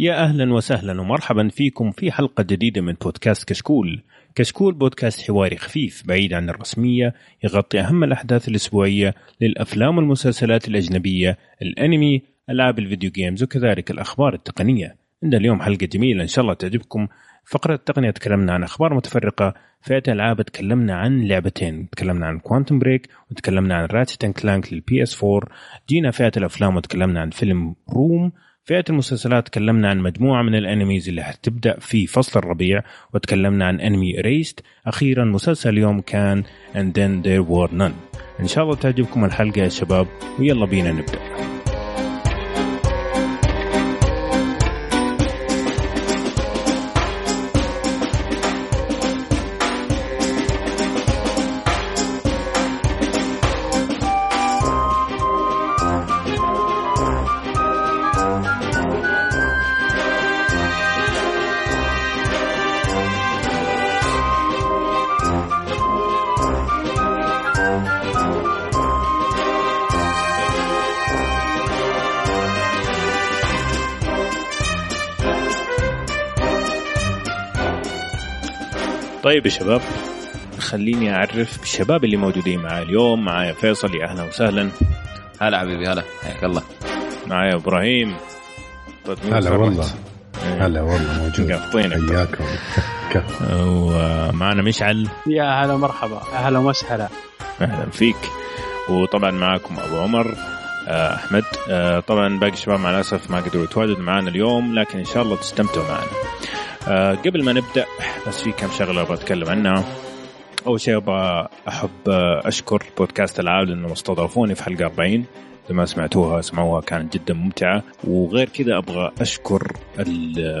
يا أهلا وسهلا ومرحبا فيكم في حلقة جديدة من بودكاست كشكول. كشكول بودكاست حواري خفيف بعيد عن الرسمية يغطي أهم الأحداث الأسبوعية للأفلام والمسلسلات الأجنبية، الأنمي، ألعاب الفيديو games وكذلك الأخبار التقنية. عندنا اليوم حلقة جميلة إن شاء الله تعجبكم. فقرة التقنية تكلمنا عن أخبار متفرقة فئة الألعاب تكلمنا عن لعبتين تكلمنا عن Quantum Break وتكلمنا عن Ratchet Clank لل PS 4 جينا فئة الأفلام وتكلمنا عن فيلم روم فئة المسلسلات تكلمنا عن مجموعة من الأنميز اللي حتبدأ في فصل الربيع وتكلمنا عن أنمي ريست أخيرا مسلسل اليوم كان And Then There Were None. إن شاء الله تعجبكم الحلقة يا شباب ويلا بينا نبدأ. طيب يا شباب خليني أعرف بالشباب اللي موجودين معي اليوم. معايا فيصل يا أهلا وسهلا. هلا حبيبي هلا. حياك الله. معايا إبراهيم. طيب هلا والله. إيه. هلا والله موجود. قافطينك حياكم. ومعنا مشعل. يا هلا مرحبا أهلا وسهلا. أهلا فيك. وطبعا معاكم أبو عمر آه، أحمد. آه، طبعا باقي الشباب مع الأسف ما قدروا يتواجدوا معنا اليوم لكن إن شاء الله تستمتعوا معنا. آه، قبل ما نبدأ بس في كم شغلة أبغى أتكلم عنها. أول شيء أبغى أحب أشكر بودكاست العاب لانهم استضافوني في حلقة 40 إذا ما سمعتوها اسمعوها كانت جدا ممتعة. وغير كذا أبغى أشكر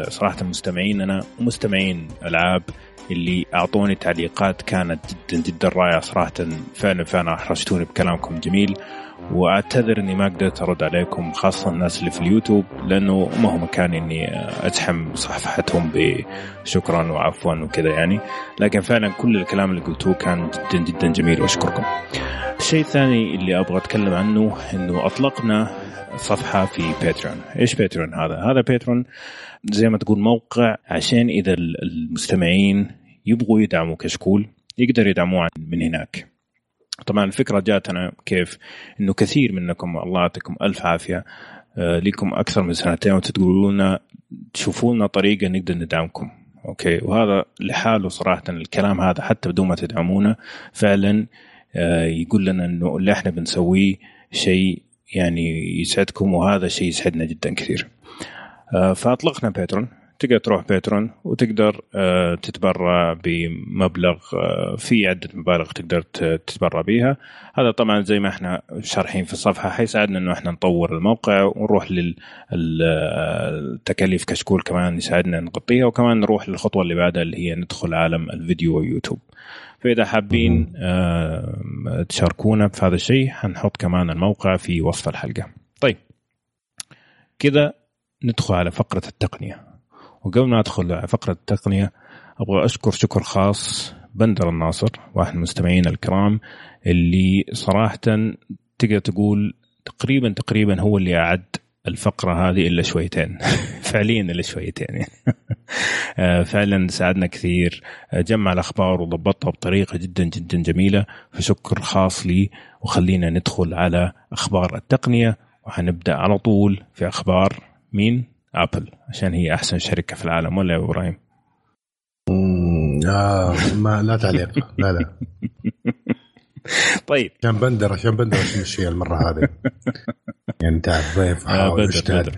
صراحة المستمعين. أنا ومستمعين ألعاب اللي أعطوني تعليقات كانت جدا جدا رائعة صراحة. فعلا فعلا أحرجتوني بكلامكم جميل. واعتذر إني ما قدرت أرد عليكم خاصة الناس اللي في اليوتيوب لأنه ما هو مكان إني ازحم صفحتهم بشكرا وعفوا وكذا يعني لكن فعلا كل الكلام اللي قلتوه كان جدا جدا جميل وأشكركم. الشيء الثاني اللي أبغى أتكلم عنه إنه أطلقنا صفحة في Patreon، إيش Patreon هذا؟ هذا Patreon زي ما تقول موقع عشان إذا المستمعين يبغوا يدعموا كشكول يقدر يدعموه من هناك طبعا الفكرة جاتنا كيف؟ إنه كثير منكم الله يعطيكم ألف عافية آه، لكم أكثر من سنتين وتقولوا لنا تشوفوا لنا طريقة نقدر ندعمكم. أوكي؟ وهذا لحاله صراحة الكلام هذا حتى بدون ما تدعمونا فعلا آه، يقول لنا إنه اللي إحنا بنسويه شيء يعني يسعدكم وهذا شيء يسعدنا جدا كثير. آه، فأطلقنا باترون تقدر تروح باترون وتقدر آه، تتبرع بمبلغ آه، في عدة مبالغ تقدر تتبرع بها هذا طبعا زي ما إحنا شارحين في الصفحة حيساعدنا إنه إحنا نطور الموقع ونروح للتكاليف كشكول كمان يساعدنا نغطيها وكمان نروح للخطوة اللي بعدها اللي هي ندخل عالم الفيديو ويوتيوب. فإذا حابين آه، تشاركونا في هذا الشيء حنحط كمان الموقع في وصف الحلقة. طيب كذا ندخل على فقرة التقنية. وقبل ما أدخل فقرة التقنية أبغى أشكر شكر خاص بندر الناصر واحد من المستمعين الكرام اللي صراحة تقدر تقول تقريبا تقريبا هو اللي أعد الفقرة هذه إلا شويتين. فعليا إلا شويتين يعني. آه، فعلا ساعدنا كثير. آه، جمع الأخبار وضبطها بطريقة جدا جدا جميلة. فشكر خاص لي وخلينا ندخل على أخبار التقنية وحنبدأ على طول في أخبار مين؟ ابل عشان هي أحسن شركة في العالم ولا يا إبراهيم؟ آه ما لا تعليق لا لا طيب. عشان بندر عشان بندر تمشي المرة هذه. يعني انت ضيف آه بدر,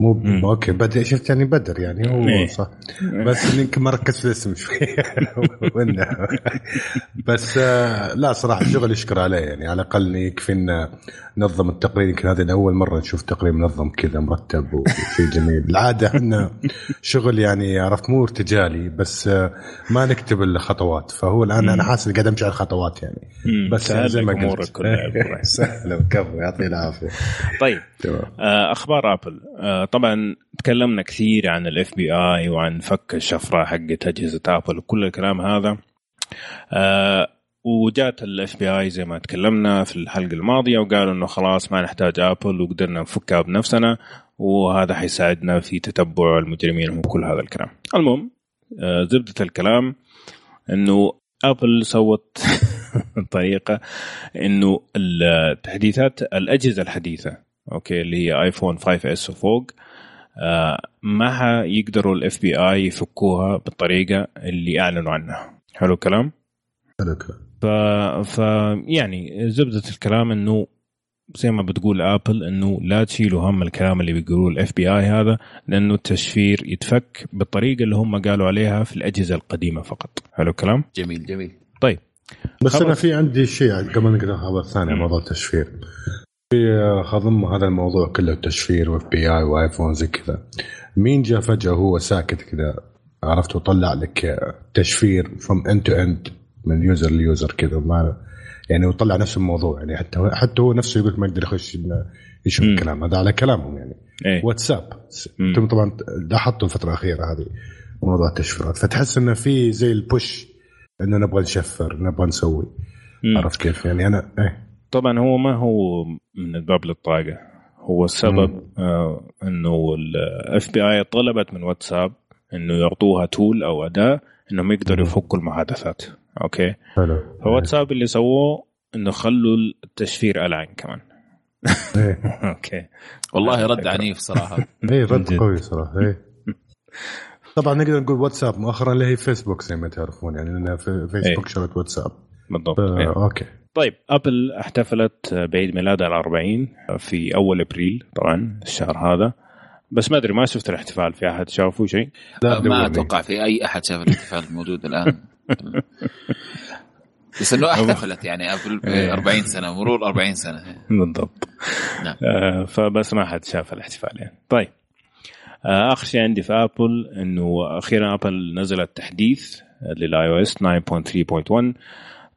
مو. أوكي بدر شفت يعني بدر يعني هو إيه. صح. بس يمكن ما ركزت في الاسم شوي. بس آه لا صراحة شغل يشكر عليه يعني. على الأقل يكفي نظم التقرير. يمكن هذه اول مرة نشوف تقرير منظم كذا مرتب وشيء جميل. العادة إحنا شغل يعني عرفت مو ارتجالي بس آه ما نكتب الخطوات فهو الآن أنا حاسس قاعد أمشي على الخطوات يعني. بس زي ما قلت. سهله وكفو يعطيه العافية. طيب آه، أخبار آبل. آه، طبعا تكلمنا كثير عن ال FBI وعن فك الشفرة حقت أجهزة آبل وكل الكلام هذا. آه، وجات ال FBI زي ما تكلمنا في الحلقة الماضية وقالوا إنه خلاص ما نحتاج آبل وقدرنا نفكها بنفسنا وهذا حيساعدنا في تتبع المجرمين وكل هذا الكلام. المهم زبدة الكلام إنه آبل سوت طريقة إنه التحديثات الأجهزة الحديثة أوكي اللي هي iPhone 5S وفوق آه، ما يقدروا ال FBI يفكوها بالطريقة اللي أعلنوا عنها. حلو الكلام؟ حلو الكلام. ف... ف يعني زبدة الكلام إنه زي ما بتقول آبل إنه لا تشيلوا هم الكلام اللي بيقولوه ال FBI هذا لأنه التشفير يتفك بالطريقة اللي هم قالوا عليها في الأجهزة القديمة فقط. حلو الكلام؟ جميل جميل. طيب. بس. أنا في عندي شيء قبل نقرأ خبر ثاني مم. موضوع التشفير في خضم هذا الموضوع كله التشفير و FBI و iPhone زي كذا مين جاء فجأة هو ساكت كذا عرفت وطلع لك تشفير from end to end من user ل user كذا ما يعني وطلع نفس الموضوع يعني حتى حتى هو نفسه يقول ما يقدر يخش يشوف مم. الكلام هذا على كلامهم يعني إيه واتساب. أنتم طبعا لاحظتوا الفترة الأخيرة هذه موضوع التشفيرات فتحس إنه في زي ال push انه نبغى نشفر نبغى نسوي. مم. عرفت كيف؟ يعني أنا إيه. طبعا هو ما هو من الباب للطاقة. هو السبب آه إنه ال FBI طلبت من واتساب إنه يعطوها tool أو أداة إنهم يقدروا. يفكوا المحادثات. أوكي؟ حلو. فواتساب اللي سووه إنه خلوا التشفير ألعن كمان. إيه. أوكي. والله رد عنيف صراحة. إيه رد. قوي صراحة إيه. طبعا نقدر نقول واتساب مؤخرا اللي هي فيسبوك زي ما تعرفون يعني لأن في- فيسبوك إيه. شرت واتساب. بالضبط ف- إيه. أوكي. طيب أبل احتفلت بعيد ميلادها الأربعين في أول أبريل طبعا الشهر هذا. بس ما أدري ما شفت الاحتفال في أحد شافوا شيء؟ لا ما. أتوقع في أي أحد شاف الاحتفال الموجود الآن. بس إنه احتفلت يعني أبل ب 40 سنة مرور 40 سنة. بالضبط. نعم. آه فبس ما حد شاف الاحتفال يعني. طيب. آخر شيء عندي في ابل إنه أخيرا ابل نزلت تحديث لل iOS 9.3.1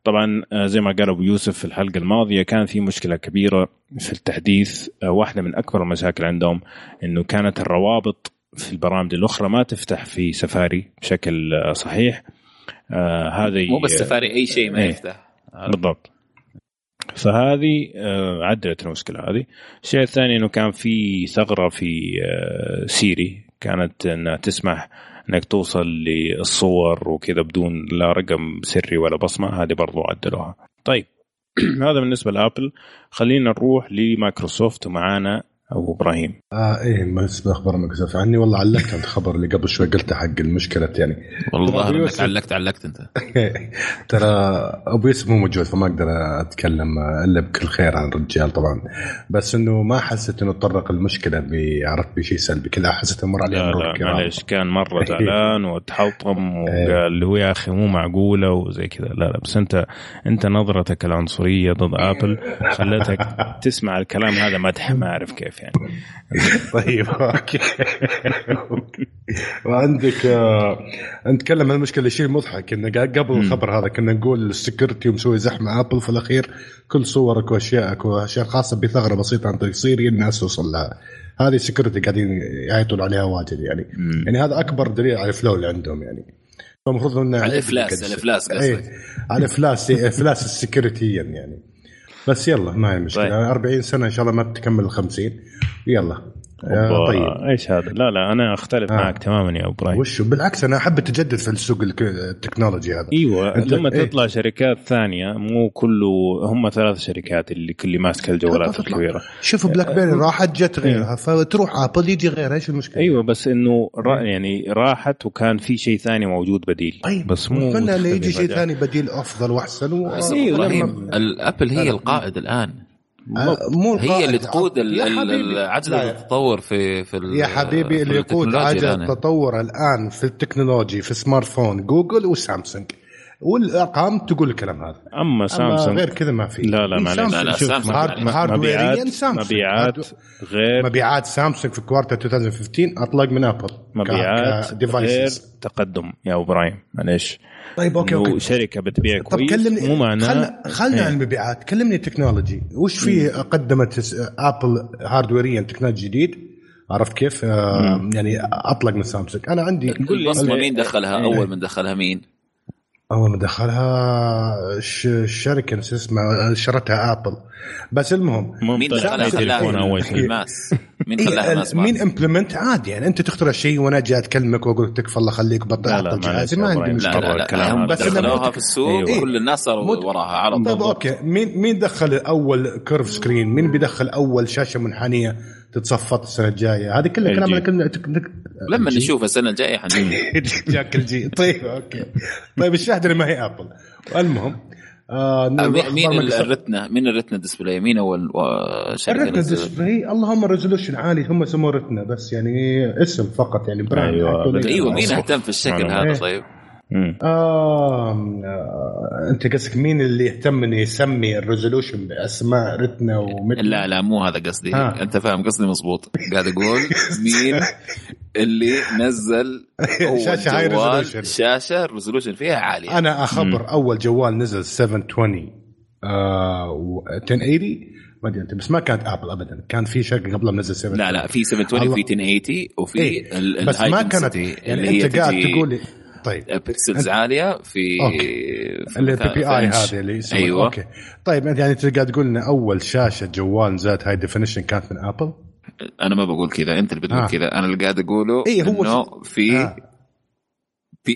طبعا آه زي ما قال أبو يوسف في الحلقة الماضية كان في مشكلة كبيرة في التحديث آه واحدة من أكبر المشاكل عندهم إنه كانت الروابط في البرامج الأخرى ما تفتح في سفاري بشكل آه صحيح. آه هذه مو بس سفاري أي شيء ما إيه. يفتح. بالضبط. فهذه آه، عدلت المشكلة هذه. الشيء الثاني إنه كان في ثغرة في آه، سيري. كانت إنها تسمح إنك توصل للصور وكذا بدون لا رقم سري ولا بصمة. هذه برضو عدلوها. طيب هذا بالنسبة لآبل. خلينا نروح لمايكروسوفت. ومعانا أبو إبراهيم. آه إيه بس باخبار مايكروسوفت عني. والله علقت عند الخبر اللي قبل شوي قلته حق المشكلة يعني. والله إنك يوسف. علقت علقت أنت. ترى أبو يوسف مو موجود فما أقدر أتكلم إلا بكل خير عن الرجال طبعا. بس إنه ما حسيت إنه تطرق المشكلة عرفت بشيء سلبي. كذا حسيت مر عليه لا مرور لا. معليش. كان مرة زعلان وتحطم وقال اللي هو يا أخي مو معقولة وزي كذا. لا لا بس أنت أنت نظرتك العنصرية ضد آبل خلتك تسمع الكلام هذا مدح ما أعرف كيف. يعني طيب أوكي. وعندك آه نتكلم عن المشكلة الشيء المضحك انه قبل الخبر هذا كنا نقول ال security ومسوي زحمة أبل في الأخير كل صورك واشيائك وأشياء خاصة بثغرة بسيطة عن طريق Siri الناس توصل لها. هذه security قاعدين يعيطون عليها واجد يعني. مم. يعني هذا أكبر دليل على ال flaw اللي عندهم يعني. فالمفروض إنه على ال flaws ال flaws إيه قصدك. على ال flaws ال flaws ال security يعني. بس يلا ما هي مشكلة. طيب. 40 سنة إن شاء الله ما تكمل ال 50 يلا. طيب. إيش هذا؟ لا لا أنا أختلف آه. معك تماما يا أبو إبراهيم. وش بالعكس أنا أحب التجدد في السوق الك- التكنولوجي هذا. إيوه لما إيه. تطلع شركات ثانية مو كله هم ثلاث شركات اللي كل ماسكه الجوالات. الكبيرة. شوف BlackBerry راحت جت غيرها فتروح أبل يجي غيرها إيش المشكلة؟ إيوه بس إنه را يعني راحت وكان في شيء ثاني موجود بديل. طيب. بس مو انه يجي شيء. ثاني بديل أفضل وأحسن و... بس إيه، الأبل هي القائد الآن. آه، مو هي. اللي تقود عجله التطور في في يا حبيبي اللي يقود التكنولوجيا عجلة الآن. التطور الآن في ال technology في smartphone جوجل وسامسونج والأرقام تقول الكلام هذا أما سامسونج غير كذا ما في لا لا معلش لا، لا، سامسونج يعني مبيعات سامسونج. مبيعات غير مبيعات سامسونج في كوارتر 2015 أطلق من ابل مبيعات غير. تقدم يا إبراهيم معلش طيب أوكي أوكي. شركة بتبيع طب كويس كلمني مو معناه خلنا خلنا إيه. عن المبيعات. كلمني تكنولوجي. وش في قدمت س- ابل هاردويريا تكنولوجي جديد؟ عرفت كيف؟ آه يعني أطلق من سامسونج أنا عندي قول لي مين دخلها. أول من دخلها مين؟ أول ما دخلها ش- الشركة نسيت اسمها شرتها ابل بس المهم مين على تليفون اول شيء الماس مين إيه خلاها ماس مين امبلمنت عادي يعني أنت تخترع شيء وأنا جاي أكلمك وأقول لك تكفى الله خليك بطل لا، لا، جهازي ما عندي. لا مشكلة. لا لا هذا. بس لما دخلوها في السوق أيوة. وكل الناس صاروا وراها على طيب طول أوكي. مين مين دخل أول كيرف سكرين مين بيدخل أول شاشة منحنية؟ تتصفط السنة الجاية هذه كلها كلام. انا كنا لما نشوف السنة الجاية جاك الجي طيب أوكي طيب الشاهد إنه ما هي ابل المهم آه مين. ال Retina مين ال Retina display مين أول شركه؟ display اللهم resolution عالي هم سموه Retina بس يعني اسم فقط يعني brand بس- إيوه مين. أهتم في الشكل. هذا إيه. طيب؟ مم. آه آه، أنت قصدك مين اللي يهتم إنه يسمي ال resolution بأسماء Retina ومثل لا لا مو هذا قصدي ها. أنت فاهم قصدي مزبوط قاعد أقول مين اللي نزل شاشة high جوال resolution. شاشة ال resolution فيها عالية أنا أخبر أول جوال نزل 720 آه و 1080 ما أدري أنت بس ما كانت ابل ابدا كان في شركه قبلها منزل 720 لا لا في 720 الله. وفي 1080 وفي إيه ال- بس ما كانت يعني أنت قاعد تقول لي طيب. pixels عالية في في ال PPI. هذه اللي يسمونها. أيوه. أوكي. طيب انت يعني انت قاعد تقول لنا أول شاشة جوال زاد high definition كانت من ابل أنا ما بقول كذا. أنت اللي بتقول آه. كذا. أنا اللي قاعد أقوله إيه، هو إنه في آه.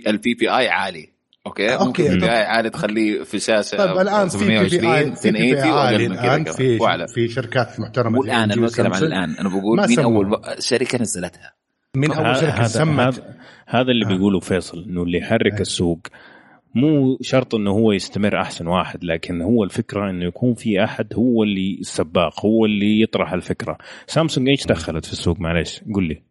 البي بي اي عالي. أوكي؟ أوكي، ممكن البي اي عالي تخليه في شاشة طيب الآن في بي بي اي 720 في بي بي 1080 اي واقل من كذا. الآن كمان في في شركات محترمة مو زي الان LG أنا بتكلم عن. الآن. أنا بقول مين. أول شركة نزلتها. من أول شركة سمت هذا, اللي بيقوله فيصل إنه اللي يحرك السوق مو شرط إنه هو يستمر أحسن واحد لكن هو الفكرة إنه يكون في أحد هو اللي السباق هو اللي يطرح الفكرة. سامسونج إيش دخلت في السوق؟ معلش قل لي.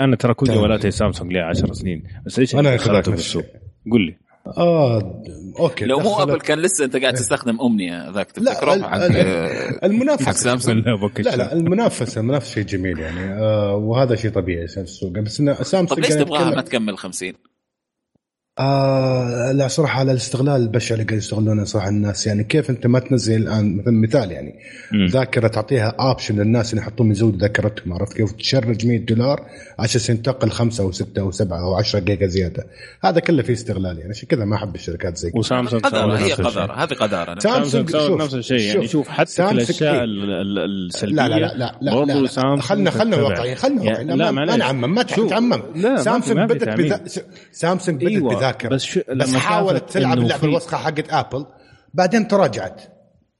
أنا ترى كل. جوالاتي سامسونج لي 10 سنين بس إيش كذلك دخلته في السوق؟ قل لي. آه okay لو مو أبل كان لسه أنت قاعد تستخدم أمنية ذاك ال- حق ال- حق المنافسة. سامسونج لا لا المنافسة المنافسة شيء جميل يعني. آه وهذا شيء طبيعي في السوق بس إن سامسونج طب ليش قاعد تبغاها ما تكمل 50 آه لا صراحة على الاستغلال البشع اللي قاعد يستغلونه صراحة الناس. يعني كيف أنت ما تنزل الآن مثلا مثال يعني مم. ذاكرة تعطيها option للناس ان يحطون يزودوا ذاكرتهم عرفت كيف؟ تcharge 100 دولار عشان تنتقل خمسة أو ستة أو سبعة أو 10 جيجا زيادة. هذا كله فيه استغلال يعني عشان كذا ما أحب الشركات زي كذا. وسامسونج قدر هي. قدر هذه قدر. سامسونج نفس الشيء يعني. شوف، حتى في الأشياء إيه؟ ال- ال- السلبية. لا لا لا لا لا, برضو لا, لا. سامسونج خلنا خلنا. واقعيين خلنا يعني واقعيين لا ما- نعمم ما تعمم سامسونج بدت. سامسونج بدت أيوة، بذاكره بس شو- بس لما حاولت شافت تلعب اللعبة في- الوسخة حقت ابل بعدين تراجعت.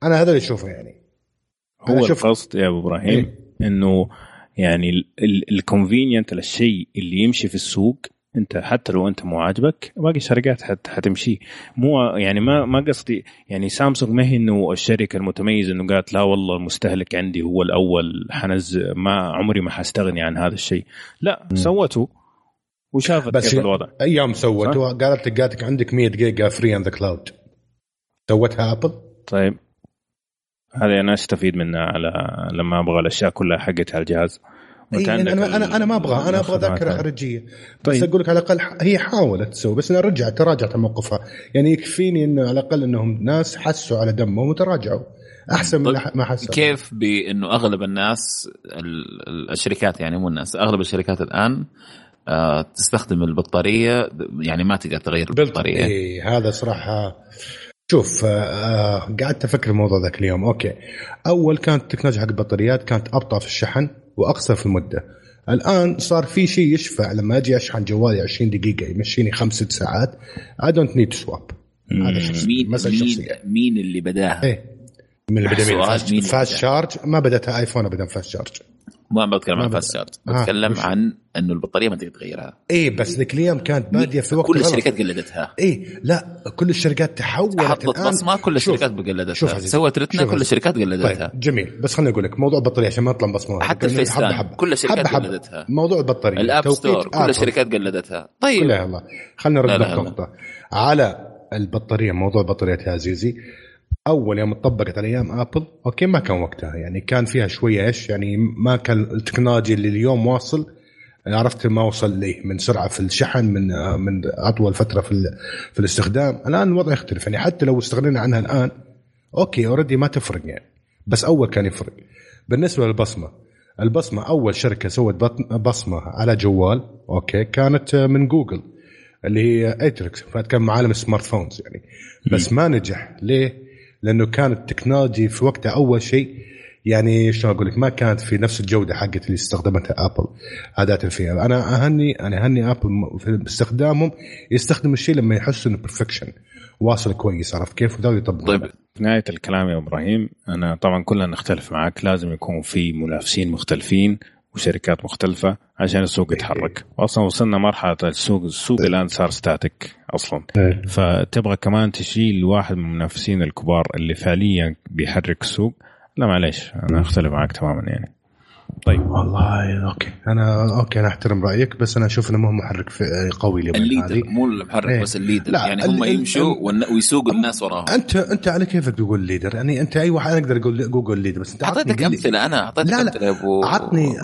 أنا هذا اللي أشوفه يعني. أنا هو شوف- القصد يا أبو إبراهيم إنه يعني ال convenient الشيء اللي يمشي في السوق أنت حتى لو أنت مو عاجبك باقي الشركات حت حتمشي. مو يعني ما ما قصدي يعني سامسونج ما هي إنه الشركة المتميزة إنه قالت لا والله المستهلك عندي هو الأول حنزل ما عمري ما حستغني عن هذا الشيء. لا سوته. وشافت بس كيف الوضع. أيام سوته قالت قالت عندك 100 جيجا free on the cloud سوتها ابل طيب. هذه أنا أستفيد منها على لما أبغى الأشياء كلها حقتها على الجهاز. وأنت أي عندك أنا أنا أنا ما أبغى أنا أبغى ذاكرة. خارجية. بس طيب. أقول لك على الأقل هي حاولت تسوي بس انها رجعت تراجعت عن موقفها. يعني يكفيني إنه على الأقل إنهم ناس حسوا على دمهم وتراجعوا. أحسن من طيب، أح- ما حسوا. كيف بإنه أغلب الناس ال- ال- الشركات يعني مو الناس أغلب الشركات الآن تستخدم البطارية يعني ما تقدر تغير البطارية. إيه هذا صراحة شوف آه آه قعدت أفكر الموضوع ذاك اليوم. okay. أول كانت التكنولوجيا حق البطاريات كانت أبطأ في الشحن وأقصر في المدة. الآن صار في شيء يشفع لما أجي أشحن جوالي 20 دقيقة يمشيني خمس ست ساعات. I don't need swap هذا شخص مين مسألة مين شخصية. مين اللي بداها؟ إيه. من اللي بدأ fast؟ charge ما بدأتها ايفون ابدا fast charge ما بتكلم عن. fast charge آه، بتكلم وش؟ عن إنه البطارية ما تقدر تغيرها إيه بس ذيك الأيام كانت بادية في وقت كل. الشركات قلدتها إيه لا كل الشركات تحولت حطت بصمه كل الشركات قلدتها شوف سوت Retina كل. الشركات قلدتها طيب جميل بس خليني أقول لك موضوع البطارية عشان ما نطلع بصمه حتى ال FaceTime، كل الشركات حبة. قلدتها. موضوع البطارية ال App Store كل. الشركات قلدتها طيب لا الله خلينا نرد لا لا. نقطة على البطارية موضوع البطاريات يا عزيزي أول يوم طبقت على أيام آبل okay ما كان وقتها. يعني كان فيها شوية إيش يعني ما كان التكنولوجيا اللي اليوم واصل عرفت ما وصل ليه من سرعة في الشحن من من أطول فترة في في الاستخدام. الآن الوضع يختلف. يعني حتى لو استغنينا عنها الآن okay already ما تفرق يعني. بس أول كان يفرق. بالنسبة للبصمة البصمة أول شركة سوت بصمة على جوال okay كانت من جوجل اللي هي اتريكس كان معالم ال smartphones يعني. بس ما نجح. ليه؟ لأنه كانت ال technology في وقتها أول شيء يعني شلون أقول لك ما كانت في نفس الجودة حقت اللي استخدمتها Apple عاده فيها. أنا أهني أنا أهني Apple في استخدامهم يستخدم الشيء لما يحس إنه perfection واصل كويس عرفت كيف؟ وده يطبق طيب في نهاية الكلام يا إبراهيم أنا طبعا كلنا نختلف معك لازم يكون في منافسين مختلفين وشركات مختلفة عشان السوق يتحرك. أصلا وصلنا مرحلة السوق السوق الآن صار static أصلا. إيه. فتبغى كمان تشيل واحد من المنافسين الكبار اللي فعليا بيحرك السوق؟ لا معليش أنا اختلف معك تماما يعني. طيب. والله okay. أنا okay أنا أحترم رأيك بس أنا أشوف إنه ما هو محرك قوي اليومين ال leader هذه. مو المحرك إيه. بس ال leader. لا، يعني هم يمشوا ويسوقوا الناس وراهم. أنت أنت على كيفك تقول leader يعني أنت أي واحد أقدر أقول Google leader بس أنت أعطيتك أمثلة أنا أعطيتك لا، لا. أمثلة أبو عطني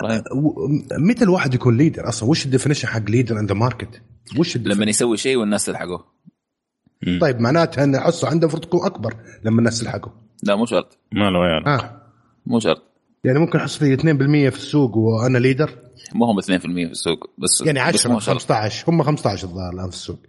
متى الواحد يكون leader أصلا؟ وش ال definition حق leader in the market وش لما لما يسوي شيء والناس تلحقه طيب معناتها ان حصه عنده المفروض تكون أكبر لما الناس تلحقه. لا مو شرط. ما له عيال آه. مو شرط. يعني ممكن حصتي 2% في السوق وأنا leader؟ مو هم 2% في السوق بس يعني بس 10 مو شرط 15 هم 15 الظاهر الآن في السوق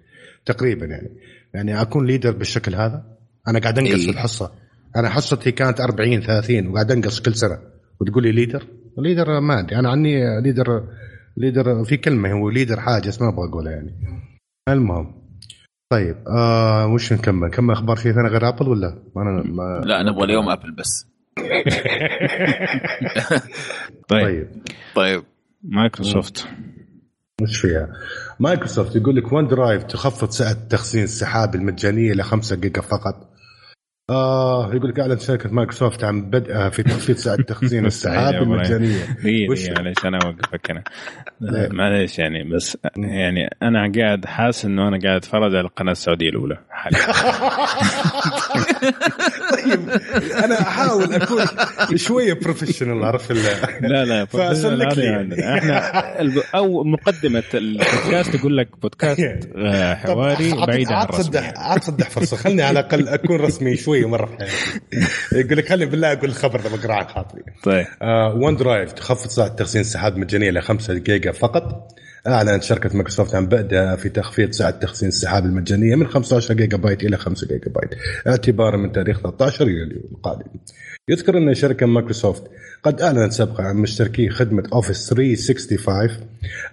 تقريبا يعني. يعني أكون leader بالشكل هذا أنا قاعد أنقص إيه. في الحصة. أنا حصتي كانت 40 30 وقاعد أنقص كل سنة. وتقول لي leader؟ leader ما أدري. أنا عني leader leader في كلمة هو leader حاجة بس ما أبغى أقولها يعني. المهم طيب آه وش نكمل؟ نكمل أخبار شيء ثاني غير Apple ولا؟ ما أنا ما لا نبغى اليوم Apple بس. طيب, طيب طيب مايكروسوفت وش فيها؟ مايكروسوفت يقول لك OneDrive تخفض سعه تخزين السحاب المجانية إلى 5 جيجا فقط. آه يقول لك أعلن شركة مايكروسوفت عن بدءها في تخفيض سعه تخزين السحاب. المجانية. وش- دقيقة معلش أنا اوقفك أنا؟ معلش يعني بس يعني أنا قاعد حاسس إنه أنا قاعد أتفرج على القناة السعودية الأولى حاليا طيب أنا أحاول أكون شوية بروفيشنال عرفت لا لا فأسلك هذا لي. إحنا أو مقدمة البودكاست يقول لك بودكاست آه، حواري بعيد عن عاد الرسمي تصدح عاد تصدح فرصة خلني على الأقل أكون رسمي شوية مرة في حياتي. يقول لك خلي بالله أقول الخبر ده بقرا عن خاطري. طيب OneDrive تخفض تخزين السحاب مجانية ل 5 جيجا فقط أعلنت شركة مايكروسوفت عن بدءها في تخفيض سعه تخزين السحاب المجانية من 15 جيجا بايت إلى 5 جيجا بايت اعتبارا من تاريخ 13 يوليو القادم. يذكر أن شركة مايكروسوفت قد أعلنت سابقا عن مشتركي خدمة Office 365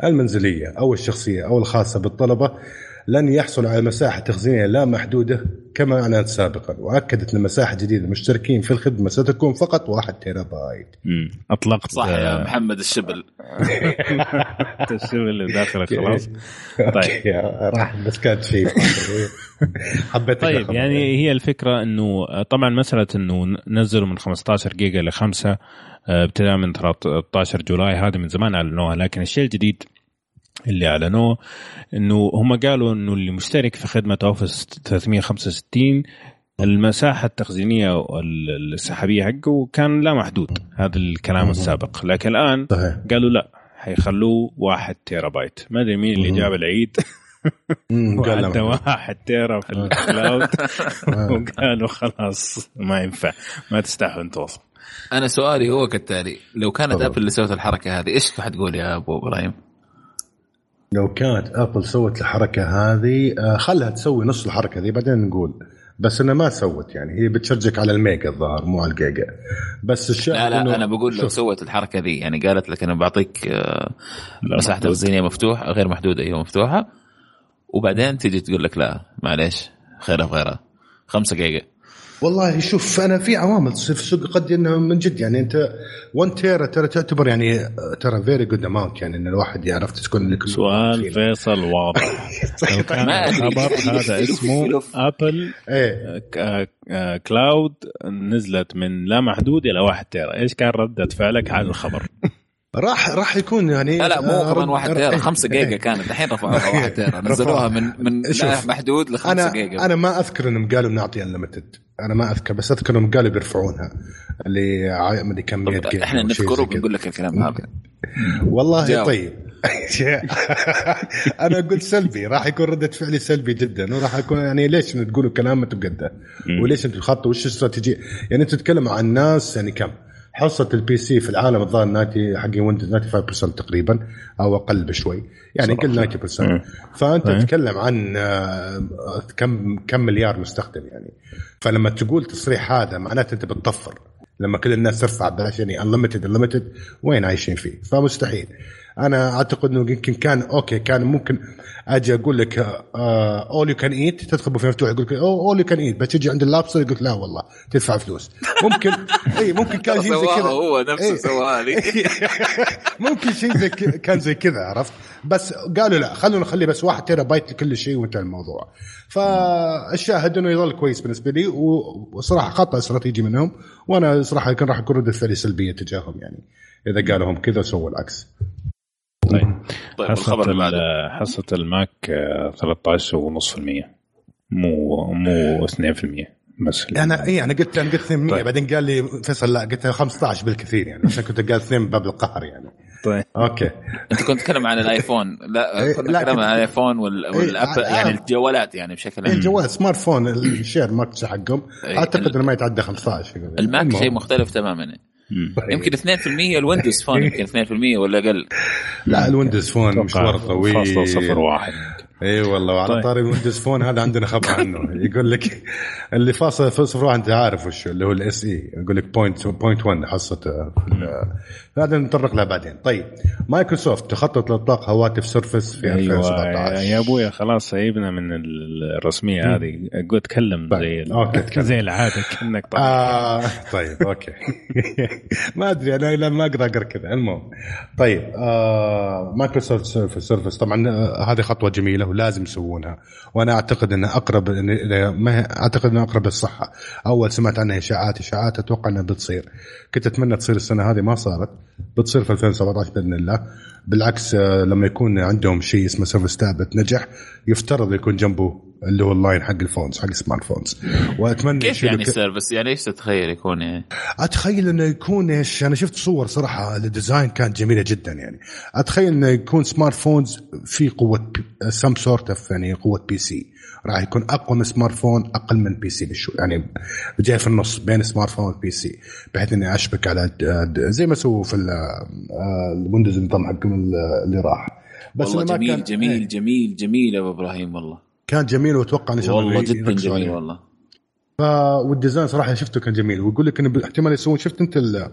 المنزلية أو الشخصية أو الخاصة بالطلبة لن يحصل على مساحة تخزينية لا محدودة كما أعلنت سابقا وأكدت أن مساحة جديدة المشتركين في الخدمة ستكون فقط 1 تيرا بايت. مم. أطلقت صح يا آه، محمد الشبل الشغل اللي داخلك خلاص طيب راح بس كانت شيء حبيت طيب. يعني هي الفكرة إنه طبعا مسألة إنه نزلوا من 15 جيجا ل 5 ابتداء من 13 جولاي هذا من زمان أعلنوها لكن الشيء الجديد اللي أعلنوه إنه هم قالوا إنه اللي مشترك في خدمة أوفيس 365 المساحة التخزينية وال- السحابيه حقه كان لا محدود هذا الكلام السابق. لكن الآن صحيح. قالوا لا حيخلوه واحد تيرا بايت ما أدري مين اللي. جاب العيد. لا. واحد تيرا في ال cloud. وقالوا خلاص ما ينفع. ما تستحوا أنتوا أصلا أنا سؤالي هو كالتالي لو كانت. Apple اللي سوت الحركة هذه إيش حتقول يا أبو إبراهيم؟ لو كانت Apple سوت الحركة هذه آه، خلها تسوي نص الحركة ذي بعدين نقول. بس إنها ما سوت يعني هي بتشجك على الميجا الظاهر مو على الجيجا. بس الشيء لا لا إنه- أنا بقول لو سوت الحركة ذي يعني قالت لك أنا بعطيك آه، مساحة. تخزينيه مفتوحة غير محدودة أيوه مفتوحة. وبعدين تيجي تقول لك لا معليش خيرها في غيرها 5 جيجا. والله شوف أنا في عوامل تصير في السوق قد إنه من جد يعني أنت 1 تيرا ترى تعتبر يعني آه، ترى very good amount يعني إن الواحد يعرف تكون لك سؤال فيصل واضح. لو كان. الخبر هذا اسمه. Apple إيه. ك- آه، cloud نزلت من لا محدود إلى واحد تيرا إيش كان ردة فعلك على الخبر؟ راح راح يكون يعني لا لا مو آه، كمان رد- 1 تيرا إيه. 5 جيجا كانت الحين رفعوها 1 تيرا نزلوها من من شوف. محدود ل 5 أنا جيجا أنا ما أذكر إنهم قالوا بنعطي unlimited أنا ما أذكر بس أذكر إنهم قالوا بيرفعونها اللي أدري كم 100 طب جيجا إحنا نذكره. وبنقول لك الكلام هذا والله جاوب. طيب أنا قلت سلبي راح يكون ردة فعلي سلبي جدا وراح أكون يعني ليش تقولوا كلام ما. وليش أنتم خطوا وش الاستراتيجيه يعني أنتم تتكلموا عن ناس يعني كم حصة ال PC في العالم الظاهر ناتي حق Windows 95% تقريبا أو أقل بشوي. يعني قل 90% مم. فأنت. تتكلم عن آه، كم كم مليار مستخدم يعني. فلما تقول تصريح هذا معناته أنت بتطفر. لما كل الناس ترفع بلاش يعني unlimited unlimited وين عايشين فيه؟ فمستحيل. أنا أعتقد إنه يمكن كان okay كان ممكن أجي أقول لك all you can eat تدخل بوفيه مفتوح يقول لك all you can eat بس تجي عند اللابس يقول لك لا والله تدفع فلوس. ممكن اي ممكن كان شيء زي كذا. هو نفسه إيه. سواها لي ممكن شيء زي كان زي كذا عرفت؟ بس قالوا لا خلونا نخلي بس واحد تيرا بايت لكل شيء وانتهى الموضوع. فالشاهد انه يظل كويس بالنسبة لي وصراحة خطأ استراتيجي منهم وأنا صراحة كان راح يكون رده فعلي سلبية تجاههم يعني. إذا قالوا هم كذا سووا العكس. طيب طيب حصة الخبر اللي بعده؟ ال- حصة ال Mac آه، 13.5% مو مو 2% بس. أنا إي أنا قلت أنا قلت 800 طيب. بعدين قال لي فيصل لا قلت 15 بالكثير يعني عشان كنت قال 2 باب القهر يعني. طيب. okay. أنت كنت تتكلم عن ال iPhone. لا إيه، كنت- عن ال iPhone وال- وال Apple آه، يعني آه. الجوالات يعني بشكل إيه، عام. الجوال smartphone ال share market حقهم. إيه، أعتقد إنه ما يتعدى 15 ال Mac. شيء مختلف تماما. مم. طيب. يمكن 2% ال Windows Phone يمكن 2% ولا أقل. لا ال Windows Phone مشوار طويل. 0.01 إي أيوة والله وعلى طيب. طاري Windows Phone هذا عندنا خبر عنه. يقول لك اللي فاصل في واحد أنت عارف وش اللي هو الاس اي يقول لك point point 1 حصته هذا نتطرق لها بعدين. طيب مايكروسوفت تخطط لإطلاق هواتف Surface في أيوة، 2017 يا ابويا خلاص سيبنا من الرسمية هذه. قول تكلم طيب، زي okay زي العادة كأنك طيب آه طيب أوكي. ما أدري أنا لما أقدر أقرأ كذا المهم. طيب آه مايكروسوفت Surface طبعا آه، هذه خطوة جميلة. ولازم يسوونها. وأنا أعتقد انها أقرب ما أعتقد انها أقرب للصحة. أول سمعت عنها اشاعات إشاعات أتوقع إنها بتصير. كنت أتمنى تصير السنة هذه ما صارت. بتصير في 2017 بإذن الله. بالعكس آه، لما يكون عندهم شيء اسمه Surface tablet نجح يفترض يكون جنبه اللي هو ال line حق ال phones حق ال smartphones وأتمنى كيف يعني ك- Surface يعني إيش تتخيل يكون يعني؟ أتخيل إنه يكون إيش؟ أنا شفت صور صراحة ال design كانت جميلة جدا يعني. أتخيل إنه يكون smartphones في قوة some sort of يعني قوة PC راح يكون أقوى من smartphone أقل من PC بشوي يعني جاي في النص بين smartphone و PC بحيث إني أشبك على زي ما سووا في آه، ال Windows النظام حقهم اللي راح. بس والله جميل كان جميل إيه، جميل جميل أبو إبراهيم والله. كان جميل وأتوقع ان شاء الله والله جدا جميل. والله. ف وال design صراحة شفته كان جميل. ويقول لك إنه احتمال يسوون شفت أنت ال-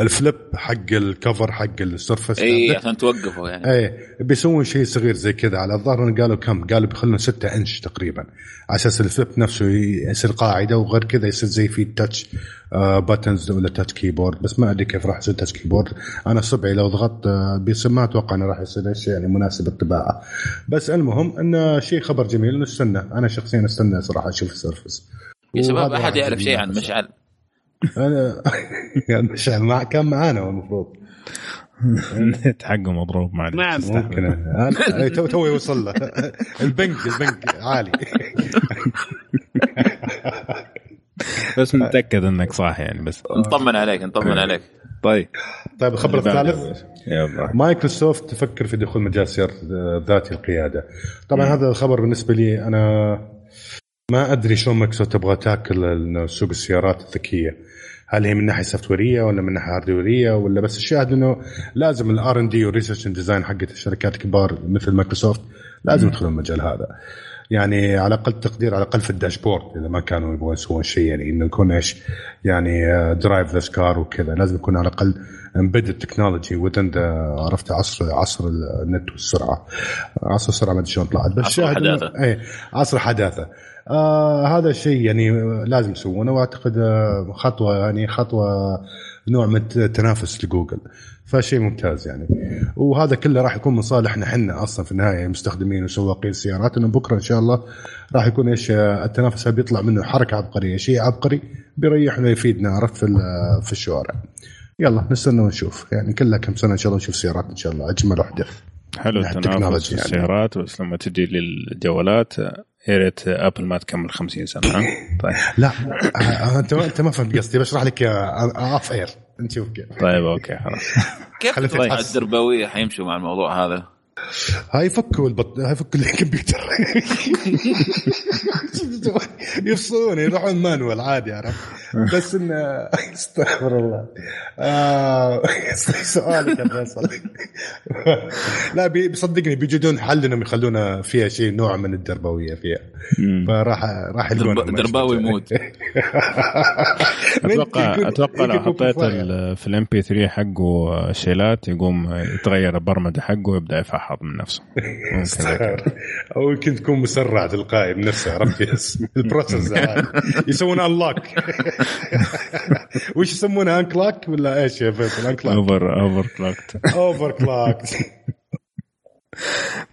ال flip حق ال cover حق ال Surface اي عشان توقفوا يعني. إيه بيسوون شيء صغير زي كذا. على الظاهر قالوا كم؟ قالوا بيخلون 6 إنش تقريبا. على أساس ال flip نفسه يصير قاعدة وغير كذا يصير زي في touch آه buttons ولا touch keyboard بس ما أدري كيف راح يصير touch keyboard أنا صبعي لو ضغطت آه بيصير ما أتوقع إنه راح يصير شيء يعني مناسب الطباعة. بس المهم انه شيء خبر جميل. نستنى أنا شخصيا استنى صراحة أشوف ال Surface. يا شباب أحد يعرف شيء عن. مشعل؟ أنا يعني كان معانا هو المفروض. النت حقه مضروب معلش نعم. ممكن. أنا تو توي وصل له. ال ping ال ping عالي. بس متأكد إنك صح يعني بس. نطمن عليك نطمن عليك. طيب. طيب الخبر. الثالث. مايكروسوفت تفكر في دخول مجال سيارة ذاتي القيادة. طبعا هذا الخبر بالنسبة لي أنا ما أدري شلون مايكروسوفت تبغى تاكل سوق السيارات الذكية. هل هي من ناحية software ية ولا من ناحية hardware ية ولا بس الشاهد إنه لازم ال R and D وال research and design حقت الشركات الكبار مثل مايكروسوفت لازم يدخلون المجال هذا. يعني على أقل تقدير على الأقل في ال dashboard إذا ما كانوا يبغون يسوون شيء يعني إنه يكون إيش يعني drive the car وكذا. لازم يكون على الأقل embedded technology و then عرفت عصر عصر النت والسرعة. عصر السرعة ما أدري شلون طلعت. بس عصر الحداثة. إيه عصر حداثة. آه هذا الشيء يعني لازم يسوونه وأعتقد آه، خطوة يعني خطوة نوع من التنافس لجوجل. فشيء ممتاز يعني. وهذا كله راح يكون من صالحنا إحنا أصلا في النهاية مستخدمين وسواقين السيارات إنه بكرة إن شاء الله راح يكون إيش آه، التنافس بيطلع منه حركة عبقرية. شيء عبقري بيريحنا يفيدنا عرفت في ال- في الشوارع. يلا نستنى ونشوف. يعني كلها كم سنة إن شاء الله نشوف سيارات إن شاء الله. أجمل واحدث حلو التنافس في يعني. السيارات بس لما تجي للجوالات يا ريت أبل ما تكمل 50 سنة طيب. لا آه، انت انت ما فهمت قصدي بشرح لك off air نشوف كيف. طيب okay خلاص. كيف تتوقع. الدربويه حيمشوا مع الموضوع هذا؟ هاي فكوا البط... هاي فكوا الكمبيوتر. يفصلون يروحون manual عادي عرفت؟ بس انه استغفر الله. آه... سؤالك يا فيصل. لا بي- بيصدقني بيجدون حل إنهم يخلونا فيها شيء نوع من الدربويه فيها. فراح راح يلقون درب- درباوي يموت. أتوقع أتوقع لو حطيت في ال MP 3 حقه شيلات يقوم يتغير البرمجة حقه ويبدأ يفحط من نفسه. أو يمكن تكون مسرع تلقائي بنفسه عرفت ال process هذا. يسوون unlock وش يسمونها unclock ولا إيش يا فيصل؟ unclock over overclocked overclock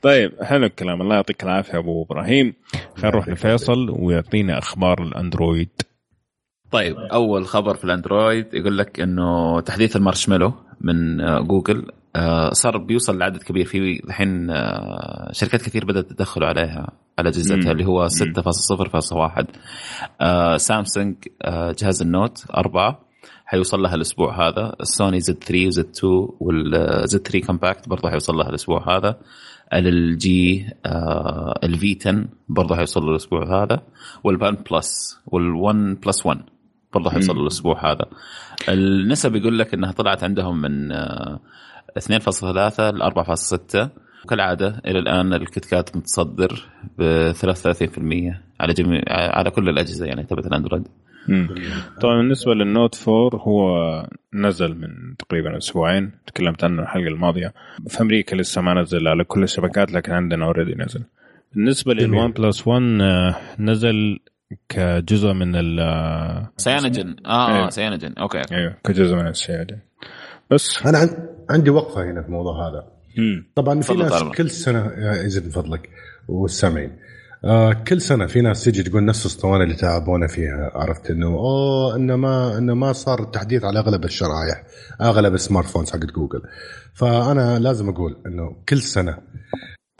طيب حلو الكلام. الله يعطيك العافية أبو إبراهيم. خلينا نروح لفيصل ويعطينا أخبار الأندرويد. طيب أول خبر في الأندرويد يقول لك إنه تحديث المارشميلو من آه، جوجل صار بيوصل لعدد كبير. في الحين آه، شركات كثير بدأت تدخل عليها على اجهزتها. اللي هو 6.0.1 آه، سامسونج آه، جهاز ال Note 4 حيوصل لها الأسبوع هذا. ال Sony Z 3 و Z 2 وال Z 3 Compact برضه حيوصل لها الأسبوع هذا. LG ال V 10 برضه حيوصل له الأسبوع هذا. وال One Plus وال1 Plus 1 برضه حيوصل له الأسبوع هذا. النسب يقول لك إنها طلعت عندهم من آه، 2.3 ل 4.6 وكالعادة إلى الآن ال KitKat متصدر ب 33% على جميع على كل الأجهزة يعني تبعت الأندرويد. طبعا بالنسبة لل Note 4 هو نزل من تقريبا أسبوعين. تكلمت عنه الحلقة الماضية. في أمريكا لسه ما نزل على كل الشبكات لكن عندنا already نزل. بالنسبة. لل One Plus 1 آه، نزل كجزء من ال Cyanogen. آه أيوه. آه Cyanogen. okay. أيوه كجزء من ده. بس. أنا عن- عندي وقفة هنا في الموضوع هذا. مم. طبعا في ناس طارق. كل سنة يا يزيد من فضلك والسامعين. آه كل سنة في ناس تجي تقول نفس الاسطوانة اللي تعبونا فيها عرفت إنه أوه إنه ما إنه ما صار التحديث على أغلب الشرائح أغلب ال smartphones حقت جوجل. فأنا لازم أقول إنه كل سنة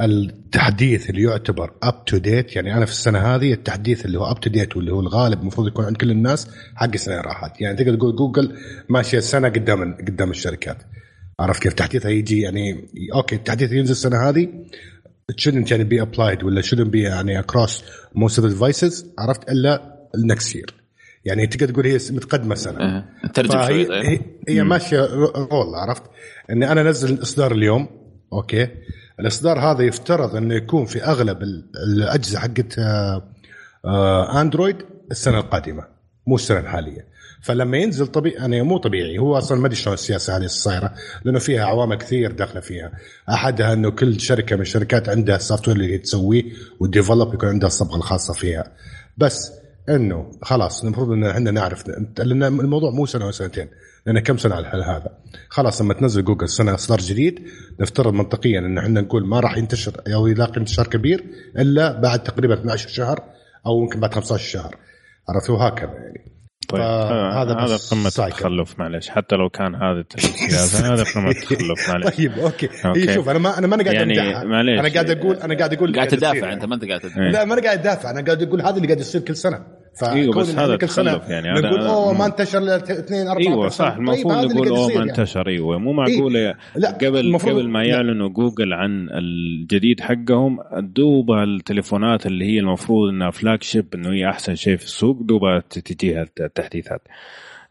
التحديث اللي يعتبر up to date يعني أنا في السنة هذه التحديث اللي هو up to date واللي هو الغالب المفروض يكون عند كل الناس حق السنة اللي راحت. يعني تقدر تقول جوجل ماشية السنة قدام قدام الشركات. عرفت كيف تحديثها يجي؟ يعني أوكي التحديث ينزل السنة هذه. Shouldn't يعني be applied ولا shouldn't be يعني across most of the devices. عرفت؟ إلا ال next year يعني تقدر تقول هي متقدمة سنه. ترجم شوي فهي طيب. هي, هي ماشية rule عرفت؟ اني أنا أنزل الإصدار اليوم أوكي. الإصدار هذا يفترض إنه يكون في أغلب ال- الأجهزة حقت آه، آه، اندرويد السنة القادمة مو السنة الحالية. فلما ينزل طبيعي يعني مو طبيعي هو أصلا ما أدري شلون السياسة هذه صايره لأنه فيها عوامل كثير داخلة فيها. أحدها إنه كل شركة من الشركات عندها ال software اللي تسويه وال develop يكون عندها الصبغة الخاصة فيها. بس إنه خلاص المفروض إن إحنا نعرف لأن الموضوع مو سنة وسنتين لأن كم سنة على الحل هذا؟ خلاص لما تنزل جوجل سنة إصدار جديد نفترض منطقيا إن إحنا نقول ما راح ينتشر أو يلاقي انتشار كبير إلا بعد تقريبا 12 شهر أو يمكن بعد 15 شهر. عرفت؟ وهكذا يعني. طيب فهذا هذا هذا بس قمة. التخلف معلش حتى لو كان هذا السياسة هذا قمة التخلف معلش طيب أوكي, أوكي. أوكي. شوف أنا ما أنا ما أنا قاعد يعني معليش. أنا قاعد أقول أنا قاعد أقول قاعد تدافع. أنت ما أنت قاعد تدافع إيه. لا ما أنا قاعد أدافع أنا قاعد أقول هذا اللي قاعد يصير كل سنة فكون بس هذا تخلف يعني نقول هذا- أوه ما انتشر إلا اثنين أربعة إيوه صح طيب المفروض اللي نقول اوه ما يعني. انتشر إيوه. مو معقوله لا قبل قبل ما. يعلنوا جوجل عن الجديد حقهم دوبها التليفونات اللي هي المفروض إنها flagship إنه هي أحسن شيء في السوق دوبها تجيها التحديثات.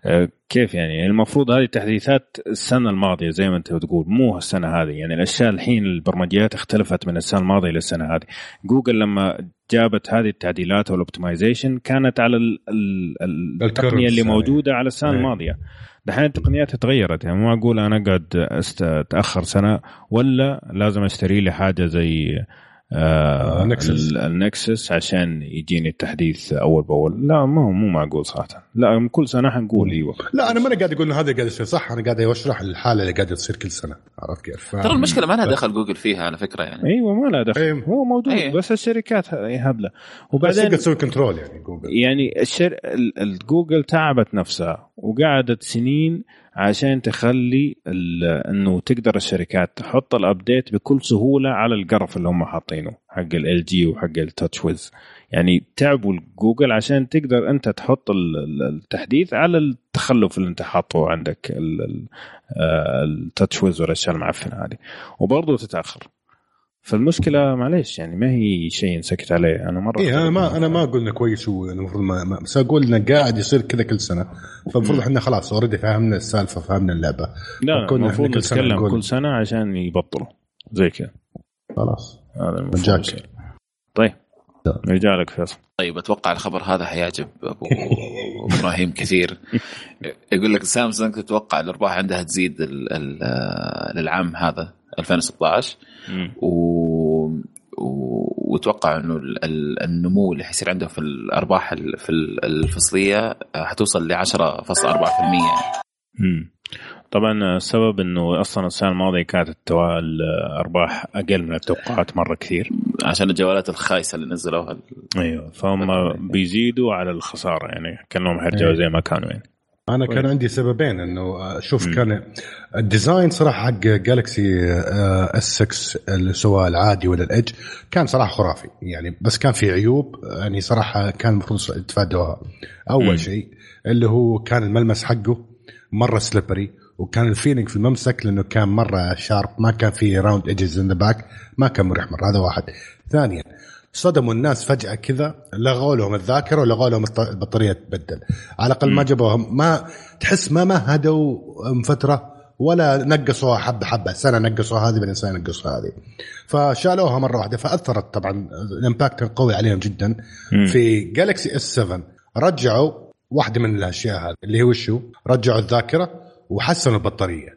آه، كيف يعني؟ المفروض هذه التحديثات السنة الماضية زي ما أنت بتقول مو السنة هذه. يعني الأشياء الحين البرمجيات اختلفت من السنة الماضية للسنة هذه. جوجل لما جابت هذه التعديلات وال optimization كانت على ال- ال- ال- ال curve التقنية اللي. موجودة على السنة إيه. الماضية دحين التقنيات تغيرت يعني مو معقول أنا أست- أتأخر سنة ولا لازم أشتري لي حاجة زي آه آه،. ال- ال Nexus عشان يجيني التحديث أول بأول لا مو مو معقول صراحة لا كل سنة حنقول إيوه لا أنا ماني قاعد أقول إنه هذا قاعد يصير صح أنا قاعد أشرح الحالة اللي قاعدة تصير كل سنة عرفت كيف؟ ترى المشكلة ما لها دخل جوجل فيها على فكرة يعني إيوه ما له دخل أيوة. هو موجود أيوة. بس الشركات هبلة بس وبعدين تقدر تسوي control يعني جوجل يعني الشر... ال- الجوجل تعبت نفسها وقعدت سنين عشان تخلي. انه تقدر الشركات تحط ال update بكل سهولة على القرف اللي هم حاطينه حق LG وحق التاتش ويز يعني تعبوا جوجل عشان تقدر انت تحط ال- ال- التحديث على التخلف اللي انت حاطه عندك ال- ال- آه، التاتش ويز والأشياء المعفنة هذه وبرضه تتأخر فالمشكلة معليش يعني ما هي شيء ينسكت عليه. أنا مرة اي أنا ما أنا ما أقول إنه كويس والمفروض ما, ما بس أقول إنه قاعد يصير كذا كل سنة. فالمفروض إحنا خلاص already فهمنا السالفة فهمنا اللعبة. لا المفروض كل نتكلم نقول- كل سنة عشان يبطلوا. زي كذا. خلاص. هذا المفروض. طيب رجالك فيصل. طيب أتوقع الخبر هذا حيعجب أبو إبراهيم كثير. يقول لك سامسونج تتوقع الأرباح عندها تزيد ال ال للعام هذا؟ 2016 مم. و و- وتوقع إنه ال- ال- النمو اللي حيصير عندهم في الأرباح ال- في ال- الفصلية حتوصل ل 10.4% مم. طبعا السبب إنه أصلا السنة الماضية كانت الأرباح أقل من التوقعات مرة كثير. عشان الجوالات الخايسة اللي نزلوها أيوه فهم بيزيدوا على الخسارة يعني كأنهم حيرجعوا زي ما كانوا يعني. أنا كان عندي سببين إنه شوف كان ال design صراحة حق جالكسي اس 6 اللي سواء العادي ولا ال Edge كان صراحة خرافي. يعني بس كان في عيوب يعني صراحة كان المفروض يتفادوها أول. شيء اللي هو كان الملمس حقه مرة slippery وكان ال feeling في الممسك لأنه كان مرة sharp ما كان في round edges in the back ما كان مريح مرة. هذا واحد. ثانيا صدموا الناس فجأة كذا لغوا لهم الذاكرة ولغوا لهم البطارية تبدل. على الأقل ما جابوهم. ما تحس ما مهدوا من فترة ولا نقصوها حبة حبة. سنة نقصوا هذه بعدين سنة نقصوا هذه. فشالوها مرة واحدة. فأثرت طبعا ال impact كان قوي عليهم جدا. مم. في جالكسي اس 7 رجعوا واحدة من الأشياء هذه اللي هو شو رجعوا الذاكرة وحسنوا البطارية.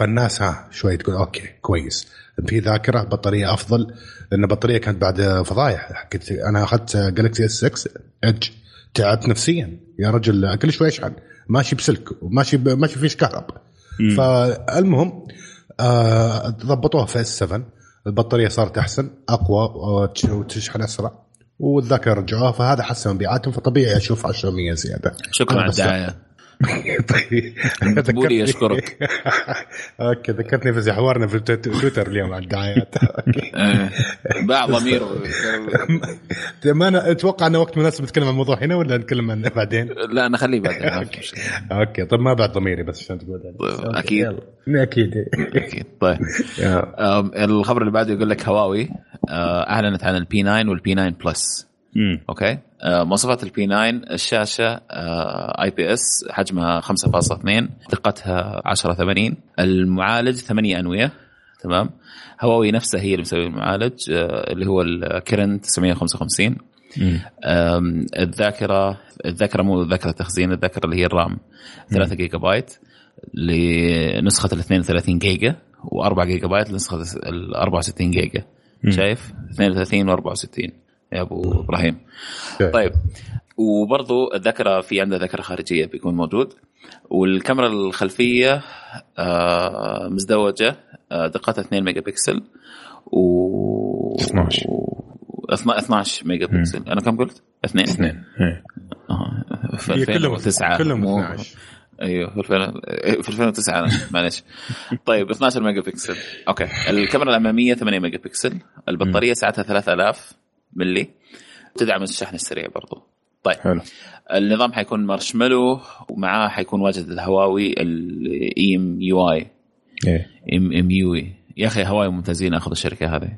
فالناس ها شوي تقول أوكي كويس. في ذاكرة بطارية أفضل لأن البطاريه كانت بعد فضايح. حقت أنا أخذت جالكسي اس 6 Edge تعبت نفسيا. يا رجل كل شوي أشحن. ماشي بسلك وماشي ب... ماشي فيش كهرب. فالمهم آه ضبطوها في اس 7 البطارية صارت أحسن أقوى وتش- وتشحن أسرع. والذاكرة رجعوها فهذا حسن مبيعاتهم فطبيعي أشوف 10% زيادة. شكرا على الدعاية. طيب بولي يشكرك. أوكي ذكرتني في حوارنا في تويت- تويتر اليوم عن الدعايات. آه، باع ضميره ما أنا أتوقع أنه وقت مناسب نتكلم عن الموضوع هنا ولا نتكلم عنه بعدين؟ لا أنا خليه بعدين. أوكي طب ما بعد ضميري بس عشان تقول. طيب،. أكيد أكيد طيب الخبر اللي بعده يقول لك هواوي آه، اعلنت عن ال P9 وال P9 Plus مم. أوكي. آه، مواصفات ال P9 الشاشة IPS حجمها 5.2 دقتها 10 80 المعالج 8 أنوية تمام. هواوي نفسها هي اللي مسوي المعالج آه، اللي هو ال Kirin 955 مم. أم، الذاكرة الذاكرة مو ذاكرة تخزين الذاكرة اللي هي ال RAM. 3 جيجا بايت لنسخة ال 32 جيجا و4 جيجا بايت لنسخة ال 64 جيجا. شايف؟ 32 و 64 يا أبو إبراهيم. طيب وبرضو الذاكرة في عندها ذاكرة خارجية بيكون موجود. والكاميرا الخلفية آه، مزدوجة آه، دقتها 2 ميجا بكسل و 12. و- 12 ميجا بكسل أنا كم قلت؟ اثنين. اثنين. إيه. آه، في هي كلهم 2009 كلهم مو- 12 أيوه في 2000 في 2009 أنا، معلش. طيب 12 ميجا بكسل أوكي. الكاميرا الاماميه 8 ميجا بكسل البطاريه سعتها 3000 ملي. تدعم الشحن السريع برضو. طيب. حلو. النظام حيكون مارشميلو ومعاه حيكون واجهه الهواوي ال EMUI. إيه. EMUI. يا أخي هواوي ممتازين أخذوا الشركة هذه.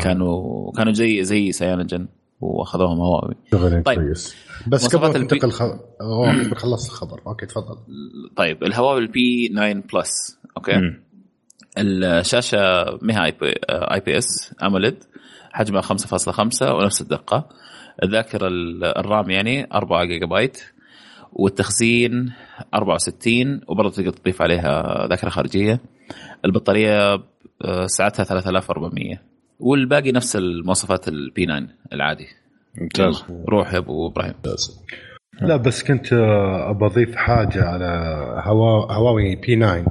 كانوا كانوا زي زي Cyanogen وأخذوهم هواوي. شغلين طيب. كويس. بس قبل ما تنتقل خلصت الخبر. أوكي تفضل. طيب. الهواوي ال P 9 Plus أوكي. مم. الشاشة مها IP IPS AMOLED حجمها 5.5 ونفس الدقة. الذاكرة ال- الرام يعني 4 جيجا بايت والتخزين 64 وبرضه تقدر تضيف عليها ذاكرة خارجية. البطارية آه، سعتها 3400 والباقي نفس المواصفات ال P 9 العادي. ممتاز. روح يا أبو إبراهيم. لا بس كنت آه، ابى أضيف حاجة على هوا... هواوي P 9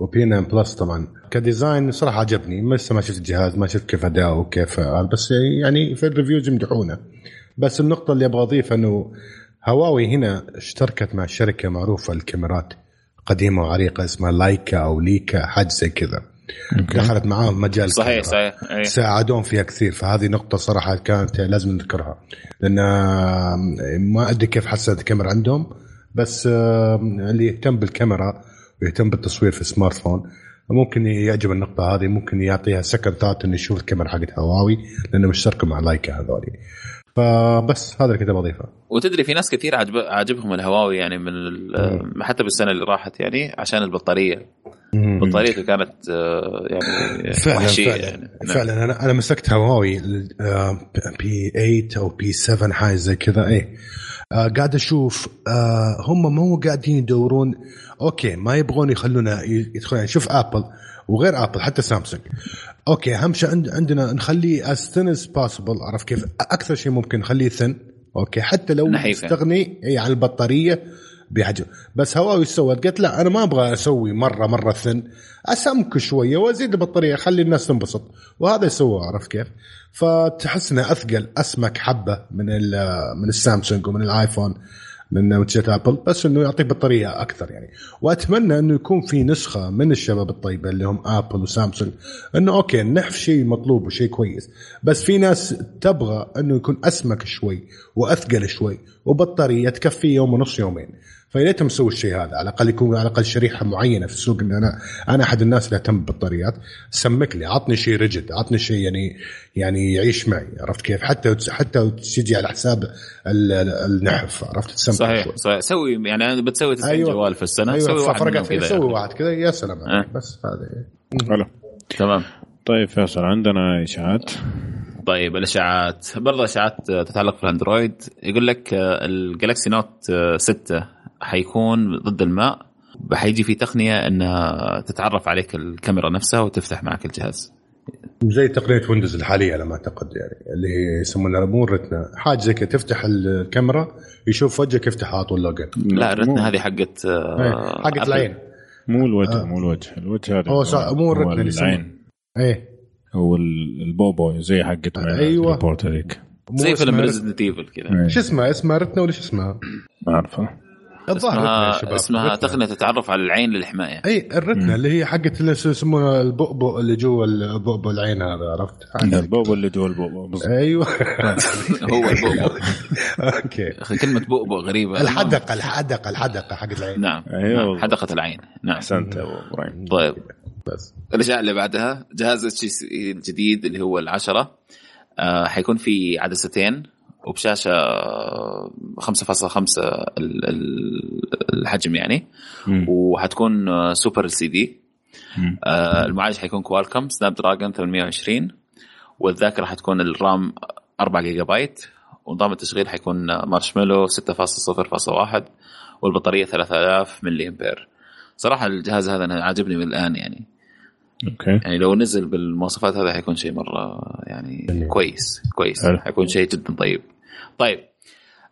و P 9 Plus طبعا. ك design صراحة عجبني. لسه ما شفت الجهاز ما شفت كيف اداؤه وكيف بس يعني في ال reviews يمدحونه. بس النقطة اللي أبغى أضيفها إنه هواوي هنا اشتركت مع شركة معروفة الكاميرات قديمة وعريقة اسمها Leica أو Leica حاجة زي كذا. دخلت معاهم مجال صحيح. صحيح. أي. ساعدون فيها كثير. فهذه نقطة صراحة كانت لازم نذكرها. لأن ما أدري كيف حسنت الكاميرا عندهم بس اللي يهتم بالكاميرا ويهتم بالتصوير في ال smartphone ممكن يعجب النقطة هذه ممكن يعطيها second thought إنه يشوف الكاميرا حقت هواوي لأنه مشتركه مع Leica هذولي. فبس هذا اللي كنت بضيفه وتدري في ناس كثير عجب عاجبهم الهواوي يعني من حتى بالسنة اللي راحت يعني عشان البطارية. بطاريته كانت آه، يعني فعلا وحشية فعلا. يعني. نعم. فعلا أنا أنا مسكت هواوي آه، P 8 أو P 7 حاجة زي كذا إيه. آه، قاعد أشوف آه، هم مو قاعدين يدورون. أوكي ما يبغون يخلونا يدخلون يعني شوف ابل وغير ابل حتى سامسونج أوكي اهم شيء عند عندنا نخليه as thin as possible عرف كيف؟ أكثر شيء ممكن نخليه thin أوكي حتى لو نحيفة. تستغني اي عن البطارية. بحجم بس هواوي سوت؟ قالت لا أنا ما أبغى أسوي مرة مرة thin. أسمك شوية وأزيد البطارية خلي الناس تنبسط. وهذا يسوى عرفت كيف؟ فتحس إنه أثقل أسمك حبة من من السامسونج ومن الآيفون من منتجات أبل. بس إنه يعطيك بطارية أكثر يعني. وأتمنى إنه يكون في نسخة من الشباب الطيبة اللي هم آبل وسامسونج. إنه أوكي النحف شيء مطلوب وشيء كويس. بس في ناس تبغى إنه يكون أسمك شوي وأثقل شوي وبطارية تكفي يوم ونص يومين. فيا ريتهم يسووا الشيء هذا. على الأقل يكون على الأقل شريحة معينة في السوق. إن أنا أنا أحد الناس اللي أهتم بالبطاريات سمك لي. عطني شيء rigid عطني شيء يعني يعني يعيش معي. عرفت كيف؟ حتى حتى تجي على حساب ال- ال- النحف. عرفت؟ تسمك صحيح شوي. صحيح. سوي يعني بتسوي 90 أيوة. جوال في السنة. أيوه سوي واحد فرقت كذا سوي يعني. واحد كذا. يا سلام عليك. أه. بس هذا حلو. تمام. طيب فيصل عندنا إشاعات؟ طيب الإشاعات. برضه إشاعات تتعلق في الاندرويد يقول لك آه، ال Galaxy Note آه، 6 حيكون ضد الماء حيجي في تقنية إنها تتعرف عليك الكاميرا نفسها وتفتح معك الجهاز زي تقنية ويندوز الحالية على ما أعتقد يعني اللي هي يسمونها مو ال retina حاجة زي كذا تفتح الكاميرا يشوف وجهك يفتح على طول ال login لا ال retina هذه حقت آه، إيه، حقت أبل. العين مو الوجه آه. مو الوجه الوجه هذا هو صح- مو ال retina اللي. العين إيه هو ال- البوبو زي حقت أيوة. الريبورت هذيك زي فيلم Resident Evil كذا. شو اسمها اسمها retina ولا شو اسمها؟ ما أعرفه اسمها شباب اسمها. تقنية تتعرف على العين للحماية. إي ال retina اللي هي حقت اللي يسمونها البؤبؤ اللي جوا البؤبؤ العين هذا عرفت؟ البوبو اللي جوا البوبو بالضبط. أيوه. هو البؤبؤ. أوكي. كلمة بؤبؤ غريبة. الحدقة الحدقة الحدقة حقت العين. نعم. أيوة. نعم،. حدقة العين. نعم. أحسنت يا أبو إبراهيم. طيب. بس. الأشياء اللي بعدها جهاز HTC الجديد اللي هو العشرة آه حيكون في عدستين. وبشاشة آه، 5.5 ال- ال- الحجم يعني مم. وحتكون Super LCD. آه، المعالج حيكون Qualcomm Snapdragon 820 والذاكرة حتكون الرام 4 جيجا بايت ونظام التشغيل حيكون مارشميلو 6.0.1 والبطارية 3000 ملي أمبير صراحة الجهاز هذا أنا عاجبني من الآن يعني أوكي يعني لو نزل بالمواصفات هذا حيكون شيء مرة يعني جميل. كويس كويس حلو. حيكون شيء جدا طيب طيب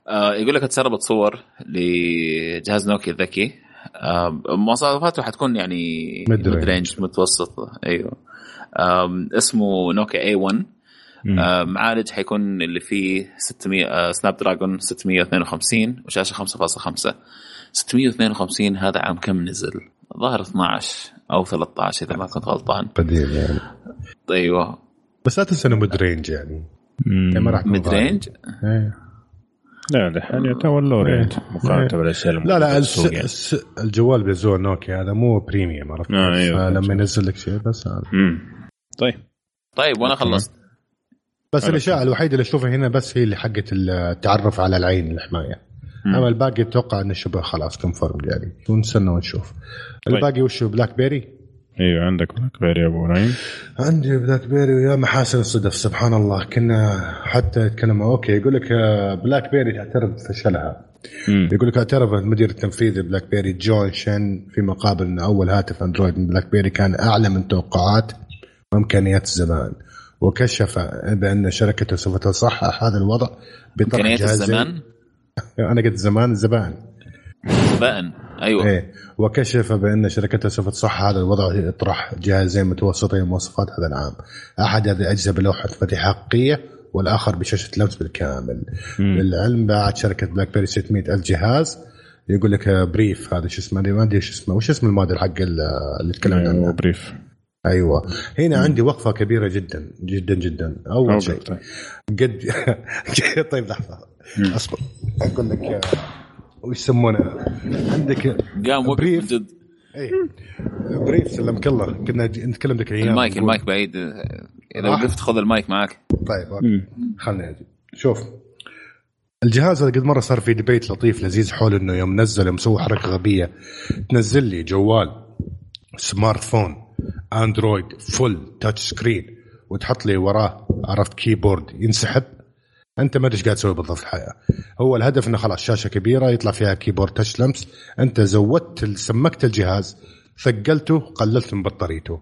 آه يقول لك تسربت صور لجهاز نوكيا الذكي آه مواصفاته حتكون يعني. mid range متوسط أيوه آم، اسمه نوكيا A 1 مم. آه معالج حيكون اللي فيه 600 آه Snapdragon 652 وشاشة 5.5 652 هذا عام كم نزل؟ ظهر 12 أو 13 إذا ما كنت غلطان قديم يعني أيوه بس لا تنسى إنه mid range يعني. يعني mid. range إيه. لا دحين يعتبر low range مقارنة إيه. بالأشياء لا لا الس... يعني. الس... الجوال بيزور نوكيا هذا مو premium عرفت آه، كيف؟ أيوة. فلما ينزل لك شيء بس هذا. طيب طيب وأنا. خلصت بس. الأشياء الوحيدة اللي أشوفها هنا بس هي اللي حقت التعرف على العين الحماية. أما الباقي أتوقع إنه شبه خلاص confirm يعني. ونستنى ونشوف طيب. الباقي وش هو؟ بلاك بيري إيوه عندك بلاك بيري يا أبو إبراهيم. عندي بلاك بيري ويا محاسن الصدف سبحان الله. كنا حتى يتكلموا okay يقول لك آه، بلاك بيري تعترف بفشلها. يقول لك اعترف المدير التنفيذي بلاك بيري جون شين في مقابل ان أول هاتف أندرويد من بلاك بيري كان أعلى من توقعات وامكانيات الزمان. وكشف بأن شركته سوف تصحح هذا الوضع بطرح جهازين الزمان؟ أنا قلت زمان زبان. بان أيوه. إيه وكشف بأن شركته سوف تصحح هذا الوضع باطراح جهازين متوسطي المواصفات هذا العام. أحد هذه الأجهزة بلوحة مفاتيح حقيقيه والآخر بشاشة لمس بالكامل. للعلم باعت شركة بلاك بيري 600 ألف جهاز. يقول لك آه، Priv هذا شو اسمه؟ ما أدري شو اسمه. وش اسم الموديل حق ال- اللي تكلمنا عنه؟ Priv أيوه. هنا عندي وقفة كبيرة جدا جدا جدا. أول شيء طيب. قد طيب لحظة. أصبر. أقول لك آه، وش يسمونه؟ عندك قام Priv. جد اي Priv سلمك الله. كنا نتكلم ذيك الأيام المايك نقول- المايك بعيد. إذا راح. وقفت خذ المايك معك طيب okay. خلني أجي. شوف. الجهاز هذا قد مرة صار في debate لطيف لذيذ حول إنه يوم نزل يوم سوى حركة غبية. تنزل لي جوال smartphone. اندرويد full touch screen وتحط لي وراه عرفت keyboard ينسحب؟ أنت ما أدري إيش قاعد تسوي بالضبط في الحياة. هو الهدف إنه خلاص شاشة كبيرة يطلع فيها keyboard touch لمس. أنت زودت سمكت الجهاز ثقلته قللت من بطاريته.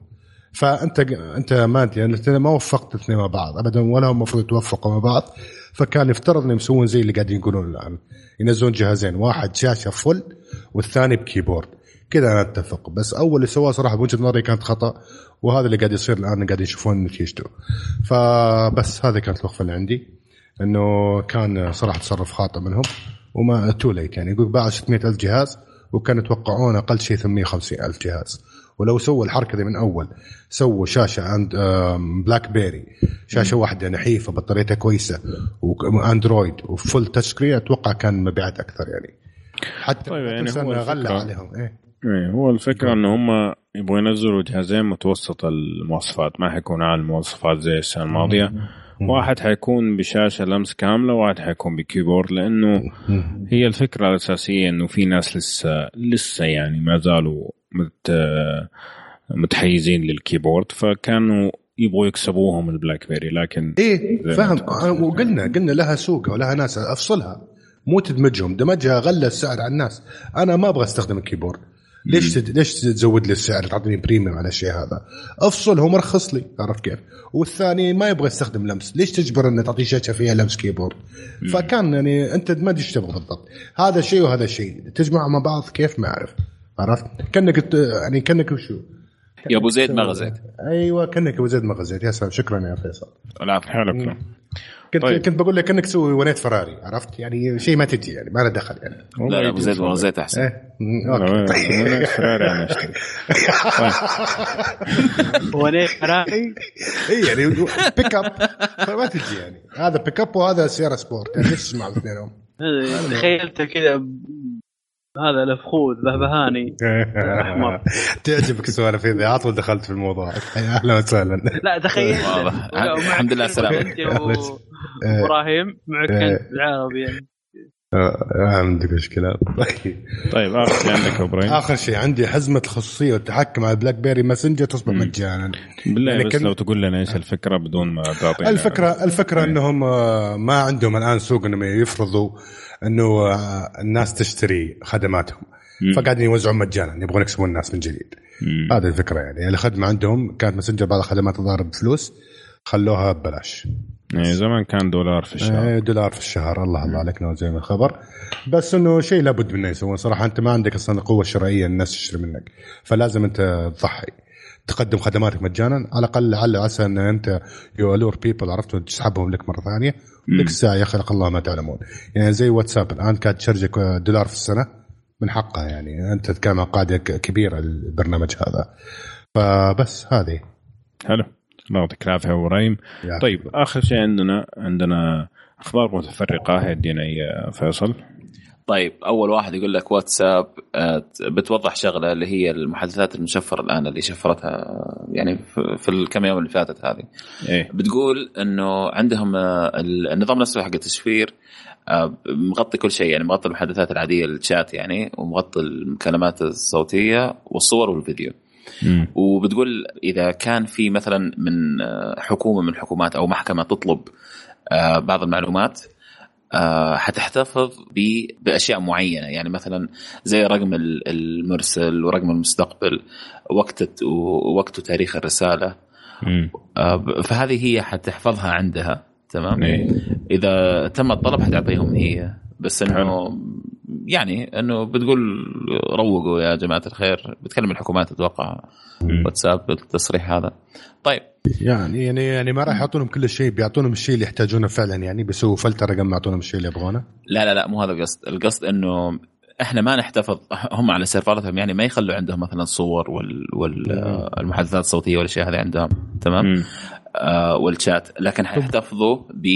فأنت أنت ما انت يعني ما وفقت الاثنين مع بعض ابدا ولا هم المفروض يتوفقوا مع بعض. فكان يفترض إنهم يسوون زي اللي قاعدين يقولون الآن ينزلون جهازين واحد شاشة full والثاني ب keyboard كذا أنا أتفق. بس أول اللي سواه صراحة بوجهة نظري كانت خطأ وهذا اللي قاعد يصير الآن قاعد يشوفون نتيجته. فبس هذه كانت الوقفة اللي عندي. إنه كان صراحة تصرف خاطئ منهم وما too late يعني. يقول باع 600 ألف جهاز وكانوا يتوقعون أقل شيء 850 ألف جهاز. ولو سووا الحركة دي من أول سووا شاشة عند بلاك بيري شاشة واحدة نحيفة بطاريتها كويسة واندرويد و full touch screen أتوقع كان مبيعات أكثر يعني. حتى طيب، يعني هو غلى عليهم إيه. إيه هو الفكرة انه هم يبغوا ينزلوا جهازين متوسط المواصفات. ما حيكون على المواصفات زي السنة الماضية. واحد حيكون بشاشة لمس كاملة وواحد حيكون ب keyboard لأنه هي الفكرة الأساسية إنه في ناس لسه لسه يعني ما زالوا مت متحيزين لل keyboard. فكانوا يبغوا يكسبوهم البلاك بيري لكن إيه فاهم وقلنا قلنا لها سوق ولها ناس أفصلها. مو تدمجهم. دمجها غلى السعر على الناس. أنا ما أبغى أستخدم ال keyboard. ليش تد... ليش تزود لي السعر؟ تعطيني premium على الشيء هذا. افصله مرخص لي. عرفت كيف؟ والثاني ما يبغى يستخدم لمس. ليش تجبر إنه تعطيه شاشة فيها لمس keyboard فكان يعني أنت ما أدري إيش تبغى بالضبط. هذا شيء وهذا شيء. تجمع مع بعض كيف؟ ما أعرف. عرفت؟ كأنك يعني كأنك وشو؟ يا أبو زيد ما غزيت أيوه كأنك أبو زيد ما غزيت يا سلام. شكرا يا فيصل. العفو. حلو. كنت طيب. طيب. كنت بقول لك كأنك تسوي ونيت فراري عرفت؟ يعني شيء ما تجي يعني ما له دخل يعني. لا لا ابو زيد ما غزيت أحسن. إيه؟ م- okay. أنا فراري أنا أشتري. ونيت فراري؟ اي يعني pick up فما تجي يعني. هذا pick up وهذا سيارة sport يعني ليش تسمع الاثنينهم؟ تخيلته كذا ب- هذا الفخوذ بهبهاني أحمر. تعجبك السوالف ذي على طول دخلت في الموضوع. أهلا وسهلا. لا تخيل الحمد لله و- وإبراهيم معك إيه. انت يعني آه، ما عندك مشكلة. طيب. طيب آخر شيء عندك إبراهيم. آخر شيء عندي حزمة الخصوصية والتحكم على بلاك بيري ماسنجر تصبح مجانا. بالله يعني بس كان- لو تقول لنا إيش الفكرة بدون ما تعطينا الفكرة الفكرة إنهم آه، ما عندهم الآن سوق إنهم يفرضوا إنه آه، الناس تشتري خدماتهم. فقاعدين يوزعون مجانا يبغون يكسبون الناس من جديد. هذه الفكرة يعني. الخدمة عندهم كانت ماسنجر بعض الخدمات الظاهر بفلوس خلوها ببلاش. يعني زمان كان دولار في الشهر. آه، دولار في الشهر. الله الله عليك نور زي ما الخبر. بس إنه شيء لابد منه يسوون. صراحة أنت ما عندك أصلا القوه الشرائيه الناس تشتري منك. فلازم أنت تضحي. تقدم خدماتك مجانا. على الأقل لعل عسى إن أنت you lure people عرفت؟ تسحبهم لك مرة ثانية. لك الساعة يخلق الله ما تعلمون. يعني زي واتساب. الآن كانت تشارجك دولار في السنة؟ من حقها يعني. أنت عن قاعدة كبيرة البرنامج هذا. فبس هذه. حلو. يعطيك العافيه يا إبراهيم طيب آخر شيء عندنا عندنا أخبار متفرقة. يدينا يا فيصل. طيب أول واحد يقول لك واتساب آه، بتوضح شغلة اللي هي المحادثات المشفرة الآن اللي شفرتها يعني في- في الكم يوم اللي فاتت هذه. إيه. بتقول إنه عندهم آه، النظام نفسه حق التشفير آه، مغطي كل شيء يعني مغطي المحادثات العادية الشات يعني ومغطي المكالمات الصوتية والصور والفيديو. مم. وبتقول إذا كان في مثلا من آه، حكومة من الحكومات أو محكمة تطلب آه، بعض المعلومات آه، حتحتفظ بأشياء معينة يعني مثلا زي رقم ال- المرسل ورقم المستقبل وقت ووقت وتاريخ الرسالة مم. فهذه هي حتحفظها عندها تمام إيه. إذا تم الطلب حتعطيهم هي بس إنه يعني إنه بتقول روقوا يا جماعة الخير بتكلم الحكومات أتوقع. واتساب بالتصريح هذا. طيب. يعني يعني يعني ما راح يعطونهم كل شيء بيعطونهم الشيء اللي يحتاجونه فعلا يعني بيسووا فلتره قبل ما يعطونهم الشيء اللي يبغونه؟ لا لا لا مو هذا القصد. القصد إنه إحنا ما نحتفظ هم على سيرفراتهم يعني ما يخلوا عندهم مثلا صور وال والمحادثات الصوتية والاشياء هذه عندهم تمام. آه والشات. لكن حيحتفظوا ب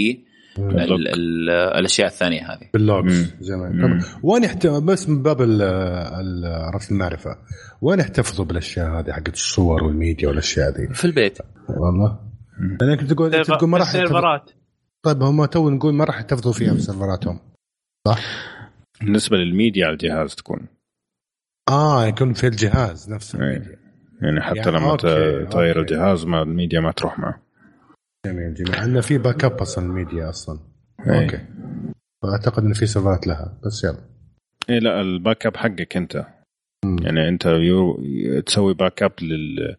ال ال الأشياء الثانية هذه. بال logs طبعا وين. بس من باب عرفت المعرفة. وين يحتفظوا بالأشياء هذه حقت الصور والميديا والأشياء ذي في البيت. والله. لانك انت تقول انت تقول ما راح يحتفظ- السيرفرات. طيب هم تو نقول ما راح يحتفظوا فيها في سيرفراتهم. بالنسبة للميديا على الجهاز تكون. آه يكون في الجهاز نفسه. إيه. يعني حتى يعني لما تغير. الجهاز ما الميديا ما تروح معه. جميل جميل عندنا في backup أصلا الميديا أصلا. إيه. okay. فأعتقد إن في سيرفرات لها. بس يلا. إيه لا ال backup حقك أنت. مم. يعني أنت يو تسوي backup لل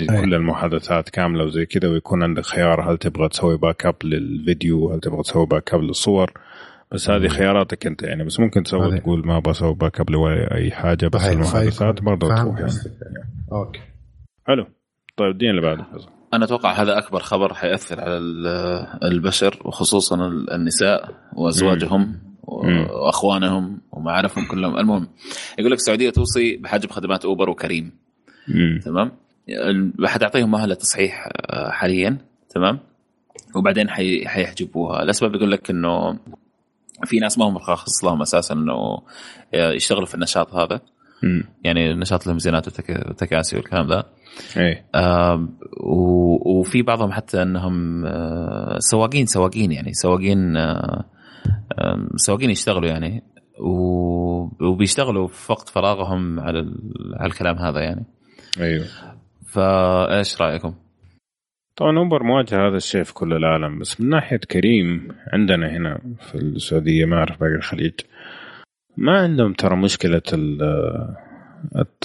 لكل المحادثات كاملة وزي كذا ويكون عندك خيار هل تبغى تسوي backup للفيديو هل تبغى تسوي backup للصور. بس هذه خياراتك أنت يعني. بس ممكن تسوي هذه- تقول ما بسوي backup لاي حاجة بس المحادثات برضه تروح يعني. okay. حلو. طيب ادينا اللي بعده. أنا أتوقع هذا أكبر خبر حيأثر على ال- البشر وخصوصا ال- النساء وأزواجهم. وأخوانهم ومعارفهم كلهم. المهم يقول لك السعودية توصي بحجب خدمات أوبر وكريم. تمام؟ حتعطيهم مهلة تصحيح آه، حاليا. تمام؟ وبعدين حي- حيحجبوها. الأسباب يقول لك إنه في ناس ما هم مرخص لهم أساسا إنه يشتغلوا في النشاط هذا. يعني نشاط الليموزينات والتك- والتكاسي والكلام ذا. إيه و- وفي بعضهم حتى انهم آه، سواقين سواقين يعني سواقين آه، سواقين يشتغلوا يعني. وبيشتغلوا في وقت فراغهم على على الكلام هذا يعني. أيوه. فايش رأيكم؟ طبعا اوبر مواجهة هذا الشيء في كل العالم بس من ناحية كريم عندنا هنا في السعودية ما أعرف باقي الخليج. ما عندهم ترى مشكلة ال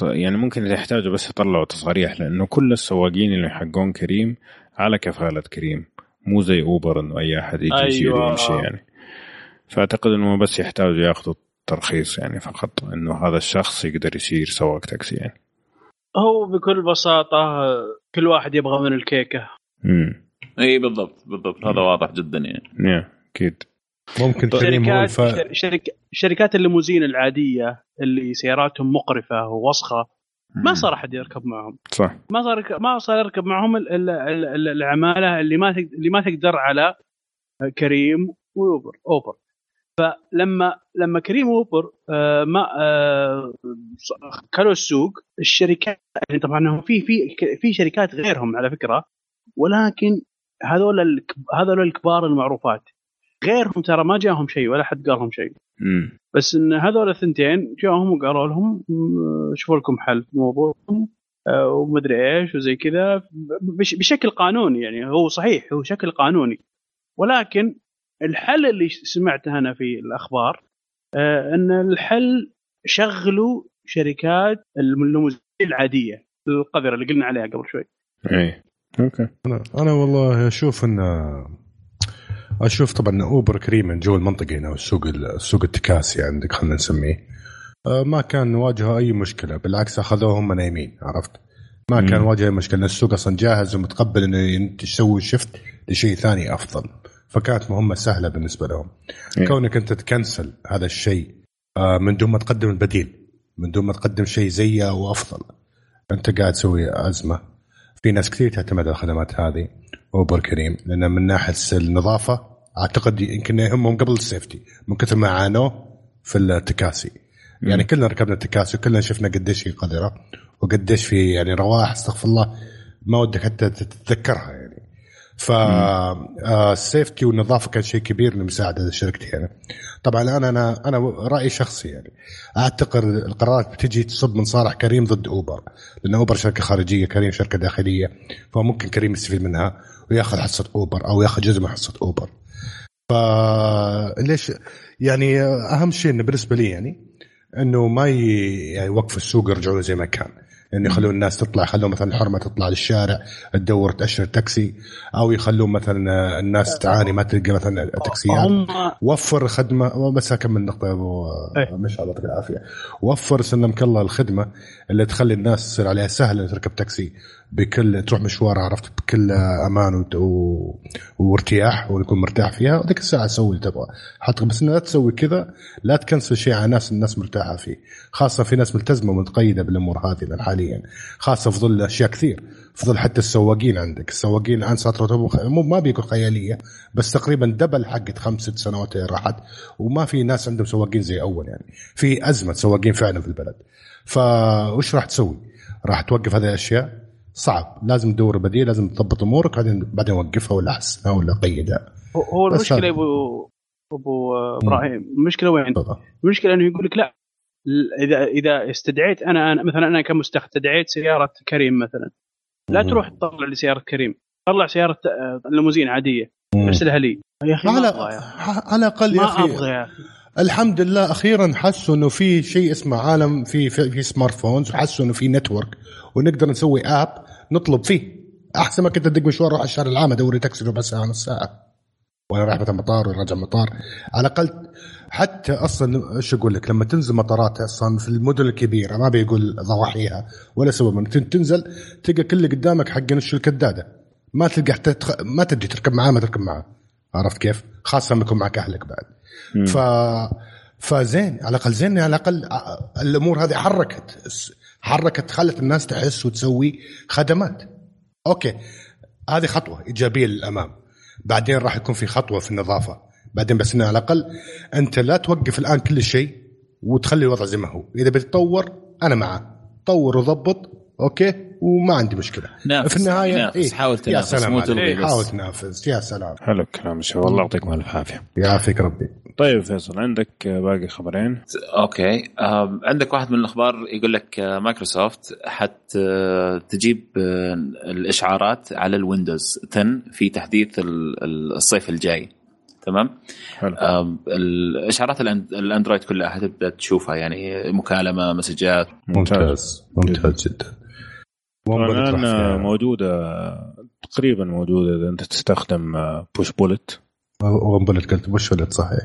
يعني ممكن يحتاجوا بس يطلعوا تصاريح لأنه كل السواقين اللي حقون كريم على كفالة كريم مو زي أوبر إنه أي أحد يجي يشيل أيوة. ويمشي يعني. فأعتقد إنه بس يحتاجوا ياخذوا ترخيص يعني فقط إنه هذا الشخص يقدر يصير سواق تاكسي يعني. هو بكل بساطة كل واحد يبغى من الكيكة. امم اي بالضبط بالضبط. هذا واضح جدا يعني. يا أكيد. ممكن كريم هو شركات الف... شرك شركات الليموزين العادية اللي سياراتهم مقرفة ووسخة ما صار أحد يركب معهم. صح. ما صار ما صار يركب معهم ال- ال- ال- ال- العمالة اللي ما اللي ما تقدر على كريم وأوبر. أوبر. فلما لما كريم وأوبر آه، ما آه، ص- كلوا السوق الشركات يعني طبعا في في في شركات غيرهم على فكرة ولكن هذول الك- هذول الكبار المعروفات. غيرهم ترى ما جاهم شيء ولا حد قال لهم شيء. امم بس إن هذول الثنتين جاهم وقالوا لهم شوفوا لكم حل في موضوعكم آه، ومدري إيش وزي كذا بش- بشكل قانوني يعني هو صحيح هو شكل قانوني. ولكن الحل اللي سمعته أنا في الأخبار آه، إن الحل شغلوا شركات الليموزين العادية القذرة اللي قلنا عليها قبل شوي. اي okay. أنا أنا والله أشوف إن أشوف طبعا أوبر كريم لما جو المنطقة هنا والسوق السوق التكاسي عندك خلينا نسميه. آه، ما كان واجهه أي مشكلة بالعكس اخذوهم نايمين عرفت؟ ما كان مم. واجهه أي مشكلة السوق أصلا جاهز ومتقبل إنه تسوي شفت لشيء ثاني أفضل. فكانت مهمة سهلة بالنسبة لهم. إيه. كونك أنت تكنسل هذا الشيء آه، من دون ما تقدم البديل من دون ما تقدم شيء زيه وافضل أنت قاعد تسوي أزمة. في ناس كثير تعتمد على الخدمات هذه أوبر كريم لأن من ناحية النظافة أعتقد يمكن يهمهم قبل السيفتي من كثر ما عانوا في التكاسي. يعني كلنا ركبنا التكاسي وكلنا شفنا قديش هي قذره وقديش في يعني روائح استغفر الله ما ودك حتى تتذكرها يعني. ف آه، السيفتي والنظافة كان شيء كبير لمساعدة شركتي يعني. طبعا أنا أنا أنا رأيي شخصي يعني. أعتقد القرارات بتجي تصب من صالح كريم ضد أوبر لأن أوبر شركة خارجية كريم شركة داخلية فممكن كريم يستفيد منها ويأخذ حصة أوبر أو يأخذ جزء من حصة أوبر. فليش يعني أهم شيء إنه بالنسبة لي يعني إنه ما يعني يوقف السوق يرجعوا له زي ما كان. إنه يخلون الناس تطلع يخلون مثلا الحرمة تطلع للشارع تدور تأشر تاكسي أو يخلون مثلا الناس تعاني ما تلقى مثلا تاكسيات. وفر خدمة بس اكمل نقطة يا أبو إيه. مش الله يعطيك العافية. وفر سلمك الله الخدمة اللي تخلي الناس تصير عليها سهله تركب تاكسي. بكل تروح مشوار عرفت بكل أمان وت- و... وارتياح ويكون مرتاح فيها. وذيك الساعة سوي اللي تبغى. حط بس لا تسوي كذا لا تكنسل شيء على ناس الناس مرتاحة فيه. خاصة في ناس ملتزمة ومتقيدة بالأمور هذه حاليا. خاصة في ظل أشياء كثير. في ظل حتى السواقين عندك. السواقين الآن صارت مو ما بيكون خيالية بس تقريبا دبل حقت خمس ست سنوات راحت. وما في ناس عندهم سواقين زي أول يعني. في أزمة سواقين فعلا في البلد. فوش راح تسوي؟ راح توقف هذه الأشياء؟ صعب لازم تدور بديل لازم تضبط أمورك بعدين بعدين وقفها ولا حسنها ولا قيدها هو- المشكلة هذا. ابو أبو إبراهيم المشكلة وين؟ المشكلة إنه يقول لك لا اذا إذا استدعيت أنا أنا مثلا أنا كمستخدم استدعيت سيارة كريم مثلا لا مم. تروح تطلع لي سياره كريم طلع سيارة آه، ليموزين عادية. أرسلها لي يا أخي على يا. على الأقل يا ما أخي أبغى يا أخي الحمد لله أخيرا حسوا إنه في شيء اسمه عالم في في, في smartphones وحسوا إنه في network ونقدر نسوي اب نطلب فيه. أحسن ما كنت أدق مشوار أروح على الشارع العام أدوري تاكسي ربع ساعه نص ساعه وأنا رايح مثلا مطار ولا راجع مطار. على الأقل حتى أصلا إيش أقول لك؟ لما تنزل مطارات أصلا في المدن الكبيرة ما بيقول ضواحيها ولا سوى من تن- تنزل تلقى كل اللي قدامك حق الكداده ما تلقى حتى تخ... ما تدري تركب معاه ما تركب معاه. عرفت كيف؟ خاصة لما يكون معك أهلك بعد. مم. ف فزين على الأقل زين على الأقل الأمور هذه حركت حركت خلت الناس تحس وتسوي خدمات. okay هذه خطوة إيجابية للأمام. بعدين راح يكون في خطوة في النظافة. بعدين بس إنه على الأقل أنت لا توقف الآن كل شيء وتخلي الوضع زي ما هو. إذا بتطور أنا معه. طور وضبط okay؟ وما عندي مشكلة. نافس في النهاية نافس إيه، حاول يا تنافس سلام مو. تلغي بس. حاول تنافس. يا سلام. حلو الكلام شباب. الله يعطيكم الف عافيه يعافيك ربي. طيب فيصل عندك باقي خبرين؟ okay. عندك واحد من الأخبار يقول لك آه، مايكروسوفت حت آه، تجيب آه، الإشعارات على الويندوز 10 في تحديث ال- ال- الصيف الجاي. تمام؟ الإشعارات الأندرويد كلها حتبدأ تشوفها يعني مكالمة مسجات. ممتاز. ممتاز جدا وين طبعا بلد راح الآن؟ موجودة تقريبا موجودة إذا أنت تستخدم بوش بولت وين بلد قلت وش ولد صحيح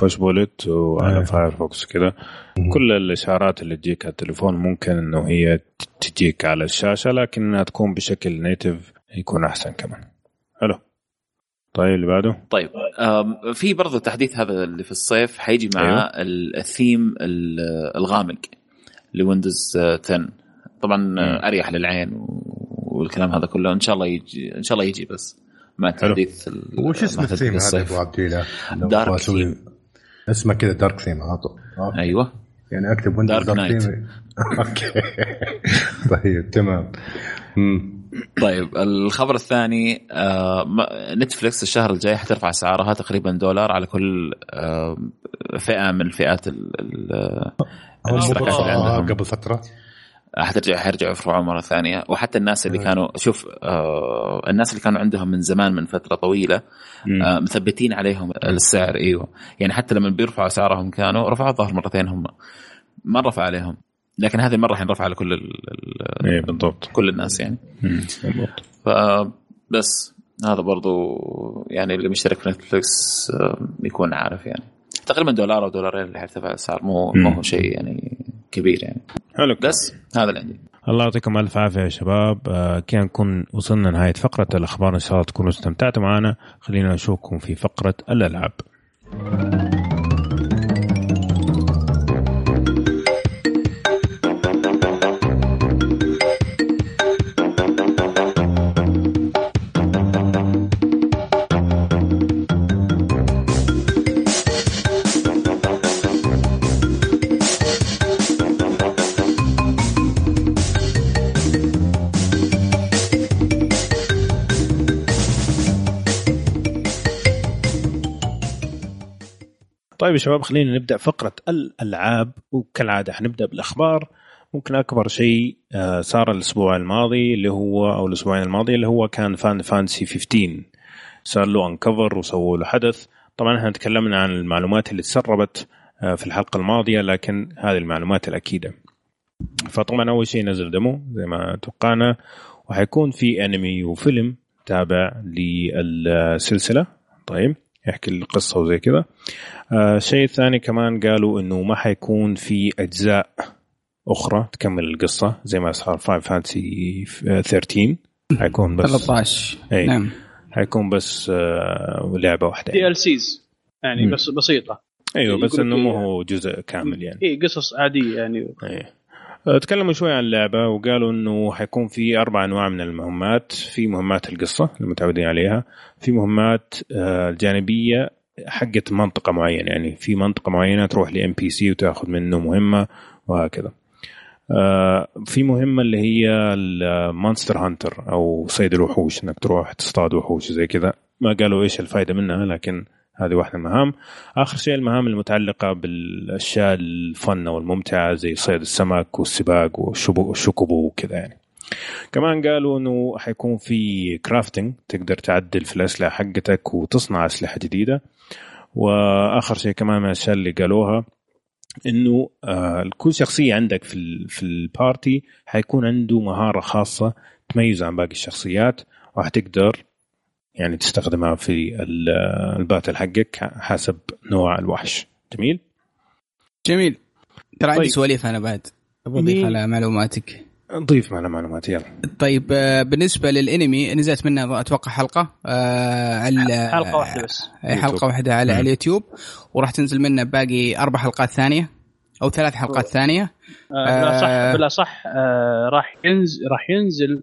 بوش بولت وعلى. فايرفوكس كذا. كل الاشعارات اللي تجيك على التليفون ممكن إنه هي تجيك على الشاشة لكنها تكون بشكل native يكون أحسن كمان حلو طيب اللي بعده طيب في برضه تحديث هذا اللي في الصيف حيجي مع أيوه. ال- الثيم ال- الغامق لويندوز 10 طبعا آه، أريح للعين والكلام هذا كله إن شاء الله يجي إن شاء الله يجي بس مع. تحديث وش اسم الثيم هذا الصيف. أبو عبد الله؟ لو dark أسوي- اسمه كذا dark theme على طول آه. أيوه يعني أكتب ويندوز dark night. theme okay طيب تمام مم. طيب الخبر الثاني آه، نتفلكس الشهر الجاي حترفع اسعارها تقريبا دولار على كل آه، فئة من الفئات ال- قبل فترة حترجع حيرجعوا يرفعوها مرة ثانية وحتى الناس اللي. كانوا شوف آه الناس اللي كانوا عندهم من زمان من فترة طويلة. آه مثبتين عليهم السعر إيوه يعني حتى لما بيرفعوا أسعارهم كانوا رفعوا الظهر مرتين هم ما رفع عليهم لكن هذه المرة حنرفع على كل ال إيه بالضبط كل الناس يعني. بالضبط فبس هذا برضو يعني اللي مشترك في نتفلكس آه، يكون عارف يعني تقريبا دولار أو دولارين اللي حيرتفع الأسعار مو. ما هو شيء يعني كبير يعني. حلو. بس هذا اللي عندي. الله يعطيكم ألف عافية يا شباب. آه كان نكون وصلنا نهايه فقرة الأخبار إن شاء الله تكونوا استمتعتوا معنا. خلينا نشوفكم في فقرة الألعاب. طيب يا شباب خلينا نبدأ فقرة الألعاب وكالعادة حنبدأ بالأخبار. ممكن أكبر شيء آه، صار الأسبوع الماضي اللي هو أو الأسبوعين الماضي اللي هو كان فان فانسي 15 صار له انكفر وسووا له حدث. طبعا إحنا تكلمنا عن المعلومات اللي تسربت آه، في الحلقة الماضية لكن هذه المعلومات الأكيدة. فطبعا أول شيء نزل دمو زي ما توقعنا وحيكون في انمي وفيلم تابع للسلسلة. طيب. يحكي القصة وزي كذا آه، الشيء الثاني كمان قالوا إنه ما حيكون في أجزاء أخرى تكمل القصة زي ما صار فاينل فانتسي 13 حيكون بس 13 أي. نعم حيكون بس آه، لعبة واحدة دي يعني. ال سيز يعني. بس بسيطة أيوه بس إنه مو. هو جزء كامل يعني اي قصص عادية يعني آه، تكلموا شوي عن اللعبة وقالوا إنه حيكون في أربع أنواع من المهمات. في مهمات القصة المتعودين عليها في مهمات آه، الجانبية حقت منطقة معينة. يعني في منطقة معينة تروح ل NPC وتاخذ منه مهمة وهكذا. آه، في مهمة اللي هي ال monster hunter أو صيد الوحوش إنك تروح تصطاد وحوش زي كذا. ما قالوا إيش الفائده منها لكن هذه واحدة من المهام. آخر شيء المهام المتعلقة بالأشياء ال fun والممتعة زي صيد السمك والسباق والتشوكوبو وكذا يعني. كمان قالوا إنه حيكون في crafting تقدر تعدل في الأسلحة حقتك وتصنع أسلحة جديدة. وآخر شيء كمان من الأشياء اللي قالوها إنه آه كل شخصية عندك في في ال party حيكون عنده مهارة خاصة تميزه عن باقي الشخصيات وحتقدر يعني تستخدمها في ال battle حقك حسب نوع الوحش. جميل؟ جميل. ترى عندي طيب. سواليف أنا بعد. بضيف على معلوماتك. نضيف على معلومات يلا. طيب آه، بالنسبة للأنمي نزلت منه أتوقع حلقة آه حلقة واحدة بس. حلقة واحدة على, على اليوتيوب وراح تنزل منه باقي أربع حلقات ثانية أو ثلاث حلقات ثانية. آه بلا صح آه، بلا صح آه راح ينزل راح ينزل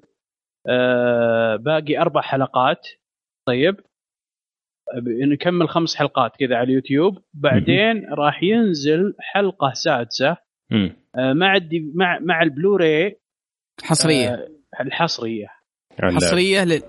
آه باقي أربع حلقات. طيب نكمل خمس حلقات كذا على اليوتيوب. بعدين راح ينزل حلقة سادسة. آه مع مع مع البلوراي. حصرية. آه الحصرية. حصرية لل...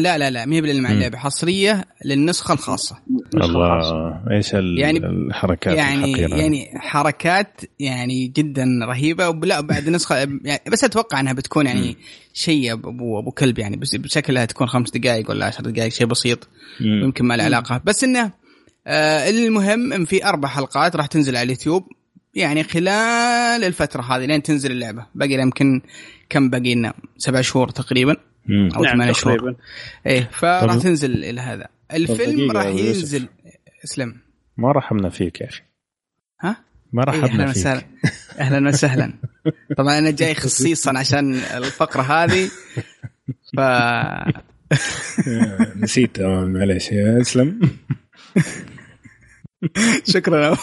لا لا لا ما هي مع اللعبة. حصرية للنسخة الخاصة. الله إيش يعني الحركات يعني الحقيرة. يعني حركات يعني جدا رهيبة ولا بعد نسخة يعني بس أتوقع إنها بتكون يعني شيء ابو ابو كلب يعني بس بشكلها تكون خمس دقائق ولا عشر دقائق شيء بسيط يمكن ما له علاقة. بس إنه آه المهم إن في أربع حلقات راح تنزل على اليوتيوب يعني خلال الفترة هذه لين تنزل اللعبة. باقي يمكن كم باقي لنا؟ سبع شهور تقريبا. أو نعم ثمان شهور. إيه فراح تنزل إلى هذا. الفيلم راح ينزل. اسلم. ما رحمنا فيك يا أخي. ها؟ ما رحبنا إيه فيك. وسهلا. أهلا وسهلا. طبعا أنا جاي خصيصا عشان الفقرة هذه. ف نسيت معلش يا اسلم. شكرا.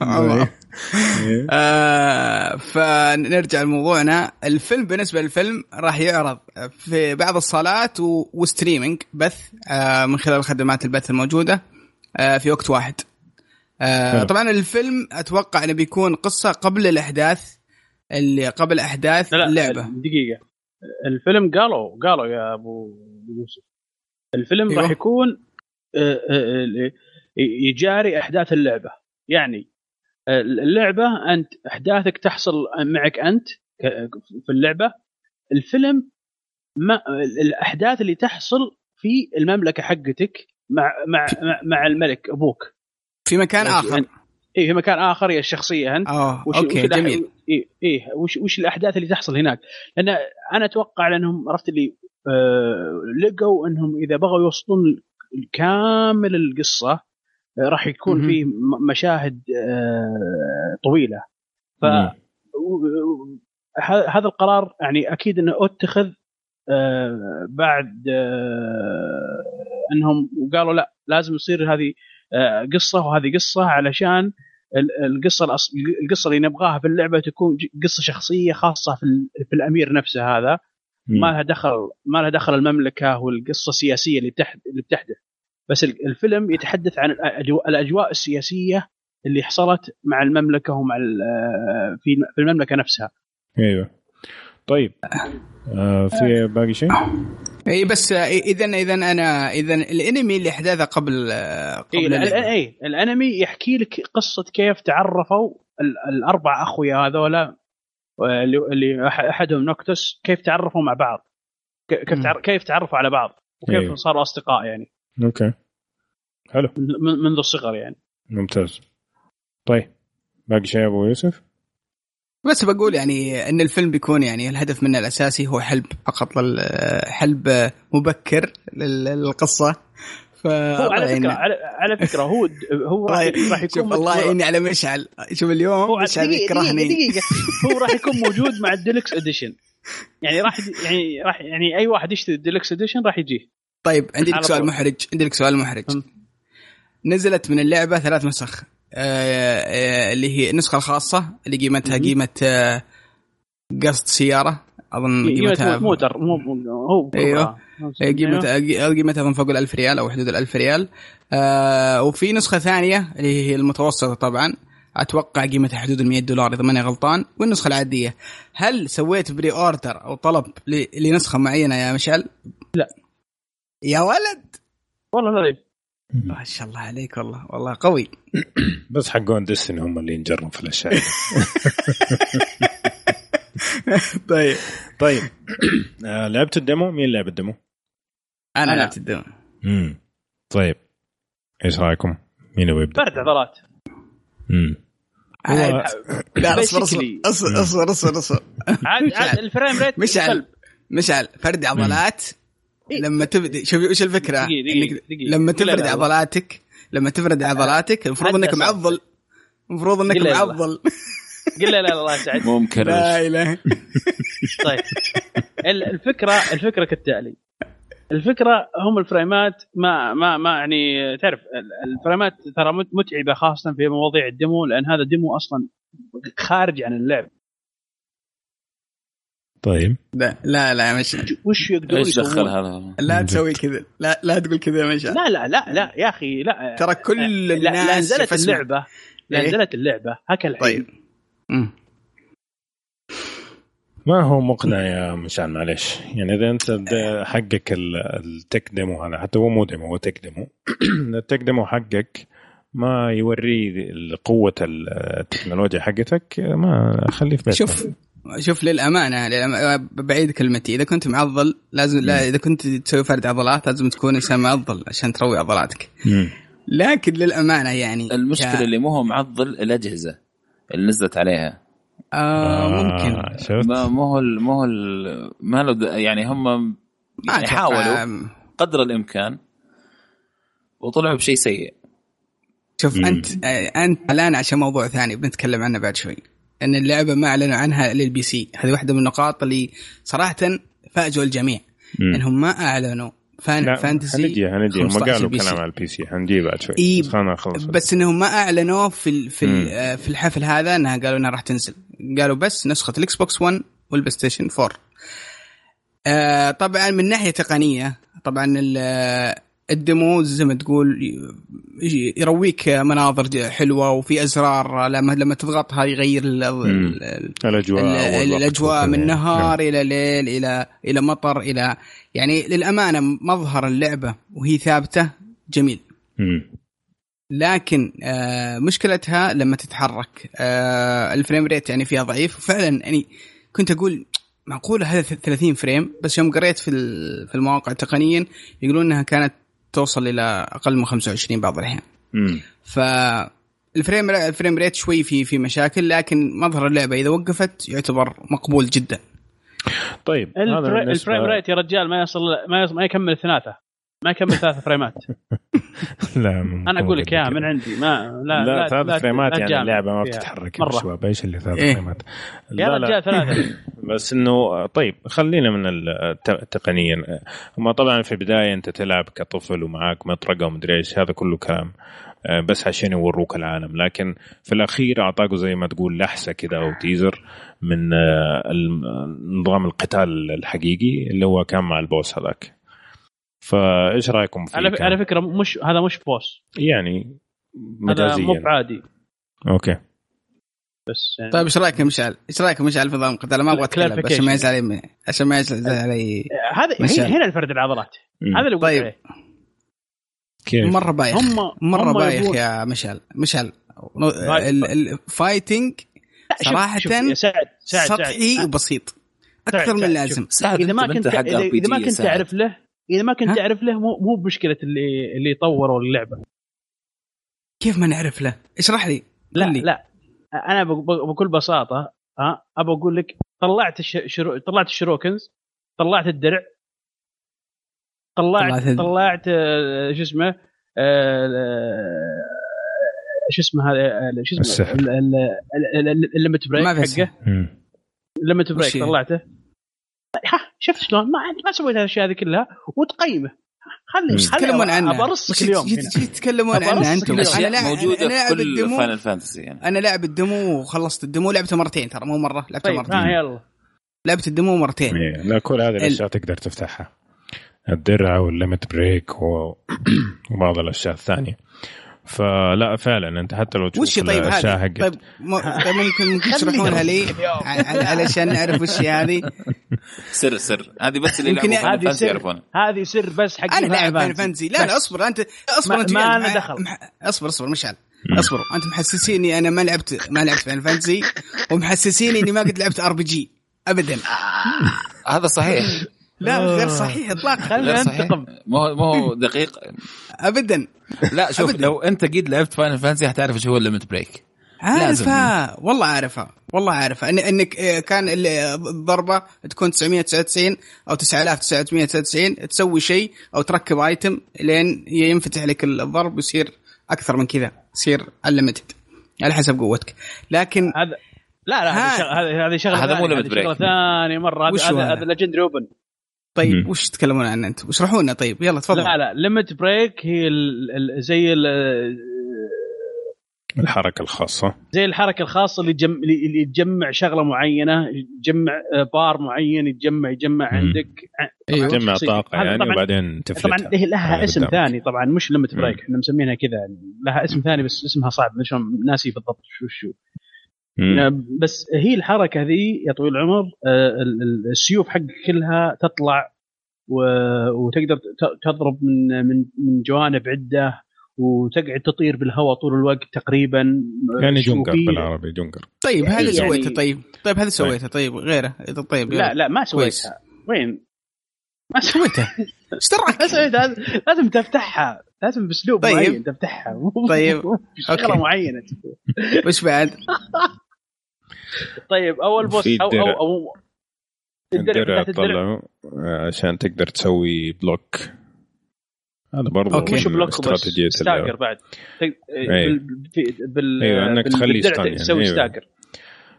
آه فنرجع لموضوعنا. الفيلم بالنسبة للفيلم راح يعرض في بعض الصالات وستريمينج بث آه من خلال خدمات البث الموجودة آه في وقت واحد. آه طبعا الفيلم أتوقع إنه بيكون قصة قبل الأحداث اللي قبل أحداث لا اللعبه دقيقة. الفيلم قالوا قالوا يا أبو يوسف. الفيلم أيوه. راح يكون آه، آه، آه، يجاري أحداث اللعبة. يعني اللعبة أنت أحداثك تحصل معك أنت في اللعبة. الفيلم ما الأحداث اللي تحصل في المملكة حقتك مع مع مع الملك أبوك. في مكان آخر. اي في مكان آخر يا الشخصيه أنت. آه وش أوكي وش جميل. اي إيه وش وش الأحداث اللي تحصل هناك؟ لأن أنا أتوقع لأنهم عرفت اللي آه لقوا إنهم إذا بغوا يوصلون كامل القصة آه، راح يكون في مشاهد آه، طويلة. ف هذا القرار يعني أكيد إنه أتخذ آه، بعد إنهم قالوا لا لازم يصير هذه قصة وهذه قصة علشان القصة القصة اللي نبغاها في اللعبة تكون قصة شخصية خاصة في الأمير نفسه هذا. ما لها دخل ما لها دخل المملكة والقصة السياسية اللي اللي بتحدث بس الفيلم يتحدث عن الأجواء السياسية اللي حصلت مع المملكة ومع في المملكة نفسها. أيوه. طيب آه في باقي شيء؟ إي بس اذا اذا أنا اذا الأنمي اللي احداثه قبل آه، قبل إي إيه الأنمي يحكي لك قصة كيف تعرفوا الأربع أخويا هذولا اللي أحدهم نوكتوس كيف تعرفوا مع بعض؟ كيف كيف تعرفوا على بعض؟ وكيف أيوه. صاروا أصدقاء يعني؟ أوكي. حلو. منذ الصغر يعني. ممتاز. طيب باقي شيء أبو يوسف؟ بس بقول يعني إن الفيلم بيكون يعني الهدف منه الأساسي هو حلب فقط حلب مبكر للقصة. ف هو على فكرة يعني... على فكرة هو هو راح, طيب، راح يكون الله يعيني على مشعل. شوف اليوم مشعل يكرهني. دقيقة. هو راح يكون موجود مع ال deluxe edition. يعني راح يعني راح يعني أي واحد يشتري ال deluxe edition راح يجيه. طيب عندي لك سؤال محرج. عندي لك سؤال محرج. نزلت من اللعبة ثلاث نسخ. آه آه اللي هي النسخة الخاصة اللي قيمتها قيمة آه قصد سيارة. أظن قيمتها موتر مو هو أيوه. إيه، قيمتها قيمتها اظن فوق ال 1000 ريال أو حدود ال 1000 ريال. آه وفي نسخة ثانية اللي هي المتوسطة طبعا. أتوقع قيمتها حدود ال 100 دولار إذا ماني غلطان. والنسخة العادية. هل سويت pre-order أو طلب لنسخة معينة يا مشعل؟ لا. يا ولد والله لا ما شاء الله عليك والله والله قوي بس حقون Destiny هم اللي ينجرون في الأشياء. طيب طيب آه لعبت ال demo مين لعب ال demo؟ أنا أنا. لعبت ال demo امم طيب إيش رأيكم؟ مين يبغى يبدأ؟ فرد عضلات امم هو- لا أصبر أصبر. أصبر أصبر أصبر عاد ال frame rate مشعل. مشعل فرد عضلات لما تبدا شوف وش الفكرة؟ دقيقة- دقيقة- إنك دقيقة. لما تفرد لا، لا. عضلاتك لما تفرد عضلاتك المفروض إنك. معضل المفروض إنك قل لا لا. معضل قل لا لا الله يسعدك مو مكرش لا إله طيب ال- الفكرة الفكرة كالتالي الفكرة هم ال frameات ما ما ما يعني تعرف ال- ال frameات ترى مت- متعبة خاصة في مواضيع ال demo لأن هذا ال demo أصلا خارج عن اللعب طيب. لا لا لا مش وش يقدرون إيش دخل يسوون هذا؟ لا تسوي كذا. لا لا تقول كذا يا مشعل. لا لا لا لا يا أخي لا. ترى كل لا, لا الناس نزلت. اللعبة. لا إيه؟ نزلت اللعبة. هكا الحين طيب. ما هو مقنع يا مشعل معلش يعني إذا أنت حقك ال- ال tech demo هذا حتى هو مو demo هو tech demo. ال tech demo حقك ما يوري قوة التكنولوجيا حقتك ما خليه في بيتك. شوف شوف للأمانة للأمانة بعيد كلمتي. إذا كنت معضل لازم لا إذا كنت تسوي فرد عضلات لازم تكون إنسان معضل عشان توري عضلاتك. مم. لكن للأمانة يعني المشكلة ك- اللي مو هو معضل الأجهزة اللي نزلت عليها. آه ممكن. آه، شفت. ما مو هو ال- مو هو ما له يعني هم ما يعني حاولوا قدر الإمكان وطلعوا بشيء سيء. شوف مم. انت آه، أنت الآن عشان موضوع ثاني بنتكلم عنه بعد شوي. إن اللعبة ما أعلنوا عنها للبي سي هذه واحدة من النقاط اللي صراحة فاجئوا الجميع مم. إنهم ما أعلنوا. فاينل فانتسي حنجي حنجي هم 15 قالوا. كلام على ال PC حنجي بعد شوي. إيه، بس نخلص. بس إنهم ما أعلنوا في ال في. ال آه، في الحفل هذا إنها قالوا إنها راح تنزل. قالوا بس نسخة الإكس بوكس 1 والبلاي ستيشن 4 آه طبعا من ناحية تقنية طبعا آه، ال demo زي ما تقول يوريك مناظر حلوة وفي أزرار لما لما تضغطها يغير ال- ال- ال- الأجواء ال- والوقت الأجواء من. نهار إلى ليل إلى إلى مطر إلى يعني للأمانة مظهر اللعبة وهي ثابتة جميل. مم. لكن آه مشكلتها لما تتحرك. آه ال frame rate يعني فيها ضعيف. وفعلا يعني كنت أقول معقولة هذا 30 frame بس يوم قريت في في المواقع تقنيا يقولون إنها كانت توصل إلى أقل من 25 بعض الأحيان. ف ال frame ال frame rate شوي في في مشاكل لكن مظهر اللعبة إذا وقفت يعتبر مقبول جدا. طيب ال frame rate يا رجال ما يصل ما يصل ما يكمل ثلاثة ما يكمل ثلاث frameات. لا أنا أقول لك إياها من عندي. ما لا لا, ثلاث frameات لا يعني اللعبة ما. بتتحرك يا مرة. شباب إيش اللي ثلاث إيه. frameات. يا رجال ثلاثة. بس إنه طيب خلينا من تقنيا. هم طبعا في البداية أنت تلعب كطفل ومعاك مطرقة ومدري إيش هذا كله كلام. آه، بس عشان يوروك العالم. لكن في الأخير اعطاكوا زي ما تقول لحسة كده أو teaser من آه، نظام القتال الحقيقي اللي هو كان مع ال boss هذاك. فايش رأيكم فيه على؟ على فكرة مش هذا مش boss يعني هذا مجازيا مو بعادي okay بس يعني طيب إيش رأيك يا مشعل؟ إيش رأيك يا مشعل في نظام القتال؟ ما أبغى أتكلم بس عشان ما. يزعل علي عشان ما يزعل علي هذا. هنا الفرد العضلات. هذا اللي طيب. عليه كيف مرة بايخ هم مرة هم بايخ يبون- يا مشعل مشعل. الفايتنج لا، شوف- سعد سعد سطحي سعد. وبسيط سعد، أكثر من سعد، اللازم سعد إذا ما كنت اذا, إذا ما كنت سعد. تعرف له إذا ما كنت؟ تعرف له مو مو بمشكلة اللي اللي طوروا اللعبة كيف ما نعرف له؟ اشرح لي لا قل لي. لا أنا بكل بساطة ها أبى أقول لك طلعت الش... شرو... طلعت الشروكنز طلعت الدرع طلعت طلعت طلعت آه، شو اسمه آه، آه، شو اسمه هذا شو اسمه السحر. ال- ال- ال- ال- الليمت بريك ما في حقه. الليمت بريك؟ طلعته شفت شلون ما ما سويت هالاشياء هذه كلها وتقيمه. خلي يتكلمون عنه. برصك اليوم أبى عنه. أنتم. أنا اشياء لاعب موجودة أنا لاعب في كل فاينل فانتسي يعني. أنا لاعب الديمو وخلصت الديمو لعبته مرتين ترى مو مرة لعبته طيب مرتين. يلا. لعبه الدمو مرتين. إيه، لا كل هذه الأشياء تقدر تفتحها. الدرع والليمت بريك و- وبعض الأشياء الثانية. فلا فعلا أنت حتى لو تشوف وش طيب هذه؟ حقت. طيب. طيب ممكن ممكن تشرحونها لي؟ علشان نعرف وش هي هذه. سر سر. هذه بس اللي يمكن يلعبوا هذه فانتسي سر يعرفونها هذه سر بس حق أنا لاعب فاينل فانتسي لا لا أصبر انت أصبر أنت ما أنا مع- دخل. أصبر أصبر مشعل أصبر أنت محسسيني أنا ما لعبت ما لعبت فاين فانتسي ومحسسيني إني ما قد لعبت RPG ابدا. هذا صحيح. لا غير صحيح اطلاقا. خلينا ننتقم ما هو ما هو دقيق. ابدا. لا شوف أبداً. لو أنت قد لعبت فاينل فانتسي حتعرف إيش هو ال limit break عارفها. والله عارفها. والله عارفها. إن إنك آه، كان ال- الضربه تكون 999 أو 9999 تسوي شيء أو تركب item لين ينفتح لك الضرب ويصير أكثر من كذا يصير unlimited على حسب قوتك. لكن هذا لا لا. هذه شغ- هذه شغلة هذا مو limit هذه شغلة. ثانية مرة. هذا؟ هذا؟ legendary weapon طيب مم. وش تتكلمون عنه أنتم؟ اشرحوا لنا طيب يلا تفضل لا لا limit break هي ال- ال- زي ال- الحركة الخاصة زي الحركة الخاصة اللي تجمع اللي تجمع شغلة معينة يجمع آه، بار معين يتجمع يجمع مم. عندك أيوه تجمع شخصية. طاقة هذا يعني طبعاً- وبعدين طبعا تفلتها هي لها اسم قدامك. ثاني طبعا مش ليمت. بريك إحنا مسمينها كذا لها اسم ثاني بس اسمها صعب مش ناسي بالضبط شو شو مم. بس هي الحركة ذي يا طويل العمر آه، ال- ال- السيوف حق كلها تطلع وتقدر ت- تضرب من من من جوانب عدة وتقعد تطير بالهواء طول الوقت تقريبا يعني شو جونجر في- بالعربي جونجر طيب هذا يعني- سويته طيب طيب هذا سويته طيب غيره طيب لا. لا ما. سويتها وين؟ ما سويتها إيش دراك؟ ما سويتها لازم تفتحها لازم بأسلوب طيب. معين تفتحها طيب. شغلة. معينة وش بعد؟ طيب أول بوس أو أو, الدرع. أو الدرع تطلعه عشان تقدر تسوي بلوك هذا برضه أوكي. مش من بلوك بس استراتيجية ستاجر. بعد تق- أي. بال في- بال أيوة، إنك بال- تخليه. تسوي. stagger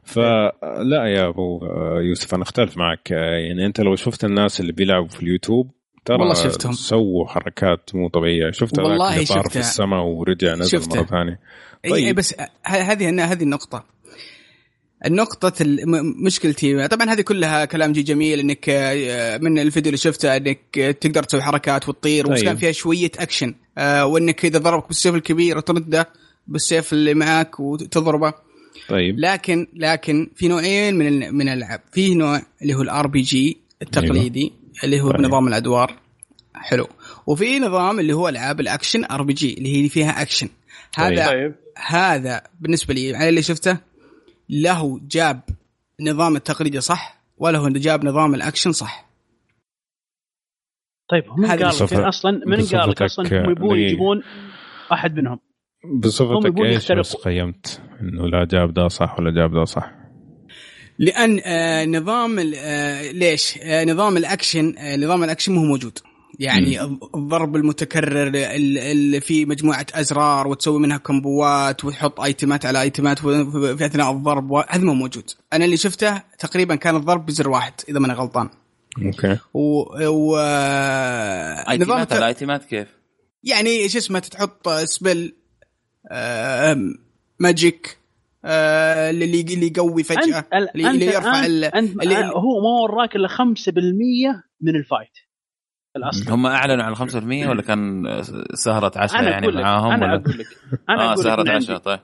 فلا يا أبو يوسف أنا أختلف معك يعني أنت لو شفت الناس اللي بيلعبوا في اليوتيوب ترى والله شفتهم. سووا حركات مو طبيعية شفت هذاك والله اللي طار في شفتها. السماء ورجع نزل شفتها. مره ثانية طيب. طيب. بس ه- هذه هذه النقطة النقطة مشكلتي. طبعا هذه كلها كلام جي جميل إنك آه، من الفيديو اللي شفته إنك آه، تقدر تسوي حركات وتطير بس طيب. كان فيها شوية أكشن. آه، وإنك إذا ضربك بالسيف الكبير ترده بالسيف اللي معك وتضربه. طيب. لكن لكن في نوعين من من الألعاب. في نوع اللي هو ال RPG التقليدي اللي هو طيب. بنظام الأدوار. حلو. وفي نظام اللي هو ألعاب ال action RPG اللي هي فيها أكشن. هذا طيب. هذا بالنسبة لي على اللي شفته له جاب نظام التقليدي صح وله جاب نظام الأكشن صح؟ طيب من هذه قال أصلا من قال لك أصلا هم يبون. يجيبون أحد منهم؟ هم بصفتك إيش. بس game ت؟ إنه لا جاب ده صح ولا جاب ده صح. لأن آه نظام ال- آه ليش؟ آه نظام الأكشن آه نظام الأكشن مو موجود. يعني الضرب المتكرر ال- اللي في مجموعة أزرار وتسوي منها combo ات وتحط item ات على item ات في أثناء الضرب و- هذا مو موجود. أنا اللي شفته تقريبا كان الضرب بزر واحد إذا ما أنا غلطان. أوكي. و, و... ايتمات على ايتمات كيف؟ يعني شو اسمه تحط سبل آه ماجيك آه اللي اللي يقوي فجأة اللي, يرفع ال- اللي هو ما وراك إلا 5% من الفايت الأصل. هم أعلنوا عن 5% ولا كان سهرة عشاء أنا يعني أقول لك معاهم أنا ولا؟ أقول لك. أنا أقول لك سهرة من عندي. عشاء طيب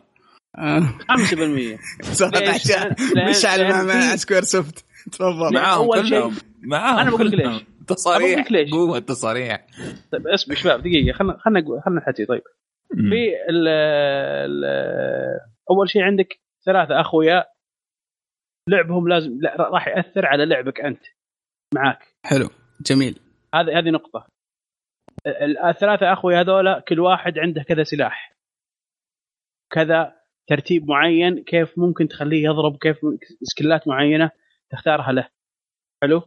آه 5% صارت ليش؟ عشان لأن- مشعل مع, سكوير سوفت. تفضل. معاهم كلهم. معاهم أنا بقول لك كلهم. ليش. تصاريح أقول لك ليش. قوة تصاريح. طيب اسمع شباب دقيقة خلنا خلنا خلنا نحكي طيب. في ال ال أول شيء عندك ثلاثة أخويا. لعبهم لازم لا راح يأثر على لعبك أنت معاك. حلو. جميل. هذه هذه نقطة. ال- الثلاثة اخويا هذولا كل واحد عنده كذا سلاح. كذا ترتيب معين كيف ممكن تخليه يضرب كيف سكلات معينة تختارها له. حلو؟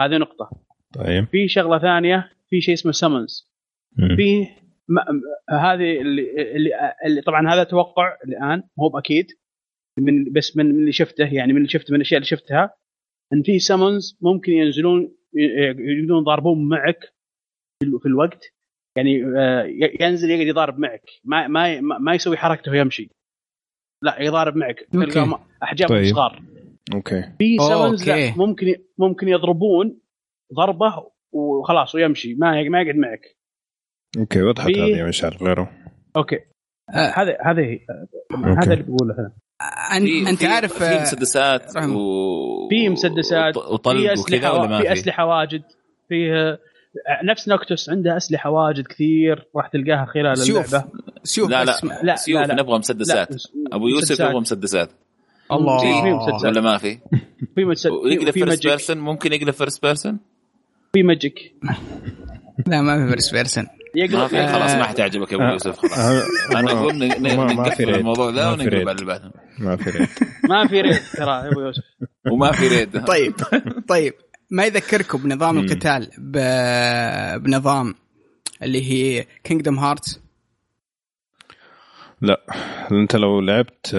هذه نقطة. طيب. في شغلة ثانية في شيء اسمه سمنز. في هذه اللي, اللي, اللي طبعا هذا توقع الآن مو بأكيد. من بس من اللي شفته يعني من اللي شفته من الأشياء اللي شفتها. إن في سمونز ممكن ينزلون يقدرون يضاربون معك في ال- في الوقت يعني آه، ينزل يقعد يضارب معك ما ما ما- ما يسوي حركته ويمشي لا يضارب معك. تلقى أحجام طيب. صغار أوكي في أوه، 7 لا أوكي. ممكن ممكن يضربون ضربة وخلاص ويمشي ما ما يقعد معك أوكي وضحت هذه يا مشعل غيره أوكي آه. هذا هذا هي أوكي. هذا اللي بقوله. أن- أنت في- عارف في آه، مسدسات. و... في مسدسات وط- في وطلق وكذا اسلحه ولا ما في في؟ أسلحة واجد فيه نفس نوكتوس عنده أسلحة واجد كثير راح تلقاها خلال سيوف. اللعبة سيوف لا لا لا سيوف لا لا. نبغى مسدسات لا، أبو يوسف مسدسات. يبغى مسدسات الله في- في مسدسات. ولا ما في؟ في مسد... ويقلب في فيرست ماجيك بيرسون ممكن يقلب فيرست بيرسون؟ في ماجيك لا ما في فيرست بيرسون ما في خلاص ما حتعجبك يا أبو آه. يوسف خلاص آه، أنا أقول نقفل ريد. الموضوع ذا ونقلب ريد. على اللي ما في ريت ما في ريد ترى يا أبو يوسف وما في raid طيب طيب ما يذكركم بنظام. القتال ب... بنظام اللي هي Kingdom Hearts لا أنت لو لعبت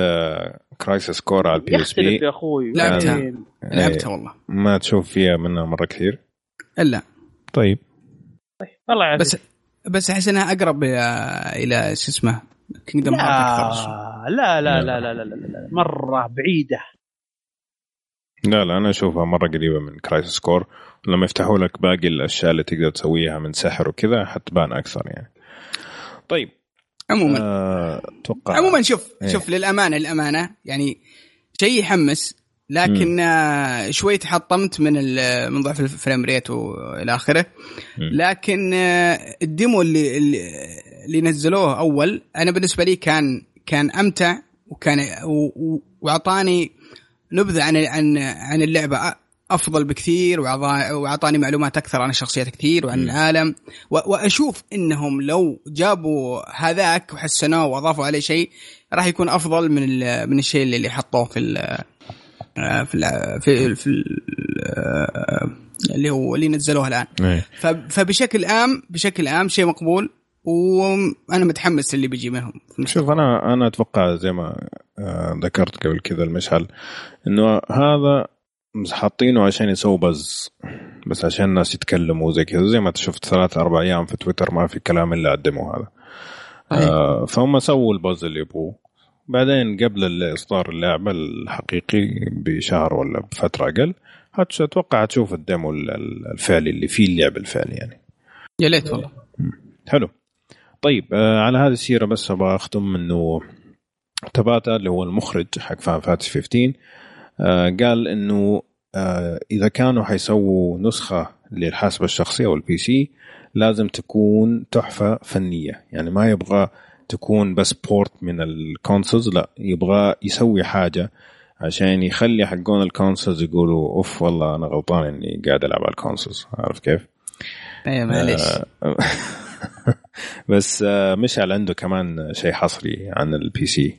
Crisis Core على ال PSP يا أخوي لعبتها. لعبتها والله ما تشوف فيها منها مرة كثير إلا طيب الله يعافيك بس بس أحس إنها أقرب إلى شو اسمه Kingdom Hearts أكثر. لا لا لا لا لا. لا, لا, لا. مرة بعيدة. لا لا أنا أشوفها مرة قريبة من Crisis Core لما يفتحوا لك باقي الأشياء اللي تقدر تسويها من سحر وكذا حتبان أكثر يعني. طيب. عموما. آه، أتوقع عموما شوف إيه. شوف للأمانة للأمانة يعني شيء يحمس لكن آه، شوي تحطمت من من ضعف ال frame rate وإلى آخره مم. لكن آه، ال demo اللي اللي, نزلوه أول أنا بالنسبة لي كان كان أمتع وكان وأعطاني نبذة عن عن عن اللعبة أفضل بكثير وأعطاني معلومات أكثر عن الشخصيات كثير وعن مم. العالم وأشوف إنهم لو جابوا هذاك وحسنوه وأضافوا عليه شيء راح يكون أفضل من من الشيء اللي اللي حطوه في في ال في, في ال- آه، اللي هو اللي نزلوه الآن. ف- فبشكل عام بشكل عام شيء مقبول وأنا متحمس اللي بيجي منهم. شوف أنا أنا أتوقع زي ما آه، ذكرت قبل كذا المشعل إنه هذا حاطينه عشان يسووا بز بس عشان الناس يتكلموا زي كذا. زي ما شفت ثلاث أربع أيام في تويتر ما في كلام إلا قدموا هذا. آه فهم سووا البز اللي يبغوه بعدين قبل إصدار اللعبة الحقيقي بشهر ولا بفترة أقل أتوقع تشوف ال demo ال- ال- الفعلي اللي فيه اللعب الفعلي يعني. يا ليت والله. حلو. طيب آه على هذه السيرة بس أبغى أختم إنه Tabata اللي هو المخرج حق Final Fantasy 15 آه قال إنه آه إذا كانوا حيسووا نسخة للحاسبة الشخصية وال PC لازم تكون تحفة فنية. يعني ما يبغى تكون بس port من ال consoles لا يبغى يسوي حاجة عشان يخلي حقون ال consoles يقولوا أوف والله أنا غلطان إني قاعد ألعب على ال consoles عارف كيف؟ إيه معليش. آه، بس آه، مشعل عنده كمان شيء حصري عن ال PC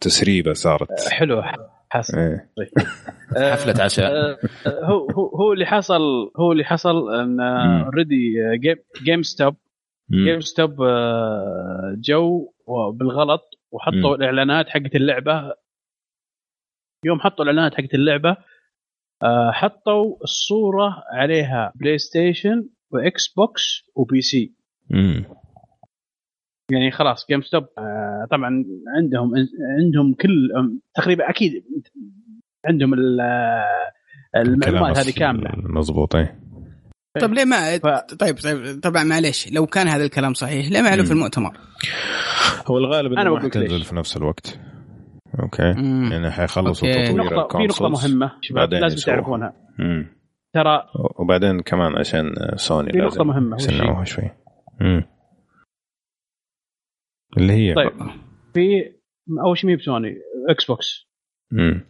تسريبة صارت. حلو حصل إيه. حفلة عشاء. آه، هو هو هو اللي حصل هو اللي حصل إن. already GameStop. GameStop آه، جو بالغلط وحطوا مم. الإعلانات حقت اللعبة. يوم حطوا الإعلانات حقت اللعبة آه، حطوا الصورة عليها PlayStation و Xbox و PC مم. يعني خلاص GameStop آه، طبعا عندهم عندهم كل تقريبا أكيد عندهم ال- المعلومات هذه كاملة. مضبوط إيه. طيب ليه ما ف- طيب طيب طبعا معليش لو كان هذا الكلام صحيح ليه ما قالوا في. المؤتمر؟ هو الغالب إنه ما حتنزل. في نفس الوقت أوكي مم. يعني حيخلصوا أوكي. تطوير نقطة في نقطة مهمة شباب بعدين لازم يسووها. تعرفونها مم. ترى وبعدين كمان عشان سوني في نقطة مهمة،؟ يسنعوها شوي مم. اللي هي طيب في اول شيء مي بسوني إكس بوكس مم.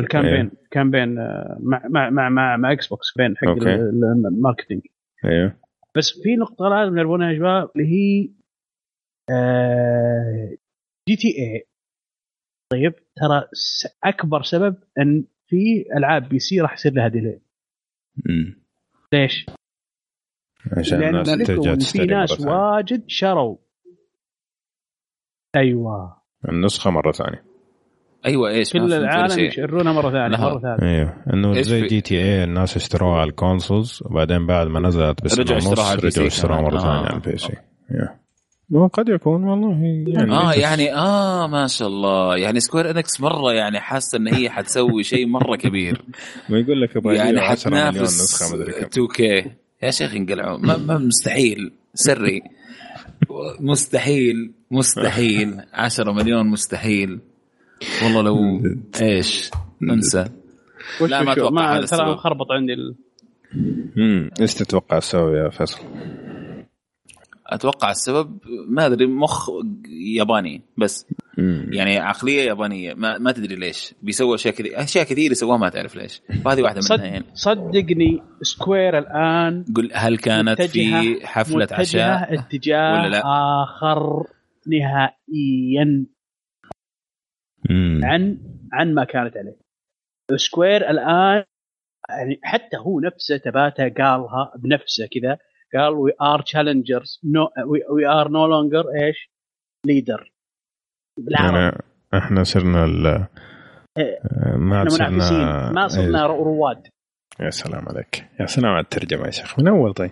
الكامبين كامبين آه، مع مع مع مع, مع إكس بوكس بين حق الماركتينج. أيوه بس في نقطة لازم تعرفونها يا شباب اللي هي آه، GTA طيب ترى أكبر سبب إن في ألعاب PC راح يصير لها delay. ليش؟ عشان الناس ترجع في ناس. واجد شروا. أيوه. النسخة مرة ثانية. أيوه إيش؟ كل العالم يشترونها مرة ثانية لها. مرة ثانية. أيوه. إنه زي GTA الناس اشتروها على ال consoles وبعدين بعد ما نزلت بس رجعوا اشتروها رجعوا اشتروها آه. ثانية على ال PC. مو قد يكون والله يعني آه يعني آه ما شاء الله. يعني Square Enix مرة يعني حاسة إن هي حتسوي شيء مرة كبير. ما يقول لك أبغى يعني 10 مليون حتنافس نسخة مدري كم. 2K يا شيخ انقلعوا. ما, ما مستحيل. سري. مستحيل. مستحيل. 10 مليون مستحيل. والله لو إيش ننسى وش لا، ما أتوقع هذا ترى السبب. خربط عندي ال... امم إيش تتوقع السبب يا فيصل؟ أتوقع السبب ما أدري مخ ياباني بس مم. يعني عقلية يابانية ما, ما تدري ليش. بيسووا أشياء كثير أشياء كثير يسووها ما تعرف ليش. فهذه واحدة صد... منها يعني. صدقني سكوير الآن قل هل كانت في حفلة عشاء؟ اتجاه ولا لا؟ آخر نهائيا. مم. عن عن ما كانت عليه Square الآن يعني حتى هو نفسه Tabata قالها بنفسه كذا قال we are challengers we are no longer إيش؟ leader بالعربي يعني إحنا صرنا ال إيه. ما صرنا ما صرنا إيه. رواد يا سلام عليك يا سلام على الترجمة يا شيخ من أول طيب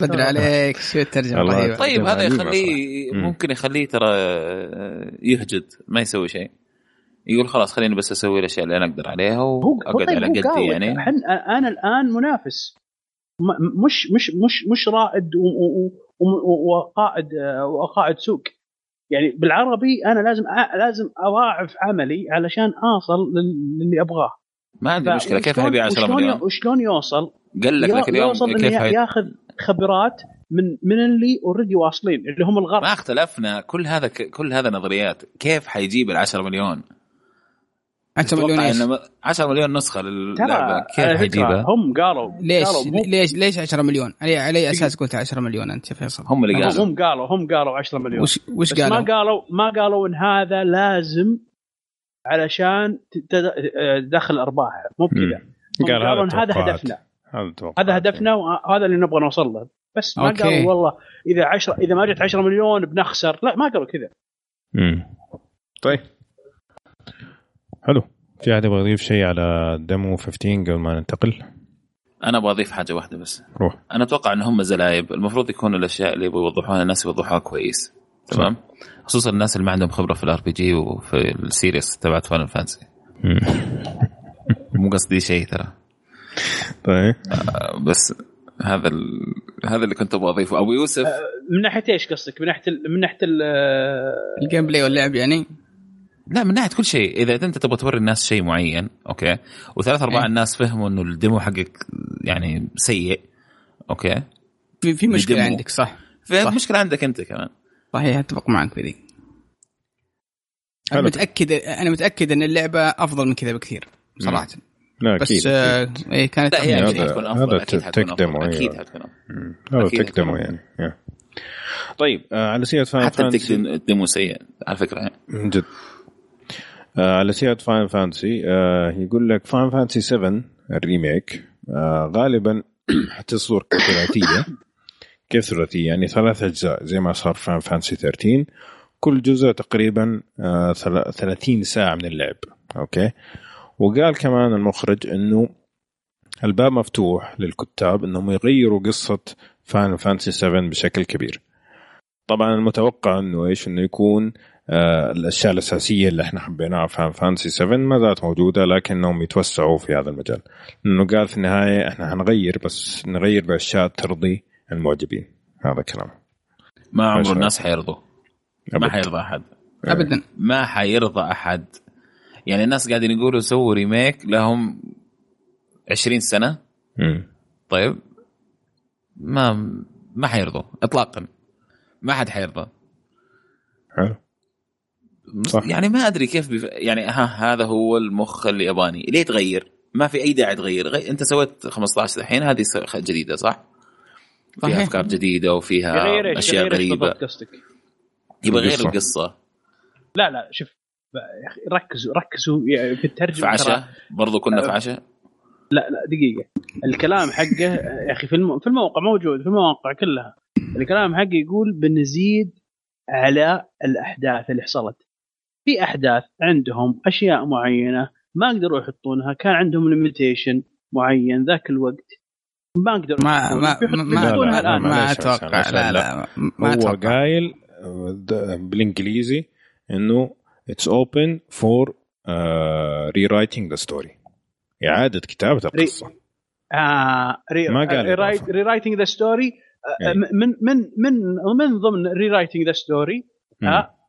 بدري عليك شو الترجمه طيب هذا يخليه. ممكن يخليه ترى يهجد ما يسوي شيء. يقول خلاص خليني بس أسوي الأشياء اللي أنا أقدر عليها هو واقعد طيب على قدي. يعني. حن أنا الآن منافس. مش مش مش مش رائد و- و- و- وقائد وقائد سوق. يعني بالعربي أنا لازم أ- لازم أضاعف عملي علشان اوصل لل- للي أبغاه. ما عندي مشكلة. كيف حيبيع 10 وشلون- مليون؟ وشلون يوصل؟ قال لك لك اليوم يوصل كيف انه حي... ياخذ خبرات من من اللي already واصلين اللي هم الغرب. ما اختلفنا. كل هذا ك... كل هذا نظريات. كيف حيجيب ال 10 مليون 10 مليون إيش؟ إنه 10 مليون نسخة للعبة. كيف فكرة حيجيبها؟ هم قالوا ليش قالوا ليش ليش 10 مليون؟ على على اي أساس قلت 10 مليون أنت يا فيصل؟ هم اللي قالوا. هم قالوا هم قالوا 10 مليون. وش وش بس ما قالوا؟ قالوا ما قالوا إن هذا لازم علشان تد- دخل ارباح مو بكذا. قال هذا هذا. هدفنا. هذا هدفنا وهذا اللي نبغى نوصل له. بس ما. قالوا والله إذا 10 إذا ما جت 10 مليون بنخسر. لا ما قالوا كذا. مم. طيب. حلو. في أحد يبغى يضيف شيء على ديمو 15 قبل ما ننتقل؟ أنا أبغى أضيف حاجة واحدة بس. روح. أنا أتوقع إن هم زلايب. المفروض يكون الأشياء اللي يبغوا يوضحوها الناس يوضحوها كويس. تمام؟ خصوصا الناس اللي ما عندهم خبرة في ال RPG وفي ال series تبعت Final Fantasy. مو قصدي شيء ترى طيب آه، بس هذا ال... هذا اللي كنت أبغى أضيفه أبو يوسف من ناحية إيش قصدك؟ من ناحية ال- من ناحية ال- ال gameplay واللعب يعني؟ لا من ناحية كل شيء إذا أنت تبغى توري الناس شيء معين okay وثلاث أرباع إيه. الناس فهموا إنه ال demo حقك يعني سيء okay في في مشكلة ال demo. عندك صح في صح. مشكلة عندك أنت كمان صحيح أتفق معك بذي أنا حلو. متأكد أنا متأكد أن اللعبة أفضل من كذا بكثير صراحة لا بس أكيد آه إيه كانت لا هي هذا- أكيد حتكون أفضل هذا أكيد حتكون tech demo،. أكيد حتكون. مم. هذا tech demo. يعني. طيب آه على سيرة Final حتى ال tech- ال demo سيء على فكرة يعني. من جد آه على سيرة Final Fantasy آه يقول لك Final Fantasy 7 ال remake آه غالبا حتصدر كثلاثيه كيف ثلاثيه يعني ثلاث أجزاء زي ما صار Final Fantasy 13 كل جزء تقريبا آه ثلا- 30 ساعة من اللعب. okay؟ وقال كمان المخرج إنه الباب مفتوح للكتاب إنهم يغيروا قصة Final Fantasy 7 بشكل كبير. طبعا المتوقع إنه إيش؟ إنه يكون آه الأشياء الأساسية اللي إحنا حبيناها في Final Fantasy 7 ما زالت موجودة لكنهم يتوسعوا في هذا المجال. لأنه قال في النهاية إحنا حنغير بس نغير بأشياء ترضي المعجبين هذا كلام. ما عمره شاء الناس حيرضوا. ما. حيرضى أحد. ابدا. ما حيرضى أحد. يعني الناس قاعدين يقولوا سووا ريميك لهم 20 سنة. مم. طيب. ما ما حيرضوا. اطلاقا. ما حد حيرضى. حلو. صح. يعني ما أدري كيف بف... يعني ها هذا هو المخ الياباني. ليه تغير؟ ما في أي داعي تغير. غي... أنت سويت 15 الحين هذه جديدة صح؟ فيها. أفكار جديدة وفيها؟ أشياء غريبة. قصدك؟ يبغى غير القصة. القصة. لا لا شوف يا أخي ركزوا ركزوا في الترجمة في عشاء برضو كنا في عشاء لا لا دقيقة. الكلام حقه يا أخي في الم... في الموقع موجود في المواقع كلها. الكلام حقه يقول بنزيد على الأحداث اللي حصلت. في أحداث عندهم أشياء معينة ما قدروا يحطونها كان عندهم ليميتيشن معين ذاك الوقت. ما أقدر ما ما ما ما, أتوقع لا لا ما هو قايل آه، بالإنجليزي إنه it's open for rewriting the story إعادة كتابة القصة. آه re ما قال rewriting the story. من من من من ضمن rewriting the story.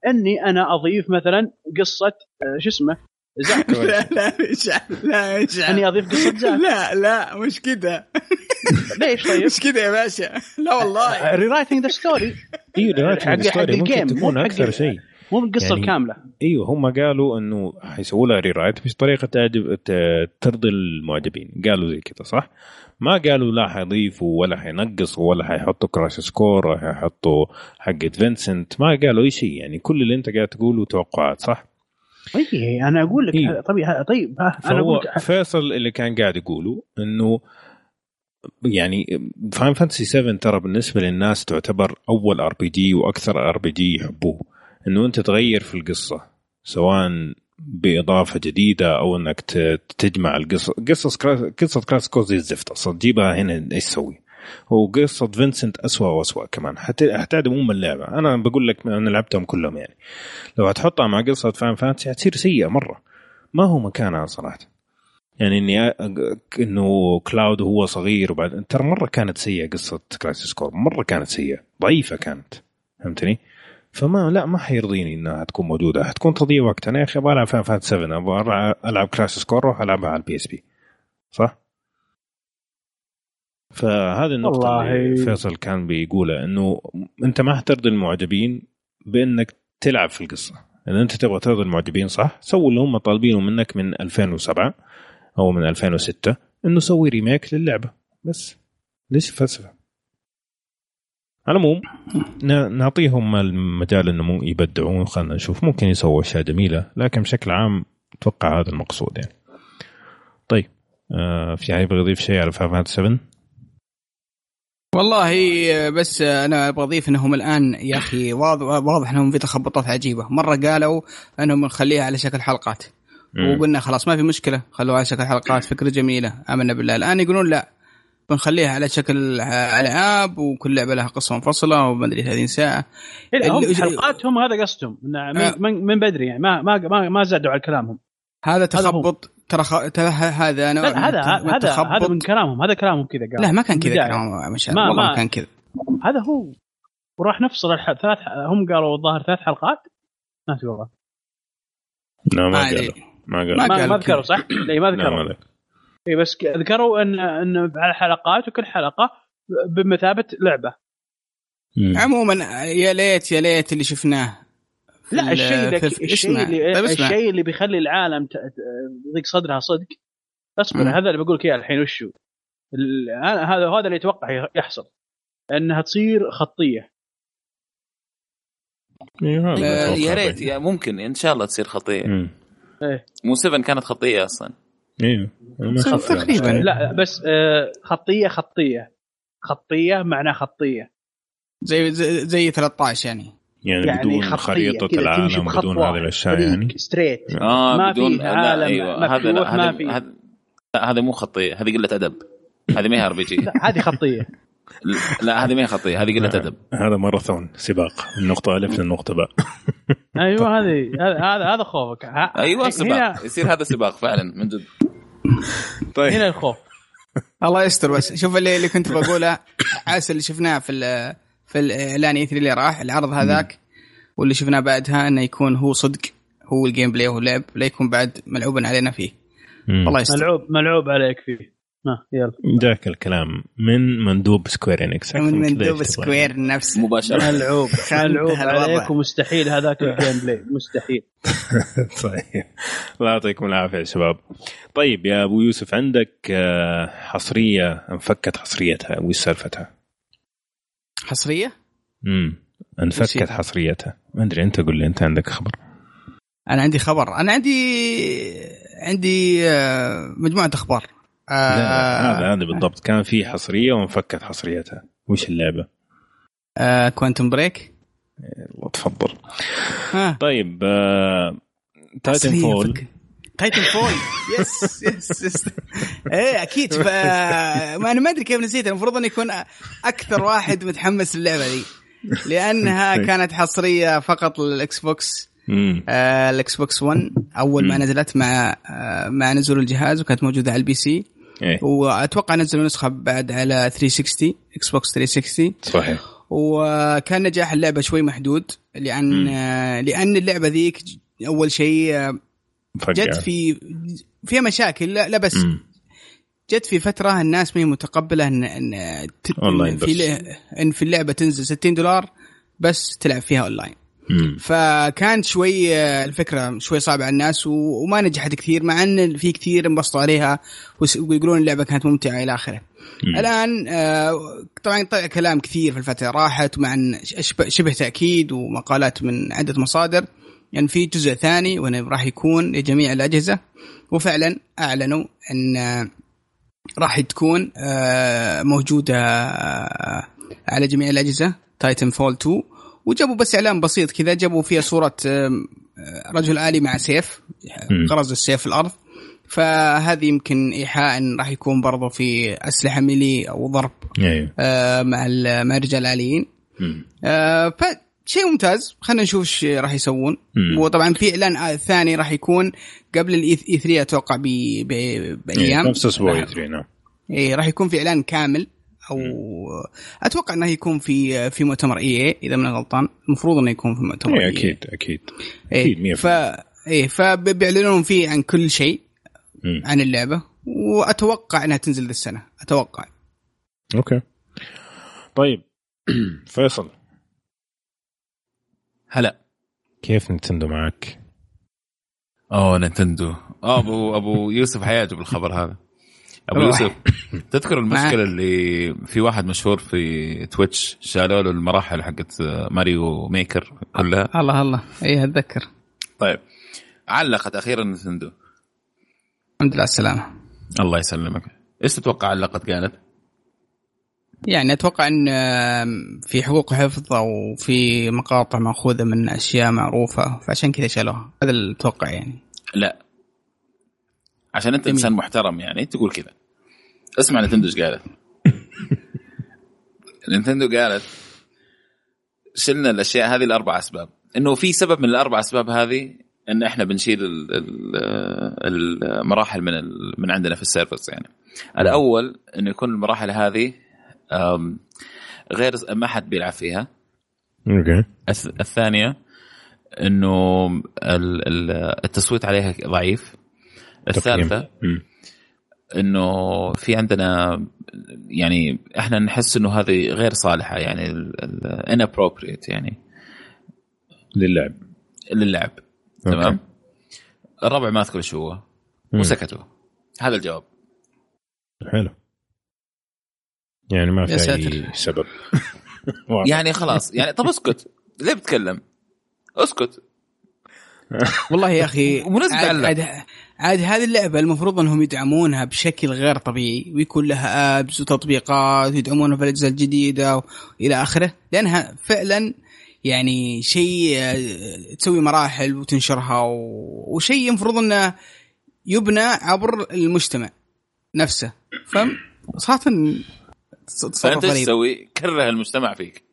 إني أنا أضيف مثلا قصة آه، شو اسمه؟ لا لا اشعل لا اشعل اني اضيف قصه زاك لا لا مش كذا ليش طيب؟ مش كذا يا باشا. لا والله. rewriting the story إيوه rewrite حق- ال story حق ممكن ال game، تكون أكثر شيء. مو القصة يعني- الكامله إيوه هم قالوا إنه حيسووا لها rewrite بطريقه تعجب ترضي المعجبين. قالوا زي كذا صح؟ ما قالوا لا حيضيفوا ولا حينقصوا ولا حيحطوا Crisis Core ولا حيحطوا حقة فينسنت ما قالوا أي شيء. يعني كل اللي أنت قاعد تقوله توقعات صح؟ اي أنا أقول لك إيه. طيب طيب ها، أنا فهو فيصل اللي كان قاعد يقوله إنه يعني Final Fantasy 7 ترى بالنسبة للناس تعتبر أول RPG وأكثر RPG يحبوه إنه أنت تغير في القصة سواء بإضافة جديدة أو إنك تجمع القصة قصص قصة Crisis Core زي الزفت أصلا تجيبها هنا إيش تسوي؟ وقصة فينسنت اسوء واسوء كمان. حت- حتعدم ام اللعبه أنا بقول لك أنا لعبتهم كلهم يعني. لو هتحطها مع قصة Final Fantasy حتصير سيئة مرة. ما هو مكانها صراحة. يعني إني إنه كلاود هو صغير وبعد ترى مرة كانت سيئة قصة Crisis Core. مرة كانت سيئة. ضعيفة كانت. فهمتني؟ فما لا ما حيرضيني إنها تكون موجودة. حتكون تضيع وقت أنا يا أخي أبغى ألعب Final Fantasy 7 أبغى العب Crisis Core أروح ألعبها على ال PSP. صح؟ فهذه النقطة والله. اللي فيصل كان بيقولها إنه أنت ما حترضي المعجبين بإنك تلعب في القصة إذا أنت تبغى ترضي المعجبين صح سووا اللي هم طالبينه منك من 2007 أو من 2006 إنه سوي ريميك للعبة بس ليش الفلسفه؟ على العموم نعطيهم المجال إنه مو يبدعون خلينا نشوف ممكن يسووا أشياء جميلة لكن بشكل عام أتوقع هذا المقصود يعني. طيب آه في احد يبغى يضيف شيء على فاينل 7 والله بس أنا أبغى أضيف إنهم الآن يا أخي واضح, واضح إنهم في تخبطات عجيبة. مرة قالوا إنهم نخليها على شكل حلقات. وقلنا خلاص ما في مشكلة خلوها على شكل حلقات فكرة جميلة. آمنا بالله. الآن يقولون لا بنخليها على شكل ألعاب وكل لعبة لها قصة منفصلة وما أدري 30 ساعة. إيه، هم حلقاتهم هذا قصدهم. آه. من, من, من بدري يعني ما ما ما, ما زادوا على كلامهم. هذا هذا تخبط ترى خ... ترى هذا نوع لا هذا من هذا. هذا من كلامهم هذا كلامهم كذا قال لا ما كان كذا بداية. كلام ما ما- والله ما- ما كان كذا هذا هو وراح نفصل الح... ثلاث هم قالوا الظاهر ثلاث حلقات ناسي والله لا ما قالوا. ما قالوا ما ما, ذكروا. صح؟ لا ما ذكروا. إي بس ذكروا إن إن على حلقات وكل حلقة بمثابة لعبة. عموما يا ليت يا ليت اللي شفناه لا ال- الشيء الشيء. اللي طيب. الشيء اللي بيخلي العالم ت- ت- يضيق صدرها صدق اصبر. هذا اللي بقول لك إياه الحين وشو ال- هذا هذا اللي يتوقع يحصل إنها تصير خطية إيه، آه، يا ريت. يا ممكن إن شاء الله تصير خطية مم. مو 7 كانت خطية أصلا أيوه. تقريباً. لا بس آه، خطية خطية خطية معناه خطية زي زي, زي 13 يعني يعني, يعني بدون خريطة العالم بدون. هذه الأشياء يعني؟ straight. آه ما بدون في لا عالم أيوه. هذا لا هذا في. هذا لا هذا مو خطية هذه قلة أدب. هذه ما هي RPG. لا هذه خطية. لا هذه ما هي خطية هذه قلة أدب. هذا ماراثون سباق. من نقطة ألف للنقطه باء. أيوه هذه هذا هذا خوفك. أيوه سباق. يصير هذا سباق فعلا من جد. طيب. هنا الخوف. الله يستر بس شوف اللي, اللي كنت بقوله عاس اللي شفناه في ال- في الاعلان E3 اللي راح العرض هذاك واللي شفناه بعدها إنه يكون هو صدق هو ال gameplay وهو اللعب لا يكون بعد ملعوبا علينا فيه. مم. الله يستر. ملعوب ملعوب عليك فيه. ها يلا. ذاك الكلام. من مندوب Square Enix من مندوب Square نفسه. مباشرة. ملعوب. ملعوب. عليك ومستحيل هذاك ال gameplay مستحيل. طيب. الله يعطيكم العافية يا شباب. طيب يا أبو يوسف عندك آه، حصرية أنفكت حصريتها وش سالفتها؟ حصرية؟ امم انفكت؟ حصريتها. ما أدري أنت قول لي أنت عندك خبر؟ أنا عندي خبر. أنا عندي عندي آه، مجموعة أخبار. آه، لا، هذا هذا بالضبط. كان في حصرية وانفكت حصريتها. وش اللعبة؟ آه Quantum Break الله تفضل. طيب آه... Titanfall. Titanfall yes yes yes إيه أكيد. ف... ما أنا ما أدري كيف نسيت. المفروض اني يكون أكثر واحد متحمس للعبة دي. لأنها كانت حصرية فقط لل Xbox. آه، ال Xbox 1 أول ما. نزلت مع آه، مع نزول الجهاز وكانت موجودة على ال PC. إيه. وأتوقع نزلوا نسخة بعد على 360 Xbox 360 صحيح. وكان نجاح اللعبة شوي محدود لأن. آه، لأن اللعبة ذيك أول شيء. جت في فيها مشاكل لا, لا بس مم. جت في فترة الناس ما هي متقبلة ان إن إن في إن في اللعبة تنزل 60 دولار بس تلعب فيها أونلاين مم. فكان شوي آه، الفكرة شوي صعبة على الناس وما نجحت كثير مع إن في كثير انبسطوا عليها ويقولون اللعبة كانت ممتعة إلى آخره. الآن آه، طبعا طلع كلام كثير في الفترة راحت إن شبه, تأكيد ومقالات من عدة مصادر يعني في جزء ثاني راح يكون لجميع الأجهزة. وفعلا أعلنوا أن آه، راح تكون آه، موجودة آه، على جميع الأجهزة. Titanfall 2 وجابوا بس إعلان بسيط كذا جابوا فيها صورة رجل آلي مع سيف. غرز السيف في الأرض. فهذه يمكن إيحاء أن راح يكون برضه في أسلحة melee أو ضرب أيوه آه، مع مع الرجال الآليين. آه، فشيء ممتاز. خلينا نشوف إيش راح يسوون. مم. وطبعا في إعلان آه، ثاني راح يكون قبل ال E3 أتوقع ب- ب- إيه، بأيام. نفس أسبوع راح- E3 نعم. إيه راح يكون في إعلان كامل أو أتوقع إنه يكون في في مؤتمر EA إذا من غلطان. المفروض إنه يكون في مؤتمر EA. أكيد أكيد. إيه أكيد 100% ف إيه فبيعلنون فيه عن كل شيء مم. عن اللعبة. وأتوقع إنها تنزل ذي السنة. أتوقع. أوكي. طيب. فيصل. هلا. كيف Nintendo معك؟ أوه Nintendo آه، أبو أبو يوسف حيعجب الخبر هذا. أبو. يوسف تذكر المشكلة اللي في واحد مشهور في Twitch شالوا له المراحل حقت Mario Maker كلها؟ الله الله. إيه أتذكر. طيب. علقت أخيرا Nintendo الحمد لله على السلامة. الله يسلمك. إيش تتوقع علقت قالت؟ يعني أتوقع إن في حقوق حفظ أو في مقاطع مأخوذة من أشياء معروفة فعشان كذا شالوها. هذا الاتوقع يعني. لا. عشان أنت. إنسان محترم يعني تقول كذا. اسمع Nintendo إيش قالت. Nintendo قالت شلنا الأشياء هذه لأربع أسباب. إنه في سبب من الأربع أسباب هذه إن إحنا بنشيل ال- ال- المراحل من من عندنا في ال servers يعني. الأول انه يكون المراحل هذه غير ما حد بيلعب فيها. أوكي. الث- الثانية إنه ال- ال- التصويت عليها ضعيف. الثالثة. إنه في عندنا يعني إحنا نحس إنه هذه غير صالحة يعني inappropriate يعني. للعب. للعب. تمام؟ الرابع ما أذكر إيش هو. وسكتوا. هذا الجواب. حلو. يعني ما في يا أي ساتر. سبب. يعني خلاص يعني طب اسكت ليه بتكلم؟ اسكت والله يا أخي عاد. عاد, عاد هذه اللعبة المفروض أنهم يدعمونها بشكل غير طبيعي ويكون لها ابز وتطبيقات ويدعمونها في الاجهزه الجديدة والى آخره لأنها فعلا يعني شيء آه، تسوي مراحل وتنشرها وشيء المفروض أنه يبنى عبر المجتمع نفسه فهم صراحة تصرف فأنت إيش غريب تسوي؟ كره المجتمع فيك.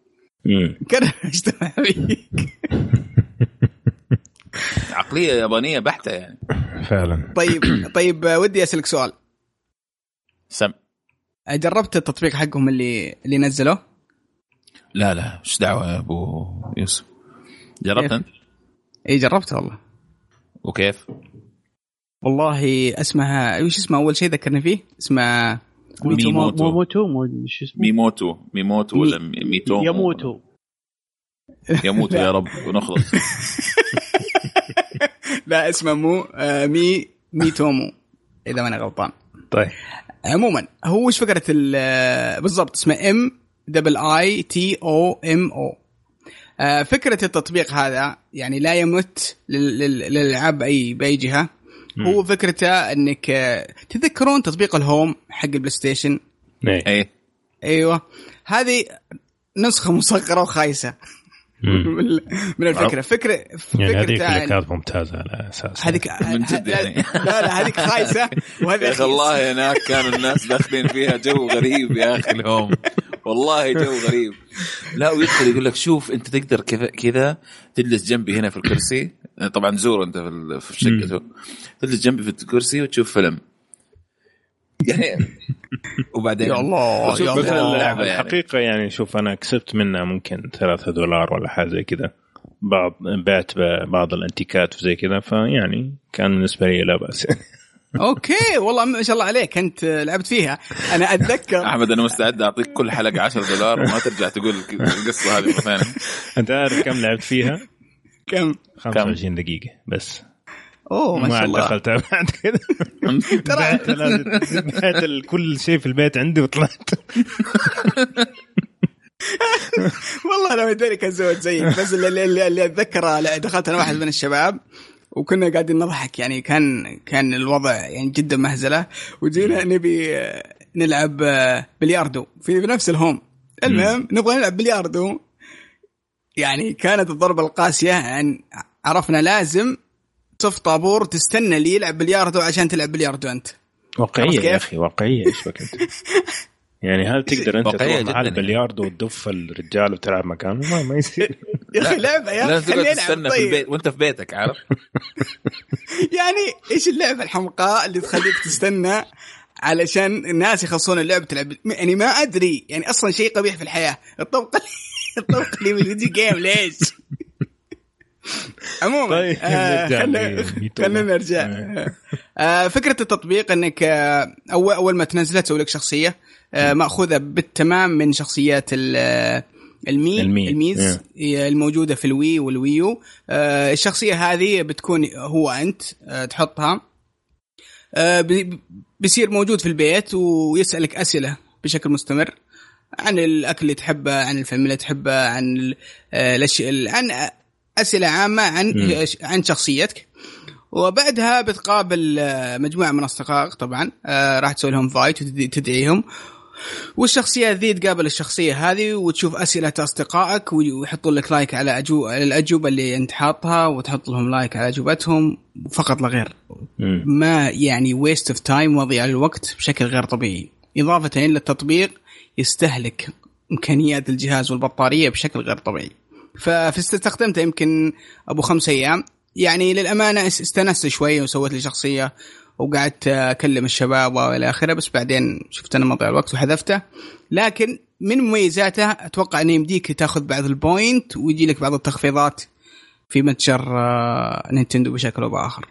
كره المجتمع فيك عقلية يابانية بحتة يعني فعلا طيب طيب ودي أسألك سؤال سم جربت التطبيق حقهم اللي اللي نزلوه؟ لا لا إيش دعوة يا أبو يوسف جربت؟ أنت؟ اي جربته والله وكيف؟ والله اسمها وش اسمه أول شيء ذكرني فيه؟ اسمه ميموتو. موموتو مو شو اسمه. ميموتو. ميموتو ولا مي- ميتو يموتو. يموت يا رب ونخلص. لا اسمه مو آه مي ميتومو إذا ما أنا غلطان. طيب. عموما هو وش فكرة ال- آه، بالضبط اسمه M double I T O M O فكرة التطبيق هذا يعني لا يمت لل- لل- للألعاب باي بأي جهة. هو فكرته إنك آه، تذكرون تطبيق ال Home حق ال PlayStation؟ إيه. إيه. أيوه. هذه نسخة مصغرة وخايسة. من- الفكرة. فكره يعني هذيك اللي كانت ممتازة على أساس. هذيك من جد يعني. لا لا هذيك خايسة. وهذا يا أخي والله هناك كانوا الناس داخلين فيها جو غريب يا أخي اليوم والله جو غريب. لا ويدخل يقول لك شوف أنت تقدر كذا كذا تجلس جنبي هنا في الكرسي. طبعا زور أنت في شقته. تجلس جنبي في الكرسي وتشوف فيلم. يعني وبعدين يا الله يا الله. يعني. الحقيقة يعني شوف أنا كسبت منها ممكن ثلاثة دولار ولا حاجة زي كذا. بعض بعت بعض الانتيكات وزي كذا فيعني كان بالنسبة لي لا بأس. okay والله ما شاء الله عليك أنت لعبت فيها. أنا اتذكر أحمد أنا مستعد أعطيك كل حلقة 10 دولار وما ترجع تقول القصة هذه مرة ثانية. أنت عارف كم لعبت فيها؟ كم؟ 25 دقيقة بس. أوه ما ما شاء الله. دخلتها بعد كذا ترى بعت كل شيء في البيت عندي وطلعت. والله أنا مدري كان زود زيك بس اللي, اللي, اللي أتذكره دخلت أنا واحد من الشباب وكنا قاعدين نضحك يعني كان كان الوضع يعني جدا مهزلة. وجينا نبي آه، نلعب آه، بلياردو في نفس الهوم. المهم نبغى نلعب بلياردو. يعني كانت الضربة القاسية يعني عرفنا لازم صف طابور تستنى اللي يلعب بلياردو عشان تلعب بلياردو أنت. واقعية يا؟ أخي واقعية. إيش بك أنت؟ يعني هل تقدر أنت تروح مع جداً البلياردو وتدف الرجال وتلعب مكانه؟ ما, ما يصير. يا أخي لعبة يا لازم خلينا تقعد نلعب تستنى في طيب. البيت وأنت في بيتك عارف؟ يعني إيش اللعبة الحمقاء اللي تخليك تستنى علشان الناس يخلصون اللعبه تلعب يعني ما أدري. يعني أصلا شيء قبيح في الحياة. الطبقة الطبقه اللي في ال video game ليش؟ عموما طيب، آه. خلنا نرجع آه فكرة التطبيق إنك آه اول أول ما تنزلها تسوي لك شخصية آه مأخوذة بالتمام من شخصيات ال- آه، ال Mii, ال Mii. ال Miis هي الموجودة في ال Wii وال Wii U آه الشخصية هذه بتكون هو أنت آه تحطها آه بي- بيصير موجود في البيت ويسألك أسئلة بشكل مستمر عن الأكل اللي تحبه عن الفيلم اللي تحبه عن ال- آه، الاشياء عن أسئلة عامة عن مم. عن شخصيتك وبعدها بتقابل آه، مجموعة من اصدقائك طبعا آه، راح تسوي لهم invite وتدعيهم والشخصية ذي تقابل الشخصيه هذه وتشوف أسئلة أصدقائك ويحطون لك like على أجو... الأجوبة اللي أنت حاطها وتحط لهم like على أجوبتهم فقط لا غير. ما يعني waste of time وضيع للوقت بشكل غير طبيعي اضافه إلى التطبيق يستهلك إمكانيات الجهاز والبطارية بشكل غير طبيعي. فاستخدمته يمكن أبو خمس أيام. يعني للأمانة اس- استانست شوي وسويت لي شخصية وقعدت أكلم الشباب وإلى آخره بس بعدين شفت أنا مضيع الوقت وحذفته. لكن من مميزاته أتوقع أنه يمديك تأخذ بعض ال point ويجي لك بعض التخفيضات في متجر آه، نينتندو بشكل أو بآخر.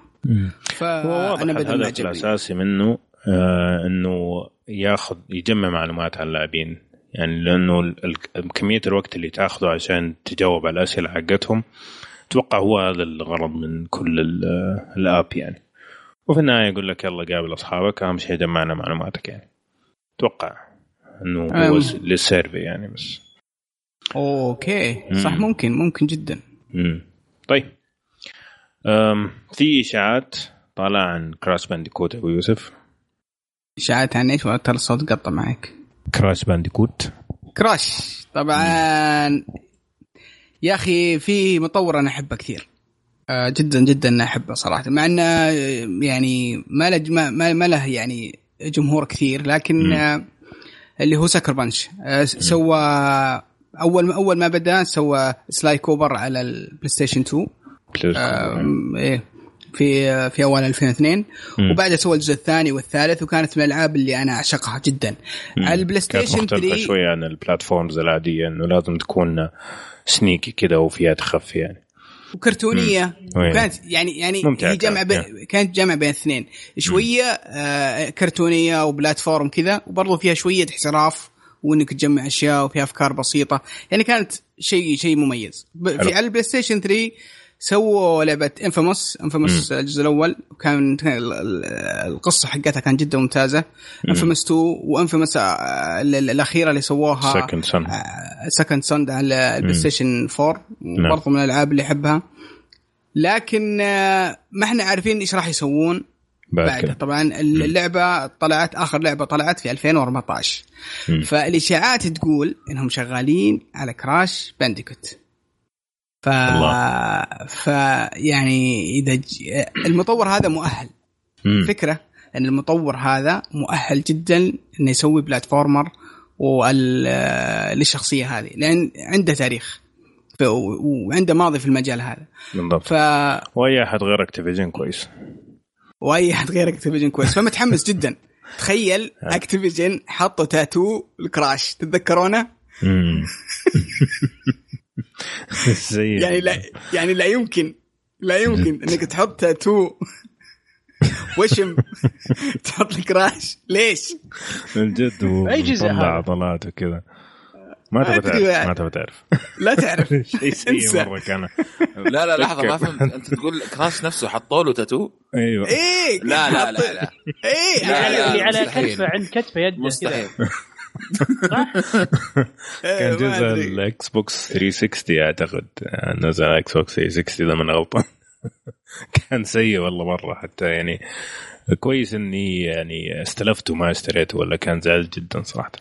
فأنا بدل عجبني الأساسي منه آه إنه ياخذ يجمع معلومات عن اللاعبين. يعني لأنه كمية الوقت اللي تأخذه عشان تجاوب على الأسئلة حقتهم أتوقع هو هذا الغرض من كل ال- الآب يعني. وفي النهاية يقول لك يلا قابل أصحابك أهم شيء جمعنا معلوماتك يعني. أتوقع إنه هو للسيرفي يعني بس. okay. صح مم. ممكن ممكن جدا. مم. طيب. أم في إشاعات طالع عن Crash Bandicoot أبو يوسف. إشاعات عن إيش؟ ترى الصوت قطع معك. Crash Bandicoot. Crash. طبعا. يا أخي في مطور أنا أحبه كثير. آه، جدا جدا أحبه صراحة. مع إنه آه، يعني ما له ما, له يعني جمهور كثير لكن. آه، اللي هو Sucker س- سوى أول أول ما بدأ سوى Sly Cooper على ال PlayStation 2 آم، إيه. في في اوائل 2002 مم. وبعدها سوى الجزء الثاني والثالث وكانت من الألعاب اللي أنا أعشقها جدا. مم. على ال PlayStation مختلفة 3 شوية عن ال platforms العادية إنه لازم تكون sneaky كذا وفيها تخفي يعني. وكرتونية. وكانت يعني يعني ممتعة هي جمع كانت، بين كانت جمع بين الاثنين شوية آه كرتونية و platform كذا وبرضه فيها شوية احتراف وإنك تجمع أشياء وفيها أفكار بسيطة. يعني كانت شيء شيء مميز. في على ال PlayStation 3 سووا لعبة Infamous Infamous الجزء الأول. وكان كان ال- ال- القصة حقتها كانت جدا ممتازة. Infamous 2 و Infamous الأخيرة اللي سووها Second Son Second Son على ال PlayStation 4 نعم. برضو من الألعاب اللي احبها لكن آه، ما إحنا عارفين إيش راح يسوون بعد بعد. كذا طبعا اللعبة طلعت آخر لعبة طلعت في 2014 مم. فالإشاعات تقول إنهم شغالين على كراش بانديكوت ف ف يعني إذا ج... المطور هذا مؤهل. مم. فكرة إن المطور هذا مؤهل جدا إنه يسوي بلاتفورمر وال... للشخصية هذه لأن عنده تاريخ. ف... وعنده ماضي في المجال هذا. بالضبط. ف وأي أحد غير Activision كويس. وأي أحد غير Activision كويس. فمتحمس جدا. تخيل Activision حطوا tattoo ل Crash تتذكرونه؟ زي يعني لا يعني. لا يمكن لا يمكن إنك تحط تاتو وشم تحط ل Crash ليش؟ من جد وطلع؟ عضلات وكذا ما تبغى تعرف يعني. ما تبغى تعرف. لا تعرف. شيء سيء انسى. مرة كان. لا لا لحظة ما. فهمت. أنت تقول Crash نفسه حطوا له تاتو أيوه. إيه. لا لا لا لا. إيه. اللي على. كتفه عند كتفه يده مستحيل. كان جزء. ال Xbox 360 أعتقد. نزل Xbox 360 إذا ما غلطان. كان سيء والله مرة حتى يعني. كويس إني يعني استلفته ما اشتريته ولا كان زعل جدا صراحة.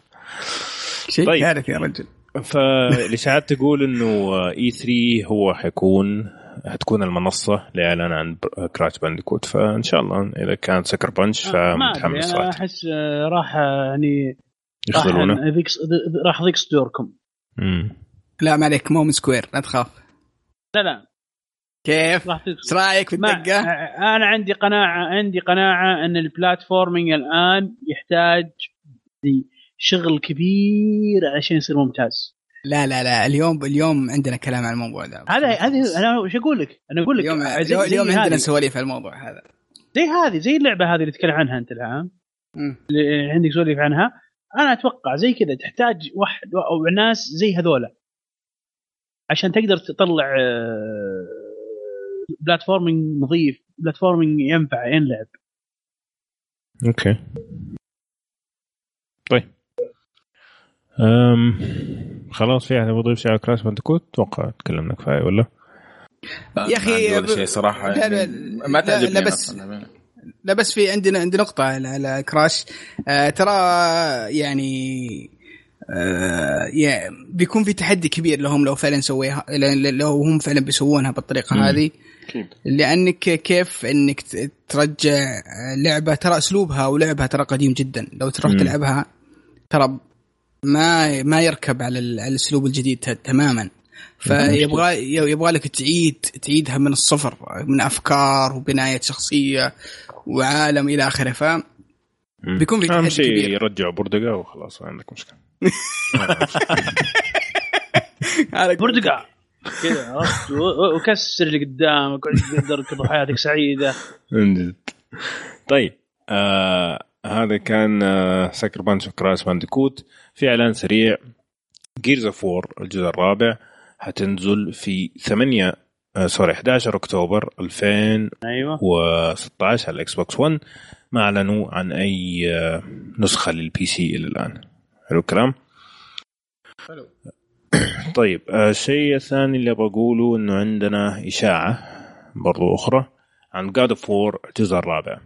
شيء طيب. كارثي يا رجل. فالاشاعات تقول إنه E3 هو حيكون حتكون المنصة لإعلان عن Crash Bandicoot فإن شاء الله إذا كان Sucker Punch ما أدري فمتحمس أنا صراحة. أحس آه، راح آه، يعني يخذلونه راح يضيق صدوركم. لا ما عليك مو من Square لا تخاف لا لا كيف؟ راح تضيق إيش رأيك في الدقة؟ أنا عندي قناعة عندي قناعة إن ال platforming الآن يحتاج شغل كبير عشان يصير ممتاز لا لا لا اليوم اليوم عندنا كلام عن الموضوع ده هذا هذه أنا وش أقول لك؟ أنا أقول لك اليوم زي- زي اليوم عندنا. سواليف على الموضوع هذا زي هذه زي اللعبة هذه اللي تتكلم عنها أنت الآن. اللي عندك سواليف عنها أنا أتوقع زي كذا تحتاج واحد أو ناس زي هذولا. عشان تقدر تطلع platforming نظيف platforming ينفع ينلعب Okay. طيب. أم خلاص في أحد يبغى يضيف شيء على كراش بانديكوت أتوقع تكلمنا كفاية ولا؟ يا ب- شيء صراحة يعني ما تعجبني لا، بس- أصلاً. لا بس في عندنا عندنا نقطة على, كراش آه ترى يعني آه يعني بيكون في تحدي كبير لهم لو فعلا سويها لو هم فعلا بيسوونها بالطريقة مم. هذه. لأنك كيف إنك ترجع لعبة ترى أسلوبها ولعبها ترى قديم جدا. لو تروح مم. تلعبها ترى ما ما يركب على ال- على الأسلوب الجديد تماما. فيبغى يبغى لك تعيد تعيدها من الصفر من أفكار وبناية شخصية. وعالم إلى آخره. ف. بيكون في أهم تحدي شيء كبير. يرجعوا بردقه وخلاص ما عندك مشكلة. هذا بردقع كذا وكسر اللي قدامك وقدر تقضي حياتك سعيدة. طيب آه هذا كان آه sucker punch كراش بانديكوت. في إعلان سريع. جيرز اوف وور الجزء الرابع حتنزل في 8 آه sorry 11 أكتوبر 2016 أيوه. على الاكس بوكس 1 ما أعلنوا عن أي آه نسخة لل PC إلى الآن. حلو الكلام؟ حلو. طيب آه، الشيء الثاني اللي أبغى أقوله إنه عندنا إشاعة برضو أخرى عن God of War الجزء الرابع.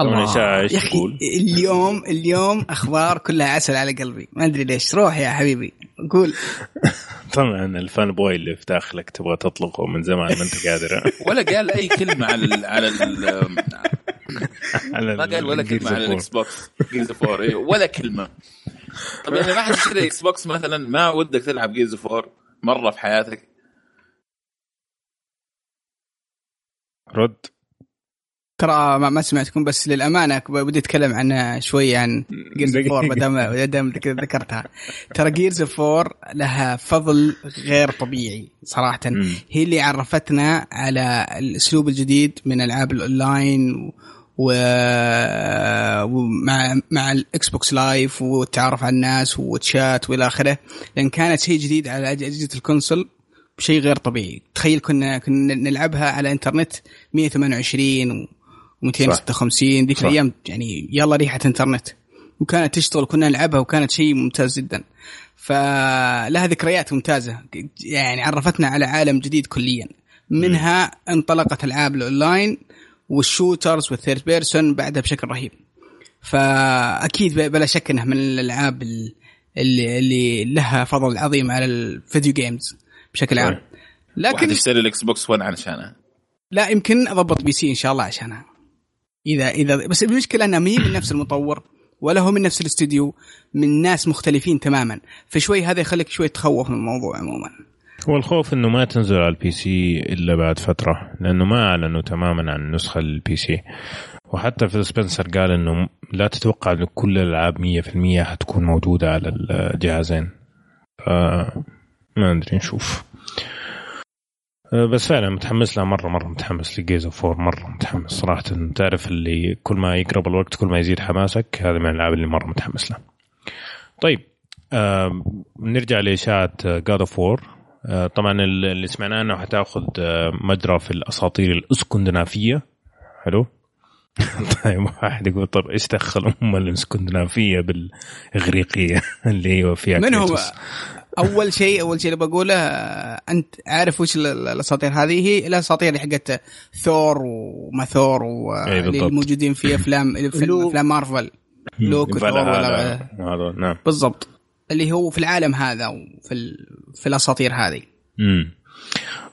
إيش يا أخي تقول؟ اليوم اليوم أخبار كلها عسل على قلبي. ما أدري ليش. روح يا حبيبي. قول. طبعا ال fanboy اللي في داخلك تبغى تطلقه من زمان ما أنت قادر. ولا قال أي كلمة على ال على ال على ما قال ولا كلمة على. الإكس بوكس. Gears of War ولا كلمة. طب يعني ما حد يشتري إكس بوكس مثلا ما ودك تلعب Gears of War مرة في حياتك؟ رد. ترى ما, ما سمعتكم بس للأمانة بدي أتكلم عن شوي عن Gears of War دقيقة. ما دام ذكرتها ترى Gears of War لها فضل غير طبيعي صراحة. هي اللي عرفتنا على الأسلوب الجديد من ألعاب الأونلاين ومع مع الاكس بوكس Live والتعرف على الناس وتشات وإلى آخره لأن كانت شيء جديد على أجهزة ال console بشيء غير طبيعي تخيل كنا كنا نلعبها على إنترنت 128 و256 ذيك. الأيام يعني يلا ريحة إنترنت. وكانت تشتغل كنا نلعبها وكانت شيء ممتاز جدا. فلها ذكريات ممتازة. يعني عرفتنا على عالم جديد كليا. منها انطلقت ألعاب ال online وال shooters وال third person بعدها بشكل رهيب. فأكيد بلا شك إنها من الألعاب ال- اللي اللي لها فضل عظيم على ال video games بشكل عام. لكن يشتري الإكس بوكس 1 علشانها. لا يمكن أضبط PC إن شاء الله عشانها. اذا اذا بس المشكلة انها هي من نفس المطور ولا هو من نفس الاستوديو من ناس مختلفين تماما. فشوي هذا يخليك شوي تخوف من الموضوع عموما. هو الخوف إنه ما تنزل على ال PC إلا بعد فترة لأنه ما أعلنوا تماما عن النسخه ال PC. وحتى فيل سبنسر قال إنه لا تتوقع انه كل الألعاب 100% حتكون موجودة على الجهازين. ف ما أدري نشوف. بس فعلا متحمس لها مرة مرة متحمس ل Gears of War 4 مرة متحمس صراحة. تعرف اللي كل ما يقرب الوقت كل ما يزيد حماسك هذا من الألعاب اللي مرة متحمس لها. طيب آه نرجع لإشاعة God of War 4 طبعا اللي سمعناه انه حتأخذ آه، مجرى في الأساطير الإسكندنافية. حلو؟ طيب واحد يقول طب إيش دخل أم الإسكندنافية بالإغريقية اللي هو فيها من هو؟ أول شيء أول شيء اللي بقوله آه، أنت عارف وش ال- ال- الأساطير هذه؟ هي الأساطير اللي حقت ثور وما ثور أي بالضبط. واللي موجودين في افلام في لوكي. أفلام مارفل. لوك وثور ولا هذا نعم. بالضبط. اللي هو في العالم هذا وفي ال... في الأساطير هذه. امم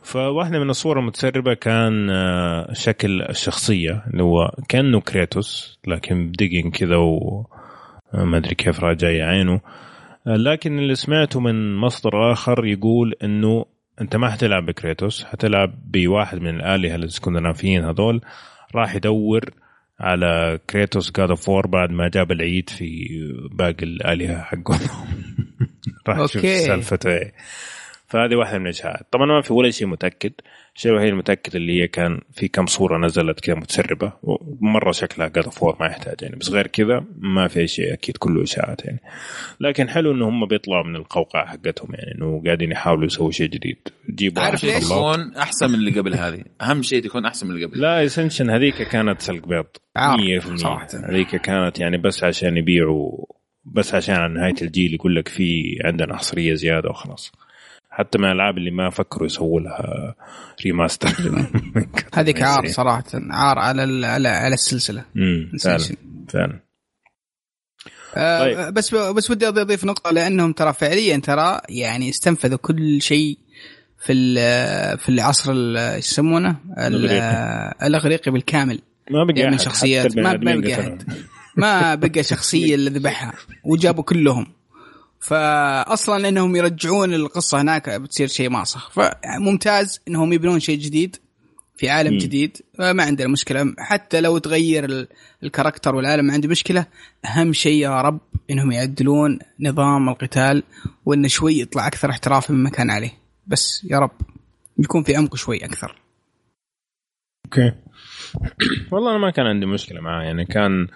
فواحدة من الصور المتسربة كان آه، شكل الشخصية اللي هو كأنه كريتوس لكن بدقن كذا وما أدري كيف راجع عينه. آه، لكن اللي سمعته من مصدر آخر يقول إنه أنت ما حتلعب بكريتوس حتلعب بواحد من الآلهة الإسكندنافيين هذول راح يدور على كريتوس God of War بعد ما جاب العيد في باقي الآلهة حقهم راح يشوف okay. سالفته إيه. فهذه واحدة من الاشاعات طبعا ما في ولا شيء متأكد. الشيء الوحيد المتأكد اللي هي كان في كم صورة نزلت كذا متسربة ومرة شكلها God of War ما يحتاج يعني. بس غير كذا ما في شيء أكيد كله اشاعات يعني. لكن حلو إنه هم بيطلعوا من القوقعة حقتهم يعني إنه قاعدين يحاولوا يسووا شيء جديد. يجيبوا عارف ليش؟ يكون أحسن من اللي قبل هذه؟ أهم شيء تكون أحسن من اللي قبل. لا Ascension هذيك كانت سلق بيض عار 100% صراحة. هذيك كانت يعني بس عشان يبيعوا بس عشان على نهاية الجيل يقول لك في عندنا حصريه زيادة وخلاص. حتى من الألعاب اللي ما فكروا يسووا لها remaster هذيك عار صراحة عار على. على على السلسلة فعلا. فعلا آه طيب. بس بس ودي أضيف نقطة لأنهم ترى فعليا ترى يعني استنفذوا كل شيء في في العصر يسمونه؟ الأغريقي بالكامل ما بقى يعني من شخصيات ما ما بقى. ما بقى شخصية اللي ذبحها وجابوا كلهم فاصلا إنهم يرجعون القصة هناك بتصير شيء ما صح. فممتاز إنهم يبنون شيء جديد في عالم مم. جديد. ما عندنا مشكلة. حتى لو تغير ال- الكاركتر والعالم ما عندي مشكلة. أهم شيء يا رب إنهم يعدلون نظام القتال وإنه شوي يطلع أكثر احتراف مما كان عليه. بس يا رب يكون في عمق شوي أكثر. Okay. والله أنا ما كان عندي مشكلة معاه. يعني كان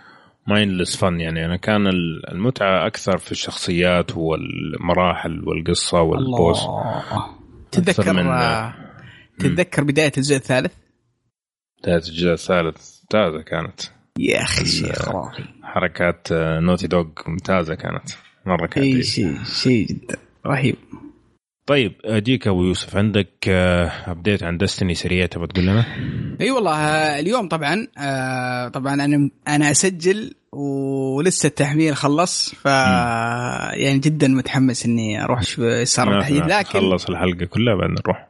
mindless fun يعني أنا كان ال- المتعة أكثر في الشخصيات والمراحل والقصة وال boss. الله. تتذكر من- آه، تتذكر بداية الجزء الثالث؟ بداية الجزء الثالث ممتازة كانت. يا أخي شيء خرافي حركات آه، نوتي دوغ ممتازة كانت. مرة كانت جيدة. شيء شيء جدا. رهيب. طيب اجيك أبو يوسف عندك آه، ابديت عن Destiny سريع تبغى تقول لنا؟ إي والله آه، اليوم طبعا آه، طبعا أنا أنا أسجل ولسه التحميل خلص ف يعني جدا متحمس إني أروح أشوف إيش صار ما لكن خلص الحلقة كلها بعدين نروح.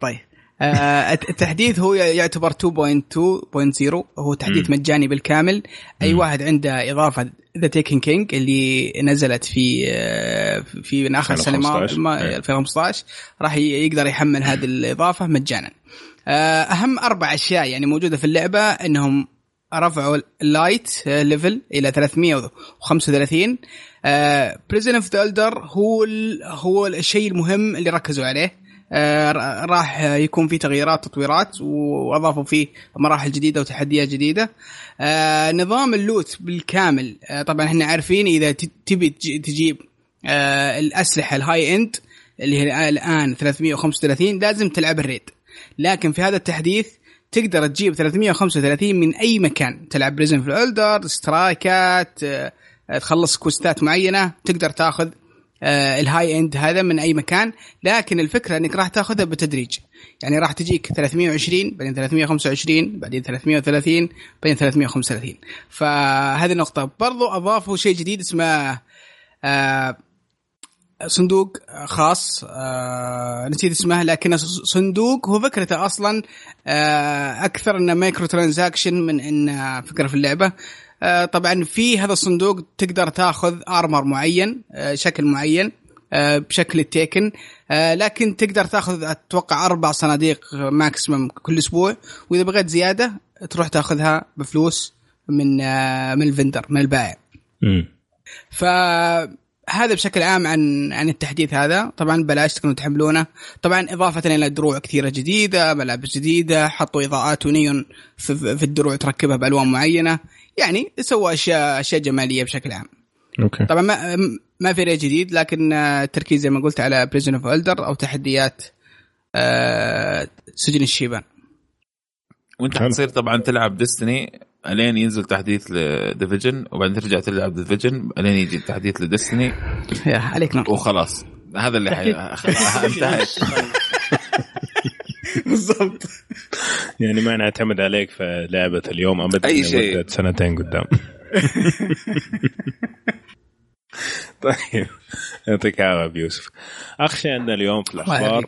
طيب. آه، التحديث هو يعتبر 2.2.0 هو تحديث مجاني بالكامل. أي. واحد عنده إضافة The Taken King اللي نزلت في آه، في من آخر السنة ما 2015. ما- إيه. 2015 راح يقدر يحمل هذه الإضافة مجانا. آه، أهم أربع أشياء يعني موجودة في اللعبة إنهم رفعوا ال light level إلى 335 Prison of the هو ال- هو الشيء المهم اللي ركزوا عليه. آه، راح يكون في تغييرات تطويرات وأضافوا فيه مراحل جديدة وتحديات جديدة. آه، نظام ال loot بالكامل. آه، طبعا إحنا عارفين إذا تبي تج- تجيب آه، الأسلحة ال high end اللي هي الآن 335 لازم تلعب ال raid. لكن في هذا التحديث تقدر تجيب 335 من أي مكان. تلعب Prison of Elders سترايكات آه، تخلص كويستات معينة تقدر تاخذ آه، ال high end هذا من أي مكان لكن الفكرة إنك راح تاخذها بتدريج. يعني راح تجيك 320 بعدين 325 بعدين 330 بعدين 335 فهذه نقطه برضو أضافوا شيء جديد اسمه آه صندوق خاص آه نسيت اسمه لكنه صندوق هو فكرته أصلا آه أكثر إنه microtransaction من إنه فكرة في اللعبة. آه طبعا في هذا الصندوق تقدر تاخذ armor معين آه شكل معين آه بشكل التيكن آه لكن تقدر تاخذ أتوقع أربع صناديق ماكسيمم كل أسبوع وإذا بغيت زيادة تروح تاخذها بفلوس من آه من الفندر من البائع. فهذا بشكل عام عن عن التحديث هذا. طبعا بلاش تكونوا تحملونه. طبعا اضافه إلى دروع كثيرة جديدة ملابس جديدة حطوا إضاءات ونيون في, في الدروع تركبها بألوان معينة. يعني سووا اشياء أشياء جمالية بشكل عام. Okay. طبعا ما ما في raid جديد لكن آه، التركيز زي ما قلت على Prison of Elders أو تحديات آه، سجن الشيبان. وأنت. حتصير طبعا تلعب Destiny الين ينزل تحديث ل Division وبعدين ترجع تلعب Division الين يجي تحديث ل Destiny يا عليك نور وخلاص. هذا اللي حي... انتهت بالضبط. يعني ما نعتمد عليك في لعبة اليوم ابدا أي شيء. لمدة سنتين قدام. طيب. يعطيك العافية أبو يوسف. اخر شيء عندنا اليوم في الله الأخبار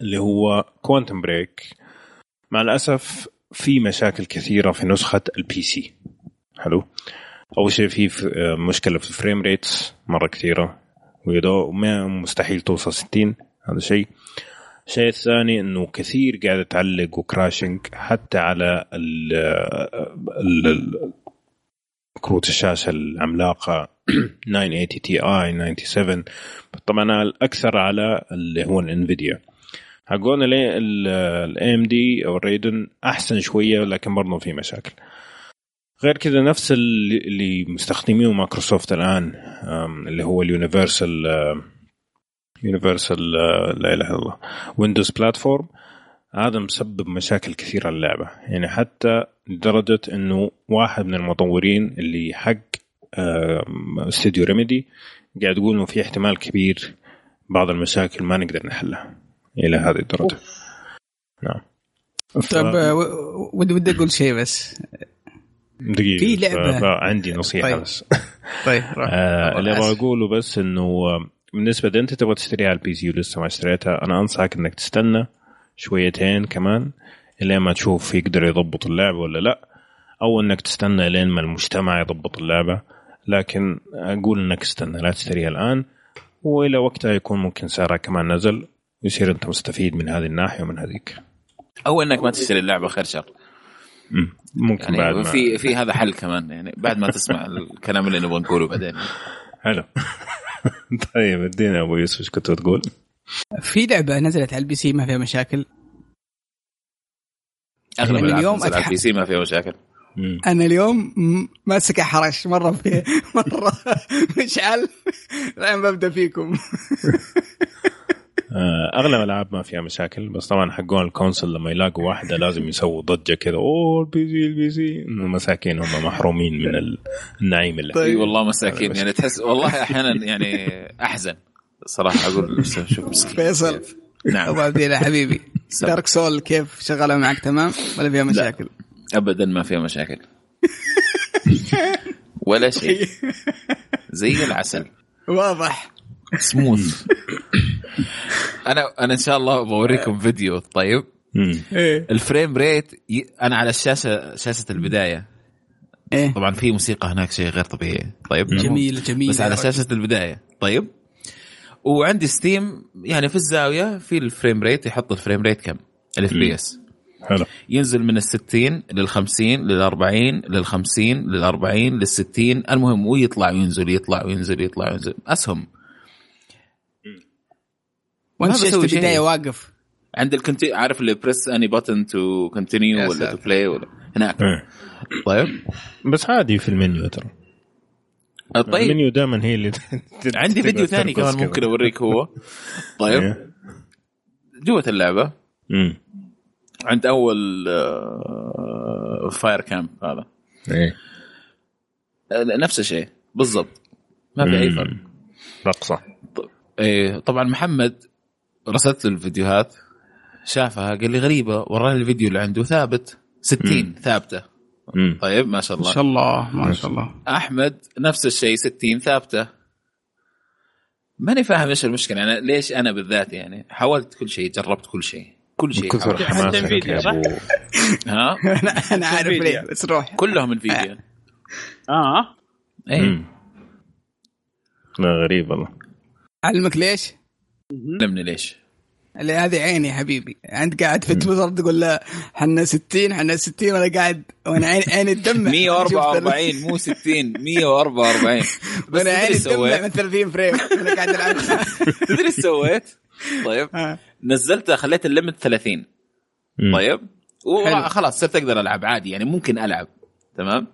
اللي هو Quantum Break مع الأسف في مشاكل كثيرة في نسخة ال PC حلو؟ أول شيء في مشكلة في ال frame rates مرة كثيرة. ويدو ما مستحيل توصل 60 هذا شيء. الشيء الثاني إنه كثير قاعد تعلق و crashing حتى على ال ال- كروت الشاشة العملاقة 980 Ti 97 طبعا الأكثر على اللي هو ال Nvidia حقون ال AMD أو ال Radeon أحسن شوية لكن برضه في مشاكل. غير كذا نفس اللي مستخدمينه مايكروسوفت الآن اللي هو ال Universal Universal لا إله إلا الله Windows Platform هذا مسبب مشاكل كثيرة للعبة يعني حتى لدرجة إنه واحد من المطورين اللي حق استوديو ريميدي قاعد يقول إنه في احتمال كبير بعض المشاكل ما نقدر نحلها إلى هذه الدرجة نعم ف- طيب آه، ودي ودي أقول شيء بس دقيقة في لعبة. عندي نصيحة طيب. بس طيب. آه اللي أبغى. أقوله بس إنه آه، بالنسبة اذا انت تبغى تشتريها على ال PC ولسه ما اشتريتها أنا أنصحك إنك تستنى شويتين كمان إلين ما تشوف يقدر يضبط اللعبة ولا لأ أو إنك تستنى لين ما المجتمع يضبط اللعبة. لكن أقول إنك استنى لا تشتريها الآن وإلى وقتها يكون ممكن سعرها كمان نزل ويصير أنت مستفيد من هذه الناحية ومن هذيك. أو إنك ما تشتري اللعبة خير شر. مم. ممكن بعد يعني ما في في هذا حل كمان يعني بعد ما تسمع الكلام اللي نبغى نقوله بعدين. حلو. طيب ادينا أبو يوسف إيش كنت تقول؟ في لعبة نزلت على ال PC ما فيها مشاكل. أغلب يعني اليوم على البي سي ما فيها مشاكل. مم. أنا اليوم ماسك حرش مرة في مرة. مشعل. الآن ببدأ فيكم. أغلب الالعاب ما فيها مشاكل بس طبعا حقون ال console لما يلاقوا واحدة لازم يسووا ضجة كذا أوه ال PC ال PC. إنه مساكين هم محرومين من ال- النعيم اللي إي والله مساكين يعني تحس والله أحيانا يعني أحزن صراحة أقول شوف فيصل. كيف. ابو نعم عبد الله حبيبي. Dark Souls كيف؟ شغاله معك تمام؟ ولا فيها مشاكل؟ ابدا ما فيها مشاكل. ولا شيء. زي العسل. واضح. سموث أنا أنا إن شاء الله بوريكم فيديو. طيب. إيه. ال frame rate ي... أنا على الشاشة شاشة البداية. إيه. طبعا في موسيقى هناك شيء غير طبيعي. طيب. جميل جميل. بس على. شاشة البداية. طيب. وعندي ستيم يعني في الزاوية في الفريم ريت يحط الفريم ريت كم؟ الاف بي اس حلو. ينزل من ال 60 لل 50 لل 40 لل 50 لل 40 لل 60 المهم ويطلع وينزل يطلع وينزل يطلع وينزل. أسهم. وانت بسوي شيء. البدايه واقف. عند الكنتي عارف اللي بريس اني بutton تو كونتينيو ولا تو. بلاي ولا هناك. إيه. طيب. بس عادي في المنيو ترى. طيب. المنيو دائما هي اللي عندي فيديو ثاني كمان ممكن أوريك هو. طيب. إيه. جوة اللعبة. مم. عند أول فاير كامب هذا. إيه. آه، نفس الشيء. بالضبط. ما في أي فرق. رقصه إيه طبعا محمد رسلت له الفيديوهات شافها قال لي غريبة وراني الفيديو اللي عنده ثابت 60 ثابتة. مم. طيب ما شاء ما الله شاء الله ما شاء الله. أحمد نفس الشيء 60 ثابتة. ماني فاهم إيش المشكلة أنا ليش أنا بالذات يعني؟ حاولت كل شيء جربت كل شيء. كل شيء كثر. حماسك يا؟ أبو. ها؟ أنا أنا عارف. ليه بس روح. كلهم انفيديا آه. اي. لا غريب والله. أعلمك ليش؟ علمني ليش؟ اللي هذه عيني يا حبيبي. أنت قاعد في تويتر تقول لا حنا 60 حنا 60 وأنا قاعد وأنا عيني عيني تدمع. 144 مو 60 144 بس وأنا تدري عيني إيش تدمع سويت؟ من 30 frame. وأنا قاعد ألعب. تدري إيش سويت؟ طيب. نزلتها خليت ال limit 30 مم. طيب. وخلاص صرت أقدر ألعب عادي يعني ممكن ألعب تمام؟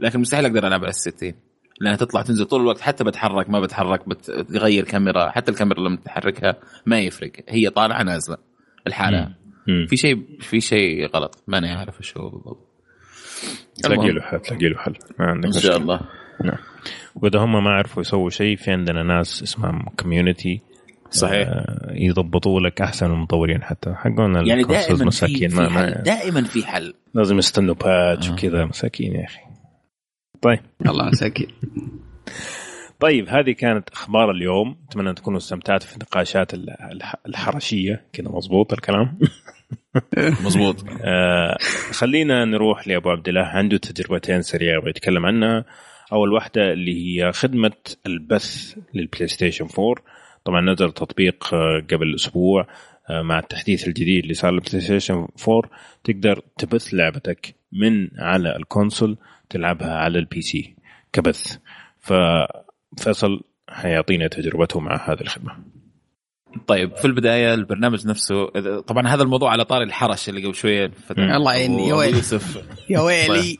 لكن مستحيل أقدر ألعب على ال 60 لأنها تطلع تنزل طول الوقت حتى بتحرك ما بتحرك بتغير كاميرا حتى الكاميرا لما تحركها ما يفرق هي طالعة نازلة الحالة. في شيء في شيء غلط ماني عارف إيش هو بالضبط. تلاقي. له حل تلاقي له حل. ما عندك إن. شاء الله. نعم. وإذا هم ما عرفوا يسووا شيء في عندنا ناس اسمهم community صحيح. يضبطوا لك أحسن المطورين حتى. حقون يعني دائما في, مساكين في ما, حل ما دائما في حل. لازم يستنوا patch آه. وكذا مساكين يا أخي. طيب. الله مساكين طيب هذه كانت أخبار اليوم. أتمنى تكونوا استمتعتوا في النقاشات ال- الح- الحرشية. كذا مضبوط الكلام. مزبوط آه خلينا نروح لأبو عبد الله. عنده تجربتين سريعة يبغى يتكلم عنها. أول واحدة اللي هي خدمة البث لل PlayStation 4 طبعا نزل تطبيق آه، قبل أسبوع آه، مع التحديث الجديد اللي صار لل PlayStation 4 تقدر تبث لعبتك من على ال console. تلعبها على ال PC كبث. ففيصل حيعطينا تجربته مع هذه الخدمة. طيب في البداية البرنامج نفسه طبعا هذا الموضوع على طاري الحرش اللي قبل شوية. الله يعيني، يا ويلي. يوسف. يا ويلي.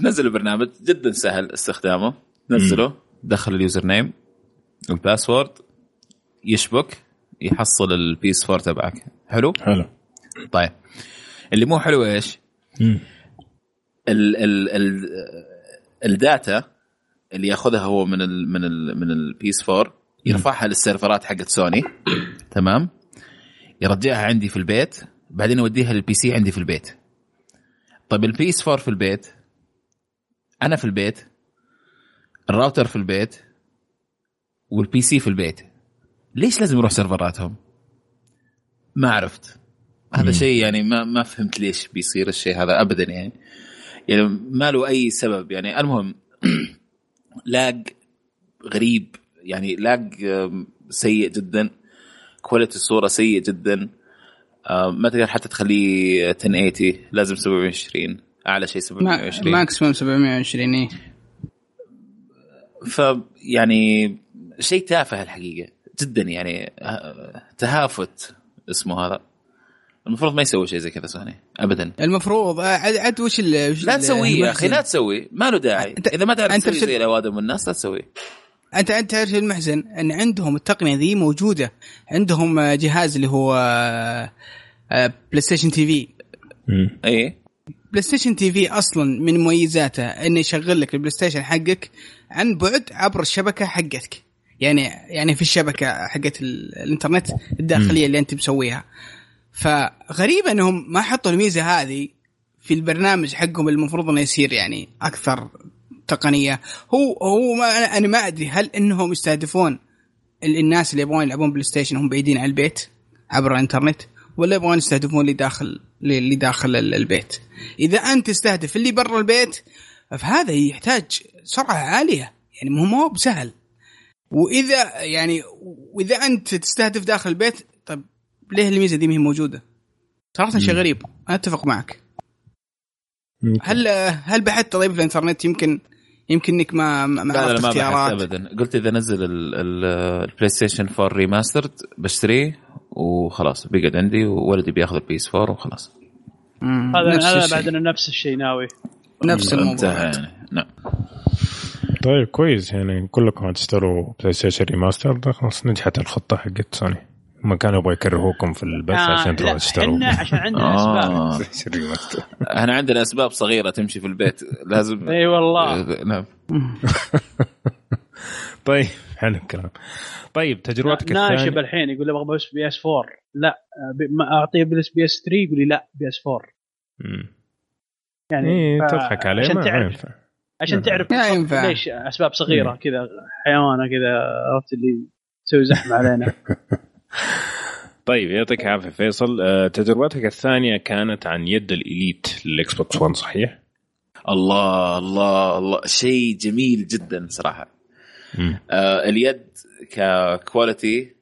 نزل البرنامج جدا سهل استخدامه. نزله دخل ال username ال password يشبك يحصل ال PS 4 تبعك. حلو؟ حلو. طيب. اللي مو حلو إيش؟ ال ال ال ال data اللي ياخذها هو من ال من ال من ال PS 4 يرفعها للسيرفرات حقت سوني تمام؟ يرجعها عندي في البيت. بعدين يوديها لل PC عندي في البيت. طيب ال PS 4 في البيت أنا في البيت الراوتر في البيت وال PC في البيت. ليش لازم يروح سيرفراتهم؟ ما عرفت. هذا. شيء يعني ما ما فهمت ليش بيصير الشيء هذا ابدا يعني. يعني ما له أي سبب. يعني المهم lag غريب. يعني lag سيء جدا. quality الصورة سيء جدا. ما تقدر حتى تخليه 1080 لازم 720 أعلى شيء 720 ماكسيموم 720 إيه. فيعني شيء تافه الحقيقة جدا يعني آه، تهافت اسمه هذا. المفروض ما يسوي شيء زي كذا سوني ابدا. المفروض آه، عاد عاد وش لا تسويه يا أخي؟ لا تسويه ما له داعي. أنت- إذا ما تعرف أنت تسوي زي الأوادم والناس لا تسويه انت أنت تعرف المحزن؟ أن عندهم التقنية ذي موجودة. عندهم آه، جهاز اللي هو PlayStation TV. إي. PlayStation TV أصلا من مميزاته إنه يشغل لك ال PlayStation حقك عن بعد عبر الشبكة حقتك. يعني يعني في الشبكة حقت ال- الإنترنت الداخلية اللي أنت مسويها. فغريب انهم ما حطوا الميزة هذه في البرنامج حقهم المفروض انه يصير يعني أكثر تقنية. هو هو ما أنا ما أدري هل إنهم يستهدفون ال- الناس اللي يبغون يلعبون PlayStation هم بعيدين عن البيت عبر الإنترنت ولا يبغون يستهدفون اللي داخل اللي داخل ال- البيت. إذا أنت تستهدف اللي برا البيت فهذا يحتاج سرعة عالية. يعني مو مو بسهل. واذا يعني وإذا أنت تستهدف داخل البيت ليه الميزة دي ما هي موجودة؟ صراحة شيء غريب. أنا أتفق معك. ممكن. هل هل بحثت طيب في الإنترنت؟ يمكن يمكن إنك ما ما لا لا ما بحثت ابدا. قلت إذا نزل ال- ال- ال PlayStation 4 remastered بشتريه وخلاص بيقعد عندي وولدي بياخذ ال PS 4 وخلاص. هذا هذا الشيء. بعد أنا نفس الشيء ناوي. نفس الموضوع. انتهى يعني. نعم. طيب كويس. يعني كلكم هتشتروا PlayStation remaster خلاص نجحت الخطة حقت سوني هم كانوا يبغوا يكرهوكم في البث عشان تروحوا تشتروا. إحنا عشان عندنا اسباب آه. remaster إحنا عندنا أسباب صغيرة تمشي في البيت. لازم أي والله. نعم. طيب حلو الكلام. طيب تجربتك ناشب الثانية؟ الحين يقول لي أبغى بس بي إس 4 لا ب- ما اعطيه بس بي إس 3 يقول لي لا بي إس 4 مم. يعني ف- تضحك عليه عشان تعرف ينفع عشان تعرف ما ينفع. ليش أسباب صغيرة كذا حيوانة كذا عرفت اللي تسوي زحمة علينا. طيب يعطيك العافية فيصل. آه، تجربتك الثانية كانت عن يد ال Elite لل Xbox 1 صحيح؟ الله الله الله. شيء جميل جدا صراحة. مم. آه اليد ك quality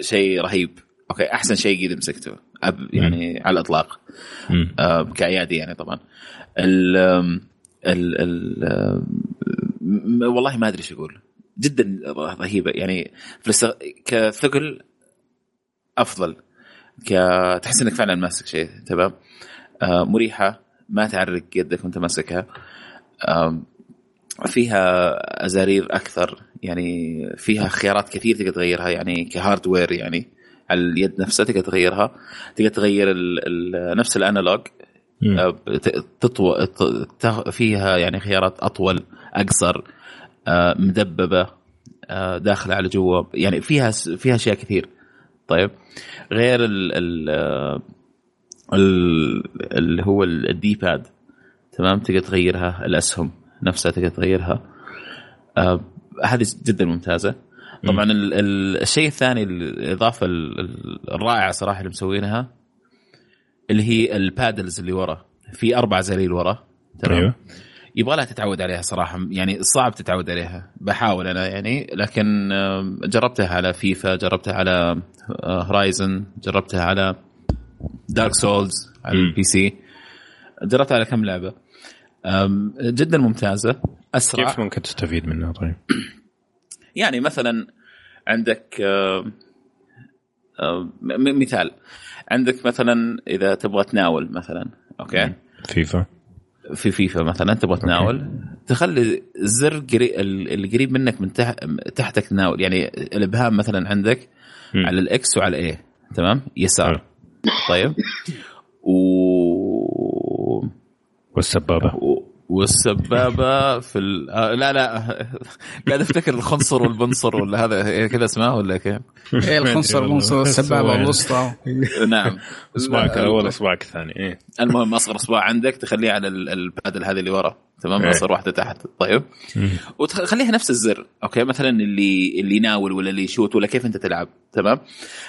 شيء رهيب. okay أحسن شيء قد مسكته يعني على الإطلاق. مم. آه كايادي يعني طبعا. ال ال والله ما أدري إيش أقول. جدا رهيبة. يعني كثقل أفضل. تحس إنك فعلا ماسك شيء تمام؟ آه مريحة ما تعرق يدك وأنت ماسكها. فيها أزارير أكثر يعني فيها خيارات كثير تقدر تغيرها يعني كهاردوير يعني على اليد نفسها تقدر تغيرها. تقدر تغير ال ال نفس الأنالوج. آه، تطو... فيها يعني خيارات أطول أقصر آه، مدببة آه، داخله على جوا. يعني فيها فيها أشياء كثير. طيب. غير ال ال ال- اللي هو الدي باد تمام؟ تقدر تغيرها الأسهم نفسها تقدر تغيرها. آه، هذه جدا ممتازة. طبعا ال- ال- الشيء الثاني الإضافة ال- ال- الرائعة صراحة اللي مسوينها اللي هي ال paddles اللي ورا. في أربع زراير ورا تمام؟ أيوه. يبغى لها تتعود عليها صراحة. يعني صعب تتعود عليها. بحاول أنا يعني لكن جربتها على فيفا جربتها على Horizon جربتها على Dark Souls على. ال PC. جربتها على كم لعبة. جدا ممتازة. أسرع. كيف ممكن تستفيد منها طيب؟ يعني مثلا عندك مثال. عندك مثلا إذا تبغى تناول مثلا okay؟ FIFA. في فيفا مثلا تبغى تناول تخلي الزر قري... اللي قريب منك من تح... تحتك تناول. يعني الإبهام مثلا عندك مم. على ال X وعلى ال A تمام؟ يسار. طيب. و... والسبابة. و... والسبابة في ال... آه لا لا. قاعد أفتكر الخنصر والبنصر ولا هذا إيه كذا اسمه ولا كيف؟ إيه الخنصر والله. الخنصر السبابة سوى. الوسطى نعم. اصبعك لا، الأول اصبعك الثاني إيه. المهم أصغر اصبع عندك تخليه على ال- ال paddle هذه اللي ورا تمام؟ إيه. أصغر واحدة تحت. طيب. وتخليها نفس الزر okay؟ مثلا اللي اللي يناول ولا اللي يشوت ولا كيف أنت تلعب تمام؟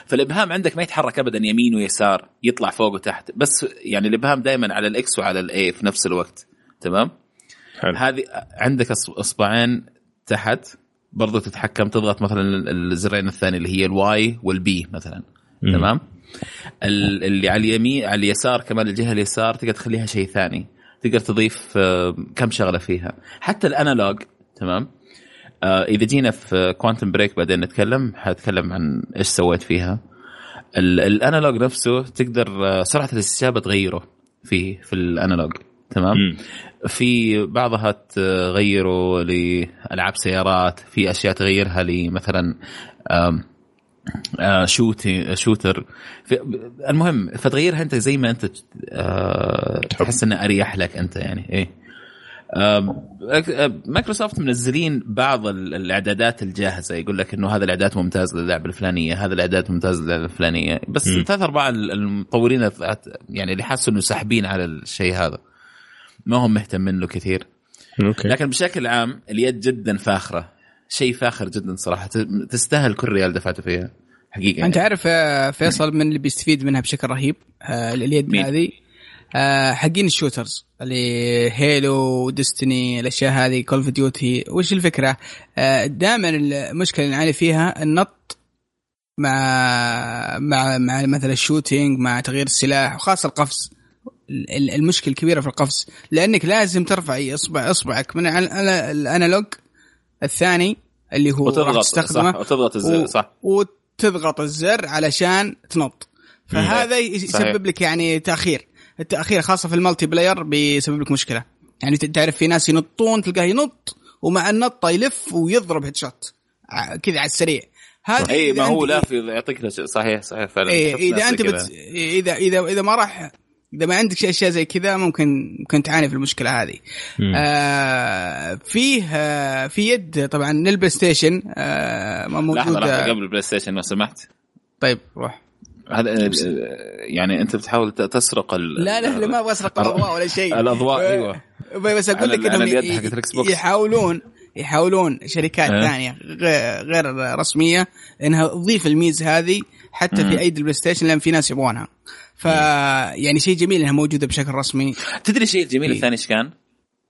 فالإبهام عندك ما يتحرك ابدا يمين ويسار يطلع فوق وتحت. بس يعني الإبهام دائما على ال X وعلى ال A في نفس الوقت. تمام؟ حلو. هذه عندك أصبعين تحت برضو تتحكم تضغط مثلا الزرين الثاني اللي هي ال Y وال B مثلا. مم. تمام؟ ال- اللي على اليمين على اليسار كمان الجهة اليسار تقدر تخليها شيء ثاني. تقدر تضيف آه، كم شغلة فيها. حتى ال analog تمام؟ آه، إذا جينا في Quantum Break بعدين نتكلم حاتكلم عن إيش سويت فيها. ال- ال analog نفسه تقدر آه، سرعة الاستجابه تغيره فيه في ال analog. تمام. في بعضها تغيره لألعاب سيارات في أشياء تغيرها لمثلا آه، shooty shooter. المهم فتغيرها أنت زي ما أنت آه، تحس إنه أريح لك أنت يعني إيه. مايكروسوفت منزلين بعض ال- الإعدادات الجاهزة. يقول لك إنه هذا الإعداد ممتاز للعبه الفلانية هذا الإعداد ممتاز للعبه الفلانية. بس. ثلاث ارباع ال- المطورين يعني اللي حاسوا إنه ساحبين على الشيء هذا. ما هم مهتمين له كثير. okay. لكن بشكل عام اليد جدا فاخرة. شيء فاخر جدا صراحة. ت- تستاهل كل ريال دفعته فيها. حقيقة أنت يعني. عارف آه، فيصل من اللي بيستفيد منها بشكل رهيب آه، اليد مين؟ هذه. آه، حقين ال shooters اللي Halo Destiny الأشياء هذه Call of Duty. وش الفكرة؟ دائما المشكلة اللي نعاني فيها النط مع مع مع مثلا ال shooting مع تغيير السلاح وخاصة القفز. ال- ال- المشكلة الكبيرة في القفز. لأنك لازم ترفع اصبع اصبعك من على ال analog الثاني اللي هو وتضغط تستخدمه صح وتضغط الزر صح. وتضغط الزر علشان تنط. فهذا يسبب. لك يعني تأخير. التأخير خاصة في ال multiplayer بيسبب لك مشكلة. يعني تعرف في ناس ينطون تلقاه ينط ومع النطه يلف ويضرب headshot كذا على السريع. هذا اي ما هو أنت- لا في يعطيك. صحيح صحيح فعلا. إيه إذا أنت بت... إذا إذا إذا ما راح إذا ما عندك أشياء زي كذا ممكن ممكن تعاني في المشكلة هذه. مم. آه فيه آه في يد طبعا لل PlayStation آه ما لحظة لحظة موجوده قبل ال PlayStation لو سمحت طيب روح هذا آه، يعني أنت بتحاول تسرق ال... لا لا لا ما أبغى أسرق الأضواء ولا شيء الأضواء آه، أيوه بس أقول لك إنهم. يحاولون يحاولون شركات. ثانية غ- غير رسمية إنها تضيف الميزة هذه حتى. في أيدي ال PlayStation لأن في ناس يبغونها ف يعني شيء جميل إنها موجودة بشكل رسمي. تدري الشيء الجميل إيه. الثاني إيش كان؟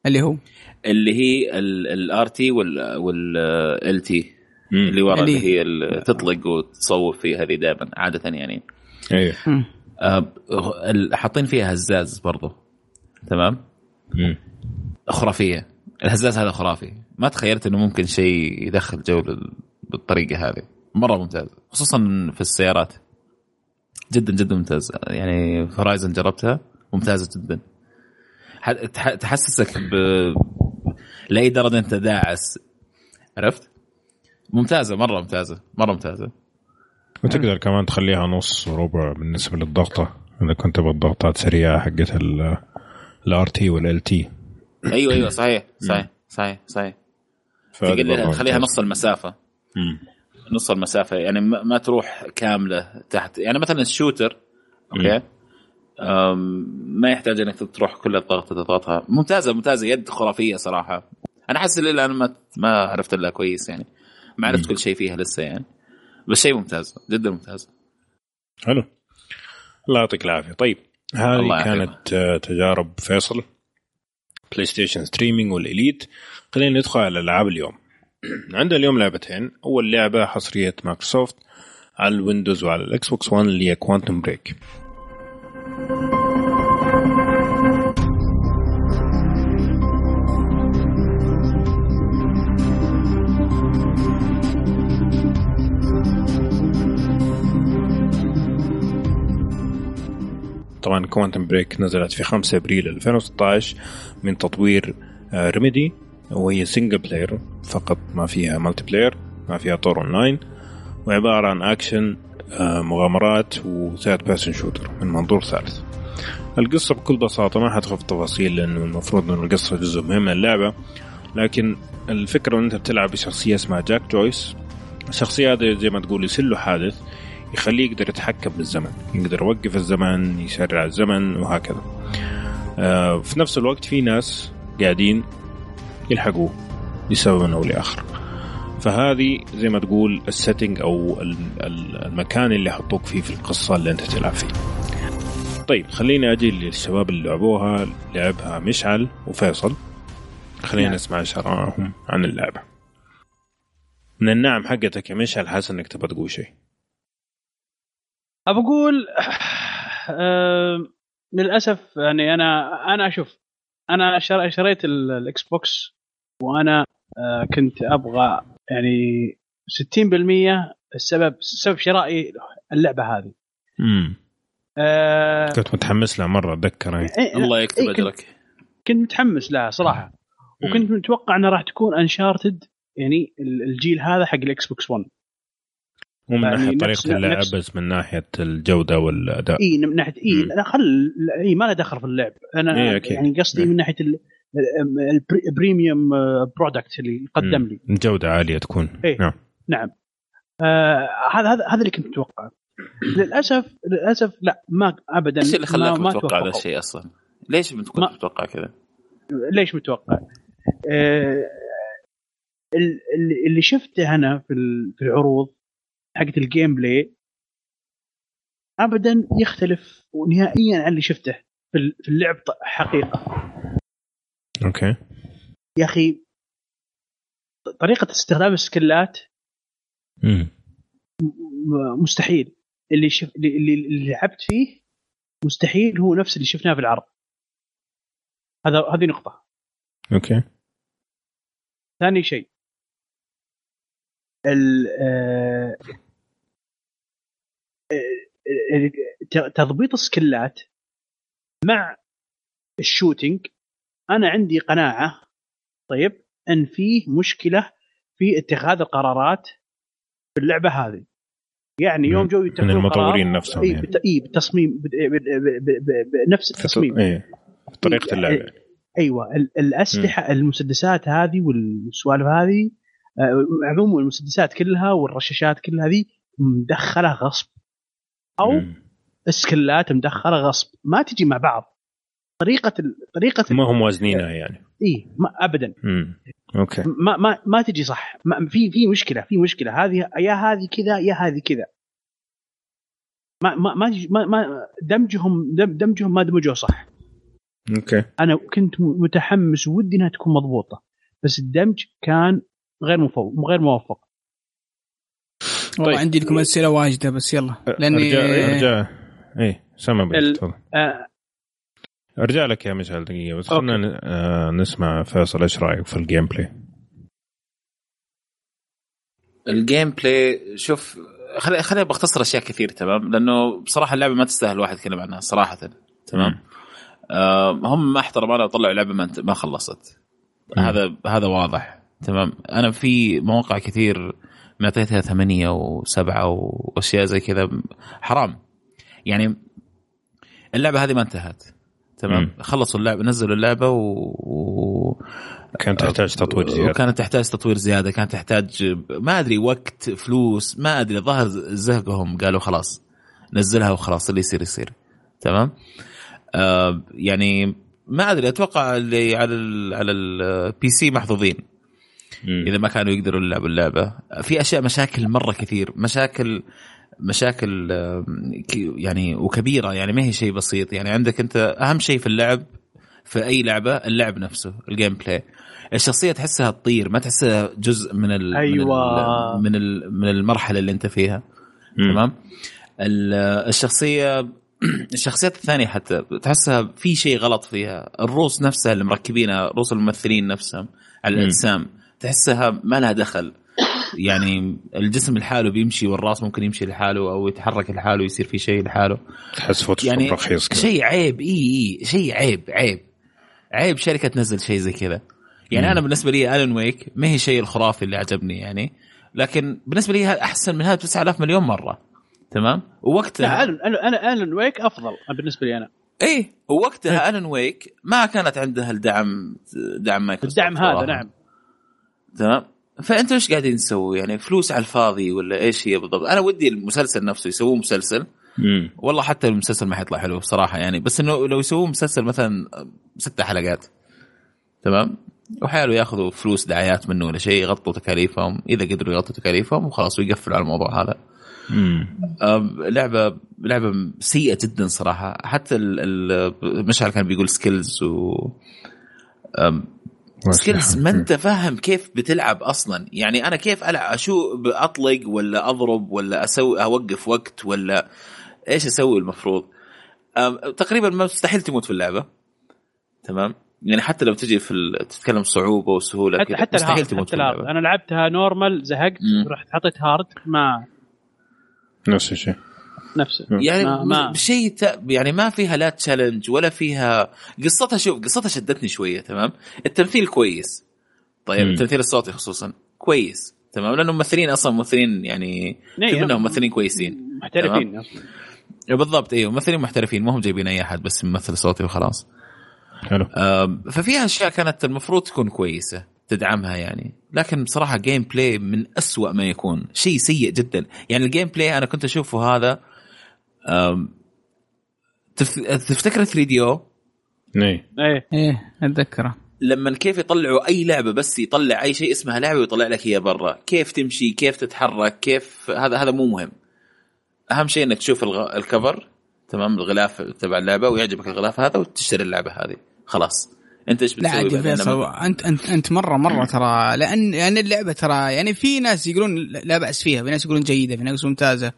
اللي هو؟ اللي هي ال RT وال LT. اللي ورا اللي- اللي هي تطلق وتصوب فيه هذه دائما عادة يعني. أيوه حاطين فيها هزاز برضو. تمام؟ مم. خرافية. الهزاز هذا خرافي. ما تخيلت إنه ممكن شيء يدخل جو بالطريقة هذه. مرة ممتاز. خصوصا في السيارات. جدا جدا ممتاز. يعني فرايزن جربتها ممتازة جدا. تحسسك ب لأي درجة أنت داعس. عرفت؟ ممتازة مرة ممتازة مرة ممتازة. وتقدر كمان تخليها نص وربع بالنسبة للضغطة. إذا كنت تبغى الضغطات سريعة حقت ال RT وال LT أيوه أيوه صحيح صحيح صحيح صحيح. تقللها تخليها نص المسافة. نص المسافة يعني ما تروح كاملة تحت. يعني مثلا ال shooter okay؟ ما يحتاج إنك تروح كل الضغط تضغطها. ممتازة ممتازة يد خرافية صراحة. أنا حاسس إلى الآن ما ما عرفت لها كويس يعني. ما عرفت. كل شيء فيها لسه يعني. بس شيء ممتاز جدا ممتاز. حلو. الله يعطيك العافية. طيب هذه. كانت آه، تجارب فيصل. PlayStation streaming وال Elite خلينا ندخل على الألعاب اليوم. عندنا اليوم لعبتين. أول لعبة حصرية مايكروسوفت على ال Windows وعلى ال Xbox 1 اللي هي Quantum Break طبعا Quantum Break نزلت في 5 أبريل 2016 من تطوير Remedy وهي single player فقط ما فيها multiplayer ما فيها طور اونلاين وعبارة عن اكشن آه، مغامرات و third person shooter من منظور ثالث. القصة بكل بساطة ما حدخل في التفاصيل لأنه المفروض انه القصة جزء مهم من اللعبة لكن الفكرة ان أنت بتلعب بشخصية اسمها Jack Joyce الشخصية هذه زي ما تقول يصير حادث يخليه يقدر يتحكم بالزمن يقدر يوقف الزمن يسرع الزمن وهكذا. آه في نفس الوقت في ناس قاعدين يلحقوه. لسبب أو لآخر. فهذه زي ما تقول السيتنج أو ال- ال- المكان اللي يحطوك فيه في القصة اللي أنت تلعب فيه. طيب خليني أجي للشباب اللي لعبوها لعبها مشعل وفيصل. خلينا نعم. نسمع شرائهم عن اللعبة. من النعم حقتك يا مشعل حاسس إنك تبغى تقول شيء. ابى أقول للأسف يعني أنا أنا أشوف أنا شر- شريت ال- ال Xbox وأنا كنت أبغى يعني 60% السبب سبب شرائي اللعبة هذه امم آه، كنت متحمس لها مرة أتذكر. إيه، الله يكتب إيه، كنت- أجرك كنت متحمس لها صراحة وكنت متوقع إنها راح تكون Uncharted يعني ال- الجيل هذا حق ال Xbox 1 مو من يعني ناحية طريقة اللعب بس من ناحية الجودة والأداء اي من ناحيه اي مم. خل اي ما له دخل في اللعب أنا إيه،. يعني قصدي إيه. من ناحية ال- ال premium product اللي يقدم لي. جوده عالية تكون إيه. نعم نعم آه هذا هذا هذا اللي كنت متوقعه للاسف للأسف لا ما ابدا إيش اللي ما- خلاك متوقع ذا توفقوا. الشيء أصلا؟ ليش كنت ما- متوقع كذا؟ ليش متوقع؟ آه ال- ال- اللي شفته أنا في ال- في العروض حقت ال gameplay ابدا يختلف نهائيا عن اللي شفته في ال- في اللعب حقيقة okay. يا أخي طريقة استخدام ال skill ات امم م- مستحيل. اللي شف... اللي اللي لعبت فيه مستحيل هو نفس اللي شفناه في العرض. هذا هذه نقطة. okay. ثاني شيء. ال آه، آه، ت- تضبيط ال skillات مع ال shooting أنا عندي قناعة طيب أن فيه مشكلة في اتخاذ القرارات في اللعبة هذه يعني يوم من- جو من يتخذون المطورين قرار- نفسهم إي يعني. إي بالتصميم. بنفس التصميم إيه طريقة إيه، اللعب إيه، أيوه ال- الأسلحة المسدسات هذه والسوالف هذه آه، عموما المسدسات كلها والرشاشات كلها هذه مدخلة غصب أو. سكلات مدخلة غصب ما تجي مع بعض طريقة ال... طريقة. ما هم موازنينها يعني. إي ما ابدا. مم. okay. ما ما ما تجي صح. ما في في مشكلة في مشكلة. هذه يا هذه كذا يا هذه كذا. ما ما ما, ما, دمجهم دم- دمجهم ما دمجوه صح. okay. أنا كنت متحمس ودي إنها تكون مضبوطة. بس الدمج كان غير مفوق غير موفق. والله طيب. عندي لكم أسئلة واجدة بس يلا. لأني ارجع ارجع اي سامع تفضل. آه أرجع لك يا مشعل دقيقة بس. خلينا آه، نسمع فيصل إيش رأيك في الجيم بلاي الجيم بلاي شوف خلي خليني بختصر أشياء كثير تمام؟ لأنه بصراحة اللعبة ما تستاهل الواحد يتكلم عنها صراحة تمام. آه هم ما احترمونا وطلعوا لعبه ما ما خلصت. مم. هذا هذا واضح تمام؟ أنا في مواقع كثير معطيتها ثمانية وسبعة وأشياء زي كذا حرام. يعني اللعبة هذه ما انتهت. تمام. مم. خلصوا اللعبة نزلوا اللعبة و... و... كانت تحتاج تطوير زيادة. وكانت تحتاج تطوير زيادة كانت تحتاج ما أدري وقت فلوس ما أدري ظهر زهقهم قالوا خلاص نزلها وخلاص اللي يصير يصير. تمام؟ آه يعني ما أدري أتوقع اللي على ال على ال PC محظوظين. مم. إذا ما كانوا يقدروا يلعبوا اللعبة. في أشياء مشاكل مرة كثير. مشاكل مشاكل ك- يعني وكبيرة يعني ما هي شيء بسيط يعني عندك أنت أهم شيء في اللعب في أي لعبة اللعب نفسه ال gameplay الشخصية تحسها تطير ما تحسها جزء من ال أيوة. من ال من, ال من المرحلة اللي أنت فيها مم. تمام ال- الشخصية الشخصيات الثانية حتى تحسها في شيء غلط فيها الروس نفسها اللي مركبينها روس الممثلين نفسهم على. الأجسام تحسها ما لها دخل يعني الجسم لحاله بيمشي والراس ممكن يمشي لحاله أو يتحرك لحاله ويصير في شيء لحاله. تحس Photoshop يعني رخيص شيء عيب إي إي شيء عيب عيب. عيب شركة تنزل شيء زي كذا. يعني مم. أنا بالنسبة لي Alan Wake ما هي الشيء الخرافي اللي عجبني يعني. لكن بالنسبة لي هذا أحسن من هذا ب 9000 مليون مرة. تمام؟ ووقتها أنا أنا أنا Alan Wake أفضل بالنسبة لي أنا. إيه ووقتها Alan Wake ما كانت عندها الدعم دعم مايكروسوفت الدعم هذا. نعم. تمام؟ فأنتوا إيش قاعدين تسووا؟ يعني فلوس على الفاضي ولا إيش هي بالضبط؟ أنا ودي المسلسل نفسه يسووه مسلسل. مم. والله حتى المسلسل ما حيطلع حلو بصراحة يعني بس إنه لو يسووه مسلسل مثلا ست حلقات تمام؟ وحاولوا ياخذوا فلوس دعايات منه ولا شيء يغطوا تكاليفهم إذا قدروا يغطوا تكاليفهم وخلاص ويقفلوا على الموضوع هذا. لعبة لعبة سيئة جدا صراحة. حتى مشعل كان بيقول skills و skills ما انت فاهم كيف بتلعب أصلا. يعني أنا كيف العب أشو اطلق ولا أضرب ولا أسوي أوقف وقت ولا إيش أسوي المفروض؟ تقريبا ما مستحيل تموت في اللعبة. تمام؟ يعني حتى لو تجي في ال- تتكلم صعوبة وسهولة حتى حتى مستحيل ال hard تموت حتى في ال hard. اللعبه أنا لعبتها normal زهقت. رحت حطيت hard ما نفس الشيء. نفسه. يعني ما, ما شيء ت... يعني ما فيها لا challenge ولا فيها قصتها شوف قصتها شدتني شوية تمام؟ التمثيل كويس. طيب مم. التمثيل الصوتي خصوصا كويس تمام؟ لأنه ممثلين أصلا ممثلين يعني نعم. في منهم ممثلين كويسين محترفين أصلا. بالضبط أيوه ممثلين محترفين ما هم جايبين أي أحد بس ممثل صوتي وخلاص. حلو. ففيها أشياء كانت المفروض تكون كويسة تدعمها يعني لكن بصراحة gameplay من أسوأ ما يكون شيء سيء جدا. يعني ال gameplay أنا كنت أشوفه هذا تفتكر 3 دي أو؟ اي إيه. إيه أتذكره. لما كيف يطلعوا أي لعبة بس يطلع أي شيء اسمها لعبة ويطلع لك هي برا. كيف تمشي كيف تتحرك كيف هذا هذا مو مهم. أهم شيء إنك تشوف الغ... الكفر تمام الغلاف تبع اللعبة ويعجبك الغلاف هذا وتشتري اللعبة هذه. خلاص. أنت إيش لا بتسوي بعدين؟ فيصل أنت أنت أنت مرة مرة ترى لأن يعني اللعبة ترى يعني في ناس يقولون لا بأس فيها في ناس يقولون جيدة في ناس ممتازة.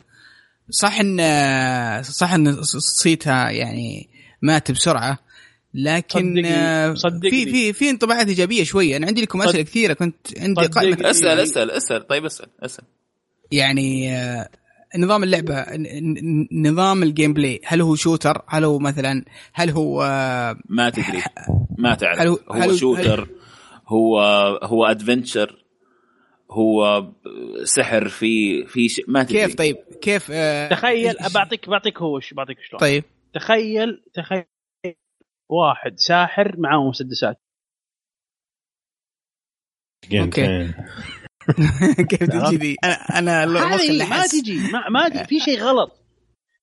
صح إن صح إن صيتها يعني مات بسرعة لكن صدقني- آه، صدقني. في في في انطباعات إيجابية شوية. أنا عندي لكم أسئلة كثيرة كنت عندي. قائمة. أسأل أسأل أسأل. طيب أسأل أسأل. يعني آه، نظام اللعبة ن- ن- نظام ال gameplay هل هو shooter؟ هل هو مثلا هل هو آه، ما تدري. ما تعرف. هل هو, هو- هل هو- shooter هو هو adventure هو سحر في في شيء ما تدري. كيف طيب؟ كيف آه، تخيل إيش- بعطيك بعطيك هو بعطيك شلون. طيب. تخيل تخيل واحد ساحر معاه مسدسات. أوكي. كيف تجي ذي؟ أنا أنا ما تجي ما, ما تجي. في شيء غلط.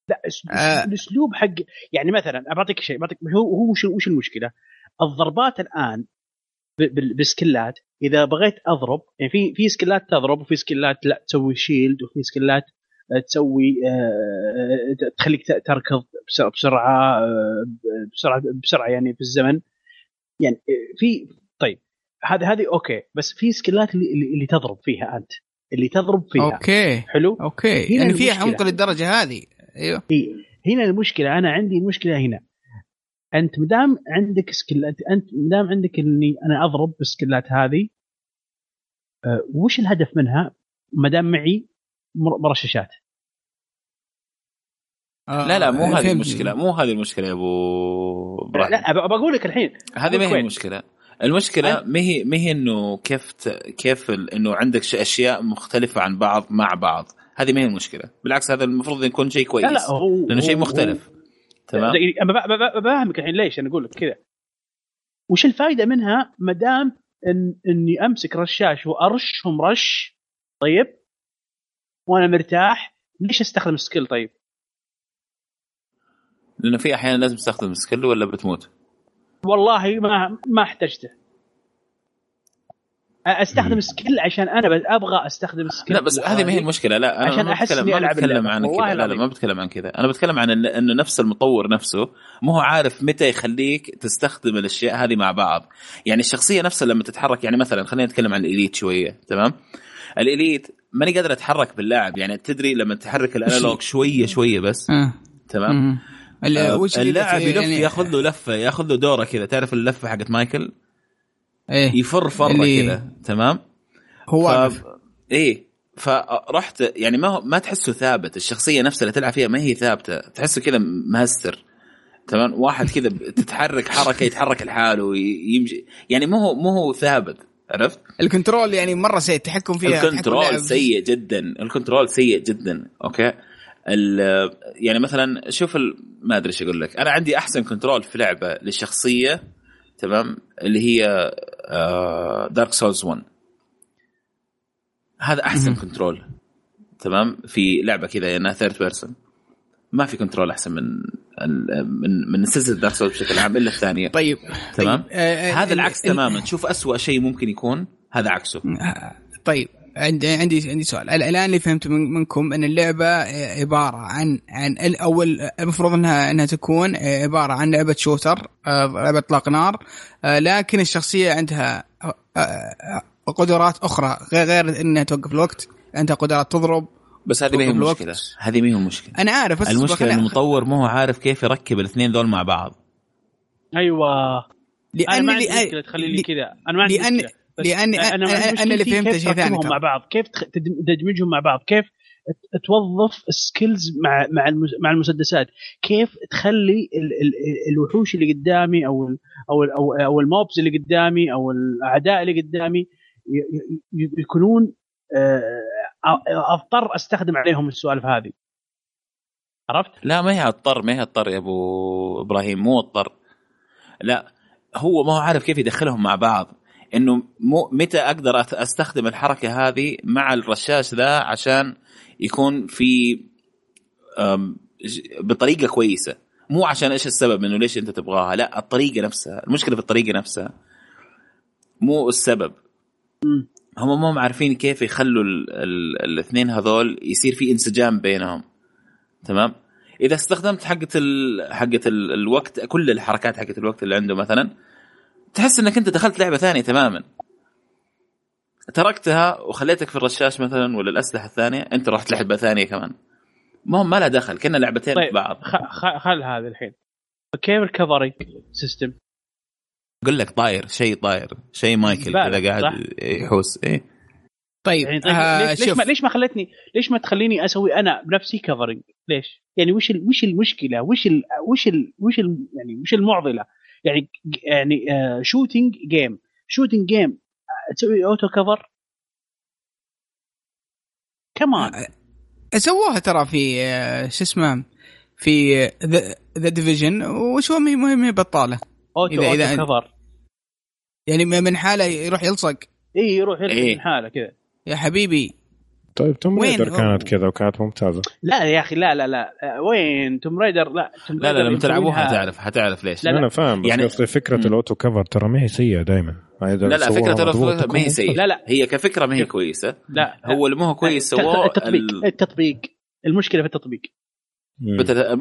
لا آه. الأسلوب حق يعني مثلا بعطيك شيء بعطيك هو هو وش المشكلة؟ الضربات الآن بال skillات إذا بغيت أضرب يعني في في skillات تضرب وفي skillات لا تسوي shield وفي skillات آه، تسوي آه، تخليك تركض بس- بسرعة آه، بسرعة بسرعة يعني في الزمن. يعني في طيب هذه هذه okay بس في skillات اللي, اللي تضرب فيها أنت اللي تضرب فيها. okay حلو؟ okay هنا يعني فيها. عمق للدرجة هذه. أيوه. هنا المشكلة أنا عندي المشكلة هنا. أنت مدام عندك سكلات أنت مدام عندك إني أنا أضرب بالسكلات هذه أه وش الهدف منها؟ ما دام معي مر- مرششات. آه، لا لا مو هذه. المشكلة مو هذه المشكلة يا أبو لا, إبراهيم. لا بقول لك الحين هذه ما هي؟ المشكلة. المشكلة ما هي ما هي إنه كيف ت... كيف ال... إنه عندك أشياء مختلفة عن بعض مع بعض. هذه ما هي المشكلة. بالعكس هذا المفروض يكون شيء كويس لا لا هو لأنه شيء هو- مختلف. تمام. دقيقة، أنا بفهمك الحين ليش أنا أقول لك كذا. وش الفائده منها ما دام إن إني أمسك رشاش وأرشهم رش؟ طيب. وأنا مرتاح. ليش أستخدم skill طيب؟ لأنه في أحيانا لازم تستخدم skill ولا بتموت؟ والله ما ما احتجته. أستخدم skill عشان أنا بس أبغى أستخدم skill لا بس هذه ما هي المشكلة. لا أنا عشان ما أحس بتكلم إني ما ألعب بتكلم اللعبة. عن كذا. لا لا. ما بتكلم عن كذا. أنا بتكلم عن إنه نفس المطور نفسه مو هو عارف متى يخليك تستخدم الأشياء هذه مع بعض. يعني الشخصية نفسها لما تتحرك يعني مثلا خلينا نتكلم عن ال elite شوية تمام؟ ال elite ماني قادر أتحرك باللاعب. يعني تدري لما تحرك ال analog شوية شوية بس آه. تمام؟ آه، اللاعب يلف يعني- ياخذ له لفة ياخذ له دورة كذا. تعرف اللفة حقت مايكل؟ إيه. يفر فرة اللي- كذا تمام؟ هو ف... إيه فرحت يعني ما هو ما تحسه ثابت الشخصية نفسها اللي تلعب فيها ما هي ثابتة تحسه كذا مهستر تمام؟ واحد كذا تتحرك حركة يتحرك لحاله ويمشي يعني مو هو مو هو ثابت عرفت؟ الكنترول يعني مرة سيء التحكم فيها ال control. سيء جدا ال control سيء جدا okay؟ ال- يعني مثلا شوف. ما أدري إيش أقول لك. أنا عندي أحسن control في لعبة للشخصية تمام؟ اللي هي Dark Souls 1 هذا أحسن. control تمام؟ في لعبة كذا انها third person ما في control أحسن من من من سلسلة Dark Souls بشكل عام إلا الثانية. طيب تمام؟ طيب. آه، آه، هذا ال- العكس ال- تماما. شوف أسوأ شيء ممكن يكون هذا عكسه. طيب عندي عندي عندي سؤال. ال- الآن اللي فهمت من منكم إن اللعبة عبارة عن عن الأول المفروض إنها إنها تكون عبارة عن لعبة shooter آه، لعبة إطلاق نار آه، لكن الشخصية عندها آه، قدرات أخرى غير غير إنها توقف الوقت عندها قدرات تضرب بس هذه ما هي. المشكلة هذه ما هي المشكلة أنا عارف بس المشكلة إن المطور ما هو عارف كيف يركب الاثنين ذول مع بعض. أيوه. أنا لأن ما عندي مشكلة تخلي لي كذا. أنا ما عندي لأن- مشكلة. لاني أنا- أنا, أنا أنا, أنا اللي فهمته كيف شيء ثاني. مع بعض؟ كيف تدمجهم مع بعض؟ كيف توظف السكيلز مع مع المس- مع المسدسات؟ كيف تخلي ال ال الوحوش اللي قدامي أو ال أو ال أو, أو الموبز اللي قدامي أو الأعداء اللي قدامي ي- ي- يكونون آه، أضطر أستخدم عليهم السوالف هذه. عرفت؟ لا ما هي اضطر ما هي اضطر يا أبو إبراهيم مو اضطر لا هو ما هو عارف كيف يدخلهم مع بعض. إنه مو متى أقدر أستخدم الحركة هذه مع الرشاش ذا عشان يكون في بطريقة كويسة. مو عشان إيش السبب إنه ليش أنت تبغاها لا الطريقة نفسها. المشكلة في الطريقة نفسها. مو السبب. هم ما هم عارفين كيف يخلوا ال- ال- الاثنين هذول يصير في انسجام بينهم. تمام؟ إذا استخدمت حقة ال... حقة ال... الوقت كل الحركات حقة الوقت اللي عنده مثلا تحس إنك أنت دخلت لعبة ثانية تماما. تركتها وخليتك في الرشاش مثلا ولا الأسلحة الثانية أنت رحت لعبة ثانية كمان. ما ما لها دخل كنا لعبتين طيب في بعض. خ- خ- خل هذا الحين. كيف الكفرنج سيستم أقول لك طاير شيء طاير شيء مايكل كذا قاعد صح؟ يحوس إيه. طيب, يعني طيب آه ليش, ليش شوف. ما ليش ما خلتني ليش ما تخليني أسوي أنا بنفسي covering ليش؟ يعني وش ال وش المشكلة؟ وش ال وش ال وش ال يعني وش المعضلة؟ يعني يعني shooting game shooting game تسوي auto cover كمان سووها ترى في آه، شو اسمه في The Division وش هو مهم بطالة. auto إذا- auto إذا- cover يعني من حاله يروح يلصق. إي يروح يلعب إيه. من حاله كذا. يا حبيبي. طيب Tomb Raider؟ كانت كذا وكانت ممتازة. لا يا أخي لا لا لا. وين؟ Tomb Raider لا توم لا لا لما تلعبوها حتعرف حتعرف ليش. لا، لا. أنا فاهم بس يعني- قصدي فكرة. ال auto cover ترى ما هي سيئة دائما لا لا فكرة ترى ما هي سيئة. لا، لا. هي كفكرة ما هي. كويسة. لا. هو اللي ما هو كويس سووه التطبيق ال- التطبيق. المشكلة في التطبيق.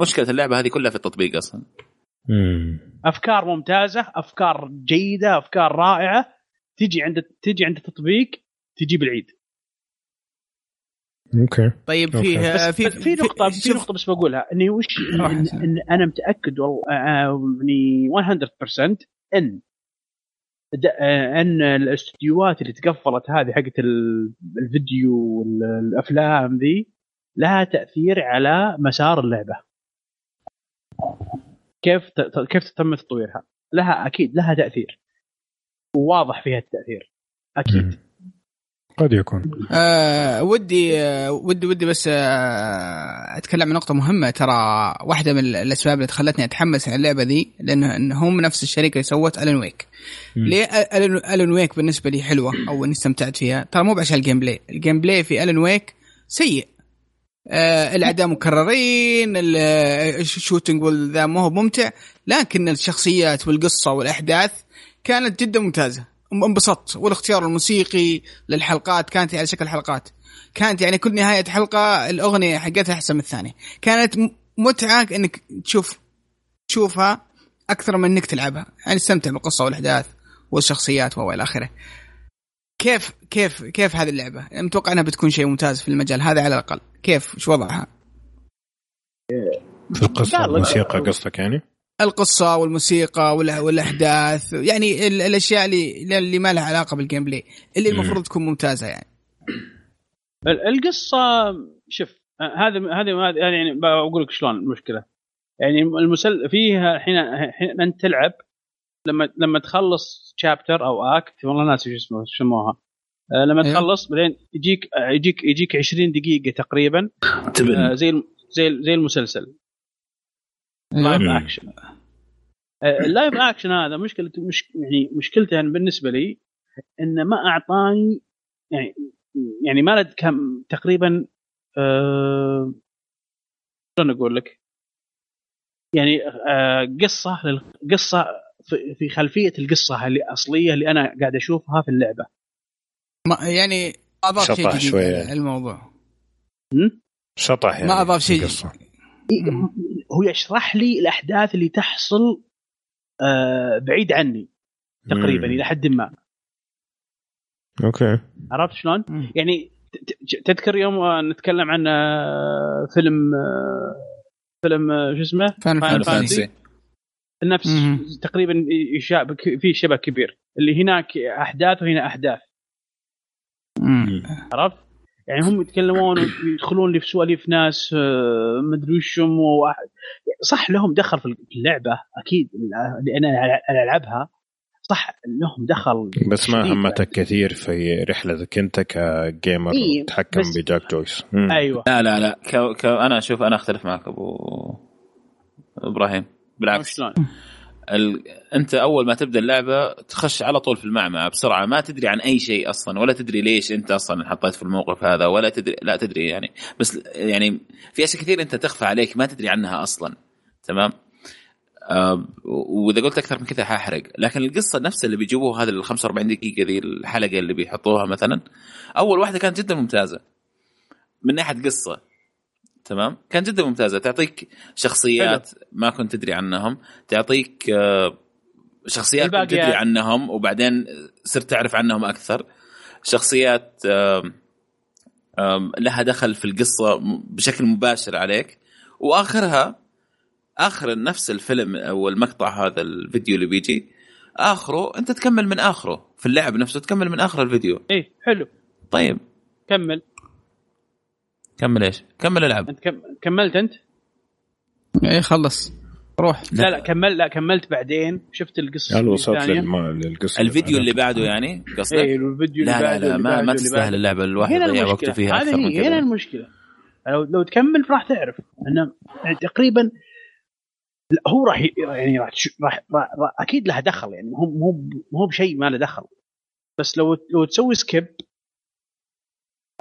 مشكله اللعبة هذه كلها في التطبيق أصلا. أفكار ممتازة أفكار جيدة أفكار رائعة. تجي عند تجي عند التطبيق تجيب العيد. okay طيب okay. فيه بس في, في نقطة في نقطة بس بقولها إني وش إن. إن أنا متأكد والله آه، يعني 100% إن د- آه، إن الأستديوهات اللي تقفلت هذه حقت ال- الفيديو والافلام ذي لها تأثير على مسار اللعبة. كيف كيف تم تطويرها؟ لها أكيد لها تأثير. وواضح فيها التأثير. أكيد. قد يكون آه ودي آه ودي ودي بس آه أتكلم عن نقطة مهمة ترى واحدة من الأسباب اللي خلتني أتحمس على اللعبة ذي لأنه إن هم نفس الشركة اللي سوت Alan Wake. مم. ليه Alan Wake بالنسبة لي حلوة أو إني استمتعت فيها ترى مو بعشان ال gameplay، ال gameplay في Alan Wake سيء. آه الأعداء مكررين ال- ال shooting والذا ما هو ممتع لكن الشخصيات والقصة والأحداث كانت جدا ممتازة انبسطت والاختيار الموسيقي للحلقات كانت على شكل حلقات. كانت يعني كل نهاية حلقة الأغنية حقتها أحسن من الثانية. كانت م- متعة إنك تشوف تشوفها أكثر من إنك تلعبها. يعني تستمتع بالقصة والأحداث والشخصيات وإلى آخره. كيف كيف كيف هذه اللعبة؟ أنا متوقع أنها بتكون شيء ممتاز في المجال هذا على الأقل. كيف؟ شو وضعها؟ في القصة والموسيقى قصدك يعني؟ القصة والموسيقى والأ- والأحداث يعني ال- الأشياء اللي اللي ما لها علاقة بال gameplay اللي. المفروض تكون ممتازة يعني. ال- القصة شوف هذا هذا هذا يعني بقول لك شلون المشكلة. يعني المسل فيها الحين الحين أنت تلعب لما لما تخلص chapter أو act والله ناسي شو اسمه شو يسموها؟ آه، لما أيوه. تخلص بعدين يجيك يجيك يجيك 20 دقيقة تقريبا آه، تبن زي زي زي المسلسل. live. action ال live action هذا مشكلة مش يعني مشكلته يعني بالنسبة لي إنه ما أعطاني يعني يعني ما لد كم تقريبا آه، شلون أقول لك؟ يعني آه، قصة قصة في- في خلفية القصة اللي الاصليه اللي أنا قاعد أشوفها في اللعبة ما يعني ما أضاف شيء شطح جديد شوية. الموضوع? شطح يعني ما أضاف شيء. مم. هو يشرح لي الأحداث اللي تحصل آه، بعيد عني تقريبا. إلى حد ما okay عرفت شلون؟ يعني تذكر يوم نتكلم عن آه، فيلم آه، فيلم شو اسمه؟ فان. فانسي نفس. تقريبا يشابه في شبه كبير اللي هناك أحداث وهنا أحداث. عرفت؟ يعني هم يتكلمون ويدخلون لي في سواليف ناس آه، مدري وشهم وواحد. صح لهم دخل في اللعبة أكيد لأن أنا ألعبها. صح لهم دخل بس ما. همتك كثير في رحلتك انت كجيمر إيه، تتحكم بس- بجاك جويس. مم. أيوه. لا لا لا. ك... ك... أنا أشوف أنا أختلف معك أبو إبراهيم. بالعكس. شلون؟ ال... انت اول ما تبدأ اللعبة تخش على طول في المعمعة بسرعة ما تدري عن أي شيء أصلا ولا تدري ليش أنت أصلا انحطيت في الموقف هذا ولا تدري لا تدري يعني بس يعني في أشياء كثير أنت تخفى عليك ما تدري عنها أصلا تمام؟ آه وإذا قلت أكثر من كذا حأحرق لكن القصة نفسها اللي بيجيبوها هذه ال 45 دقيقة ذي الحلقة اللي بيحطوها مثلا أول واحدة كانت جدا ممتازة من ناحية قصة. تمام؟ كانت جدا ممتازة. تعطيك شخصيات ما كنت تدري عنهم. تعطيك آه، شخصيات كنت. تدري عنهم وبعدين صرت تعرف عنهم أكثر. شخصيات لها دخل في القصة بشكل مباشر عليك. وآخرها آخر نفس الفيلم أو المقطع هذا الفيديو اللي بيجي آخره أنت تكمل من آخره. في اللعب نفسه تكمل من آخر الفيديو. إيه حلو. طيب. كمل. كمل إيش؟ كمل العب أنت كم... كملت أنت؟ إيه خلص. روح. لا لا كمل لا كملت بعدين. شفت القصة هل وصلت للقصة الفيديو اللي؟ بعده يعني؟ قصدك؟ إيه الفيديو اللي لا لا بعده لا اللي ما ما تستاهل. اللعبة الواحد يضيع وقته فيها أكثر من هي هنا كذا المشكلة. لو لو تكمل راح تعرف انه يعني تقريبا لا، هو راح يعني راح, تش- راح, راح, راح أكيد لها دخل يعني. مو مو مو بشيء ما له دخل. بس لو لو تسوي skip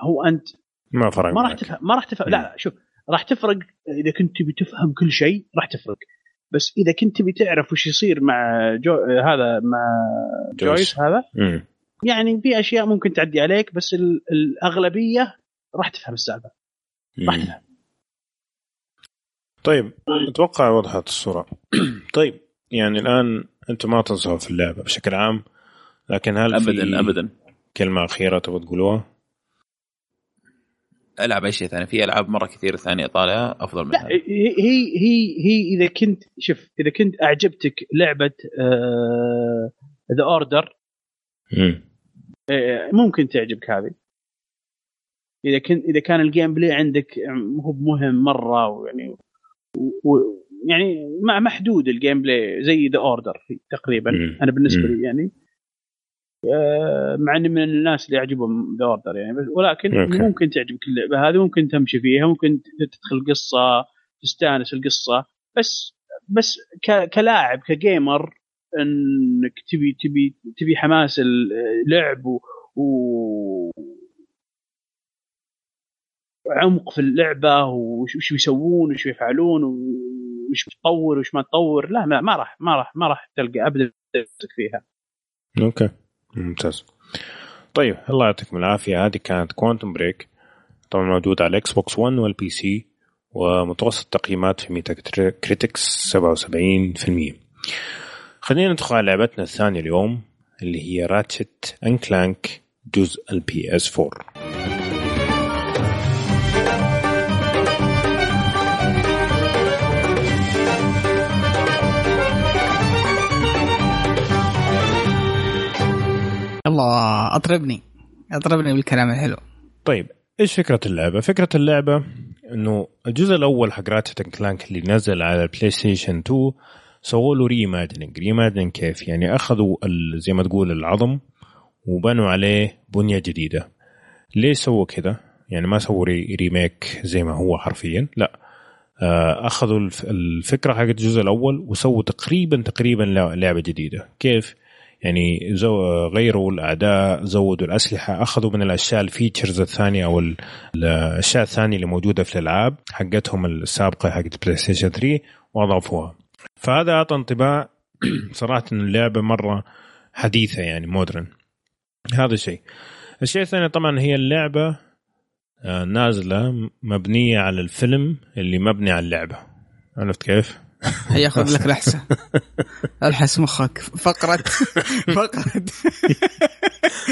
هو أنت ما فرق ما راح. تفهم ما راح تفهم لا لا شوف راح تفرق إذا كنت تبي تفهم كل شيء راح تفرق بس إذا كنت تبي تعرف وش يصير مع جو هذا مع Joyce. Joyce هذا مم. يعني في أشياء ممكن تعدي عليك بس ال- الأغلبية راح تفهم السالفة راح. تفهم طيب أتوقع وضحت الصورة طيب يعني الآن أنتم ما تنصحوا في اللعبة بشكل عام لكن هل في ابدا ابدا كلمة أخيرة تبغى تقولوها؟ ألعب أي شيء ثاني في ألعاب مرة كثير ثانية طالعه أفضل منها هي هي هي, هي إذا كنت شوف إذا كنت أعجبتك لعبة The Order مم. ممكن تعجبك هذه إذا كنت إذا كان ال gameplay عندك هو مهم مرة ويعني و يعني مع محدود ال gameplay زي The Order تقريبا مم. أنا بالنسبة. لي يعني آه، مع اني من الناس اللي يعجبهم The Order يعني بس- ولكن okay. ممكن تعجبك اللعبة هذه ممكن تمشي فيها ممكن تدخل قصة تستأنس القصة بس بس كلاعب ك gamer إنك تبي تبي تبي حماس اللعب و, و عمق في اللعبة وش بيسوون وش بيفعلون وش بتطور وش ما تطور لا ما ما راح ما راح ما راح تلقى ابدا فيها okay ممتاز. طيب الله يعطيكم العافية. هذه كانت Quantum Break طبعا موجود على ال Xbox 1 وال PC ومتوسط تقييمات في Metacritic 77% خلينا ندخل على لعبتنا الثانية اليوم اللي هي Ratchet and Clank جزء ال PS 4 الله أطربني أطربني بالكلام الحلو طيب إيش فكرة اللعبة؟ فكرة اللعبة إنه الجزء الأول حق Ratchet Clank اللي نزل على ال PlayStation 2 سووا له reimagining، reimagining كيف؟ يعني أخذوا زي ما تقول العظم وبنوا عليه بنية جديدة. ليش سووا كذا؟ يعني ما سووا re- remake زي ما هو حرفيا، لا آه، أخذوا الف- الفكرة حق الجزء الأول وسووا تقريبا تقريبا لع- لعبة جديدة، كيف؟ يعني زو غيروا الأعداء زودوا الأسلحة أخذوا من الأشياء ال features الثانية أو ال- الأشياء الثانية اللي موجودة في الألعاب حقتهم السابقة حقت PlayStation 3 وأضافوها. فهذا أعطى انطباع صراحة إن اللعبة مرة حديثة يعني modern هذا شيء الشيء الثاني طبعا هي اللعبة آه، نازلة مبنية على الفيلم اللي مبني على اللعبة. عرفت كيف؟ ياخذ لك لحسه ألحس مخك. فقرة. فقرة.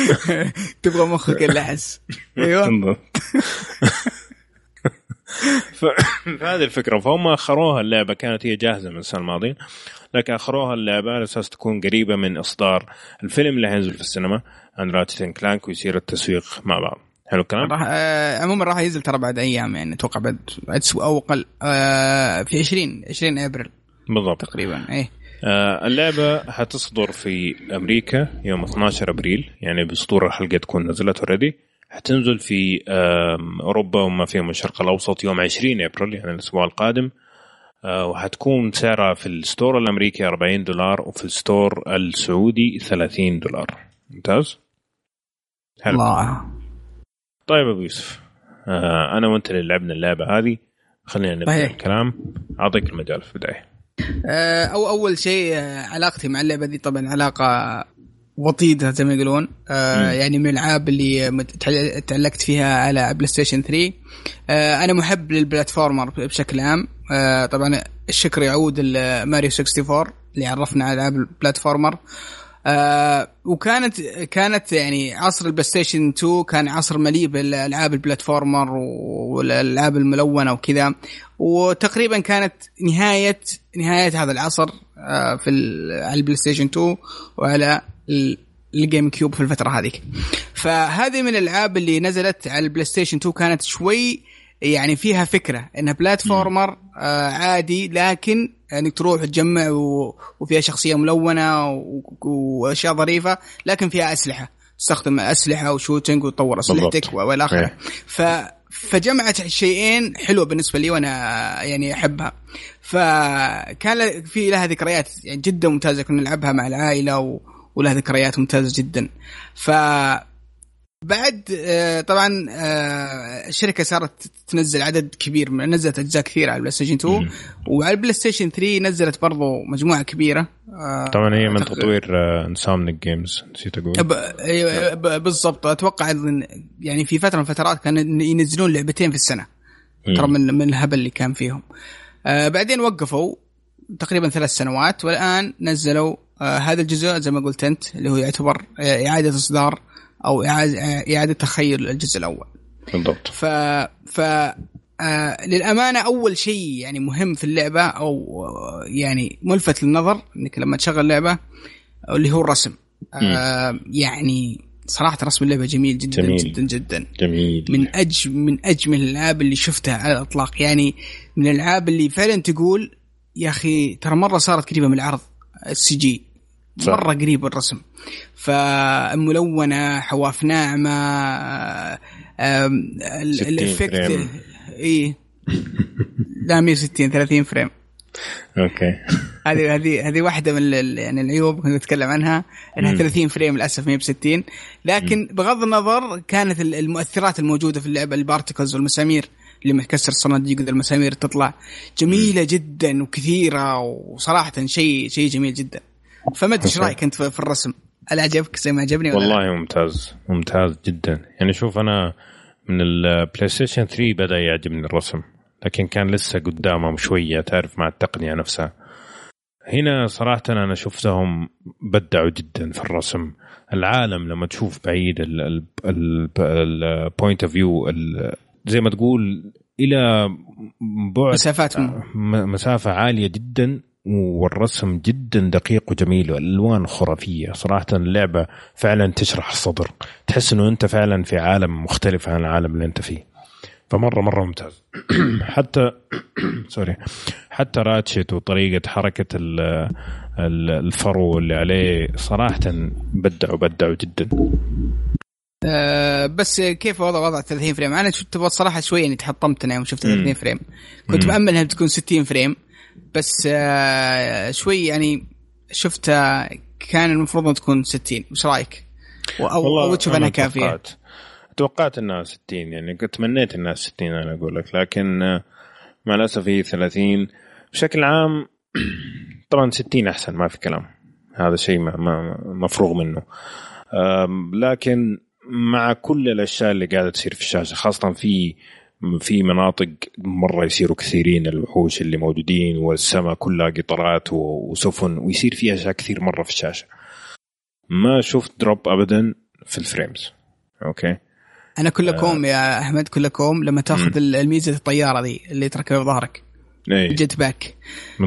تبغى مخك اللحس أيوه. فهذه الفكرة. فهم أخروها اللعبة. كانت هي جاهزة من السنة الماضية. لكن أخروها اللعبة على أساس تكون قريبة من إصدار الفيلم اللي حينزل في السينما. عن راتشت كلانك ويصير التسويق مع بعض. حلو الكلام؟ راح آه عموما راح ينزل ترى بعد أيام يعني أتوقع بعد أو أقل آه في 20 20 أبريل بالضبط. تقريبا إيه. آه اللعبة حتصدر في أمريكا يوم 12 أبريل يعني بصدور الحلقة تكون نزلت already حتنزل في آم، أوروبا وما فيهم الشرق الأوسط يوم 20 أبريل يعني الأسبوع القادم. آه، وحتكون سعرها في ال store الأمريكي 40 دولار وفي ال store السعودي 30 دولار. ممتاز؟ حلو. الله. طيب أبو يوسف آه أنا وأنت اللي لعبنا اللعبة هذه. خلينا نبدأ. الكلام. أعطيك المجال في البداية. آه، أو أول شيء آه، علاقتي مع اللعبة دي طبعا علاقة وطيدة زي ما يقولون. آه. يعني من الألعاب اللي تعلقت فيها على PlayStation 3 آه أنا محب لل platformer بشكل عام. آه طبعا الشكر يعود لماريو 64 اللي عرفنا على العاب ال platformer. آه وكانت كانت يعني عصر ال PlayStation 2 كان عصر مليء بالألعاب ال platformer والألعاب الملونة وكذا. وتقريبا كانت نهايه نهاية هذا العصر آه في على ال PlayStation 2 وعلى ال- ال GameCube في الفترة هذيك. فهذه من الألعاب اللي نزلت على ال PlayStation 2 كانت شوي يعني فيها فكرة انها platformer آه عادي لكن إنك تروح تجمع و... وفيها شخصية ملونة و... وأشياء ظريفة لكن فيها أسلحة. تستخدم أسلحة و shooting وتطور أسلحتك. وإلى آخره. إيه. ف فجمعت شيئين حلوة بالنسبة لي وأنا يعني أحبها. فكان في لها ذكريات يعني جدا ممتازة كنا نلعبها مع العائلة و... ولها ذكريات ممتازة جدا. ف بعد آه، طبعا آه، الشركة صارت تنزل عدد كبير من نزلت أجزاء كثيرة على ال PlayStation 2 مم. وعلى ال PlayStation 3 نزلت برضو مجموعة كبيرة. آه، طبعا هي من تطوير Insomniac Games نسيت أقول. بالضبط. أتوقع يعني في فترة من الفترات كانوا ينزلون لعبتين في السنة. ترى من من الهبل اللي كان فيهم. بعدين وقفوا تقريبا ثلاث سنوات والآن نزلوا هذا الجزء زي ما قلت أنت اللي هو يعتبر إعادة إصدار أو اعاده إعادة تخيل الجزء الأول. بالضبط. ف ف آه للأمانة أول شيء يعني مهم في اللعبة أو آه، يعني ملفت للنظر إنك لما تشغل لعبة اللي هو الرسم. آه يعني صراحة رسم اللعبة جميل جدا جميل. جدا جدا. جميل. من أج من أجمل الألعاب اللي شفتها على الإطلاق. يعني من الألعاب اللي فعلا تقول يا أخي ترى مرة صارت قريبة من العرض السي جي. صح. مرة قريب الرسم. فملونة حواف ناعمة 60 ال effect. اي لا 160 30 frame. okay. هذه هذه هذه واحدة من يعني العيوب كنت اتكلم عنها إنها مم. 30 frame للأسف ما ب 60 لكن بغض النظر كانت ال- المؤثرات الموجودة في اللعبة ال particles والمسامير اللي مكسر الصناديق المسامير تطلع جميلة جدا وكثيرة وصراحة شيء شيء جميل جدا. فما أدري إيش. رأيك أنت في الرسم؟ هل عجبك زي ما عجبني ولا لا؟ والله ممتاز ممتاز جدا يعني شوف أنا من ال PlayStation 3 بدأ يعجبني الرسم لكن كان لسه قدامهم شوية تعرف مع التقنية نفسها هنا صراحة أنا شفتهم بدعوا جدا في الرسم العالم لما تشوف بعيد ال point of view زي ما تقول إلى بعد مسافات مسافة عالية جدا والرسم جدا دقيق وجميل والالوان خرافية. صراحة اللعبة فعلا تشرح الصدر. تحس إنه أنت فعلا في عالم مختلف عن العالم اللي أنت فيه. فمرة مرة ممتاز. حتى sorry. حتى Ratchet وطريقة حركة ال- ال- الفرو اللي عليه صراحة بدعوا بدعوا جدا. آه بس كيف وضع وضع 30 frame؟ أنا شفت الصراحه شوي يعني تحطمت أنا يوم شفت 30 مم. frame. كنت مم. مأمل إنها بتكون 60 فريم. بس آه شوي يعني شفتها كان المفروض إنها تكون 60 وش رأيك؟ أو تشوف انها كافية؟ توقعت توقعت إنها 60 يعني كنت تمنيت إنها 60 أنا أقول لك لكن آه، مع الأسف هي 30 بشكل عام طبعا 60 أحسن ما في كلام. هذا شيء مفروغ منه. لكن مع كل الأشياء اللي قاعدة تصير في الشاشة خاصة في في مناطق مرة يصيروا كثيرين الوحوش اللي موجودين والسماء كلها طيارات و- وسفن ويصير في أشياء كثير مرة في الشاشة. ما شفت drop ابدا في ال frames okay؟ أنا كلكم يا أحمد كلكم لما تاخذ الميزة الطيارة ذي اللي تركبها بظهرك. اي ال jetpack.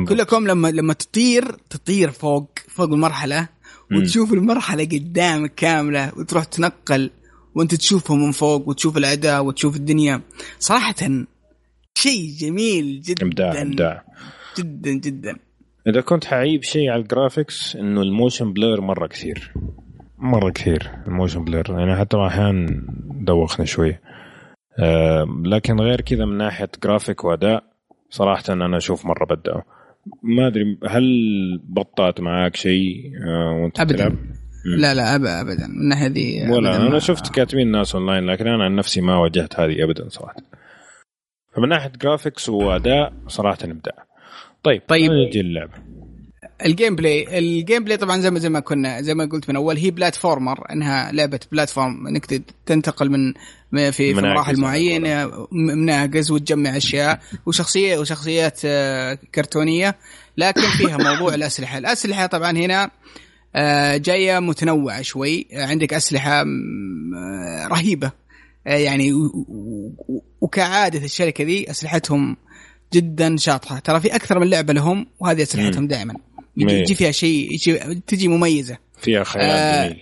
كلكم لما لما تطير تطير فوق فوق المرحلة. وتشوف المرحلة قدامك كاملة وتروح تنقل وانت تشوفهم من فوق وتشوف الاعداء وتشوف الدنيا. صراحة شيء جميل جدا. إبداع إبداع. جدا جدا. إذا كنت حعيب شيء على ال graphics إنه ال motion blur مرة كثير. مرة كثير ال motion blur. يعني حتى أحيانا دوخني شوي. آه لكن غير كذا من ناحية جرافيك وأداء صراحة أنا أشوف مرة بدعوا. ما أدري هل بطأت معاك شيء؟ آه وأنت أبداً. تلعب؟ لا لا أب- ابدا. من الناحيه ذي ولا أنا ما- شفت كاتبين ناس اونلاين لكن أنا عن نفسي ما واجهت هذه ابدا صراحة. فمن ناحية graphics وأداء صراحة ابداع طيب طيب. نجي اللعبه ال gameplay ال gameplay طبعا زي ما زي ما كنا زي ما قلت من أول هي platformer إنها لعبة platform إنك تنتقل من في, في مراحل معينة مناقز وتجمع أشياء وشخصيه وشخصيات آه، كرتونية لكن فيها موضوع الأسلحة، الأسلحة طبعا هنا آه، جاية متنوعة شوي. آه، عندك أسلحة آه، رهيبة. آه، يعني وكعادة الشركة ذي أسلحتهم جدا شاطحة. ترى في أكثر من لعبة لهم وهذه أسلحتهم دائما. يجي, فيها شيء تجي مميزة. فيها خيال آه، جميل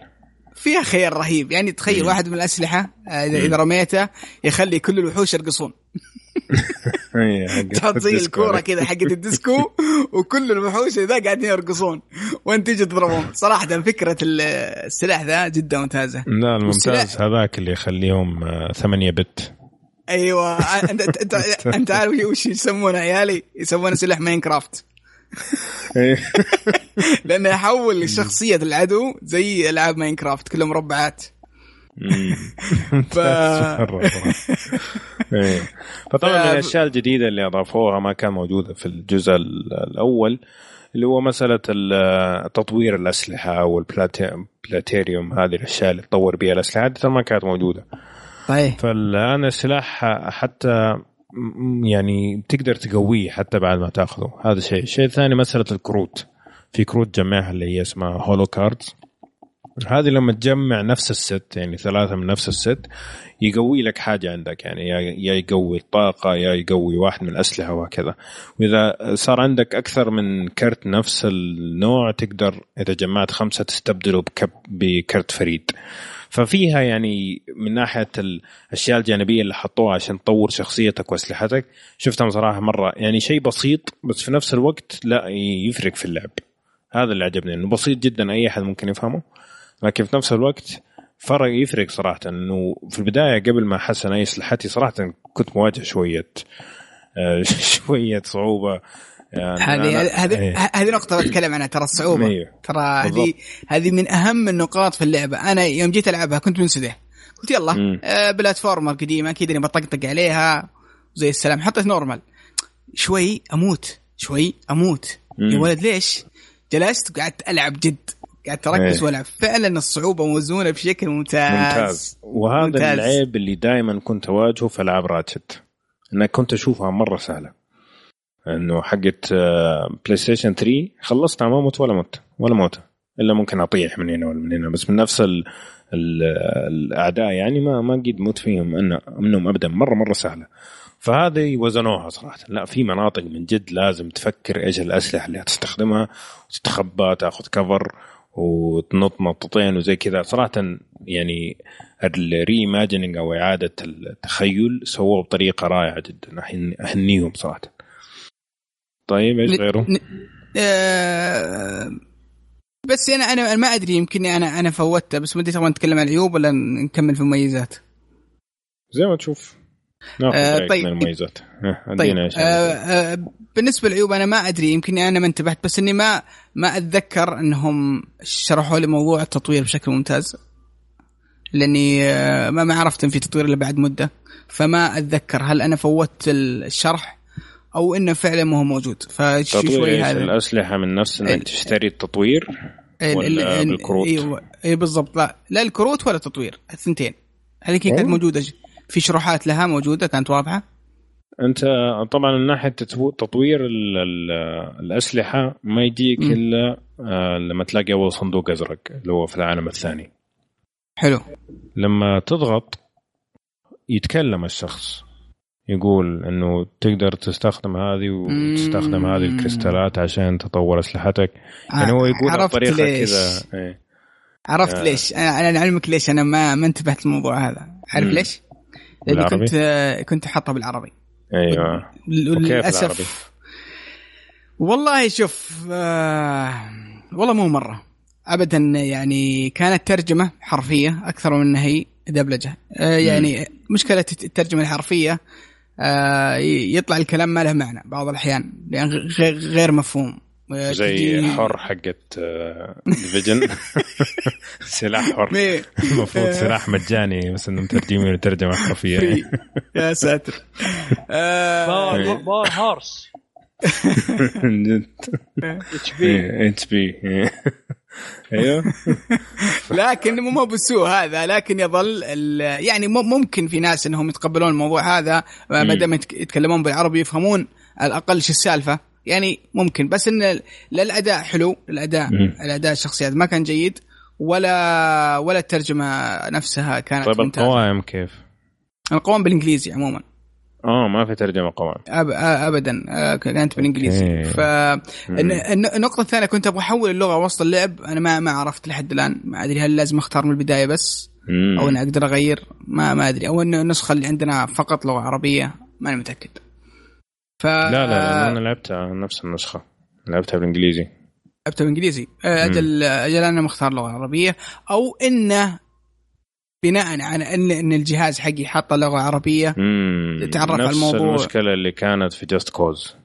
فيها خيال رهيب. يعني تخيل مم. واحد من الأسلحة آه، إذا رميته يخلي كل الوحوش يرقصون. تحط زي الكورة. كذا حقت الديسكو وكل الوحوش ذا قاعدين يرقصون وانت تيجي تضربهم. صراحة فكرة ال- السلاح ذا جدا ممتازة. لا الممتاز هذاك اللي يخليهم آه، ثمانية bit. أيوه انت انت, انت عارف وش يسمونه عيالي يسمونه سلاح Minecraft. لأنه يحول شخصية العدو زي ألعاب Minecraft كلها مربعات. ف... إيه. فطبعا من الأشياء الجديدة اللي أضافوها ما كان موجودة في الجزء ال- الأول اللي هو مسألة ال- تطوير الأسلحة والبلاتيريوم هذه الأشياء اللي تطور بها الأسلحة عاده ما كانت موجودة. صحيح. فالآن السلاح حتى يعني تقدر تقويه حتى بعد ما تأخذه. هذا شيء. الشيء الثاني مسألة الكروت. في كروت جمعها اللي هي اسمها holo cards هذه لما تجمع نفس الست يعني ثلاثة من نفس الست يقوي لك حاجة عندك يعني يا يقوي الطاقة يا يقوي واحد من الأسلحة وهكذا. وإذا صار عندك أكثر من كرت نفس النوع تقدر إذا جمعت خمسة تستبدله بكب بكرت فريد. ففيها يعني من ناحية الأشياء الجانبية اللي حطوها عشان تطور شخصيتك وأسلحتك شفتها بصراحه مرة يعني شيء بسيط بس في نفس الوقت لا يفرق في اللعب. هذا اللي عجبني إنه بسيط جدا أي أحد ممكن يفهمه. لكن في نفس الوقت فرق يفرق صراحة إنه في البداية قبل ما احسن أي اسلحتي صراحة كنت مواجه شوية آه، شوية صعوبة يعني هذه هذه إيه. هذه نقطة بتكلم عنها ترى الصعوبة أيوه. ترى هذه. هذه من أهم النقاط في اللعبة أنا يوم جيت ألعبها كنت منسدح قلت يلا. آه بلاتفورمر قديمة أكيد إني بطقطق عليها زي السلام حطيت normal شوي أموت شوي أموت مم. يا ولد ليش؟ جلست وقعدت ألعب جد قعدت أركز إيه. وألعب فعلا الصعوبة موزونة بشكل ممتاز. ممتاز. وهذا ممتاز. العيب اللي دائما كنت أواجهه في ألعاب Ratchet انك كنت أشوفها مرة سهلة. إنه حقت PlayStation 3 خلصتها ما مت ولا مت ولا موت إلا ممكن أطيح من هنا ولا من هنا. بس من نفس ال ال الاعداء يعني ما ما قد موت فيهم أن منهم ابدا. مرة مرة سهلة. فهذه وزنوها صراحة. لا في مناطق من جد لازم تفكر إيش الأسلحة اللي هتستخدمها وتتخبى تاخذ كفر وتنط نطتين وزي كذا صراحة يعني الري ايماجيننج أو إعادة التخيل سووه بطريقة رائعة جدا اهنيهم صراحة طيب إيش غيره؟ ن- آه، بس أنا أنا ما أدري يمكن أنا أنا فوتها بس ودي تبغى نتكلم عن العيوب ولا نكمل في المميزات؟ زي ما تشوف آه، طيب. من المميزات طيب آه آه بالنسبة للعيوب أنا ما أدري يمكن أنا ما انتبهت بس إني ما ما أتذكر إنهم شرحوا لي موضوع التطوير بشكل ممتاز لأني آه ما ما عرفت إن في تطوير إلا بعد مدة فما أتذكر هل أنا فوتت الشرح أو إنه فعلا ما هو موجود فشوي تطوير إيش هذا الأسلحة من نفس إنك تشتري التطوير ال- ولا ال- بالكروت؟ أيوه إي بالضبط لا لا الكروت ولا التطوير الثنتين هذه كانت. موجودة في شروحات لها موجودة كانت واضحة أنت طبعا من ناحية تطوير ال ال الأسلحة ما يجيك. إلا آه، لما تلاقي أول صندوق أزرق اللي هو في العالم الثاني حلو لما تضغط يتكلم الشخص يقول إنه تقدر تستخدم هذه وتستخدم هذه. الكريستالات عشان تطور أسلحتك يعني هو يقول عرفت بطريقه. كذا إيه. عرفت آه. ليش أنا اعلمك ليش أنا ما ما انتبهت للموضوع هذا عارف. ليش؟ لاني بالعربي؟ كنت كنت حاطها بالعربي. أيوه؟ للأسف. والله شوف آه والله مو مرة. ابدا يعني كانت ترجمة حرفية أكثر من إنها هي دبلجة. آه يعني مشكلة الترجمة الحرفية آه يطلع الكلام ما له معنى بعض الأحيان يعني غير مفهوم. زي حر حقت Division سلاح حر. المفروض سلاح مجاني بس انهم مترجمينه ترجمه حرفيه. يا ساتر. آه. باور باور هورس اتش بي اتش بي أيوه. لكن مو بالسوء هذا لكن يظل ال- يعني مم- ممكن في ناس إنهم يتقبلون الموضوع هذا ما. دام يتك- يتكلمون بالعربي يفهمون على الأقل شو السالفة. يعني ممكن بس إن لا الاداء حلو الأداء. الاداء الشخصيات ما كان جيد ولا ولا الترجمة نفسها كانت طيب ممتازة القوائم كيف؟ القوائم بالإنجليزي عموما آه ما في ترجمة قوائم أب... ابدا آه، كانت بالإنجليزي okay. فالنقطة الثانية كنت أبغى أحول اللغة وسط اللعب أنا ما ما عرفت لحد الآن ما أدري هل لازم أختار من البداية بس مم. أو اني أقدر أغير ما ما أدري أو إنه النسخة اللي عندنا فقط لغة عربية ماني متأكد ف لا لا لا أنا لعبتها نفس النسخة. لعبتها بالإنجليزي. لعبتها بالإنجليزي. آه، أجل أجل أنا مختار لغة عربية أو إنه بناء على إن إن الجهاز حقي حاط لغة عربية مم. تعرف على نفس الموضوع. المشكلة اللي كانت في Just Cause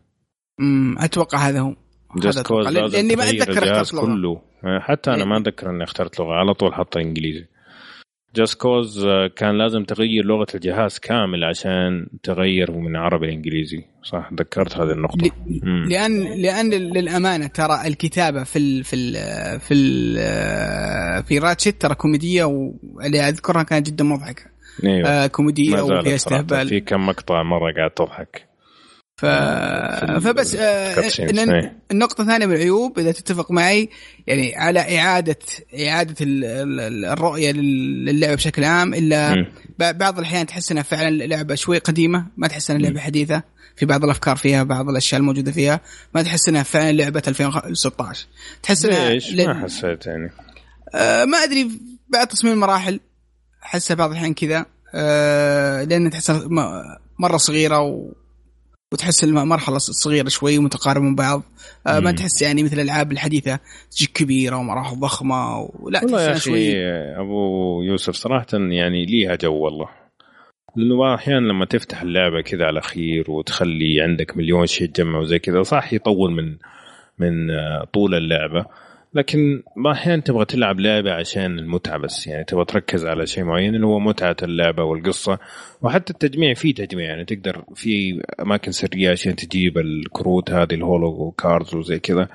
أتوقع هذا هو. Just. Cause لأني ما أتذكر اخترت كله. حتى أنا إيه. ما أتذكر إني اخترت لغة. على طول حطها إنجليزي. Just Cause كان لازم تغير لغة الجهاز كامل عشان تغير من عربي لإنجليزي. صح ذكرت هذه النقطة. ل... لأن لأن للأمانة ترى الكتابة في ال في ال في ال في راتشت ترى كوميدية واللي أذكرها كانت جدا مضحكة. أيوه. آه كوميدية وفيها. استهبال. في كم مقطع مرة قاعد تضحك. ف... فبس آه. النقطة الثانية من العيوب إذا تتفق معي يعني على إعادة إعادة ال- ال- الرؤية لل- للعبة بشكل عام إلا مم. ب- بعض الأحيان تحس إنها فعلا لعبة شوي قديمة ما تحس إنها لعبة حديثة في بعض الأفكار فيها بعض الأشياء الموجودة فيها ما تحس إنها فعلا لعبة 2016 تحس إنها ليش؟ ل- ما حسيت يعني آه ما أدري بعد تصميم المراحل أحسها بعض الأحيان كذا آه لأن تحسها م- مرة صغيرة و... وتحس المرحله صغيرة شوي ومتقاربة من بعض. آه ما. تحس يعني مثل الألعاب الحديثة تجيك كبيرة ومراحل ضخمة ولا والله يا أخي شوي أبو يوسف صراحة يعني ليها جو والله. لأنه الأحيان لما تفتح اللعبة كذا على خير وتخلي عندك مليون شيء تجمع وزي كذا صح يطول من من آه، طول اللعبة. لكن الاحيان تبغى تلعب لعبة عشان المتعة بس. يعني تبغى تركز على شيء معين اللي هو متعة اللعبة والقصة. وحتى التجميع فيه تجميع. يعني تقدر في أماكن سرية عشان تجيب الكروت هذه الهولو كاردز وزي كذا.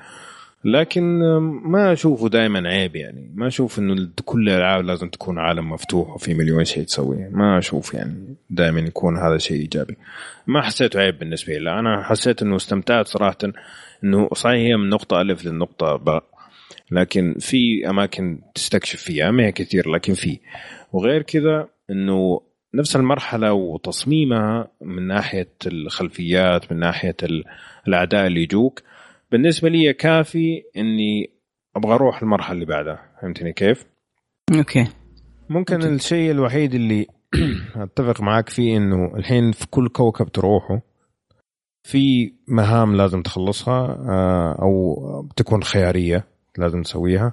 لكن ما أشوفه دائما عيب يعني. ما أشوف إنه كل الألعاب لازم تكون عالم مفتوح وفي مليون شيء تسويه ما أشوف يعني دائما يكون هذا شيء إيجابي. ما حسيته عيب بالنسبة لي. لا أنا حسيت إنه استمتعت صراحة. إنه صحيح هي من نقطة ألف للنقطه باء. لكن في أماكن تستكشف فيها ما هي كثير لكن في. وغير كذا إنه نفس المرحلة وتصميمها من ناحية الخلفيات من ناحية ال- الأعداء اللي يجوك. بالنسبة لي كافي إني أبغى أروح المرحلة اللي بعدها. فهمتني كيف؟ okay. ممكن الشيء الوحيد اللي أتفق معاك فيه إنه الحين في كل كوكب تروحه في مهام لازم تخلصها آه، أو تكون خيارية. لازم تسويها.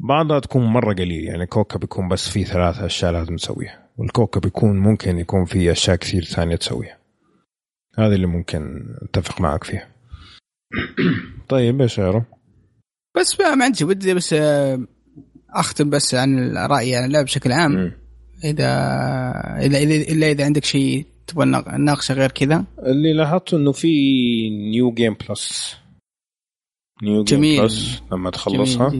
بعضها تكون مرة قليل يعني كوكب يكون بس فيه ثلاث أشياء لازم تسويها. والكوكب يكون ممكن يكون فيه أشياء كثير ثانية تسويها. هذا اللي ممكن أتفق معك فيه طيب إيش غيره؟ بس ما ما عندي ودي بس آه، أختم بس عن رايي عن اللعبه بشكل عام. مم. إذا اذا اذا إلا إذا عندك شيء تبغى نناق- نناقشه غير كذا. اللي لاحظته إنه في new game plus new game جميل. plus لما تخلصها.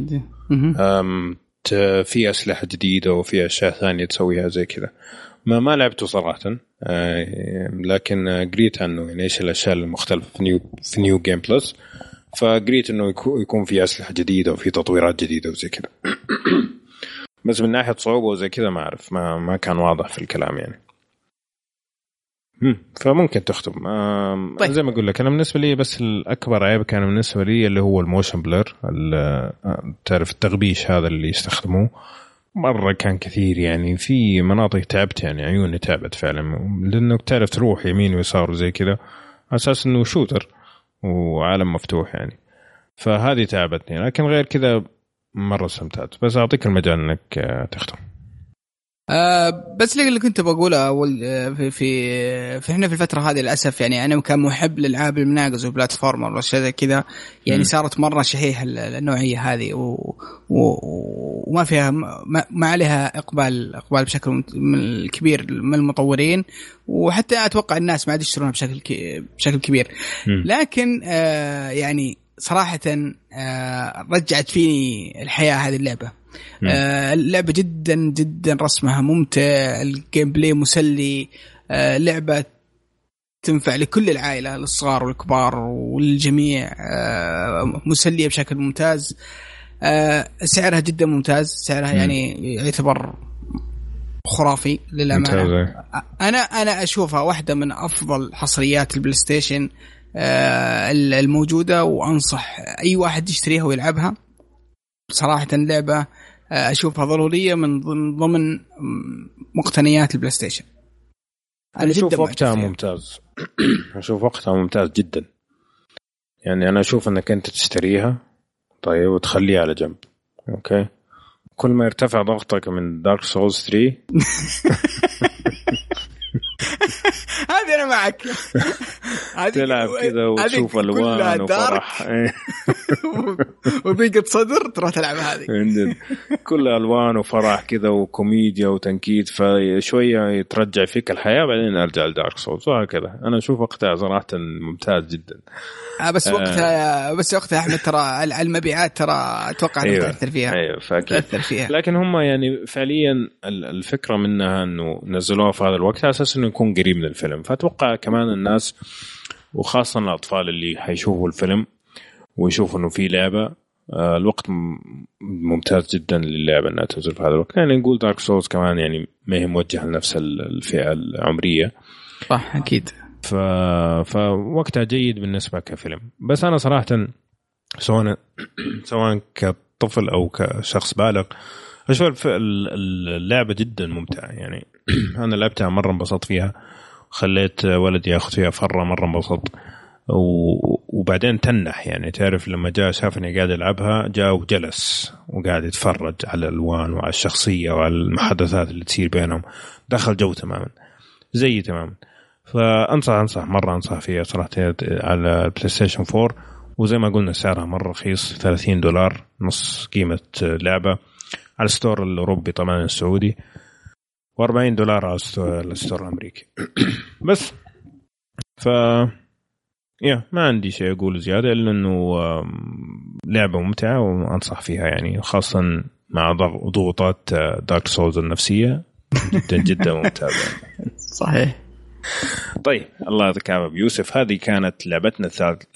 في أسلحة جديدة وفي أشياء ثانية تسويها زي كذا. ما ما لعبته صراحة. لكن قريت عنه يعني إيش الأشياء المختلفة في new في new game plus فقريت إنه يكو- يكون في أسلحة جديدة وفي تطويرات جديدة وزي كذا. بس من ناحية صعوبة وزي كذا ما أعرف. ما ما كان واضح في الكلام يعني. فممكن تختم. طيب. زي ما أقول لك أنا بالنسبة لي بس الأكبر عيب كان بالنسبة لي اللي هو motion blur ال- آه، تعرف التغبيش هذا اللي يستخدموه؟ مرة كان كثير يعني في مناطق تعبت يعني عيوني تعبت فعلا. لأنك تعرف تروح يمين ويسار وزي كذا على أساس إنه شوتر وعالم مفتوح يعني. فهذه تعبتني لكن غير كذا مرة استمتعت. بس أعطيك المجال إنك آه، تختم. آه بس اللي اللي كنت بقوله أول آه، في في في إحنا في الفترة هذه للأسف يعني أنا كان محب لالعاب المناقز والبلاتفورمر والأشياء زي كذا يعني مم. صارت مرة شهيحه ال- النوعية هذه و و وما فيها ما, ما عليها إقبال إقبال بشكل كبير من المطورين وحتى أتوقع الناس ما عاد يشترونها بشكل ك- بشكل كبير. لكن آه يعني صراحة آه رجعت فيني الحياة هذه اللعبة. آه اللعبة جدا جدا رسمها ممتع ال gameplay مسلي آه لعبة تنفع لكل العائلة للصغار والكبار والجميع آه مسلية بشكل ممتاز. آه سعرها جدا ممتاز سعرها مم. يعني يعتبر خرافي للأمانة. ممتاز أنا أنا أشوفها واحدة من أفضل حصريات البلاي ستيشن الموجودة وأنصح أي واحد يشتريها ويلعبها. صراحة لعبه أشوفها ضرورية من ضمن مقتنيات البلاي ستيشن أنا أشوف وقتها. ممتاز. أشوف وقتها ممتاز جدا. يعني أنا أشوف إنك أنت تشتريها طيب وتخليها على جنب. okay؟ كل ما يرتفع ضغطك من Dark Souls 3 هذه أنا معك. هذه- تلعب كذا وتشوف الوان وفرح. وضيقه صدر تروح تلعب هذه. كلها ألوان وفرح كذا وكوميديا وتنكيد فشوية يترجع فيك الحياة بعدين أرجع ل Dark Souls وهكذا. أنا أشوف وقتها صراحة ممتاز جدا. آه بس آه. وقتها بس وقتها احمد ترى على المبيعات ترى أتوقع أيوة. تأثر فيها. أيوه فأكيد. تأثر فيها. لكن هم يعني فعليا ال- الفكرة منها إنه نزلوها في هذا الوقت على أساس إنه يكون قريب من الفيلم. فأتوقع كمان الناس وخاصة الأطفال اللي حيشوفوا الفيلم ويشوفوا إنه في لعبة آه، الوقت ممتاز جدا للعبة إنها تنزل في هذا الوقت. يعني نقول دارك سولز كمان يعني ما هي موجهة لنفس ال- الفئة العمرية. صح أكيد. ف... فوقتها جيد بالنسبة كفيلم. بس أنا صراحة سواء سواء كطفل أو كشخص بالغ أشوف اللعبة جدا ممتعة. يعني أنا لعبتها مرة انبسطت فيها. خليت ولدي ياخذ فيها فره مره انبسط وبعدين تنح يعني. تعرف لما جاء شافني قاعد العبها جاء وجلس وقاعد يتفرج على الألوان وعلى الشخصية وعلى المحادثات اللي تصير بينهم. دخل جو تماما. زيي تماما. فانصح أنصح مرة أنصح فيها صراحة على البلاي ستيشن 4 وزي ما قلنا سعرها مرة رخيص 30 دولار نص قيمة لعبة. على ال store الأوروبي طبعا السعودي. و40 دولار على ال store الأمريكي. بس. ف يا ما عندي شيء اقوله زيادة إلا إنه لعبة ممتعة وأنصح فيها يعني خاصة مع ضغ- ضغوطات Dark Souls النفسية. جدا جدا ممتازة. صحيح. طيب الله يعطيك العافية يوسف. هذه كانت لعبتنا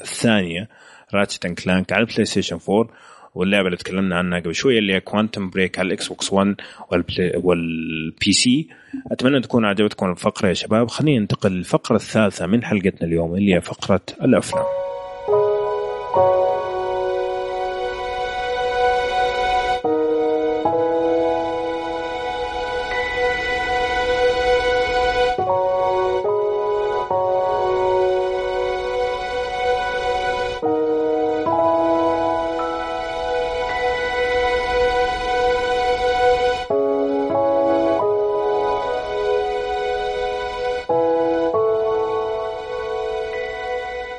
الثانية Ratchet and Clank على ال PlayStation 4 واللعبة اللي تكلمنا عنها قبل شوية اللي هي Quantum Break على ال Xbox One والبلاي وال PC أتمنى تكون عجبتكم الفقرة يا شباب. خلينا ننتقل للفقرة الثالثة من حلقتنا اليوم اللي هي فقرة الأفلام.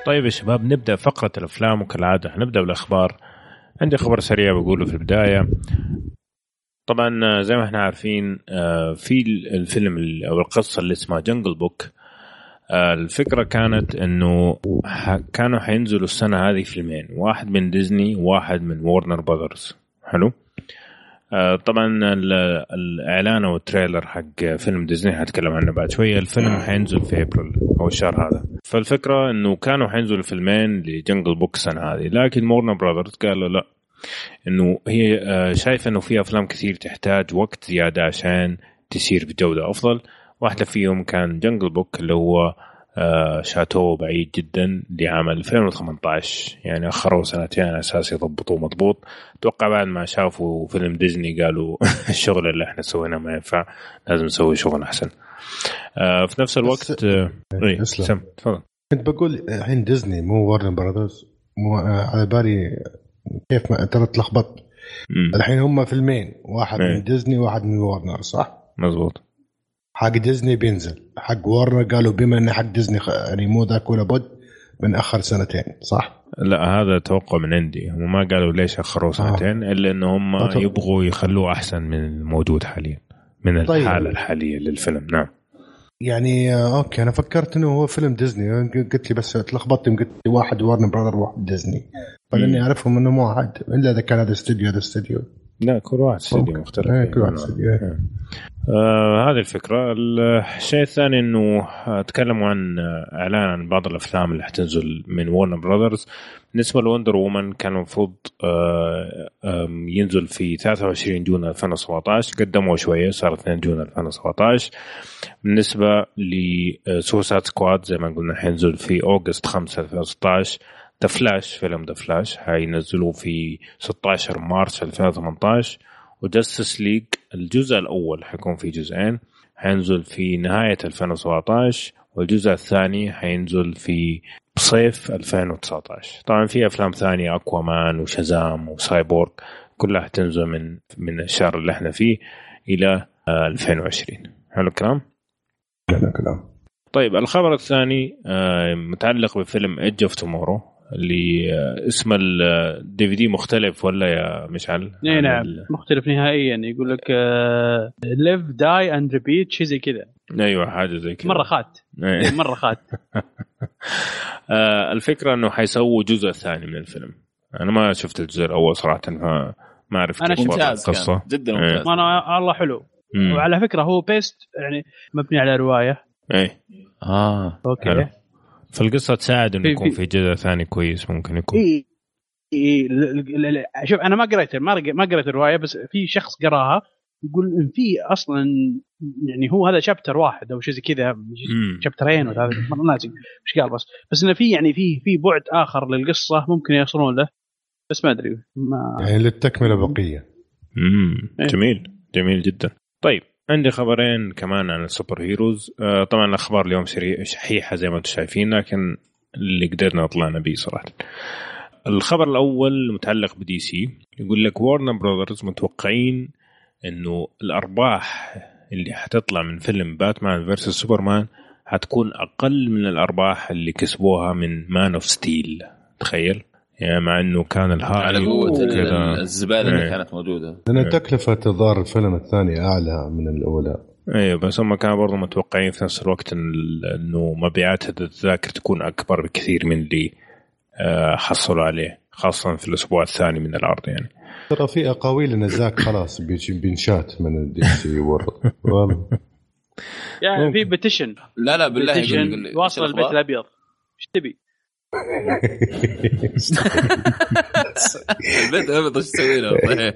طيب يا شباب نبدأ فقرة الأفلام وكالعادة. حنبدا بالأخبار. عندي خبر سريع بقوله في البداية. طبعا آه، زي ما إحنا عارفين آه، في الفيلم ال- أو القصة اللي اسمها Jungle Book الفكرة كانت إنه كانوا حينزلوا السنة هذه فيلمين. واحد من ديزني وواحد من Warner Brothers حلو؟ آه، طبعا ال- الإعلان أو ال trailer حق فيلم ديزني حتكلم عنه بعد شوية. الفيلم حينزل في ابريل أو الشهر هذا. فالفكرة إنه كانوا حينزلوا فيلمين ل Jungle Book السنة هذه. لكن Warner Brothers قالوا لا. إنه هي آه، شايفه إنه في أفلام كثير تحتاج وقت زيادة عشان تسير بجودة أفضل. واحدة فيهم كان Jungle Book اللي هو آه، شاتوه بعيد جدا لعام 2018 يعني آخروا سنتين على أساس يضبطوه مضبوط. أتوقع بعد ما شافوا فيلم ديزني قالوا الشغل اللي إحنا سويناه ما ينفع لازم نسوي شغل أحسن. آه، في نفس الوقت آه، إيه، اسلم. سم تفضل. كنت بقول الحين ديزني مو Warner Brothers مو آه، على بالي كيف ما ترى تلخبطت مم، الحين هم فيلمين واحد إيه. من ديزني وواحد من ورنر صح؟ مزبوط حق ديزني بينزل حق ورنر قالوا بما إن حق ديزني يعني مو ذاك ولا بد بنأخر سنتين صح؟ لا هذا توقع من عندي هم ما قالوا ليش اخروه سنتين إلا إن هم آه، طب. يبغوا يخلوه أحسن من الموجود حاليا من طيب. الحالة الحالية للفيلم نعم يعني آه، okay أنا فكرت إنه هو فيلم ديزني قلت لي بس تلخبطت قلت لي واحد Warner Brother وواحد ديزني فلاني. أعرفهم إنه مو واحد إلا إذا كان هذا استوديو هذا استوديو لا كل واحد استديو. مختلف إيه، كل واحد إيه. إيه. آه هذه الفكرة الشيء الثاني إنه تكلموا عن إعلان عن بعض الأفلام اللي حتنزل من Warner Brothers بالنسبة ل Wonder Woman كان المفروض آه آم، ينزل في 23 June 2017 قدموا شوية صار 2 June 2017 بالنسبة ل Suicide Squad زي ما قلنا حينزل في August 5 2016 The Flash فيلم The Flash حينزلوه في 16 مارس 2018 و Justice League الجزء الأول حيكون في جزئين حينزل في نهاية 2017 والجزء الثاني حينزل في صيف 2019 طبعا في أفلام ثانية Aquaman و Shazam و Cyborg كلها حتنزل من من الشهر اللي إحنا فيه إلى آه، 2020 حلو الكلام؟ لا كلام طيب الخبر الثاني آه، متعلق بفيلم Edge of Tomorrow اللي اسم ال DVD مختلف ولا يا مشعل؟ اي نعم. ال- مختلف نهائيا. يقول لك Live Die and Repeat شيء زي كذا. أيوه حاجة زي كذا. مرة خات. إيه. مرة خات. آه، الفكرة إنه حيسووا جزء ثاني من الفيلم. أنا ما شفت الجزء الأول صراحة فما اعرف وضع ممتاز القصة. جدا إيه. ممتاز. ما أنا الله حلو. مم. وعلى فكرة هو based يعني مبني على رواية. إيه. آه. okay. حلو. فالقصة تساعد إنه يكون في- جزء ثاني كويس ممكن يكون. إي إي ل- ل- ل- شوف أنا ما قريت ما رق- ما قريت الرواية بس في شخص قراها يقول إن في أصلا يعني هو هذا chapter واحد أو شيء زي كذا. chapter ين ولا هذا مره ناسي إيش قال بس بس إنه في يعني في في بعد آخر للقصة ممكن يوصلون له بس ما أدري ما يعني للتكملة بقية. امم إيه. جميل جميل جدا. طيب عندي خبرين كمان عن ال superheroes. آه طبعا الأخبار اليوم شحيحة زي ما أنتم شايفين لكن اللي قدرنا طلعنا به صراحة. الخبر الأول متعلق ب DC يقول لك Warner Brothers متوقعين إنه الأرباح اللي حتطلع من فيلم Batman versus Superman حتكون أقل من الأرباح اللي كسبوها من Man of Steel تخيل؟ يعني مع إنه كان الهاي على قوة الزبالة اللي إيه. كانت موجودة. لأن إيه. تكلفة الظاهر الفيلم الثاني أعلى من الاولى أيوه بس هم كانوا برضو متوقعين في نفس الوقت إنه مبيعات التذاكر تكون أكبر بكثير من اللي آه، حصلوا عليه خاصة في الأسبوع الثاني من العرض يعني. ترى في أقاويل إن زاك خلاص بينشات من ال DC world والله يعني في petition. لا لا بالله واصل البيت؟ الأبيض. إيش تبي؟ البيت الابيض إيش تسوي له؟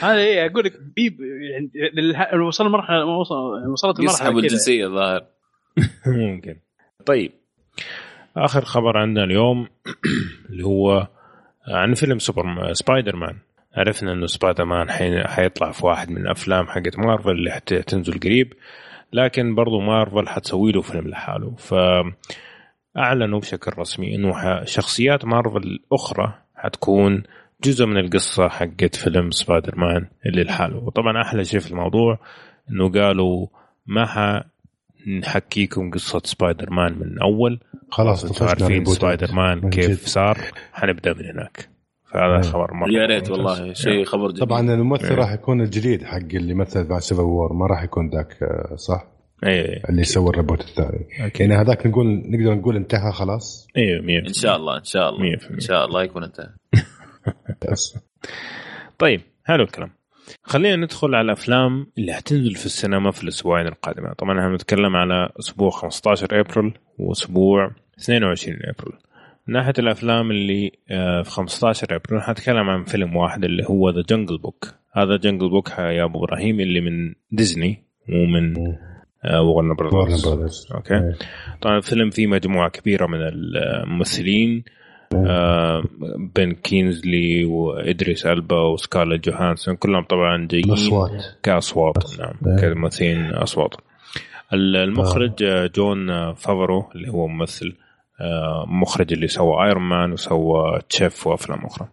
هذا إيه أقول لك بيب يعني وصل مرحلة وصل وصلت المرحله يسحبوا كذا. الجنسية الظاهر. ممكن. طيب. آخر خبر عندنا اليوم اللي هو عن فيلم super Spider-Man عرفنا إنه سبايدر مان حي- حيطلع في واحد من الأفلام حقت مارفل اللي حتنزل قريب لكن برضو مارفل حتسوي له فيلم لحاله. ف أعلنوا بشكل رسمي إنه شخصيات مارفل الاخرى حتكون جزء من القصة حقت فيلم سبايدر مان اللي لحاله وطبعا أحلى شيء في الموضوع إنه قالوا ما حنحكيكم قصة سبايدر مان من أول خلاص أنتم عارفين. سبايدر مان كيف. صار حنبدأ من هناك فهذا أيوة. خبر مرة يا ريت. والله شيء خبر جديد طبعا الممثل إيه. راح يكون الجديد حق اللي مثل بعد Civil War ما راح يكون ذاك آه، صح؟ أيوه اللي سوى ال reboot الثاني. يعني هذاك نقول نقدر نقول انتهى خلاص؟ أيوه 100% إن شاء الله إن شاء الله. 100%. إن شاء الله يكون انتهى. طيب حلو الكلام. خلينا ندخل على الأفلام اللي حتنزل في السينما في الأسبوعين القادمة. طبعا إحنا بنتكلم على أسبوع 15 أبريل وأسبوع 22 أبريل. من ناحية الأفلام اللي آه، في 15 أبريل حتكلم عن فيلم واحد اللي هو The Jungle Book هذا Jungle Book يا أبو إبراهيم اللي من ديزني ومن آه، Warner Brothers Brothers okay. طبعا الفيلم فيه مجموعة كبيرة من الممثلين آه بن كينجسلي وإدريس ألبا وسكارلت جوهانسون كلهم طبعا جايين الأصوات. كأصوات. نعم إيه. كممثلين أصوات. ال- المخرج آه، جون آه، فافرو اللي هو ممثل آه، مخرج اللي سوى Iron Man وسوى تشيف وأفلام أخرى.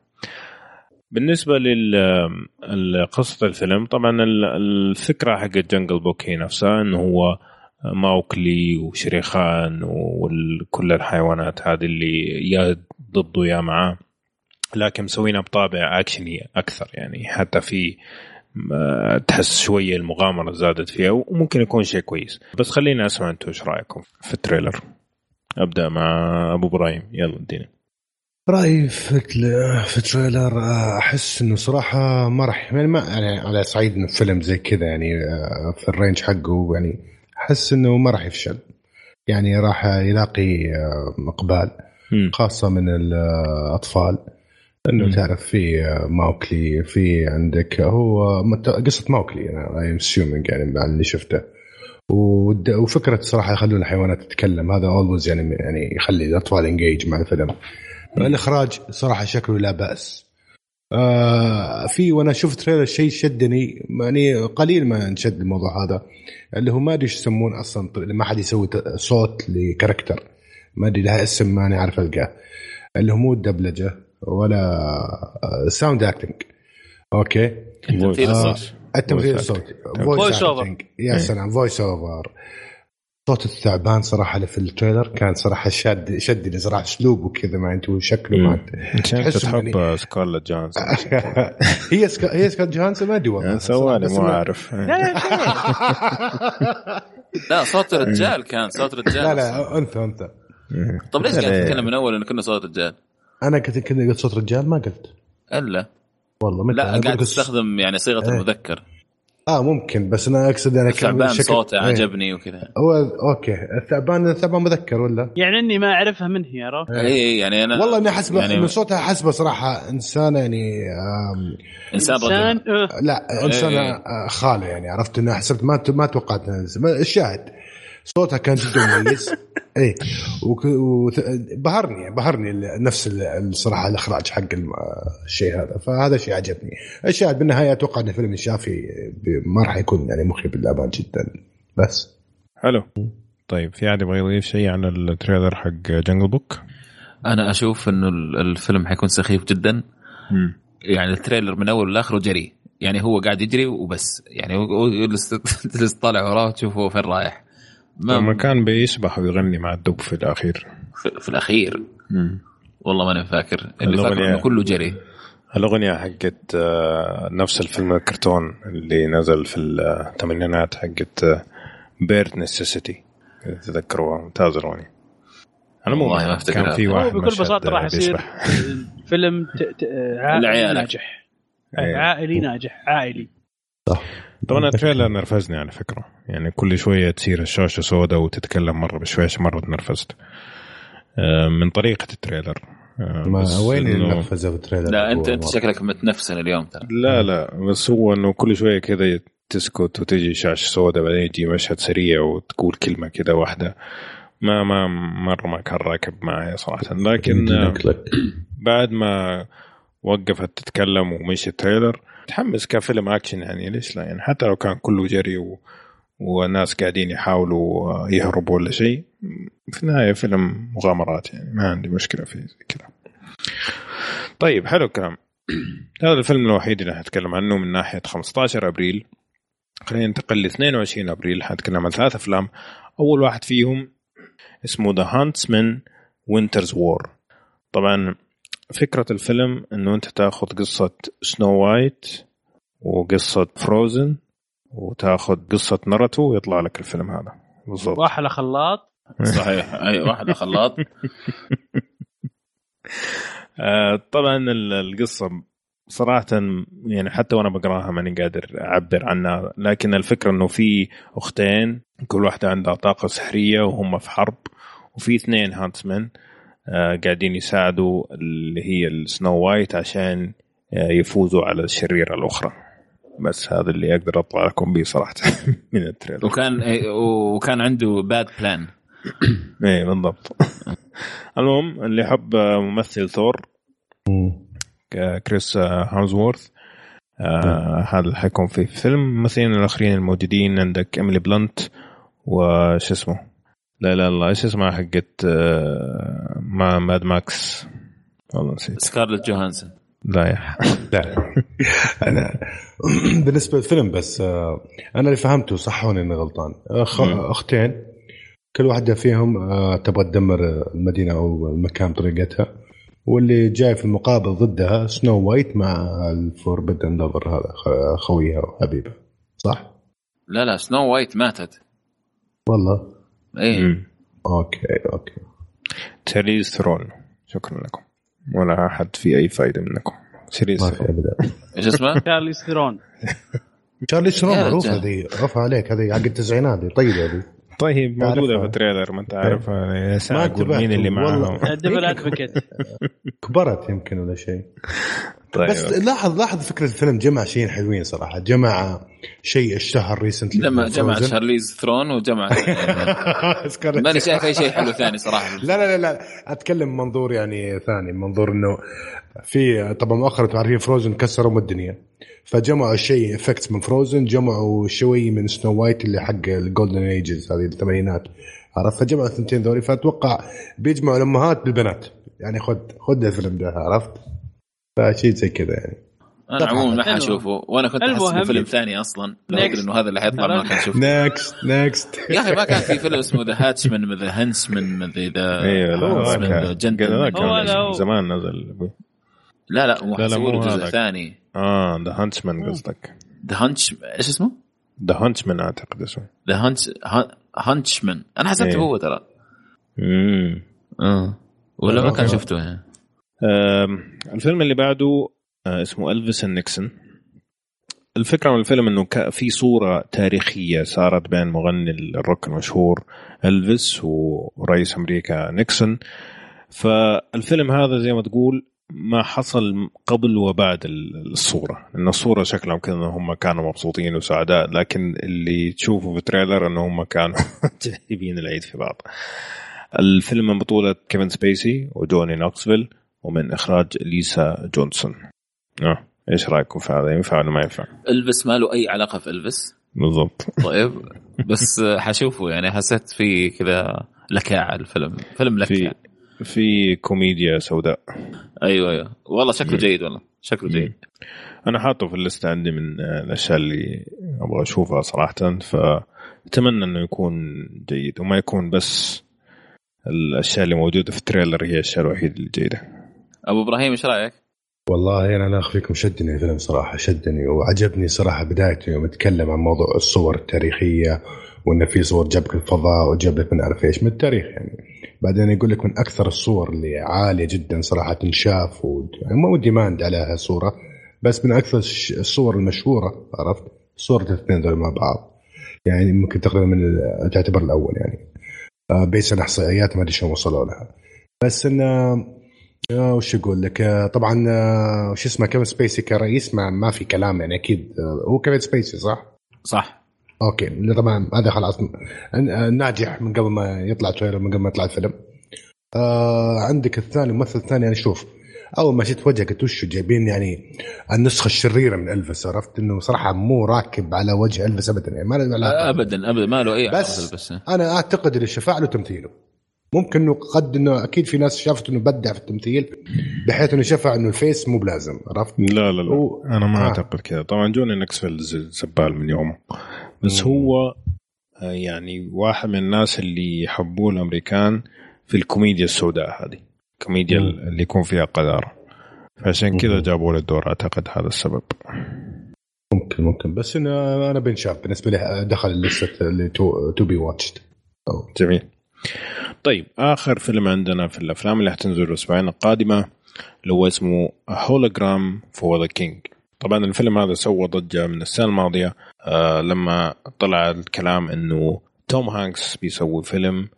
بالنسبة لقصه الفيلم طبعا ال- الفكرة حق Jungle Book هي نفسها إنه هو ماوكلي وشريخان وكل الحيوانات هذه اللي يا ضده يا معاه لكن مسوينها بطابع أكشني أكثر يعني حتى في تحس شوية المغامرة زادت فيها وممكن يكون شيء كويس. بس خليني أسمع أنتم إيش رأيكم في ال trailer؟ أبدأ مع أبو إبراهيم. يلا ادينا رايي في في ال trailer آه، أحس إنه صراحة ما راح يعني ما يعني على صعيد إنه فيلم زي كذا يعني آه، في ال range حقه يعني أحس إنه ما راح يفشل. يعني راح يلاقي آه، إقبال. خاصة من الأطفال. إنه. تعرف في ماوكلي في عندك هو قصة ماوكلي أنا I'm assuming يعني مع اللي شفته. وفكرة صراحة يخلون الحيوانات تتكلم. هذا always يعني يعني يخلي الأطفال engage مع الفيلم. الاخراج صراحة شكله لا بأس. آه في وأنا شفت trailer شيء شدني يعني قليل ما انشد الموضوع هذا اللي هو ما أدري إيش يسمون أصلا ما حد يسوي ت- صوت ل character. ما أدري لها اسم ماني عارف ألقاه. اللي هو مو الدبلجة ولا sound acting okay؟ التمثيل آه، الصوتي التمثيل الصوتي over. acting. يا سلام voice over صوت الثعبان صراحة اللي في ال trailer كان صراحة شاد شدني صراحة. أسلوبه كذا ما أنت وشكله ما تحس يعني- تحب سكارلت جونسون هي سكا... هي سكوت جوهانسون ما أدري والله. سوالي بس مو ما- عارف. لا صوت رجال كان صوت رجال لا. لا أنثى أنثى. طب ليش قاعد لا. تتكلم من أول انه كنا صوت رجال؟ أنا كنت كنت قلت صوت رجال ما قلت. إلا. والله متى لا قاعد تستخدم يعني صيغة إيه. المذكر. آه ممكن بس أنا أقصد أنا الثعبان شكل- صوته إيه. عجبني وكذا هو أوكي الثعبان الثعبان مذكر ولا؟ يعني إني ما أعرفها من هي عرفت؟ اي إي، يعني أنا والله إني حسبه يعني من صوتها حسبه صراحة انسانه يعني آم إنسان إنسان لا انسانه إيه. آه، خاله يعني عرفت إنه حسبت ما ما توقعت الشاهد صوتها كان جدا مميز. إيه. وك- وث- بهرني يعني نفس ال- الصراحة الإخراج حق الشيء هذا. فهذا شيء عجبني. الشاهد بالنهاية أتوقع إن الفيلم الشافي ب- ما راح يكون يعني مخيب للامال جدا. بس. حلو. طيب في أحد يبغى يضيف شيء عن ال trailer حق Jungle Book؟ أنا أشوف إنه ال- الفيلم حيكون سخيف جدا. يعني ال trailer من أول لاخره جري يعني هو قاعد يجري وبس. يعني تجلس طالع وراه تشوفه فين رايح. لما ما كان بيسبح ويغني مع الدب في الأخير. في, في الأخير؟ والله ماني فاكر. اللي الأغنية. فاكر إنه كله جري. الأغنية حقت آه، نفس الفيلم الكرتون اللي نزل في الثمانينات حقت bare necessities تذكروها؟ ممتازه الاغنيه أنا مو والله ما أفتكر كان في. واحد بكل بساطة راح يصير. فيلم ت- ت- عائلي. ناجح. إيه. عائلي ناجح. عائلي. طبعا ال trailer نرفزني على فكرة. يعني كل شوية تصير الشاشة سوداء وتتكلم مرة بشويش مرة تنرفزت. آه، من طريقة ال trailer. آه، ما بس وين النرفزة في ال trailer؟ لا انت أنت. شكلك متنفسن اليوم ترى. لا لا بس هو إنه كل شوية كذا تسكت وتجي شاشة سوداء بعدين يجي مشهد سريع وتقول كلمة كذا واحدة. ما ما مرة ما كان راكب معي صراحة. لكن آه،. بعد ما وقفت تتكلم ومشي ال trailer تحمس كفيلم أكشن يعني ليش لا؟ يعني حتى لو كان كله جري و... والناس قاعدين يحاولوا يهربوا ولا شيء في النهاية فيلم مغامرات يعني ما عندي مشكلة في كذا. طيب حلو الكلام. هذا الفيلم الوحيد اللي حنتكلم عنه من ناحية 15 أبريل. خلينا ننتقل ل 22 أبريل حنتكلم عن ثلاث أفلام. أول واحد فيهم اسمه The Huntsman Winter's War طبعا فكرة الفيلم إنه أنت تاخذ قصة سنو وايت وقصة فروزن وتاخذ قصة ناراتو ويطلع لك الفيلم هذا. بالضبط. واحلى خلاط. صحيح. أي واحد خلاط. آه طبعا ال- القصة صراحة يعني حتى وأنا بقراها ماني قادر أعبر عنها لكن الفكرة إنه في أختين كل واحدة عندها طاقة سحرية وهم في حرب وفي اثنين هانتسمان آه قاعدين يساعدوا اللي هي ال Snow White عشان آه يفوزوا على الشريرة الأخرى. بس هذا اللي أقدر أطلع لكم به صراحة من ال trailer. وكان إيه، وكان عنده bad plan إيه بالضبط. المهم اللي يحب آه، ممثل ثور كريس آه، هيمزورث آه هذا حيكون في الفيلم. الممثلين الآخرين الموجودين عندك إيميلي بلانت وش اسمه؟ لا لا لا إيش اسمها حقت آه ما Mad Max. والله نسيت. سكارلت جوهانسون. لا يا. لا. أنا بالنسبة للفيلم بس آه، أنا اللي فهمته صحوني إني غلطان. أخ... أختين كل واحدة فيهم آه، تبغى تدمر المدينة أو المكان بطريقتها واللي جاي في المقابل ضدها Snow White مع ال forbidden lover هذا خ- خويها وحبيبها. صح؟ لا لا سنو وايت ماتت. والله. إيه. مم. أوكي أوكي. تشارليز ثرون شكرا لكم. ولا أحد في أي فائده منكم. تشارليز ما ثرون في ابدا. إيش اسمه؟ شارلي ثرون تشارلي معروفة رجال. ذي. رفع عليك هذه حق التسعينات طيبه ذي طيب موجودة تعرفها. في التريلر. ما أنت عارف آه، ساعة ما أقول مين اللي. معاهم. دبل ادفوكيت كبرت يمكن ولا شيء. طيب. بس لاحظ لاحظ فكرة الفيلم جمع شيئين حلوين صراحة. جمع شيء اشتهر recently جمع جمع شارليز ثرون وجمع ماني شايف أي شيء حلو ثاني صراحة. لا لا لا لا. أتكلم منظور يعني ثاني. منظور إنه في طبعا مؤخرا تعرفين Frozen كسروا ام الدنيا. فجمعوا شيء effects من Frozen جمعوا شوي من Snow White اللي حق ال golden ages هذه الثمانينات. عرفت؟ فجمعوا الثنتين ذولي. فأتوقع بيجمعوا الأمهات بالبنات. يعني خذ خذ الفيلم ده عرفت؟ فشيء زي كذا يعني أنا. عموما ما. حاشوفه وأنا كنت احسبه. فيلم ثاني أصلا لو. ادري إنه هذا اللي حيطلع ما كان next next يا أخي ما كان في فيلم اسمه the Hatchman the Huntsman the أيوه لا هو ذاك- ذا هو لا، هو- زمان نزل لا لا مو له جزء. ثاني آه The Huntsman قصدك the Hunch إيش اسمه؟ The Huntsman أعتقد اسمه the Hunch Hunchman أنا حسبته إيه. هو ترى امم آه ولا ما كان. شفته يعني. الفيلم اللي بعده آه، اسمه ألفيس نيكسون. الفكرة من الفيلم إنه في صورة تاريخية صارت بين مغني الروك المشهور ألفيس ورئيس أمريكا نيكسون. فالفيلم هذا زي ما تقول ما حصل قبل وبعد ال- الصورة لأن الصورة شكلهم كذا هم كانوا مبسوطين وسعداء لكن اللي تشوفه في ال trailer إنه هم كانوا جايبين العيد في بعض. الفيلم من بطولة كيفن سبيسي وجوني نوكسفيل. ومن إخراج ليسا جونسون. آه. إيش رأيكم في هذا؟ ينفع ولا ما ينفع؟ الفس ما له أي علاقة في الفس بالضبط. طيب بس حشوفه يعني حسيت في كذا لكاعه الفيلم. فيلم في لكاع في كوميديا سوداء. أيوه أيوه. والله شكله. جيد والله. شكله جيد. أنا حاطه في الليستة عندي من الأشياء اللي أبغى أشوفها صراحة. فأتمنى إنه يكون جيد وما يكون بس الأشياء اللي موجودة في ال trailer هي الأشياء الوحيدة اللي جيدة. أبو إبراهيم إيش رأيك؟ والله أنا لا أخفيكم شدني الفيلم صراحة شدني وعجبني صراحة بدايته يوم يتكلم عن موضوع الصور التاريخية وانه في صور جاب لك الفضاء وجاب لك من أعرف إيش من التاريخ يعني. بعدين يقول لك من أكثر الصور اللي عالية جدا صراحة تنشاف و... يعني مو demand عليها صورة بس من أكثر الصور المشهورة عرفت؟ صورة الاثنين دول مع بعض يعني ممكن تقريبا من تعتبر الأول يعني. آه، based on احصائيات ما أدري شلون وصلوا لها. بس انه آه، وش أقول لك؟ آه، طبعا آه، وش اسمه؟ كيفن سبيسي كرئيس ما, ما في كلام يعني أكيد. آه، هو كيفن سبيسي صح؟ صح. okay طبعا هذا خلاص. ناجح من قبل ما يطلع trailer من قبل ما يطلع الفيلم. آه عندك الثاني الممثل الثاني أنا شوف أول ما شفت وجهه قلت وش جايبين يعني النسخة الشريرة من إلفيس عرفت؟ إنه صراحة مو راكب على وجه إلفيس ابدا يعني ما له ابدا ابدا ما له أي بس بالبس أنا أعتقد اللي شفع له تمثيله ممكن إنه قد إنه أكيد في ناس شافت إنه بدع في التمثيل بحيث إنه شفع إنه الفيس مو بلازم عرفت؟ لا لا لا هو- أنا ما آه. أعتقد كذا طبعا جوني نوكسفيل ز- زبال من يومه بس مم. هو آه، يعني واحد من الناس اللي يحبوه الأمريكان في الكوميديا السوداء هذه الكوميديا مم. اللي يكون فيها قذارة فعشان كذا. جابوا له الدور أعتقد هذا السبب ممكن ممكن بس إنه أنا بنشاف بالنسبة لي دخل ال to be watched جميل طيب آخر فيلم عندنا في الأفلام اللي حتنزل الأسبوعين القادمة اللي هو اسمه Hologram for the King طبعا الفيلم هذا سوى ضجة من السنة الماضية آه لما طلع الكلام إنه توم هانكس بيسوي فيلم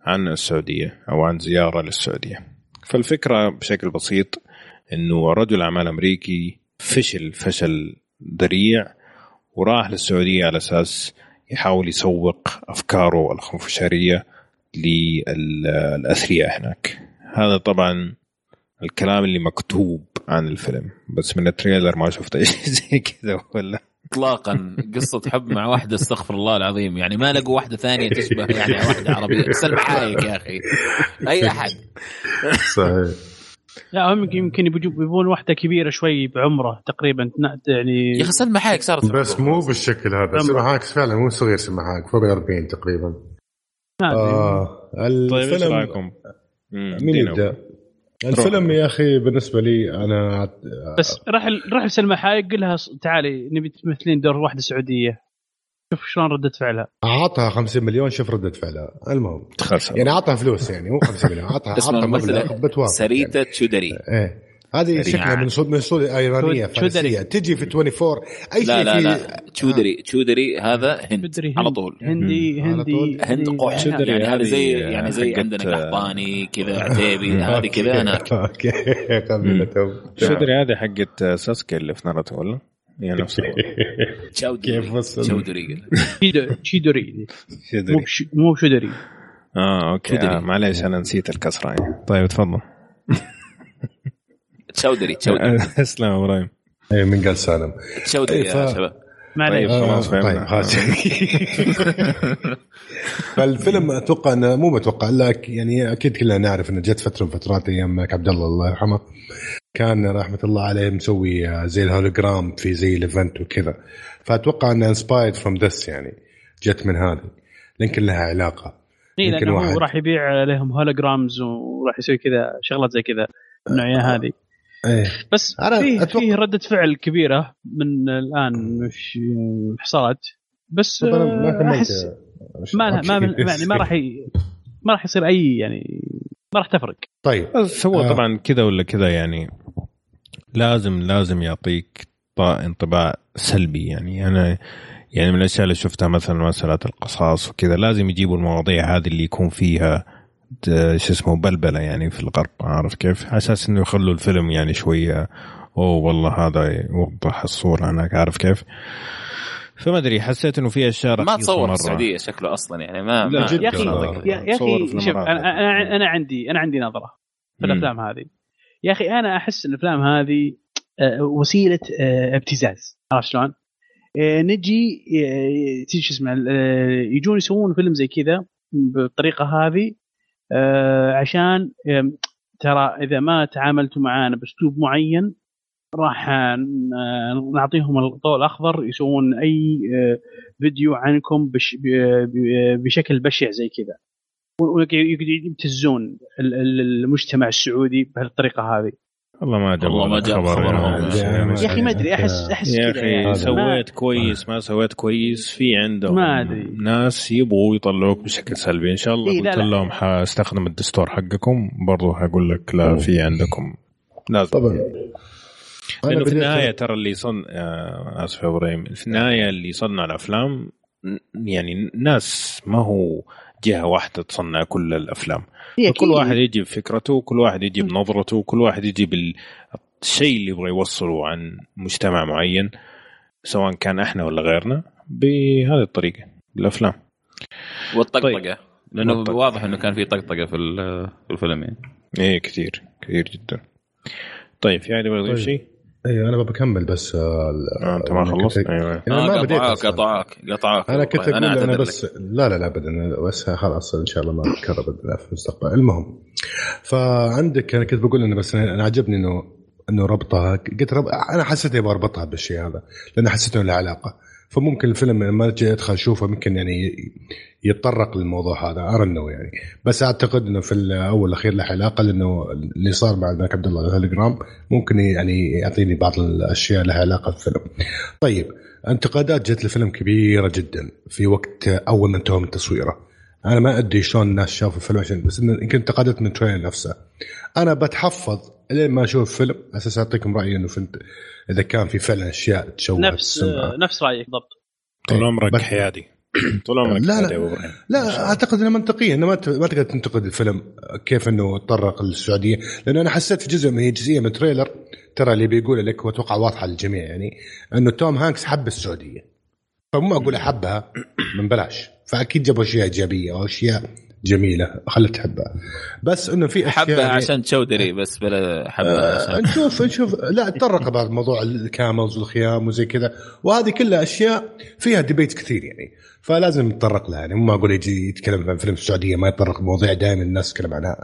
عن السعودية أو عن زيارة للسعودية. فالفكرة بشكل بسيط إنه رجل أعمال أمريكي فشل فشل ذريع وراح للسعودية على أساس يحاول يسوق أفكاره الخنفشاريه للأثرياء هناك. هذا طبعا الكلام اللي مكتوب عن الفيلم بس من ال trailer ما شفت اي شيء زي كذا ولا؟ اطلاقا قصة حب مع واحدة استغفر الله العظيم. يعني ما لقوا واحدة ثانية تشبه يعني واحدة عربية. سلم حايك يا أخي. أي أحد. صحيح. لا هم يمكن يبون واحدة كبيرة شوي بعمره تقريبا. يعني يا أخي سلمى حايك صارت بس مو بالشكل هذا سمع هاكس فعلا مو صغير سمع هاك فوق ال 40 تقريبا. آه طيب إيش الفيلم رأيكم؟ مين. يبدأ؟ الفيلم يا أخي بالنسبة لي أنا بس راح راح لسلمى حايق قل لها ص- تعالي نبي تمثلين دور واحدة سعودية. شوف شلون ردة فعلها. أعطها 50 مليون شوف ردة فعلها. المهم خسر يعني أعطها فلوس يعني مو 50 مليون اعطها أعطها مبلغ بتوافق سريتا تشودري. يعني. إيه. هذه. شكلها من صوت من صوت إيرانية فارسية. شودري. تجي في 24 أي شيء لا لا في لا. تشودري تشودري هذا هند على هند- طول. هندي هندي. هند قح شودري يعني هذا هذه زي يعني زي حقت- عندنا قحطاني كذا عتيبي هذه كذا هناك أوكي. قبيلتهم شدري هذه حقت ساسكي اللي في ناروتو ولا؟ هي نفسها تشودري كيف وصل؟ تشودري شيدوري مو مو شدري آه أوكي. آه معليش أنا نسيت الكسره يعني. طيب تفضل. تشودري اسلم يا إبراهيم. اي من قال سالم. تشودري إيه، يا شباب. ما عليه طيب. آه، خلاص. طيب خلاص. فالفيلم أتوقع إنه مو متوقع لا يعني أكيد كلنا نعرف إنه جت فترة من فترات أيام عبد الله الله يرحمه كان رحمة الله عليه مسوي آه، زي الهولوجرام في زي ال event وكذا. فأتوقع إنه inspired from this يعني جت من هذه. يمكن لها علاقة. اي لأنه هو راح يبيع لهم holograms وراح يسوي كذا شغلات زي كذا النوعية هذه. إيه. بس أنا في أتوقع- في ردة فعل كبيرة من الآن مش حصلت. بس ما آه، أحس ما ما. يعني ما راح ي... ما راح يصير أي يعني ما راح تفرق. طيب. بس هو آه. طبعا كذا ولا كذا يعني لازم لازم يعطيك طا- انطباع سلبي يعني. أنا يعني من الأشياء اللي شفتها مثلا مساله القصاص وكذا لازم يجيبوا المواضيع هذه اللي يكون فيها شو اسمه بلبلة يعني في الغرب عارف كيف؟ على أساس إنه يخلوا الفيلم يعني شوية أوه والله هذا يوضح الصورة هناك عارف كيف؟ فما أدري حسيت إنه في أشياء ما تصور في. السعودية شكله أصلا يعني ما, لا، ما جدا. يا أخي. يا, أخي شوف. أنا أنا عندي أنا عندي نظرة في. الأفلام هذه يا أخي أنا أحس إن الأفلام هذه آه، وسيلة آه، ابتزاز عرفت شلون؟ آه، نجي آه، تيجي شو اسمه آه، يجون يسوون فيلم زي كذا بالطريقة هذه آه، عشان آم، ترى إذا ما تعاملتوا معانا بأسلوب معين راح آه، نعطيهم الضوء الأخضر يسوون أي آه، فيديو عنكم بش ب- بشكل بشع زي كذا. ويقعدوا يبتزون ال- ال- المجتمع السعودي بهالطريقة هذه. والله ما جاب والله ما جاب خبر خبرهم. يعني. يعني يا أخي ما أدري احس أحس يا أخي يعني. سويت ما- كويس ما سويت كويس في عندهم ما أدري. ناس يبغوا يطلعوك بشكل سلبي إن شاء الله إيه، قلت. لهم حأستخدم الدستور حقكم برضو حقول لك لا في عندكم لازم طبعا لأنه في النهاية ترى اللي صن آسف يا إبراهيم في النهاية اللي يصنع الأفلام يعني ناس ما هو جهة واحدة تصنع كل الأفلام كل أكيد. واحد يجي بفكرته كل واحد يجي بنظرته كل واحد يجي بالشيء اللي يبغى يوصله عن مجتمع معين سواء كان إحنا ولا غيرنا بهذه الطريقة بالافلام والطقطقة طيب. لأنه والطقطقة. واضح إنه كان في طقطقة في ال- في الفيلم يعني إيه كثير كثير جدا طيب في أحد يبغى يضيف طيب. شيء؟ أيوه أنا بكمل بس آه، آه، أنت ما أنا خلصت؟ كنت- أيوه. أنا آه ما بديت. قطعوك قطعوك أنا كنت أقول أنا, لك. بس لا لا لا ابدا. بس خلاص إن شاء الله ما تكرر باذن في المستقبل. المهم فعندك أنا كنت بقول إنه بس أنا أنا عجبني إنه إنه ربطها. قلت رب... أنا حسيت أبغى اربطها بالشيء هذا لأن حسيت إنه له علاقة. فممكن الفيلم لما أجي أدخل أشوفه ممكن يعني يتطرق للموضوع هذا ارنو يعني بس أعتقد إنه في الأول والاخير له علاقه لأنه اللي صار مع الملك عبد الله الهوليجرام ممكن يعني يعطيني بعض الأشياء لها علاقة بالفيلم. طيب انتقادات جت الفيلم كبيرة جدا في وقت أول ما انتهى من تصويره. أنا ما أدري شلون الناس شافوا الفيلم عشان بس يمكن انتقادات من ال trailer نفسه. أنا بتحفظ لين ما أشوف الفيلم على أساس أعطيكم رأيي إنه فهمت إذا كان في فعلا أشياء تشوه نفس السمعة. نفس رأيك بالضبط طول إيه، عمرك بس- حيادي طول عمرك لا، لا. حيادي يا أبو إبراهيم. لا أعتقد إنه منطقية إنه ما تقدر تنتقد الفيلم كيف إنه تطرق للسعوديه لأن أنا حسيت في جزء من هي جزئية من ال trailer ترى اللي بيقوله لك واتوقع واضحة للجميع يعني إنه توم هانكس حب السعودية فمو أقول أحبها من بلاش. فأكيد جابوا أشياء إيجابية أو أشياء جميلة خلت تحبها. بس إنه في أشياء حبه يعني- عشان تشودري بس بلا حبه آه، عشان. نشوف نشوف. لا تطرق بعض موضوع ال camels والخيام وزي كذا. وهذه كلها أشياء فيها debate كثير يعني. فلازم نتطرق لها يعني مو معقول يجي يتكلم عن فيلم السعودية ما يتطرق مواضيع دائما الناس تتكلم عنها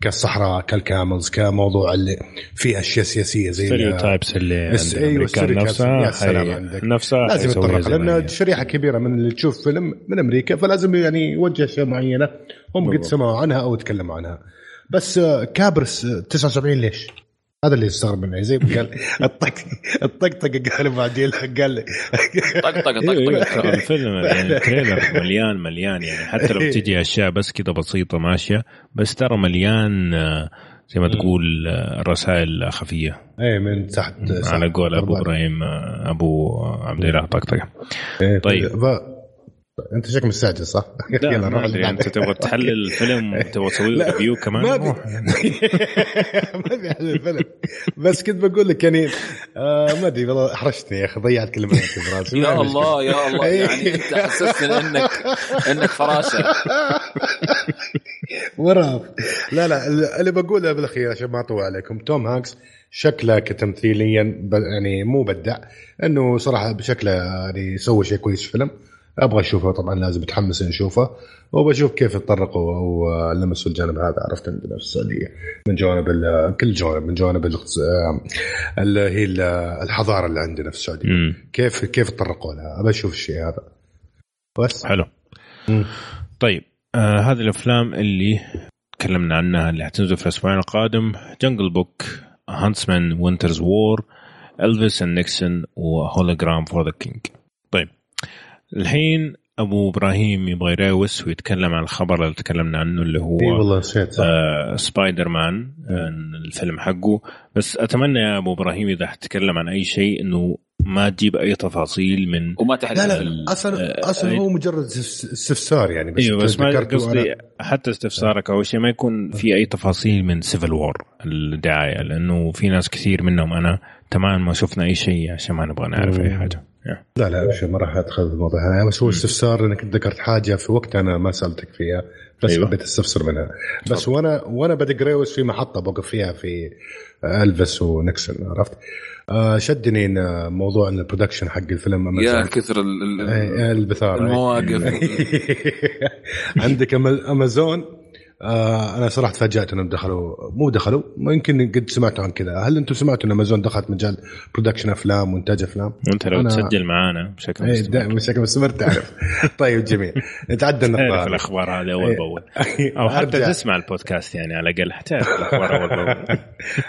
كالصحراء كال camels كموضوع اللي فيه أشياء سياسية زي stereotypes اللي الس- stereotypes. نفسها يا سلام حي- عندك. نفسها لازم يتطرق ما لأن. شريحة كبيرة من اللي تشوف فيلم من أمريكا فلازم يعني يوجه اشياء معينة هم قد. سمعوا عنها أو تكلموا عنها بس آه، كابرس آه، 79 ليش؟ هذا اللي يستغرب منه زي ما قال الطق الطقطقة قال بعدين قال لي. طقطقة طقطقة. ترى الفيلم يعني ال trailer مليان مليان يعني. حتى لو تجي أشياء بس كذا بسيطة ماشية بس ترى مليان آه، زي ما تقول آه، رسائل خفية. إيه من تحت على قول أبو إبراهيم آه، أبو عبد الاله طقطقة. إيه، طيب. انت شكلك مستعجل صح؟ لا يلا ما أدري اللي انت تبغى تحلل الفيلم تبغى تسوي له review كمان؟ ما ابي. ما ابي احلل الفيلم. بس كنت بقول لك يعني آه ما أدري والله احرجتني يا أخي ضيعت كلمتك براسي. يا الله يا الله. يعني أنت حسستني انك إنك فراشة. مرهف لا لا اللي بقوله بالأخير عشان ما أطول عليكم توم هانكس شكله كتمثيليا يعني مو بدع إنه صراحة بشكله يعني سوى شيء كويس في الفيلم. أبغى أشوفه طبعا لازم اتحمس إني أشوفه وبشوف كيف تطرقوا أو لمسوا الجانب هذا عرفت عندنا في السعوديه من جوانب كل جوانب من جوانب اللي هي ال- الحضارة اللي عندنا في السعودية. مم. كيف كيف تطرقوا لها؟ ابى أشوف الشيء هذا. بس. حلو. مم. طيب آه هذه الأفلام اللي تكلمنا عنها اللي حتنزل في الأسبوع القادم Jungle Book Huntsman Winter's War Elvis and Nixon و Hologram for the King الحين أبو إبراهيم يبغى يراوس ويتكلم عن الخبر اللي تكلمنا عنه اللي هو اي والله نسيت صح. آه سبايدر مان آه الفيلم حقه بس أتمنى يا أبو إبراهيم إذا حتتكلم عن أي شيء إنه ما تجيب أي تفاصيل من وما تحرق لا لا أصلا أصلا آه، هو مجرد استف- استفسار يعني بس أيوه بس ما قصدي. حتى استفسارك اول شيء ما يكون في أي تفاصيل من Civil War الدعاية لأنه في ناس كثير منهم أنا تمام ما شفنا أي شيء عشان ما نبغى نعرف أي. حاجة. لا لا أبشر ما راح أدخل الموضوع. هذا بس هو استفسار إنك ذكرت حاجة في وقت أنا ما سألتك فيها بس أيوة. حبيت أستفسر منها. بس وأنا وأنا بدق ريوس في محطة بوقف فيها في ألفيس ونكسون عرفت؟ آه شدني إن موضوع ان ال production حق الفيلم يا. كثر ال- ال- إيه، البثاره المواقف. عندك أمازون؟ آه أنا صراحة تفاجأت إنهم دخلوا. مو دخلوا يمكن قد سمعتوا عن كذا. هل أنتم سمعتوا إن أمازون دخلت مجال production أفلام وإنتاج أفلام؟ وأنت لو أنا- تسجل معانا بشكل إيه مستمر. دائما بشكل مستمر تعرف. طيب جميل. نتعدى النقطة تعرف هذه. الأخبار هذه أول إيه. بأول. أو حتى. تسمع البودكاست يعني على الأقل حتعرف الأخبار أول بأول.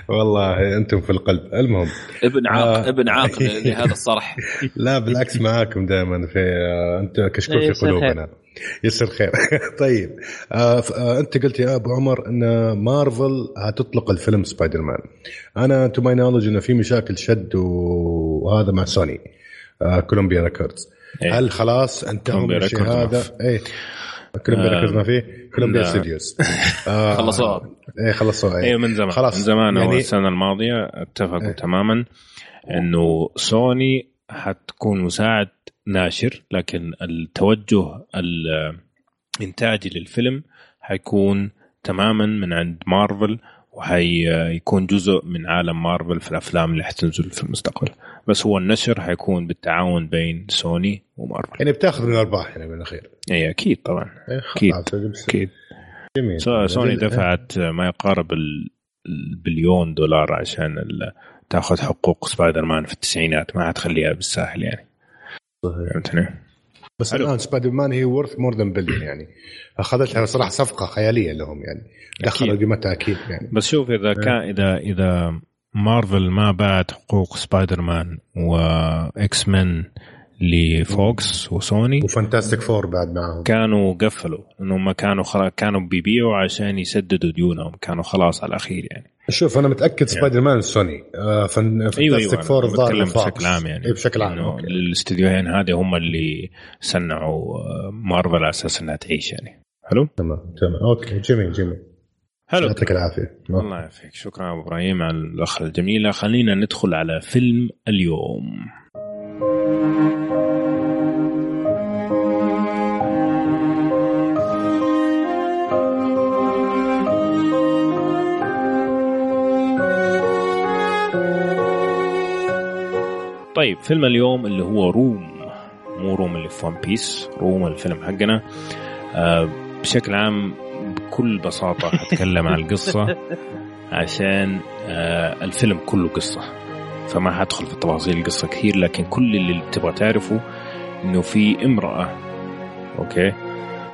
والله أنتم في القلب. المهم. ابن عاق آه. ابن عاق لهذا الصرح. لا بالعكس معاكم دائما في آه، انت كشكول إيه، في يصير قلوبنا يصير خير طيب آه آه أنت قلت يا أبو عمر إن مارفل هتطلق الفيلم سبايدر مان أنا to my knowledge إنه في مشاكل شد وهذا مع سوني آه كولومبيا ريكوردز إيه. هل خلاص انتهوا من كولومبيا الشيء هذا؟ إيه كولومبيا ريكوردز ما فيه؟ كولومبيا. ستوديوز آه خلصوها. إيه خلصوها أيوه من زمان خلاص. من زمان يعني السنة الماضية اتفقوا إيه. تماما إنه سوني حتكون مساعد ناشر لكن التوجه الإنتاجي للفيلم حيكون تماما من عند مارفل وحيكون جزء من عالم مارفل في الأفلام اللي حتنزل في المستقبل. بس هو النشر حيكون بالتعاون بين سوني ومارفل. يعني بتاخذ من الأرباح يعني من الأخير. اي أكيد طبعا. إيه، بس- أكيد. جميل. سو- سوني. دفعت ما يقارب ال- البليون دولار عشان تاخذ حقوق سبايدر مان في التسعينات ما حتخليها بالساهل يعني. فهمتني؟ بس حلو. الآن سبايدر مان هي worth more than billion يعني اخذتها صراحة صفقة خيالية لهم يعني دخلوا. قيمتها أكيد يعني بس شوف إذا كان اذا إذا مارفل ما باعت حقوق سبايدر مان واكس مان لفوكس وسوني. وفانتاستيك فور بعد معاهم كانوا قفلوا إنهم كانوا خلاص كانوا بيبيعوا عشان يسددوا ديونهم كانوا خلاص على الأخير يعني. شوف أنا متأكد سبايدر مان سوني آه فن... فانتاستيك أيوه فور أنا الظاهر. بشكل عام يعني. إيه بشكل عام. الأستديوهين هذه هم اللي صنعوا آه، مارفل على أساس إنها تعيش يعني. حلو؟ تمام تمام. أوكي جميل جميل حلو. يعطيك العافية. الله يعافيك. شكرا أبو إبراهيم على الأخ الجميله خلينا ندخل على فيلم اليوم. طيب فيلم اليوم اللي هو روم مو روم اللي في ون بيس روم الفيلم حقنا. آه بشكل عام بكل بساطة حتكلم عن القصة عشان آه الفيلم كله قصة. فما حدخل في تفاصيل القصة كثير لكن كل اللي تبغى تعرفه إنه في امرأة okay؟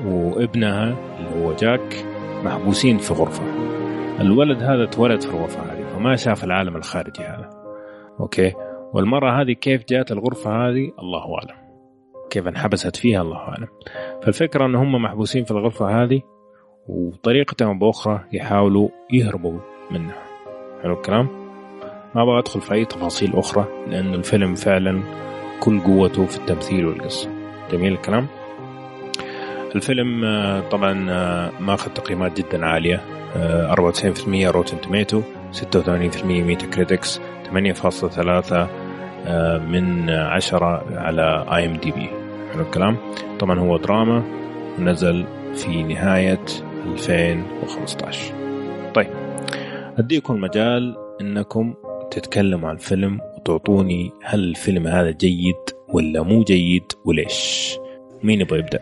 وابنها اللي هو جاك محبوسين في غرفة. الولد هذا اتولد في الغرفة هذه فما شاف العالم الخارجي هذا أوكي؟ والمرأة هذه كيف جات الغرفة هذه؟ الله أعلم. كيف انحبست فيها؟ الله أعلم. فالفكرة أن هم محبوسين في الغرفة هذه وبطريقة أو بأخرى يحاولوا يهربوا منها. حلو الكلام؟ ما أبغى أدخل في أي تفاصيل أخرى لأن الفيلم فعلا كل قوته في التمثيل والقصة. جميل الكلام؟ الفيلم آه، طبعا آه، ماخذ تقييمات جدا عالية آه، 94% Rotten Tomato 86% Metacritics 8.3 آه، من 10 على IMDb حلو الكلام. طبعا هو دراما ونزل في نهاية 2015 طيب اديكم مجال إنكم تتكلموا عن الفيلم وتعطوني هل الفيلم هذا جيد ولا مو جيد وليش. مين يبغى يبدأ؟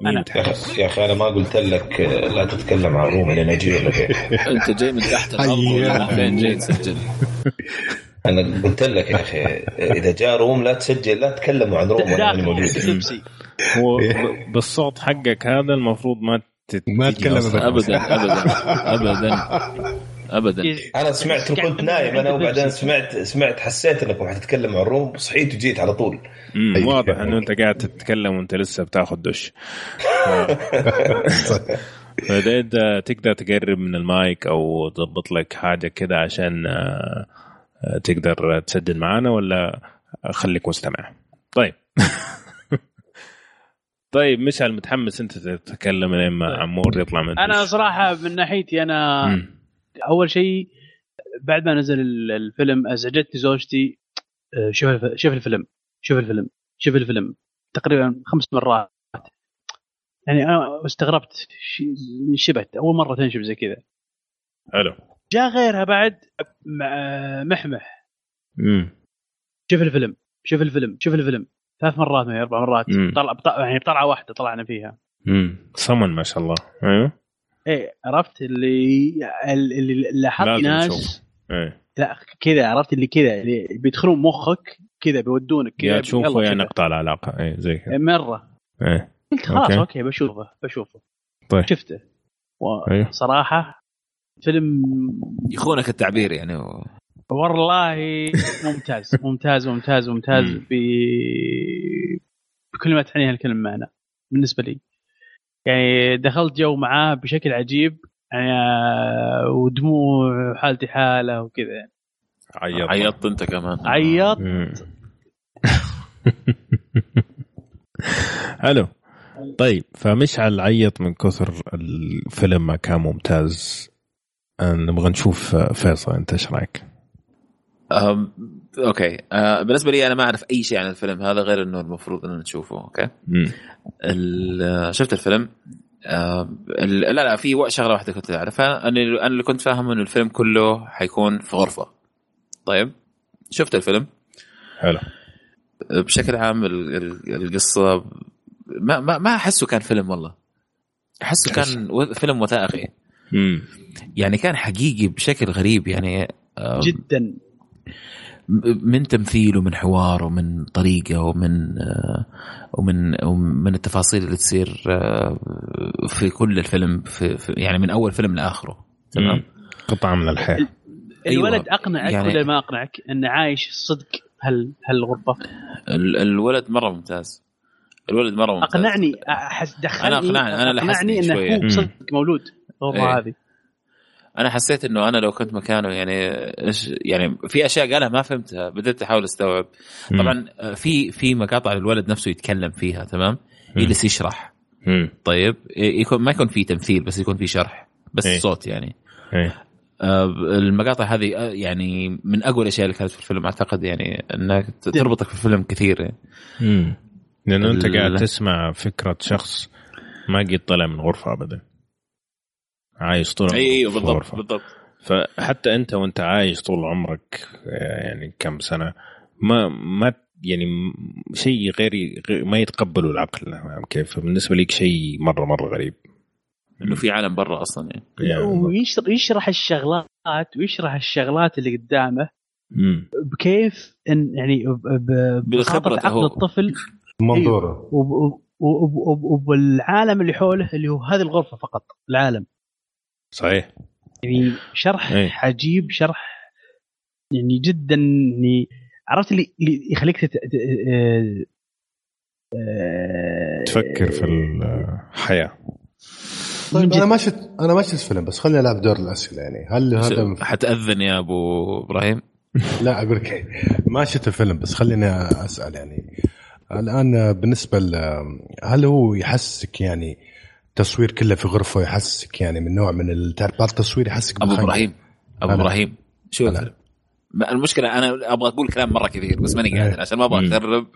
مين أنا. يا أخي أنا ما قلت لك آه، لا تتكلم عن روم لين أجي أنت جاي من تحت الأرض فين جاي تسجل؟ أنا قلت لك يا أخي إذا جاء روم لا تسجل لا تتكلموا عن روم وأنا ماني موجود. ب- بالصوت حقك هذا المفروض ما ما تجي تكلم أصلاً. ابدا. ابدا ابدا ابدا أنا سمعت وكنت نايم أنا وبعدين سمعت سمعت حسيت إنكم حتتكلموا عن روم صحيت وجيت على طول. واضح انه أنت قاعد تتكلم وأنت لسه بتاخذ دش. فده إذا تقدر تقرب من المايك أو تضبط لك حاجة كده عشان آه، تقدر تسجل معانا ولا خليك مستمع طيب. طيب مشعل متحمس أنت تتكلم لما عمور يطلع من أنا. صراحة من ناحيتي أنا مم. أول شيء بعد ما نزل ال- الفيلم أزعجتني زوجتي. آه، شوف شوف الفيلم. شوف الفيلم. شوف الفيلم. تقريبا خمس مرات. يعني أنا استغربت شبت أول مرة تنشب زي كذا. حلو. جاء غيرها بعد مع- محمح مم. شوف الفيلم شوف الفيلم شوف الفيلم ثلاث مرات ما أربع مرات. طلع بط- يعني طلعه واحدة طلعنا فيها مم. صمن ما شاء الله أيوه إيه عرفت اللي اللي لاحظت ناس. إيه لا كذا عرفت اللي كذا اللي بيدخلون مخك كذا بيودونك كذا يا تشوفه يا. نقطع العلاقة إيه زي كذا مرة إيه قلت خلاص okay. okay, بشوفه بشوفه طيب. شفته أيوه. وصراحة فيلم يخونك التعبير يعني. والله ممتاز ممتاز ممتاز ممتاز مم. ب بكل ما تعنيها الكلمة معنا بالنسبة لي. يعني دخلت جو معاه بشكل عجيب يعني آه، ودموع حالتي حالة وكذا. عيط عيطت أنت كمان. عيط مم. حلو. طيب فمشعل عيط من كثر الفيلم ما كان ممتاز. نبغى نشوف آه، فيصل انت إيش رأيك؟ أم، okay. أه بالنسبة لي أنا ما أعرف أي شيء عن الفيلم هذا غير إنه المفروض اننا نشوفه okay. ال- شفت الفيلم؟ أه لا لا في شغلة واحدة كنت أعرفها. أنا أنا اللي كنت فاهم إنه الفيلم كله حيكون في غرفة. طيب شفت الفيلم؟ حلو. بشكل عام ال- ال- القصة ما ما ما أحسه كان فيلم والله. أحسه كان فيلم وثائقي. مم. يعني كان حقيقي بشكل غريب يعني جدا من تمثيل ومن حوار ومن طريقة ومن آه، ومن ومن التفاصيل اللي تصير آه، في كل الفيلم في في يعني من أول فيلم لآخره تمام. قطعة من الحياة أيوة. الولد أقنعك يعني- ولا ما أقنعك انه عايش صدق هل هالغرفه ال- الولد مرة ممتاز الولد مرة ممتاز أقنعني أحس دخلني أنا أقنعني، أنا أقنعني لحسني انه. هو. صدق مولود الغرفه إيه. هذه أنا حسيت إنه أنا لو كنت مكانه يعني إيش يعني في أشياء قالها ما فهمتها بدأت أحاول أستوعب. طبعا آه، في في مقاطع الولد نفسه يتكلم فيها تمام. يجلس يشرح مم. طيب يكون ما يكون في تمثيل بس يكون في شرح بس إيه. صوت يعني إيه آه، المقاطع هذه آه، يعني من اقوى الاشياء اللي كانت في الفيلم أعتقد يعني إنك تربطك في الفيلم كثير يعني. مم. لأنه أنت قاعد تسمع فكرة شخص ما قد طلع من غرفة ابدا عايش طول عمره أيوه في بالضبط. بالضبط. فحتى أنت وأنت عايش طول عمرك آه، يعني كم سنة ما ما يعني شيء غير ما يتقبله العقل كيف؟ بالنسبة لك شيء مرة مرة غريب. إنه في عالم برا أصلا يعني. يعني ويشرح يشرح الشغلات ويشرح الشغلات اللي قدامه مم. بكيف إن يعني ب- ب- بالخبرة بخاطر عقل هو. الطفل. منظوره. وب- وب- وب- وب- وبالعالم اللي حوله اللي هو هذه الغرفة فقط العالم. صحيح. يعني شرح إيه. عجيب شرح يعني جدا يعني عرفت اللي اللي يخليك تت... ت- آه، آه، تفكر في الحياة. طيب أنا. ما شفت أنا ما شفت الفيلم بس خليني ألعب دور الأسئلة يعني. هل هذا حتأذن يا أبو إبراهيم؟ لا أقول لك ما شفت الفيلم بس خليني أسأل يعني. الآن بالنسبة ل هل هو يحسك يعني تصوير كله في غرفة يحسك يعني من نوع من ال- تعرف بعض التصوير يحسك أبو. إبراهيم أبو. إبراهيم شو. الفيلم؟ المشكلة أنا أبغى أقول كلام مرة كثير بس ماني قادر إيه. عشان ما أبغى. أخرب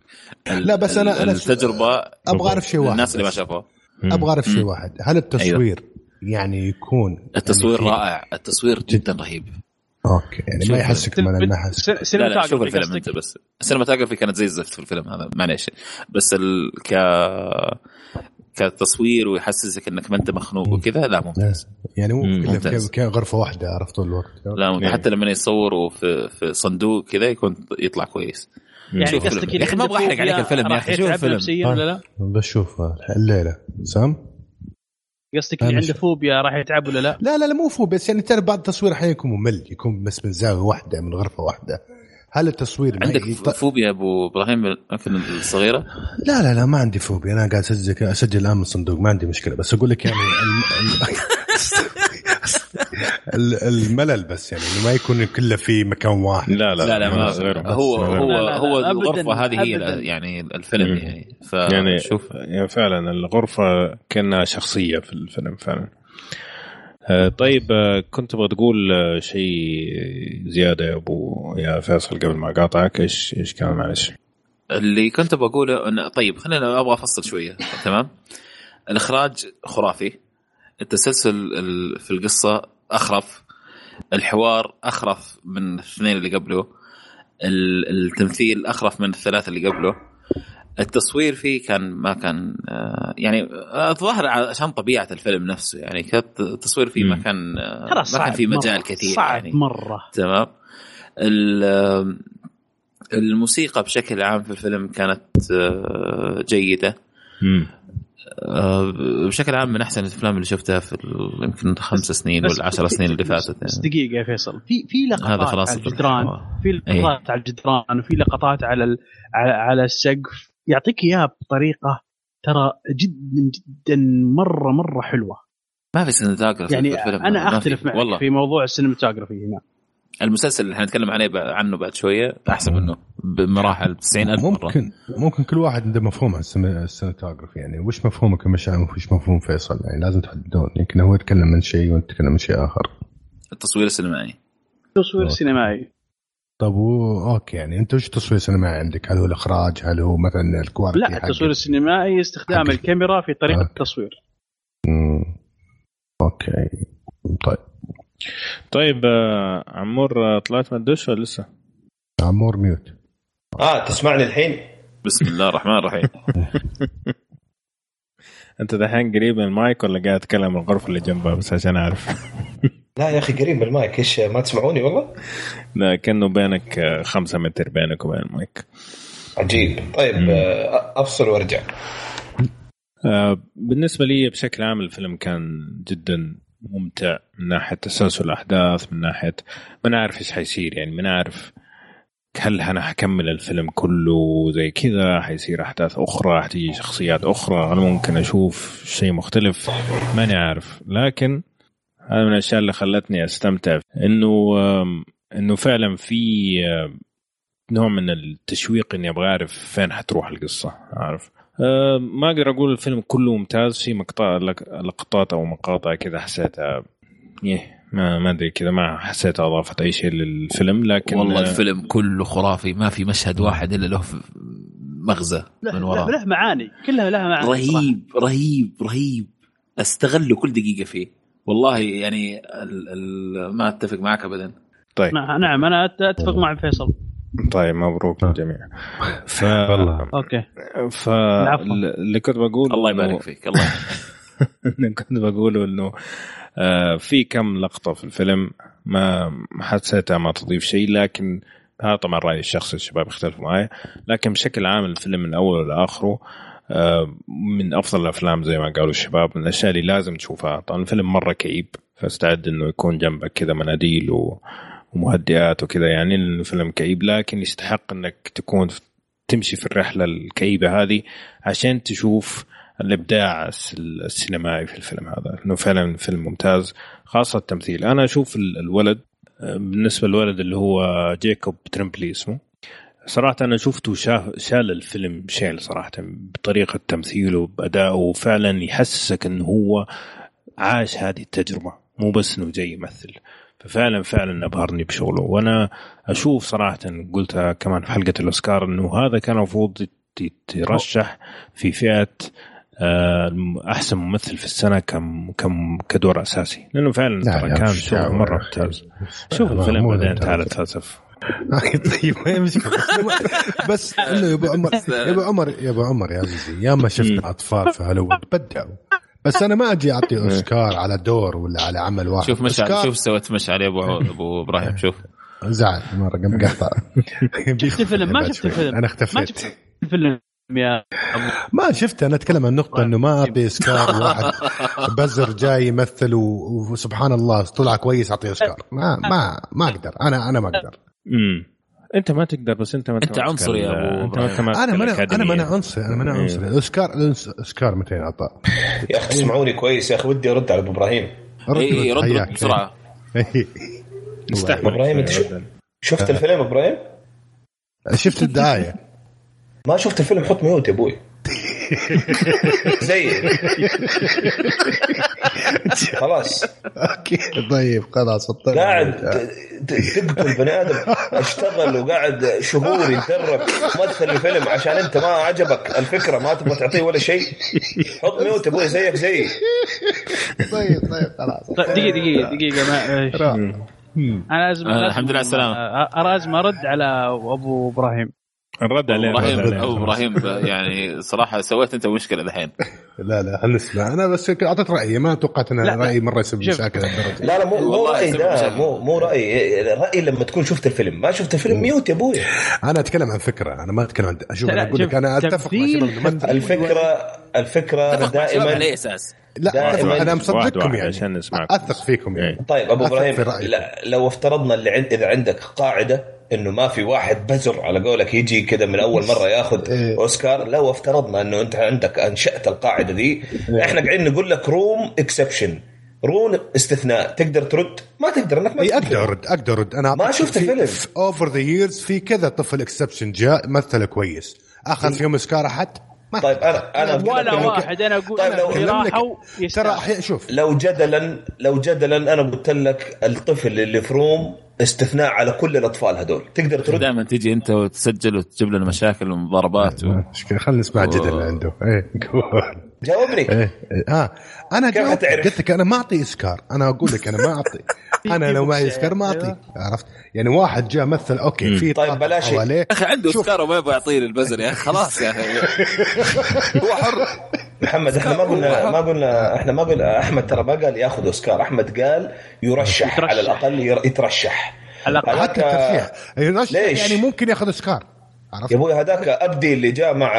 لا، بس أنا- ال- أنا- التجربة أبغى أعرف شيء واحد الناس اللي ما. شافوه. أبغى أعرف شيء. واحد هل التصوير يعني يكون التصوير يعني في- رائع التصوير جدا رهيب okay يعني ما يحسك من النحس لا لا شوف الفيلم أنت بس ال cinematography كانت زي الزفت في الفيلم هذا معليش بس ال... ك كتصوير ويحسسك إنك ما أنت مخنوق وكذا لا ممتاز يعني مو مم، كله ممتاز. في- كان غرفه واحدة عرفت طول الوقت لا ممتاز. يعني- حتى لما يصوروا في في صندوق كذا يكون يطلع كويس يعني شوف قصدك يا أخي ما عنده أبغى أحرق عليك فوبيا الفيلم يا راح أخي، شوف يتعب الفيلم. نفسيا ولا لا؟ بشوف الليلة سام قصدك اللي عنده. فوبيا راح يتعب ولا لا؟ لا لا لا مو فو بس يعني ترى بعض التصوير أحيانا يكون ممل يكون بس من زاوية واحدة من غرفة واحدة هل التصوير عندك يط- فوبيا أبو إبراهيم الاماكن الصغيرة؟ لا لا لا ما عندي فوبيا. أنا قاعد اسجل أسجل الان من الصندوق ما عندي مشكلة. بس أقول لك يعني الم... ال- الملل بس يعني إنه ما يكون كله في مكان واحد. لا لا لا لا ما غير هو. هو لا، لا، لا، هو أبداً، الغرفة هذه هي. يعني الفيلم. يعني. يعني فشوف يعني فعلا الغرفة كأنها شخصية في الفيلم فعلا. طيب آه، كنت تبغى تقول آه، شيء زيادة يا أبو يا فيصل قبل ما أقاطعك؟ إيش إيش كان معلش؟ اللي كنت بقوله أن طيب خلينا أبغى أفصل شوية تمام؟ الإخراج خرافي التسلسل ال- في القصة أخرف الحوار أخرف من الاثنين اللي قبله ال- التمثيل أخرف من الثلاثة اللي قبله التصوير فيه كان ما كان آه، يعني آه، الظاهر عشان طبيعة الفيلم نفسه يعني كانت التصوير فيه ما. كان آه، ما كان في مجال. كثير صعب يعني مرة تمام ال- الموسيقى بشكل عام في الفيلم كانت جيدة مم. بشكل عام من أحسن الأفلام اللي شفتها في يمكن خمس سنين ولا عشر سنين اللي فاتت بس يعني. دقيقة يا فيصل في في لقطات على الجدران. في لقطات على الجدران وفي لقطات على, على السقف يعطيك إياها بطريقة ترى جدا جدا مرة مرة حلوة. ما في cinematography يعني في الفيلم أنا. أختلف معك والله. في موضوع ال cinematography هنا. المسلسل اللي حنتكلم عليه ب- عنه بعد شوية أحسن منه بمراحل 90 ألف مرة. ممكن ممكن كل واحد عنده مفهوم عن الـ cinematography يعني وش مفهومك يا مشعل وش مفهوم فيصل؟ يعني لازم تحددون يمكن هو يتكلم من شيء وانت تتكلم من شيء آخر. التصوير السينمائي. تصوير okay. طب و... okay يعني أنت وش تصوير سينمائي عندك؟ هل هو الإخراج؟ هل هو مثلا ال quality لا التصوير السينمائي استخدام حق- الكاميرا في طريقة آه. التصوير مم. okay طيب طيب آه، عمور آه، طلعت من الدش ولا لسه؟ عمور mute آه تسمعني الحين؟ بسم الله الرحمن الرحيم أنت دحين قريب من المايك ولا قاعد تتكلم من الغرفة اللي جنبها بس عشان أعرف لا يا أخي قريب من المايك. إيش ما تسمعوني والله؟ لا كأنه بينك آه، خمسة متر بينك وبين المايك. عجيب. طيب مم. آه، أفصل وأرجع. آه، بالنسبة لي بشكل عام الفيلم كان جدا ممتع من ناحية تسلسل الأحداث من ناحية ما نعرف إيش حيصير. يعني ما نعرف هل أنا حكمل الفيلم كله زي كذا حيصير أحداث أخرى حتيجي شخصيات أخرى. أنا ممكن أشوف شيء مختلف ماني عارف. لكن هذا من الأشياء اللي خلتني أستمتع. إنه آم، إنه فعلا في نوع من التشويق إني أبغى أعرف فين حتروح القصة عارف؟ أه ما أقدر أقول الفيلم كله ممتاز في مقطع لق- لقطات أو مقاطع كذا حسيتها إيه ما ما أدري كذا ما حسيتها أضافت أي شيء للفيلم لكن والله آه، الفيلم كله خرافي ما في مشهد واحد إلا له مغزى من وراه. له معاني كلها لها معاني صراحة. رهيب رهيب. رهيب استغلوا كل دقيقة فيه. والله يعني ال ال ما أتفق معك ابدا. طيب. نعم نعم، أنا أتفق مع فيصل. طيب مبروك للجميع ف والله. أوكي. ف. اللي كنت بقول الله إنه- يبارك فيك. الله اللي كنت بقوله إنه آه، في كم لقطة في الفيلم ما حسيتها ما تضيف شيء لكن هذا طبعا رأيي الشخصي الشباب يختلفوا معي لكن بشكل عام الفيلم من أوله لآخره آه، من أفضل الأفلام زي ما قالوا الشباب من الأشياء اللي لازم تشوفها. طبعا الفيلم مرة كئيب فأستعد إنه يكون جنبك كذا مناديل ومهدئات وكذا. يعني لأنه فيلم كئيب لكن يستحق إنك تكون تمشي في الرحلة الكئيبة هذه عشان تشوف الإبداع الس- السينمائي في الفيلم هذا. إنه فعلا فيلم ممتاز خاصة التمثيل. أنا أشوف ال- الولد آه، بالنسبة للولد اللي هو جيكوب ترمبلي اسمه صراحة أنا شفته شاف شال الفيلم شيل صراحة بطريقة تمثيله بأدائه وفعلا يحسسك أنه هو عاش هذه التجربة مو بس أنه جاي يمثل. ففعلا فعلا أبهرني بشغله. وأنا أشوف صراحة قلتها كمان في حلقة الأوسكار أنه هذا كان المفروض يت- يترشح في فئة آه، أحسن ممثل في السنة كم كم كدور أساسي. لأنه فعلا لا ترى كان شغل مرة. ممتاز. شوف الفيلم بعدين. تعال تفلسف طيب وين مشكلة بس- بس إنه يا أبو عمر يا أبو عمر يا أبو عمر يا عزيزي يا ما شفنا اطفال في هوليوود بدعوا. بس أنا ما أجي أعطي أوسكار على دور ولا على عمل واحد. شوف مشعل شوف سويت مشعل يا أبو أبو إبراهيم شوف. زعل مرة قام قطع. شفت الفيلم؟ ما شفت الفيلم. أنا ما اختفيت. شفت الفيلم يا ما شفته أنا أتكلم عن نقطة إنه ما أعطي أوسكار واحد. بزر جاي يمثل وسبحان الله طلع كويس اعطيه أوسكار. ما ما ما أقدر. أنا أنا ما أقدر. امم انت ما تقدر بس انت ما أنت عنصري يا أبو انت ما. تماسك أنا ما أنا. ما أنا عنصري أنا ما أنا إيه. عنصري الاوسكار الاوسكار متى اعطى؟ يا أخي اسمعوني كويس يا أخي ودي أرد على أبو إبراهيم اي رد حياك. رد بسرعة استحمل إبراهيم، أنت شو- شفت الفيلم إبراهيم؟ شفت الدعايه ما شفت الفيلم حط mute يا أبوي زي خلاص. okay. طيب خلاص قاعد تقتل بني آدم. اشتغل وقاعد شهور يتدرب مثل الفيلم عشان أنت ما عجبك. الفكرة ما تبغى تعطيه ولا شيء. حط mute أبوي زيك زيي طيب طيب خلاص. طيب دقيقة دقيقة دقيقة ما راح. أنا لازم آه، الحمد لله على السلامة. آه، لازم أرد على أبو إبراهيم. الرد عليه إبراهيم إبراهيم يعني صراحة سويت أنت مشكلة الحين. لا لا خلينا نسمع. أنا بس أعطيت رأيي ما توقعت أن. رايي مرة يسبب. مشاكل. لا لا مو مو رايي ده. مو مو رايي رايي لما تكون شفت الفيلم. ما شفت الفيلم mute يا أبوي. أنا أتكلم عن فكرة. أنا ما أتكلم عن أشوف أنا أقول لك أنا أتفق مع الفكرة الفكرة أنا الشباب على اي دائما أساس؟ لا دائماً أتفق، أنا مصدقكم يعني. عشان نسمعكم. أثق فيكم يعني. طيب أبو إبراهيم لو افترضنا اللي عند إذا عندك قاعدة إنه ما في واحد بزر على قولك يجي كذا من أول مرة ياخذ إيه. أوسكار. لو افترضنا إنه أنت عندك أنشأت القاعدة دي. إيه. إحنا قاعدين نقول لك Room exception روم استثناء. تقدر ترد؟ ما تقدر إنك ما اي تقدر. أقدر أرد أقدر أرد. أنا ما شفت الفيلم. over the years في كذا طفل exception جاء مثل كويس. اخذ فيهم أوسكار أحد؟ ما طيب أنا أنا ولا واحد. أنا أقول طيب لو- ترى شوف. لو جدلا لو جدلا أنا قلت لك الطفل اللي في Room استثناء على كل الأطفال هذول تقدر ترد دائما تجي أنت وتسجل وتجيب لنا مشاكل ومضاربات و... مشكلة خلينا نسمع الجدل اللي عنده إيه قول. جاوبني إيه إيه. ها أنا كيف جاوبت حتعرف؟ قلت لك أنا ما أعطي اسكار أنا أقول لك أنا ما أعطي أنا لو معي اسكار ما اعطي عرفت؟ يعني واحد جاء مثل okay في طيب بلاش- يا أخي عنده. اوسكار وما يبغى يعطيني البزر يا أخي خلاص يا أخي. هو حر. محمد إحنا ما قلنا ما قلنا إحنا ما قلنا أحمد ترى ما قال ياخذ أوسكار أحمد قال يرشح يترشح. على الأقل ير- يترشح. على الأقل. هذاك- حتى الترشيح. يرشح ليش؟ يعني ممكن ياخذ اسكار عرفت؟ يا أبوي هذاك أبدي اللي جاء مع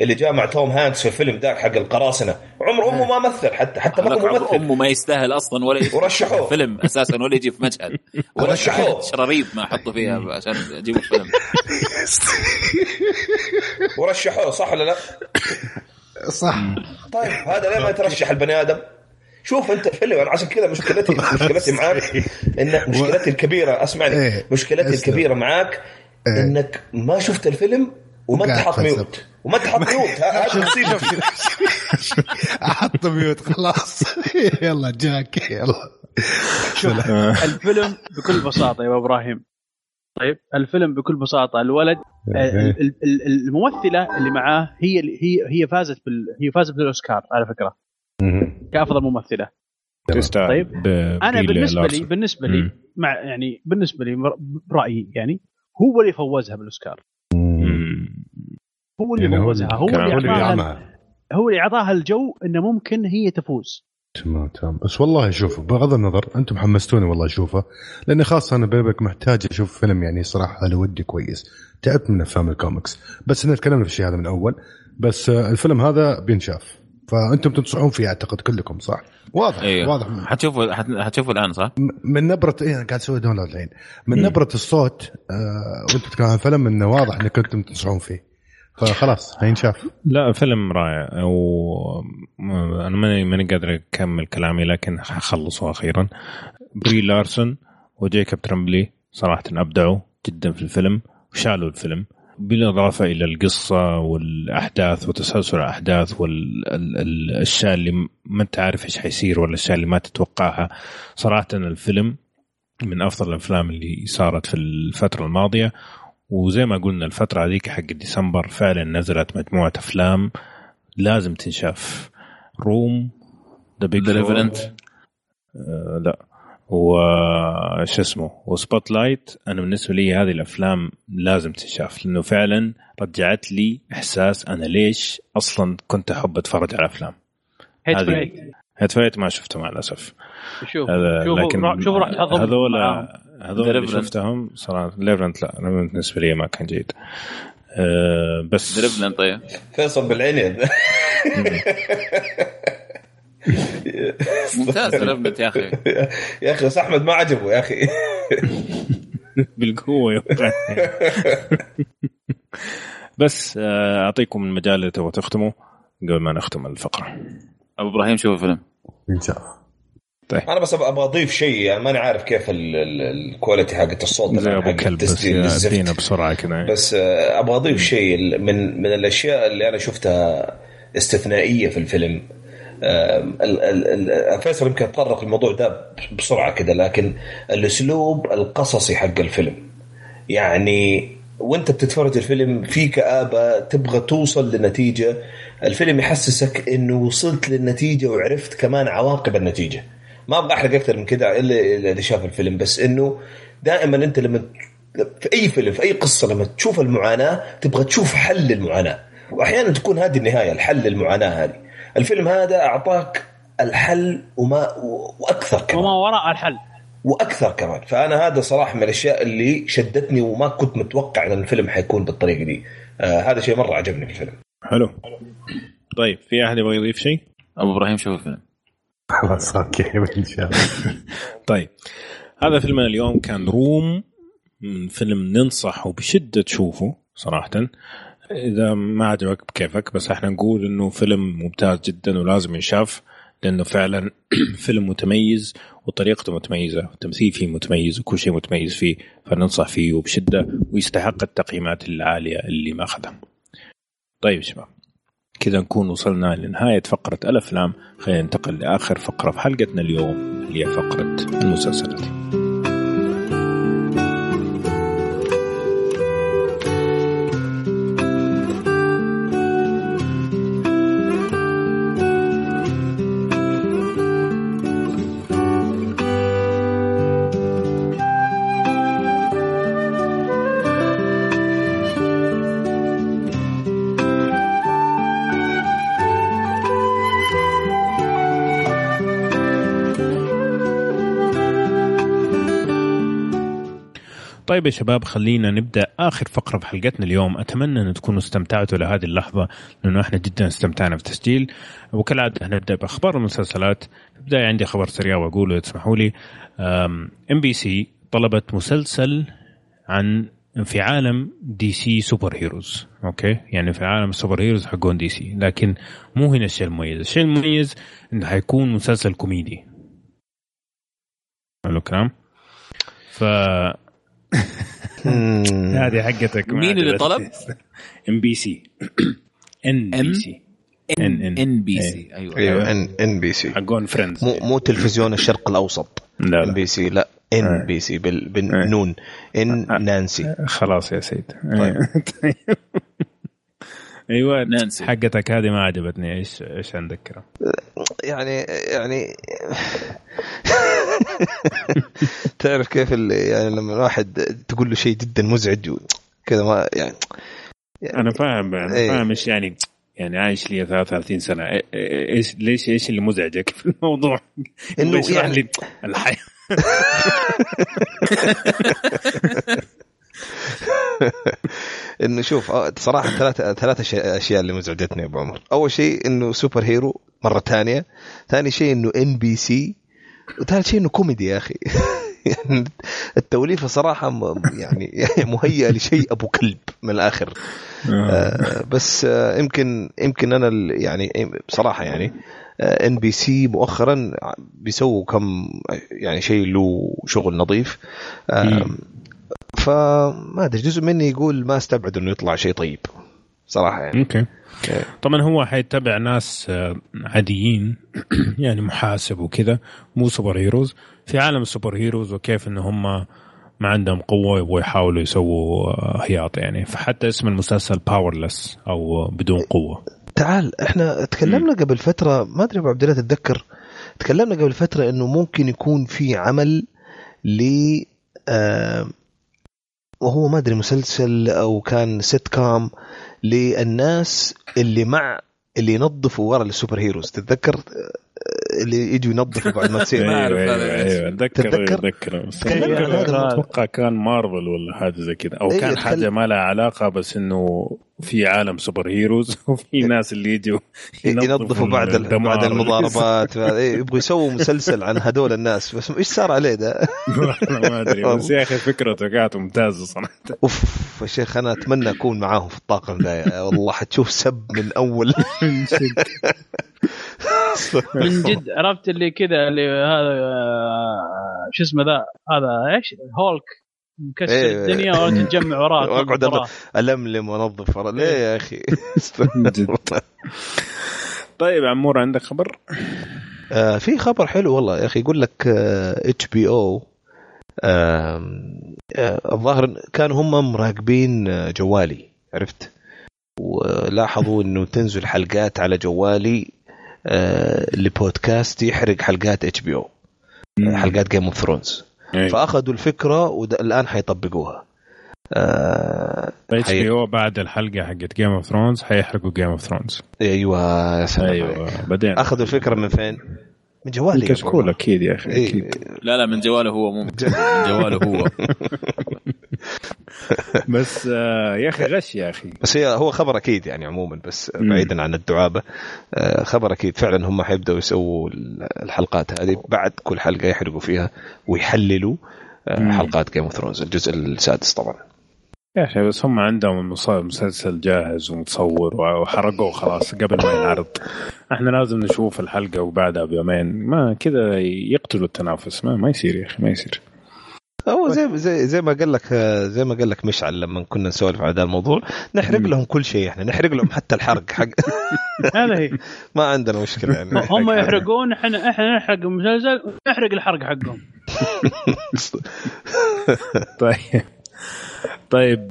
اللي جاء مع توم هانكس في الفيلم ذاك حق القراصنة عمر أمه ما مثل حتى حتى ما هو ممثل أمه ما يستاهل أصلا ولا يجي ورشحوه. في فيلم أساسا ولا يجي في مشهد ورشحوه. شراريب ما حطوا فيها عشان يجيبوا فيلم ورشحوه صح ولا لا؟ صح طيب هذا ليه ما يترشح البني آدم؟ شوف أنت الفيلم أنا عشان كذا مشكلتي مشكلتي معاك ان مشكلتي الكبيرة أسمعني إيه. مشكلتي. الكبيرة معاك إيه. إنك ما شفت الفيلم وما انت حاط. ميوت وما انت حاط mute. هذه مصيبتي أحط mute خلاص. يلا جاك. يلا. شوف الفيلم بكل بساطة يا أبو إبراهيم. طيب الفيلم بكل بساطة الولد ال- ال- ال- الممثلة اللي معاه هي هي هي فازت بال هي فازت بالأوسكار على فكرة. كأفضل ممثلة. طيب. أنا بالنسبة لي. بالنسبة لي. مع يعني بالنسبة لي بر- برأيي يعني هو اللي فوزها بالأوسكار. هو اللي يعني هو فوزها هو اللي هو اللي أعطاها. هو اللي أعطاها الجو إنه ممكن هي تفوز. تمام تمام. بس والله شوف بغض النظر أنتم حمستوني والله اشوفه لأني خاصة أنا بيبك محتاج أشوف فيلم يعني صراحة هوليوودي كويس. تعبت من أفلام الكوميكس. بس إحنا تكلمنا في الشيء هذا من أول. بس آه، الفيلم هذا بينشاف. فأنتم تنصحون فيه أعتقد كلكم صح؟ واضح أيوه واضح. حتشوفوا حت- حتشوفوا الآن صح؟ من نبرة إيه أنا قاعد أسوي download الحين. من نبرة الصوت آه وأنت تتكلم عن فيلم إنه واضح انكم كنتم تنصحون فيه. فخلاص هينشاف لا فيلم رائع. و أنا ماني ماني قادر أكمل كلامي لكن حخلصه أخيرا. بري لارسون وجيكوب ترامبلي صراحة أبدعوا جدا في الفيلم وشالوا الفيلم. بالاضافه إلى القصة والأحداث وتسلسل الأحداث والاشياء اللي ما أنت عارف إيش حيصير ولا الأشياء اللي ما تتوقعها. صراحة الفيلم من أفضل الأفلام اللي صارت في الفترة الماضية وزي ما قلنا الفترة هذيك حق ديسمبر فعلا نزلت مجموعة أفلام لازم تنشاف. Room The Big. آه لا. وش اسمه؟ و Spotlight أنا بالنسبة لي هذه الأفلام لازم تنشاف لأنه فعلا رجعت لي إحساس أنا ليش أصلا كنت أحب أتفرج على أفلام. هيت فريك هيت فايت ما شفته مع الأسف. شوف هذا شوف لكن شوف راح تحضر هذول. هذول اللي. شفتهم صراحة. ليفرنت لا بالنسبة لي ما كان جيد. أه بس دربلن طيب. فيصل بالعين ممتاز دربلن يا أخي. يا أخي بس أحمد ما عجبه يا أخي. بالقوة يا بس آه، أعطيكم المجال اللي تبغوا تختموا قبل ما نختم الفقرة. أبو إبراهيم شوف الفيلم. إن شاء الله. أنا بس أبغى أضيف شيء يعني ماني عارف كيف ال- ال- الكواليتي حقت الصوت زي أبو كلب بس. يدينا بسرعة كذا بس آه، أبغى أضيف شيء من من الأشياء اللي أنا شفتها استثنائية في الفيلم. فيصل يمكن تطرق الموضوع ده بسرعة كده لكن الأسلوب القصصي حق الفيلم. يعني وأنت بتتفرج الفيلم في كآبة تبغى توصل لنتيجة الفيلم يحسسك إنه وصلت للنتيجة وعرفت كمان عواقب النتيجة. ما أبغى أحرق أكثر من كده إلا اللي شاف الفيلم بس إنه دائما أنت لما في أي فيلم في أي قصة لما تشوف المعاناة تبغى تشوف حل المعاناة واحيانا تكون هذه النهاية الحل المعاناة هذه. الفيلم هذا أعطاك الحل وما وأكثر كمان. وما وراء الحل. وأكثر كمان. فأنا هذا صراحة من الأشياء اللي شدتني وما كنت متوقع إن الفيلم حيكون بالطريقة دي. آه هذا شيء مرة عجبني في الفيلم. حلو. طيب في أحد يبغى يضيف شيء؟ أبو إبراهيم شوف الفيلم. خلاص okay إن شاء الله. طيب. هذا فيلمنا اليوم كان Room من فيلم ننصح وبشده تشوفه صراحة. إذا ما عجبك بكيفك بس إحنا نقول إنه فيلم ممتاز جدا ولازم ينشاف لأنه فعلا فيلم متميز وطريقته متميزة والتمثيل فيه متميز وكل شيء متميز فيه فننصح فيه وبشده ويستحق التقييمات العالية اللي ماخذها. طيب يا شباب. كذا نكون وصلنا لنهاية فقرة الأفلام خلينا ننتقل لآخر فقرة في حلقتنا اليوم هي فقرة المسلسلات. طيب يا شباب خلينا نبدأ آخر فقرة في حلقتنا اليوم. أتمنى أن تكونوا استمتعتوا لهذه اللحظة لأنه إحنا جدا استمتعنا في التسجيل. وكالعادة هنبدا بأخبار المسلسلات. البدايه عندي خبر سريع وأقوله تسمحوا لي. NBC طلبت مسلسل عن في عالم DC superheroes. okay؟ يعني في عالم ال superheroes حقون DC. لكن مو هنا الشيء المميز. الشيء المميز إنه حيكون مسلسل كوميدي. حلو الكلام؟ ف هذه حقتك مين اللي طلب؟ MBC N BC N N NBC أيوه. أيوه N NBC حقون Friends مو مو تلفزيون الشرق الأوسط. لا N لا BC لا. NBC بال- بالنون. N نانسي خلاص يا سيد. طيب. أيوه نانسي. حقتك هذه ما عجبتني إيش إيش عندك كلام يعني يعني تعرف كيف ال- يعني لما الواحد تقول له شيء جدا مزعج كذا ما يعني أنا فاهم أنا إيه. فاهم إيش يعني يعني عايش لي 33 سنة إيه- إيه- إيش ليش إيش اللي مزعجك في الموضوع؟ يشرح يعني- لي الحياة انه شوف آه، صراحة ثلاث ثلاث أشياء اللي مزعجتني يا أبو عمر. أول شيء إنه سوبر هيرو مرة ثانية. ثاني شيء إنه NBC وثالث شيء إنه كوميدي يا أخي. يعني التوليفة صراحة يعني مهيئة لشيء أبو كلب من الآخر. آه، بس آه، يمكن يمكن أنا يعني بصراحه يعني NBC مؤخرا بيسووا كم يعني شيء له شغل نظيف. آه، فما أدري جزء مني يقول ما استبعد إنه يطلع شيء طيب صراحة يعني. okay. طبعا هو حيتبع ناس آه، عاديين يعني محاسب وكذا مو superheroes. في عالم ال superheroes وكيف إن هم ما عندهم قوة يبغوا يحاولوا يسووا آه، هياط يعني. فحتى اسم المسلسل Powerless أو بدون قوة. تعال إحنا تكلمنا قبل فترة ما أدري أبو عبد الله تتذكر تكلمنا قبل فترة إنه ممكن يكون في عمل ل آه وهو ما أدري مسلسل أو كان سيت كام للناس اللي مع اللي ينظفوا ورا ال superheroes. تتذكر؟ آه، اللي يجوا ينظفوا بعد ما تصير. أيوه أيوه اتذكر تتذكر؟ اتذكر هذا أتوقع كان مارفل ولا حاجة زي كذا. أو إيه، كان حاجة ما لها علاقة بس إنه في عالم superheroes وفي ناس اللي يجوا ينظفوا بعد. بعد المضاربات. إيه، يبغوا يسووا مسلسل عن هذول الناس. بس إيش صار عليه ده؟ ما أدري. بس يا أخي فكرته كانت ممتازة صراحة. أوف يا شيخ أنا أتمنى أكون معاهم في الطاقم ده. والله حتشوف سب من أول. من جد. عرفت اللي كذا اللي هذا آه، شو اسمه ذا؟ هذا إيش؟ هولك. مكسر إيه. الدنيا وأنت تجمع وراه وأقعد. ألملم وأنظف ورا ليه يا أخي؟ طيب عمور عندك خبر؟ آه، في خبر حلو والله يا أخي يقول لك HBO الظاهر كانوا هم مراقبين آه، جوالي عرفت ولاحظوا إنه تنزل حلقات على جوالي آه، لبودكاست يحرق حلقات HBO أو حلقات Game of Thrones إيه. فأخذوا الفكرة والان حيطبقوها HB O بعد الحلقة حقت Game of Thrones حيحرقوا Game of Thrones أيوه يا سلام. أيوه بعدين أخذوا الفكرة من فين؟ من جوالي كشكول أكيد يا أخي إيه. أكيد. لا لا من جواله هو مو من جواله. هو. بس آه، يا أخي غش يا أخي. بس هي هو خبر أكيد يعني عموما بس بعيدا عن الدعابة آه، خبر أكيد فعلا هم حيبدأوا يسووا الحلقات هذه بعد كل حلقة يحرقوا فيها ويحللوا آه،. حلقات Game of Thrones الجزء السادس طبعا. يا أخي بس هم عندهم المسلسل جاهز ومتصور وحرقوه خلاص قبل ما ينعرض. إحنا لازم نشوف الحلقة وبعدها بيومين. ما كذا يقتلوا التنافس. ما, ما يصير يا أخي ما يصير. هو زي زي زي ما قال لك زي ما قال لك مشعل لما كنا نسولف على هذا الموضوع نحرق لهم كل شيء إحنا نحرق لهم حتى الحرق حق. هذا هي. ما عندنا مشكلة يعني. هم يحرقون إحنا إحنا نحرق المسلسل ونحرق الحرق حقهم. طيب. طيب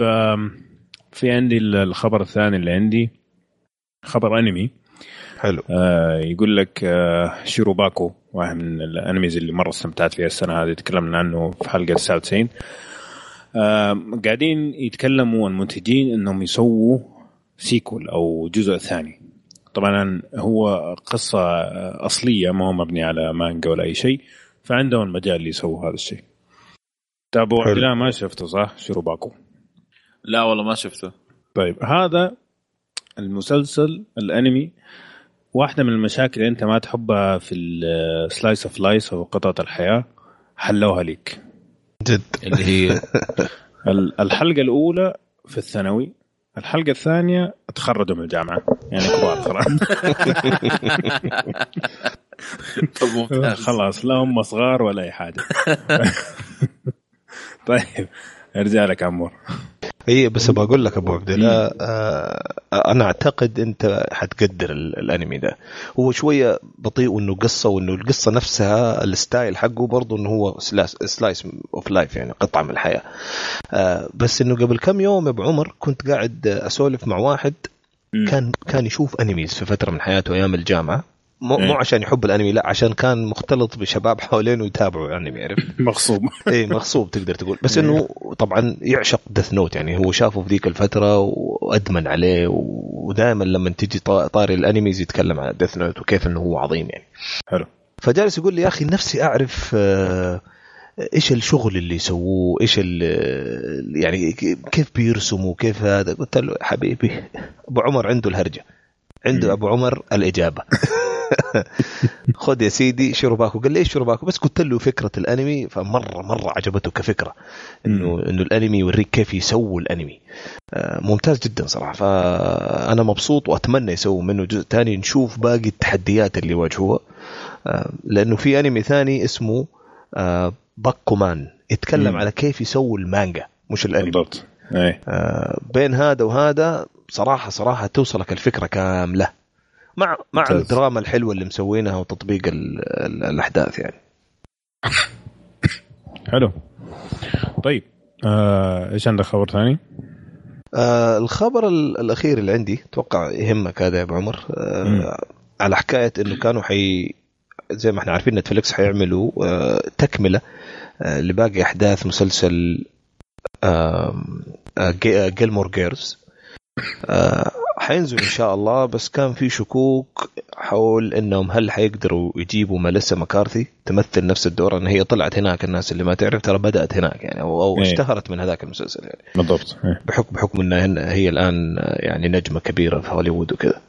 في عندي الخبر الثاني اللي عندي. خبر أنمي. حلو. آه، يقول لك آه، Shirobako واحد من ال animes اللي مرة استمتعت فيها السنة هذه تكلمنا عنه في حلقة 99 آه، قاعدين يتكلموا المنتجين إنهم يسووا sequel أو جزء ثاني. طبعا هو قصة أصلية ما هو مبني على مانجا ولا أي شيء فعندهم المجال اللي يسووا هذا الشيء. تابعوا حلو. لا ما شفته صح؟ Shirobako لا والله ما شفته. طيب هذا المسلسل الأنمي واحدة من المشاكل اللي أنت ما تحبها في ال slice of life أو قطعة الحياة حلوها ليك. جد. اللي هي ال- الحلقة الأولى في الثانوي الحلقة الثانية تخرجوا من الجامعة. يعني كبار خلاص. طب خلاص لا هم صغار ولا أي حاجة. طيب ارجع لك عمور. هي بس أبغى أقول لك أبو عبد الله آه أنا أعتقد أنت حتقدر ال- الأنمي ده. هو شوية بطيء وإنه قصة وإنه القصة نفسها ال style حقه برضه إنه هو slice of life يعني قطعة من الحياة. آه بس إنه قبل كم يوم يا أبو عمر كنت قاعد أسولف مع واحد كان كان يشوف animes في فترة من حياته أيام الجامعة. مو مو إيه. عشان يحب الانمي لا عشان كان مختلط بشباب حوالينه يتابعوا انمي عرفت؟ مغصوب. إيه مغصوب تقدر تقول. بس إنه طبعا يعشق Death Note يعني هو شافه في ذيك الفترة وأدمن عليه ودائما لما تجي طا- طاري ال animes يتكلم عن Death Note وكيف إنه هو عظيم يعني. حلو. فجالس يقول لي يا أخي نفسي أعرف آه، إيش الشغل اللي يسووه؟ إيش ال- يعني كيف بيرسموا؟ كيف هذا؟ قلت له حبيبي أبو عمر عنده الهرجة عنده أبو عمر الإجابة. خذ يا سيدي شروباكو قال لي إيش شروباكو بس قلت له فكرة الأنمي فمره مرة عجبته كفكرة. انه إنه الأنمي يوريك كيف يسووا الأنمي. آه، ممتاز جدا صراحة. فأنا مبسوط وأتمنى يسووا منه جزء ثاني نشوف باقي التحديات اللي واجهوها آه، لأنه في أنمي ثاني اسمه آه، باكومان يتكلم مم. على كيف يسووا المانجا مش الأنمي. بالضبط. آه، بين هذا وهذا صراحة صراحة توصلك الفكرة كاملة. مع مع ممتاز. الدراما الحلوة اللي مسوينها وتطبيق ال ال الأحداث يعني حلو طيب آه، إيش عندك خبر ثاني؟ آه الخبر ال- الأخير اللي عندي أتوقع يهمك هذا يا أبو عمر آه على حكاية إنه كانوا حي زي ما إحنا عارفين Netflix حيعملوا آه تكملة آه لباقي أحداث مسلسل Gilmore Girls آه حينزل إن شاء الله بس كان في شكوك حول إنهم هل حيقدروا يجيبوا ماليسا مكارثي تمثل نفس الدور ان هي طلعت هناك الناس اللي ما تعرف ترى بدأت هناك يعني أو, أو إيه. اشتهرت من هذاك المسلسل يعني بالضبط إيه. بحكم بحكم إنها هي الآن يعني نجمة كبيرة في هوليوود وكذا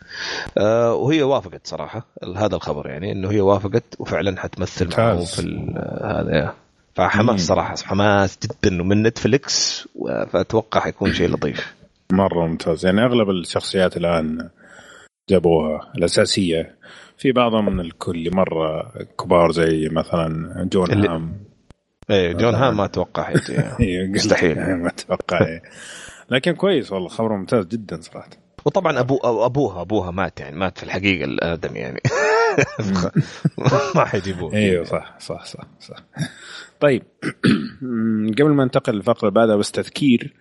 آه وهي وافقت صراحة هذا الخبر يعني إنه هي وافقت وفعلا حتمثل معهم ممتاز. في هذا فحماس مم. صراحة حماس جدا ومن نتفليكس فأتوقع حيكون شيء لطيف مرة ممتاز. يعني أغلب الشخصيات الآن جابوها الأساسية. في بعضهم من الكل مرة كبار زي مثلا جون اللي- هام. إيه جون هام ما أتوقع. إيه، مستحيل. ما أتوقع. لكن كويس والله خبر ممتاز جدا صراحة. وطبعا ابو أبوها أبوها مات يعني مات في الحقيقة الآدم يعني. ما حيجيبوه أيوه صح صح صح صح. طيب قبل ما ننتقل للفقرة اللي بعدها بس تذكير.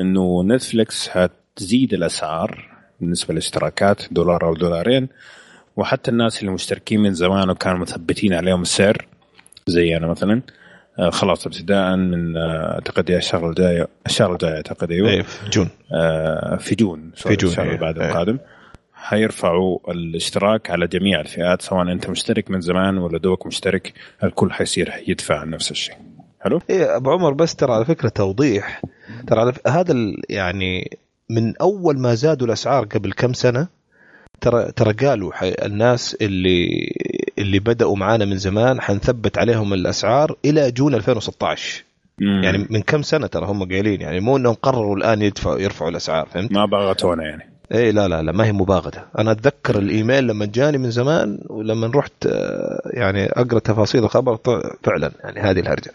إنه نتفلكس هتزيد الأسعار بالنسبة للاشتراكات دولار أو دولارين وحتى الناس اللي مشتركين من زمان وكانوا مثبتين عليهم السعر زي أنا مثلا آه، خلاص ابتداء من آه، أعتقد يا الشهر الجاي الشهر الجاي أعتقد أيوه. إيه في جون. آه، في جون في جون، الشهر اللي بعد إيه. القادم. حيرفعوا الاشتراك على جميع الفئات سواء أنت مشترك من زمان ولا دوك مشترك الكل حيصير يدفع نفس الشيء. حلو؟ إيه أبو عمر بس ترى على فكرة توضيح ترى هذا يعني من أول ما زادوا الأسعار قبل كم سنة ترى ترى قالوا الناس اللي اللي بدأوا معانا من زمان حنثبت عليهم الأسعار إلى جون 2016 مم. يعني من كم سنة ترى هم قايلين يعني مو إنهم قرروا الآن يدفعوا يرفعوا الأسعار فهمت؟ ما بغتونا يعني إيه لا لا لا ما هي مباغتة أنا أتذكر الإيميل لما جاني من زمان ولما رحت آه، يعني أقرأ تفاصيل الخبر فعلا يعني هذه الهرجة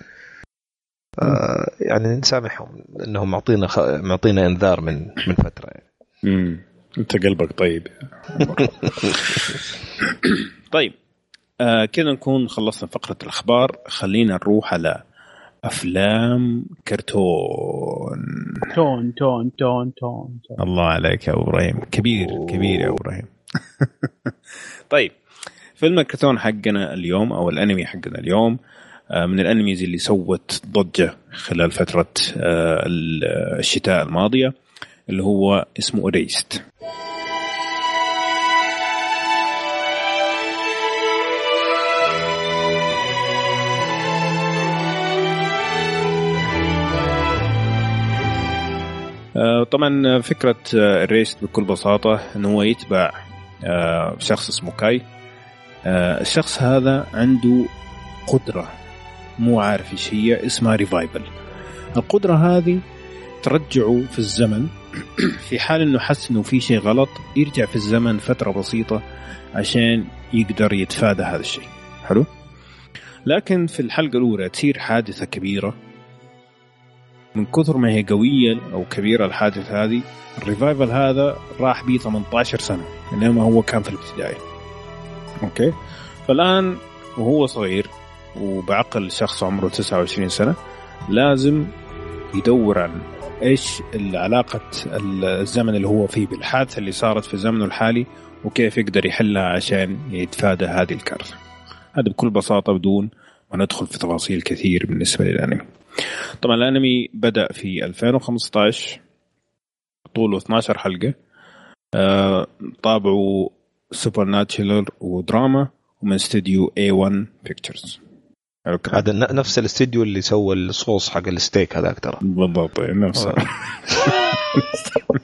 آه، يعني نسامحهم إنهم معطينا خ... معطينا إنذار من من فترة يعني. مم. أنت قلبك طيب. طيب آه كذا نكون خلصنا فقرة الأخبار. خلينا نروح على أفلام كرتون. تون تون تون تون, تون. الله عليك يا أبو إبراهيم. كبير كبير يا أبو إبراهيم. طيب فيلم الكرتون حقنا اليوم أو الأنمي حقنا اليوم آه، من الانميز اللي سوت ضجة خلال فترة آه، الشتاء الماضية اللي هو اسمه ريست آه، طبعا فكرة آه، الريست بكل بساطة إنه هو يتبع آه، شخص اسمه كاي آه، الشخص هذا عنده قدرة مو عارف إيش هي اسمها revival القدرة هذه ترجعه في الزمن في حال إنه حس إنه في شيء غلط يرجع في الزمن فترة بسيطة عشان يقدر يتفادى هذا الشيء. حلو؟ لكن في الحلقة الأولى تصير حادثة كبيرة. من كثر ما هي قوية أو كبيرة الحادثة هذه ال revival هذا راح بيه 18 سنة إنما هو كان في الابتدائي. أوكي؟ فالآن وهو صغير وبعقل شخص عمره 29 سنة لازم يدور عن إيش علاقة الزمن اللي هو فيه بالحادثة اللي صارت في زمنه الحالي وكيف يقدر يحلها عشان يتفادى هذه الكارثة. هذا بكل بساطة بدون ما ندخل في تفاصيل كثير بالنسبة للأنمي. طبعا الأنمي بدأ في 2015 طوله 12 حلقة. آه طابعه supernatural ودراما ومن استديو A1 Pictures. حلو الكلام؟ هذا ن- نفس الاستديو اللي سوى الصوص حق الستيك هذاك ترى بالضبط نفسه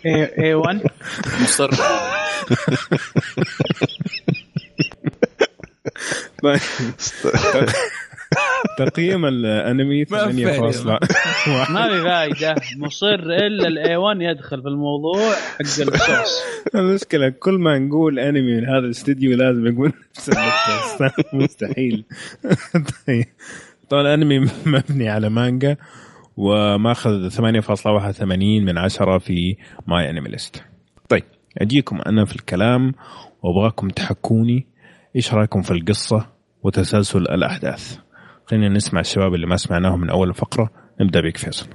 اي 1 مصر طيب. تقييم الانمي 8.1 ما في فايدة. مصر إلا الاي 1 يدخل في الموضوع حق الصوص المشكلة كل ما نقول انمي من هذا الاستديو لازم يقول نفس مستحيل. طيب. طبعا الانمي مبني على مانجا وماخذ 8.81 من عشرة في MyAnimeList طيب. أجيكم أنا في الكلام وأبغاكم تحكوني. إيش رأيكم في القصة وتسلسل الأحداث؟ خلينا نسمع الشباب اللي ما سمعناهم من أول الفقرة. نبدأ بك فيصل.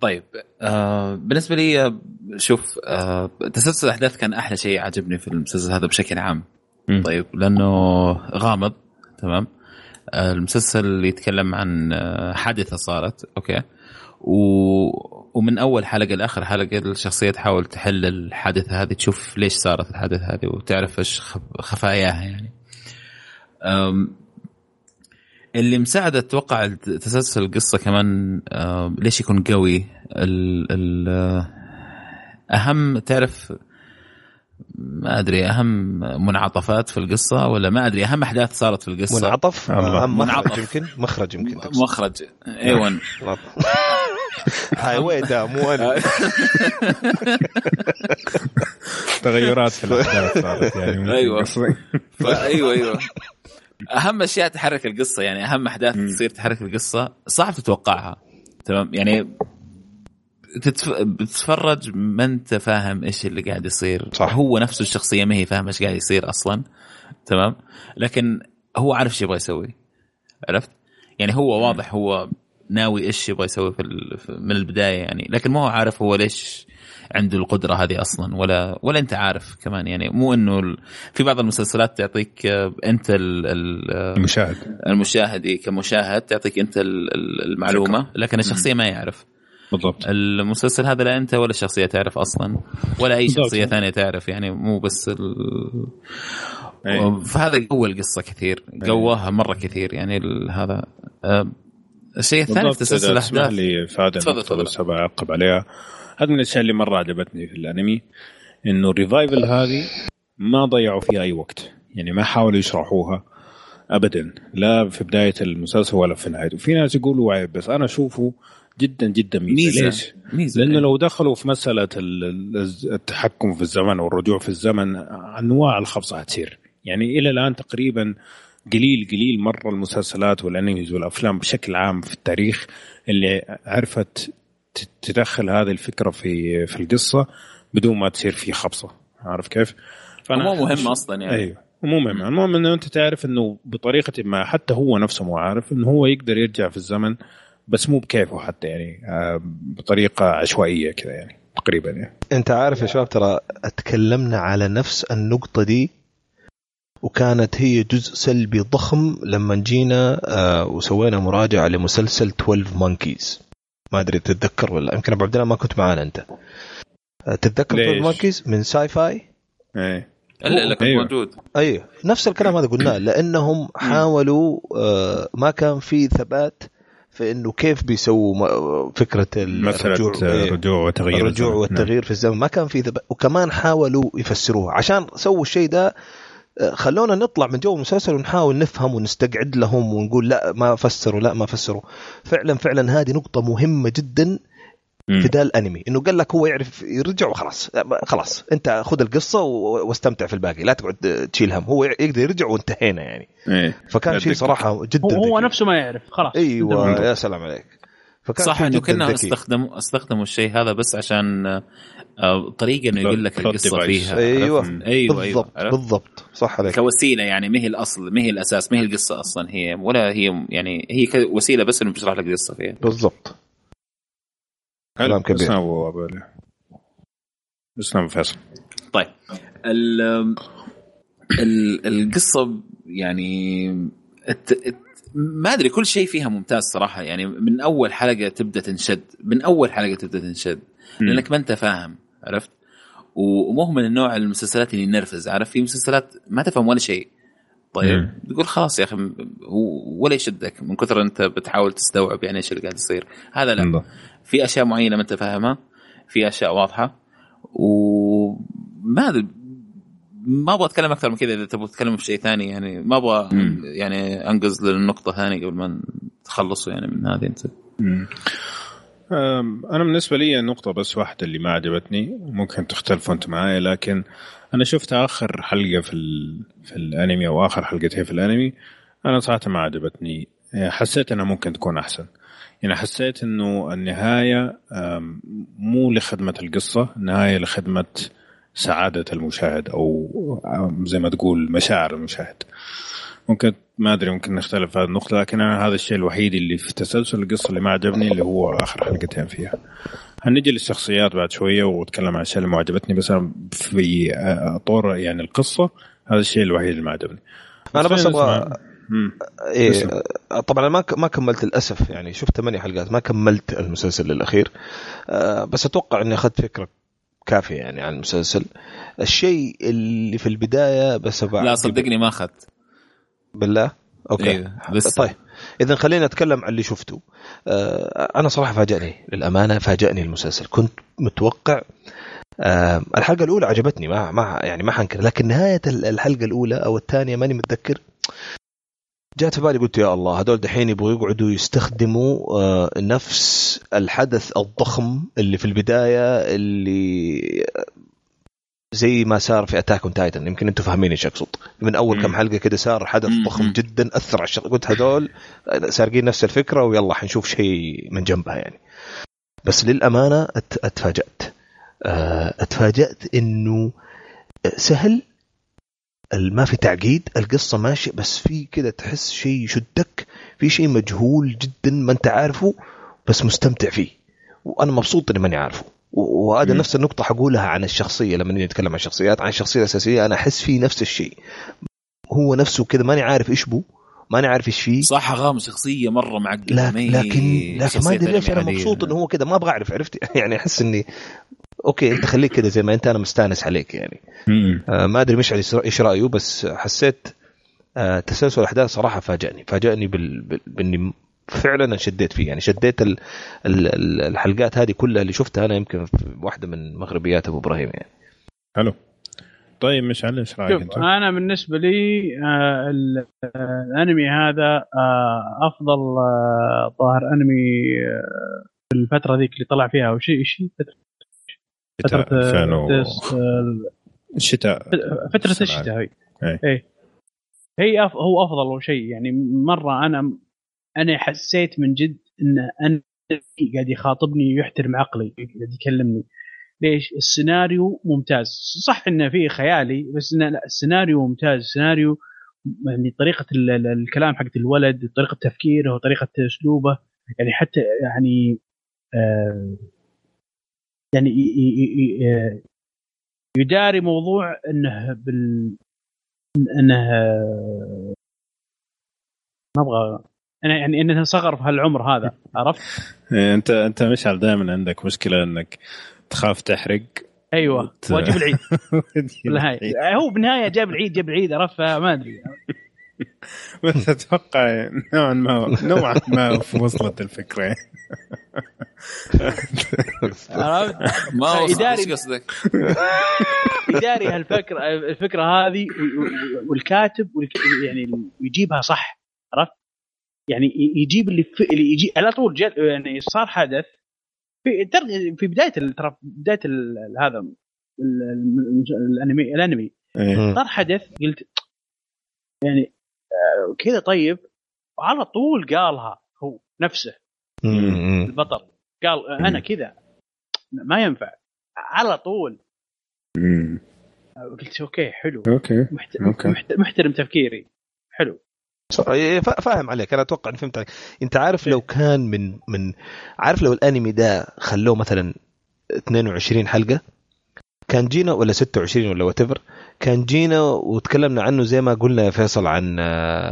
طيب آه بالنسبة لي آه، شوف آه تسلسل الأحداث كان أحلى شيء عجبني في المسلسل هذا بشكل عام. مم. طيب لأنه غامض تمام؟ آه المسلسل يتكلم عن آه حادثة صارت أوكي؟ و... ومن أول حلقة لآخر حلقة الشخصية تحاول تحل الحادثة هذه تشوف ليش صارت الحادثة هذه وتعرف إيش خف- خفاياها يعني. اللي مساعد أتوقع تسلسل القصة كمان أم... ليش يكون قوي ال... ال... أهم تعرف ما أدري أهم منعطفات في القصة ولا ما أدري أهم أحداث صارت في القصة منعطف. آه، مخرج منعطف. يمكن مخرج يمكن تقصد. مخرج أيوه هاي واي ده مو أنا تغيرات في الأحداث صارت يعني. قصة. أيوه أيوه أهم أشياء تحرك القصة يعني أهم أحداث. تصير تحرك القصة صعب تتوقعها. تمام؟ يعني تتف... بتتفرج ما أنت فاهم إيش اللي قاعد يصير. صح. هو نفسه الشخصية ما هي فاهمة إيش قاعد يصير أصلا. تمام؟ لكن هو عارف إيش يبغى يسوي. عرفت؟ يعني هو واضح هو ناوي إيش يبغى يسوي في ال... في- من البداية يعني. لكن ما هو عارف هو ليش عنده القدرة هذه أصلا. ولا ولا أنت عارف كمان. يعني مو إنه ال... في بعض المسلسلات تعطيك آه، أنت ال... ال... آه، المشاهد. المشاهد كمشاهد تعطيك أنت ال- ال- المعلومة. لكن الشخصية ما يعرف. بالضبط. المسلسل هذا لا أنت ولا الشخصيه تعرف أصلا. ولا أي بالضبط. شخصية ثانية تعرف. يعني مو بس ال... فهذا قوى القصة كثير. قواها مرة كثير. يعني هذا آه، الشيء الثاني في بالضبط. تسلسل الاحداث لي فادي تفضل، تفضل. اعقب عليها. هذا من الأشياء اللي مرة عجبتني في الأنمي إنه الريفايفل هذه ما ضيعوا فيها أي وقت. يعني ما حاولوا يشرحوها ابدا لا في بداية المسلسل ولا في نهايته. في ناس يقولوا عيب بس أنا أشوفه جدا جدا ميزة, ليش؟ ميزة. لأنه لو دخلوا في مسألة ال- ال- التحكم في الزمن والرجوع في الزمن أنواع الخبصة هتصير. يعني إلى الآن تقريبا قليل قليل مرة المسلسلات والأنميز والأفلام بشكل عام في التاريخ اللي عرفت تدخل هذه الفكرة في في القصة بدون ما تصير في خبصة. عارف كيف؟ مو مهم أصلا يعني. أيوه. مو مهم. المهم إنه أنت تعرف إنه بطريقة ما حتى هو نفسه مو عارف إنه هو يقدر يرجع في الزمن بس مو بكيفه حتى يعني. آه، بطريقة عشوائية كذا يعني تقريبا يعني. أنت عارف يا شباب ترى تكلمنا على نفس النقطة دي وكانت هي جزء سلبي ضخم لما جينا آه وسوينا مراجعة لمسلسل 12 مونكيز ما أدري تتذكر ولا يمكن أبو عبد الله ما كنت معانا أنت آه، تتذكر ليش؟ 12 Monkeys من Syfy إيه الا الا كنت أيوة. موجود أيوه نفس الكلام هذا قلناه لأنهم حاولوا آه ما كان في ثبات في إنه كيف بيسووا فكرة الرجوع مساله إيه. الرجوع وتغيير الرجوع الزمن. والتغيير في الزمن ما كان في ثبات وكمان حاولوا يفسروها عشان سووا الشيء ده خلونا نطلع من جو المسلسل ونحاول نفهم ونستقعد لهم ونقول لا ما فسروا لا ما فسروا. فعلا فعلا هذه نقطة مهمة جدا. في ذا الأنمي. إنه قال لك هو يعرف يرجع وخلاص. خلاص. أنت خذ القصة و- واستمتع في الباقي. لا تقعد تشيل هم. هو يقدر يرجع وانتهينا يعني. إيه. فكان شيء. صراحة جدا هو, هو. نفسه ما يعرف. خلاص. أيوه. يا سلام عليك. فكان صح إنه كنا. استخدموا استخدموا الشيء هذا بس عشان آه، طريقة إنه يقول لك القصة. فيها أيوه. عرفت؟ أيوه. بالضبط أيوه عرفت؟ بالضبط. صح عليك. كوسيلة يعني ما هي الأصل ما هي الأساس ما هي القصة أصلا هي ولا هي يعني هي وسيلة بس إنه بيشرح لك القصة فيها. بالضبط. كلام كبير. تسلم أبو أبو علي. تسلم فيصل. طيب. ال ال القصة يعني الت... الت... ما أدري كل شيء فيها ممتاز صراحة. يعني من أول حلقة تبدأ تنشد من أول حلقة تبدأ تنشد. لأنك ما أنت فاهم عرفت؟ ومو من النوع المسلسلات اللي ينرفز عارف؟ في مسلسلات ما تفهم ولا شيء. طيب مم. تقول خلاص يا أخي ولا يشدك من كثر أنت بتحاول تستوعب يعني إيش اللي قاعد يصير. هذا لا. بالضبط. في أشياء معينة ما أنت فاهمها في أشياء واضحة. وما أدري ما أبغى أتكلم أكثر من كذا إذا تبغى تتكلم في شيء ثاني يعني. ما أبغى مم. يعني أنقز للنقطة ثانية قبل ما تخلصوا يعني من هذه. انت مم. أنا بالنسبة لي النقطة بس واحدة اللي ما عجبتني ممكن تختلفوا أنتم معايا لكن أنا شفت آخر حلقة في. في الأنمي أو آخر حلقتين في الأنمي أنا صراحة ما عجبتني حسيت إنها ممكن تكون أحسن يعني حسيت إنه النهاية مو لخدمة القصة النهاية لخدمة سعادة المشاهد أو زي ما تقول مشاعر المشاهد ممكن ما أدري ممكن نختلف في هذه النقطة لكن أنا هذا الشيء الوحيد اللي في تسلسل القصة اللي ما عجبني اللي هو آخر حلقتين فيها. هنجي للشخصيات بعد شوية وأتكلم عن الاشياء اللي ما عجبتني بس أنا في طور يعني القصة هذا الشيء الوحيد اللي ما عجبني. أنا بس أبغى. إيه. طبعا أنا ما ك- ما كملت للأسف يعني شفت ثمانية حلقات ما كملت المسلسل الأخير. آه، بس أتوقع إني أخذت فكرة كافية يعني عن المسلسل. الشيء اللي في البداية بس لا صدقني ما أخذت. بالله؟ أوكي. إيه، بس طيب. اذا خلينا نتكلم عن اللي شفته. آه، أنا صراحة فاجأني للأمانة فاجأني المسلسل. كنت متوقع آه، الحلقة الأولى عجبتني ما ما يعني ما حنكر لكن نهاية ال- الحلقة الأولى أو الثانية ماني متذكر. جات في بالي قلت يا الله هذول دحين يبغوا يقعدوا يستخدموا آه، نفس الحدث الضخم اللي في البداية اللي زي ما صار في Attack on Titan يمكن أنتم فاهمين إيش أقصد. من أول مم. كم حلقة كده صار حدث. ضخم جدا أثر على الشغل قلت هذول سارقين نفس الفكرة ويلا حنشوف شيء من جنبها يعني. بس للأمانة أتفاجأت. آه، أتفاجأت إنه سهل. ما في تعقيد. القصة ماشية بس في كده تحس شيء يشدك. في شيء مجهول جدا ما أنت عارفه بس مستمتع فيه. وأنا مبسوط إني ماني عارفه. وهذا. نفس النقطة حقولها عن الشخصية لما نيجي نتكلم عن الشخصيات عن الشخصية الأساسية أنا أحس فيه نفس الشيء هو نفسه كذا ماني عارف إيش بو ماني عارف إيش فيه صح غام شخصية مرة معقدة هي لكن لكن ما أدري ليش أنا. مبسوط إنه هو كذا ما أبغى أعرف عرفت يعني أحس اني okay أنت خليك كذا زي ما أنت أنا مستأنس عليك يعني. آه ما أدري مشعل إيش إيش رأيه بس حسيت آه تسلسل الأحداث صراحة فاجأني فاجأني بال... بال... بإني فعلا انشديت فيه. يعني شديت ال... ال... ال- الحلقات هذه كلها اللي شفتها أنا يمكن في واحدة من مغربيات أبو إبراهيم يعني. حلو. طيب مشعل إيش رأيك أنت؟ أنا بالنسبة لي آه آه، الأنمي هذا آه أفضل آه ظاهر أنمي في الفترة ذيك اللي طلع فيها أو شيء شيء فترة شتاء فترة 2000 و- تس- الشتاء فترة الشتاء هي. إيه. إيه. هي أف... هو أفضل شيء. يعني مرة أنا أنا حسيت من جد إن أنا قاعد يخاطبني ويحترم عقلي قاعد يكلمني. ليش؟ السيناريو ممتاز. صح انه فيه خيالي بس إنه لا السيناريو ممتاز. السيناريو يعني طريقة ال- ال- الكلام حق الولد طريقة تفكيره وطريقه أسلوبه. يعني حتى يعني آه يعني آه، يداري موضوع إنه بال إنه ما أبغى يعني انه صغر في هالعمر هذا عرفت؟ إيه، انت أنت مشعل دائما عندك مشكلة إنك تخاف تحرق أيوه واجب العيد بالنهايه هو بالنهاية جاب العيد جاب العيد عرفت ما أدري بس أتوقع نوعا ما نوعا ما وصلت الفكرة. عرفت؟ ما. إيش قصدك؟ يداري هالفكره الفكرة هذه والكاتب والك- يعني يجيبها صح عرفت؟ يعني يجيب اللي في اللي يجي على طول جد يعني صار حدث في ترى في بداية ال- ترى بداية ال- هذا ال- ال- الانمي الأنمي. إيه. صار حدث قلت يعني آه، كذا طيب على طول قالها هو نفسه. البطل. قال أنا كذا ما ينفع. على طول. قلت okay حلو. okay. okay. محت... محترم تفكيري. حلو. فاهم عليك. أنا أتوقع اني فهمت عليك. أنت عارف لو كان من من عارف لو الأنمي ده خلوه مثلا 22 حلقة؟ كان جينا ولا 26 ولا what كان جينا وتكلمنا عنه زي ما قلنا يا فيصل عن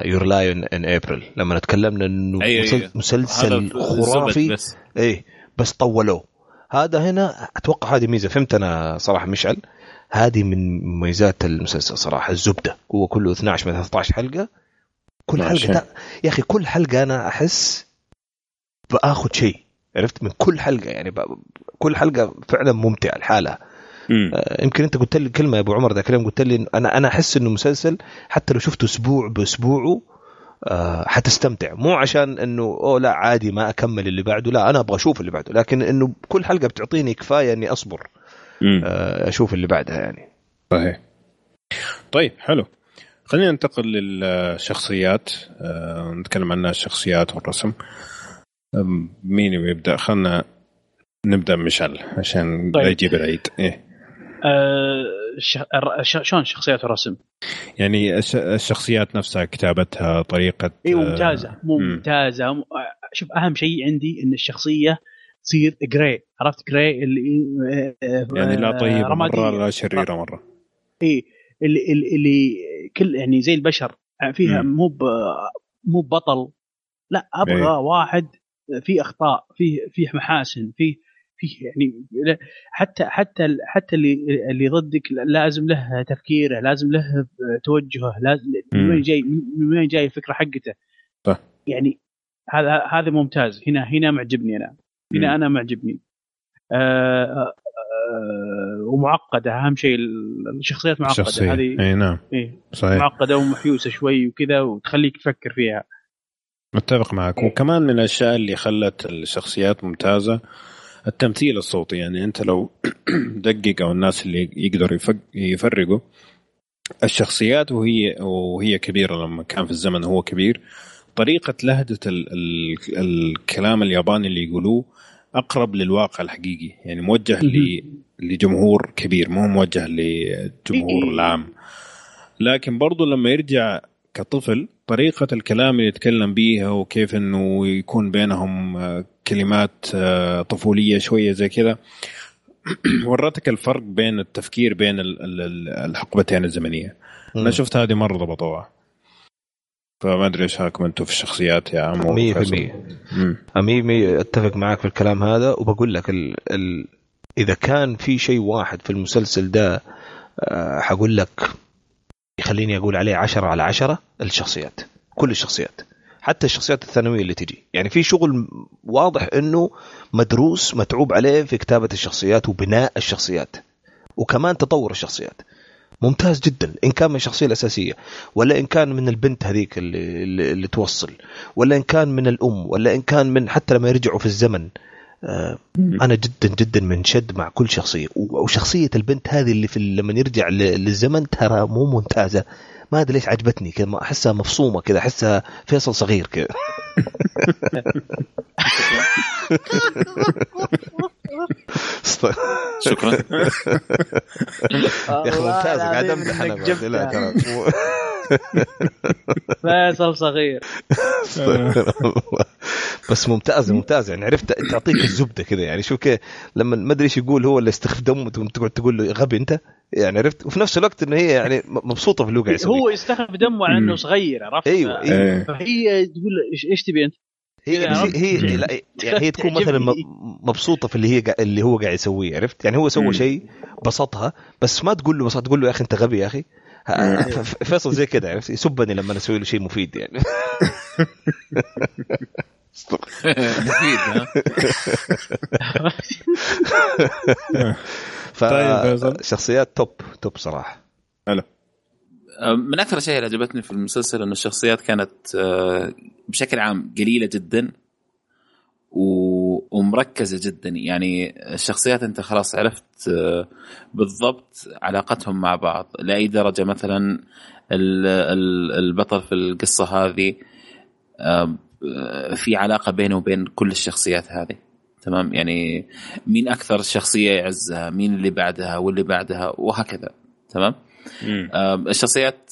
Your Lie in April لما تكلمنا إنه أيوة، مسل- أيوة. مسلسل خرافي. بس. إيه بس طولوه. هذا هنا أتوقع هذه ميزة. فهمت أنا صراحة مشعل؟ هذه من مميزات المسلسل صراحة الزبدة. هو كله 12 من 13 حلقة. كل. حلقة تا- يا أخي كل حلقة أنا أحس بآخذ شيء عرفت من كل حلقة يعني ب... كل حلقة فعلا ممتعة لحالها. آه، يمكن أنت قلت لي كلمه يا أبو عمر ذاك اليوم قلت لي إن أنا أنا أحس إنه مسلسل حتى لو شفته أسبوع بأسبوعه آه، حتستمتع مو عشان إنه أوه لا عادي ما أكمل اللي بعده لا أنا أبغى أشوف اللي بعده لكن إنه كل حلقة بتعطيني كفاية إني أصبر. آه، أشوف اللي بعدها يعني صحيح طيب حلو خلينا ننتقل للشخصيات. آه، نتكلم عن الشخصيات والرسم. مين يبدأ؟ خلنا نبدأ مشعل عشان طيب. لا يجيب العيد. إيه. الش... شلون شخصيات الرسم؟ يعني الش- الشخصيات نفسها كتابتها طريقة اي آه، ممتازة ممتازة. م- شوف أهم شيء عندي إن الشخصية تصير جراي عرفت جراي اللي آه، يعني لا طيبة رمادية. مرة لا شريرة مرة. اي اللي, اللي, كل يعني زي البشر فيها. مو مو بطل لا أبغى إيه. واحد فيه أخطاء فيه فيه محاسن فيه فيه يعني حتى حتى حتى اللي اللي ضدك لازم له تفكيره لازم له توجهه لازم من. وين جاي من وين جاي الفكرة حقته صح. يعني هذا هذا ممتاز هنا هنا معجبني أنا هنا مم. أنا معجبني آه آه ومعقدة أهم شيء الشخصيات معقدة. الشخصية. هذه إي نعم. إيه صحيح. معقدة ومحيوسة شوي وكذا وتخليك تفكر فيها. متفق معك. وكمان من الأشياء اللي خلت الشخصيات ممتازة التمثيل الصوتي. يعني أنت لو دقق أو الناس اللي يقدروا يفرقوا الشخصيات وهي وهي كبيرة. لما كان في الزمن هو كبير. طريقة لهجة ال ال الكلام الياباني اللي يقولوه أقرب للواقع الحقيقي. يعني موجه ل- لجمهور كبير مو موجه للجمهور إيه. العام. لكن برضو لما يرجع كطفل طريقة الكلام اللي يتكلم بيها وكيف إنه يكون بينهم آه، كلمات آه، طفولية شوية زي كذا ورتك الفرق بين التفكير بين ال- ال- ال- الحقبتين الزمنية. أنا شفت هذه مرة ضبطوها. فما أدري إيش رايكم أنتم في الشخصيات يا عمو. 100% وفيصل؟ مم. أمي مي أتفق معك في الكلام هذا وبقول لك ال ال إذا كان في شيء واحد في المسلسل ده آه، حقول لك يخليني أقول عليه عشرة على عشرة الشخصيات. كل الشخصيات. حتى الشخصيات الثانوية اللي تجي. يعني في شغل واضح إنه مدروس متعوب عليه في كتابة الشخصيات وبناء الشخصيات. وكمان تطور الشخصيات. ممتاز جدا إن كان من الشخصية الأساسية ولا إن كان من البنت هذيك اللي, اللي, توصل ولا إن كان من الأم ولا إن كان من حتى لما يرجعوا في الزمن آه، أنا جدا جدا منشد مع كل شخصية. وشخصية البنت هذه اللي في لما يرجع للزمن ترى مو ممتازة. ما أدري ليش عجبتني كذا أحسها مفصومة كذا أحسها فيصل صغير كذا. شكرا يا أخي ممتازه قاعد امدح أنا بعد. لا ترى فيصل صغير استغفر الله. بس ممتازه ممتازه يعني عرفت تعطيك الزبدة كذا يعني شوف كيف لما ما أدري إيش يقول هو اللي استخدمه تقعد تقول له غبي أنت يعني عرفت وفي نفس الوقت إنه هي يعني مبسوطة في اللي هو قاعد هو يستخف دمه على إنه. صغير عرفت أيوه أيوه. فهي تقول إيش تبي أنت؟ هي هي, هي يعني هي تكون مثلا مبسوطة في اللي هي اللي هو قاعد يسويه عرفت؟ يعني هو. سوى شيء بسطها بس ما تقول له بسط تقول له يا أخي أنت غبي يا أخي. فيصل زي كذا عرفت؟ يسبني لما أسوي له شيء مفيد يعني. مفيد ها؟ طيب فيصل. فشخصيات توب توب صراحة. من أكثر الاشياء اللي عجبتني في المسلسل إنه الشخصيات كانت آه، بشكل عام قليلة جدا ومركزة جدا. يعني الشخصيات أنت خلاص عرفت آه، بالضبط علاقتهم مع بعض. لأي درجة مثلا ال- ال- البطل في القصة هذه آه، في علاقة بينه وبين كل الشخصيات هذه. تمام؟ يعني مين أكثر شخصية يعزها؟ مين اللي بعدها؟ واللي بعدها؟ وهكذا. تمام؟ الشخصيات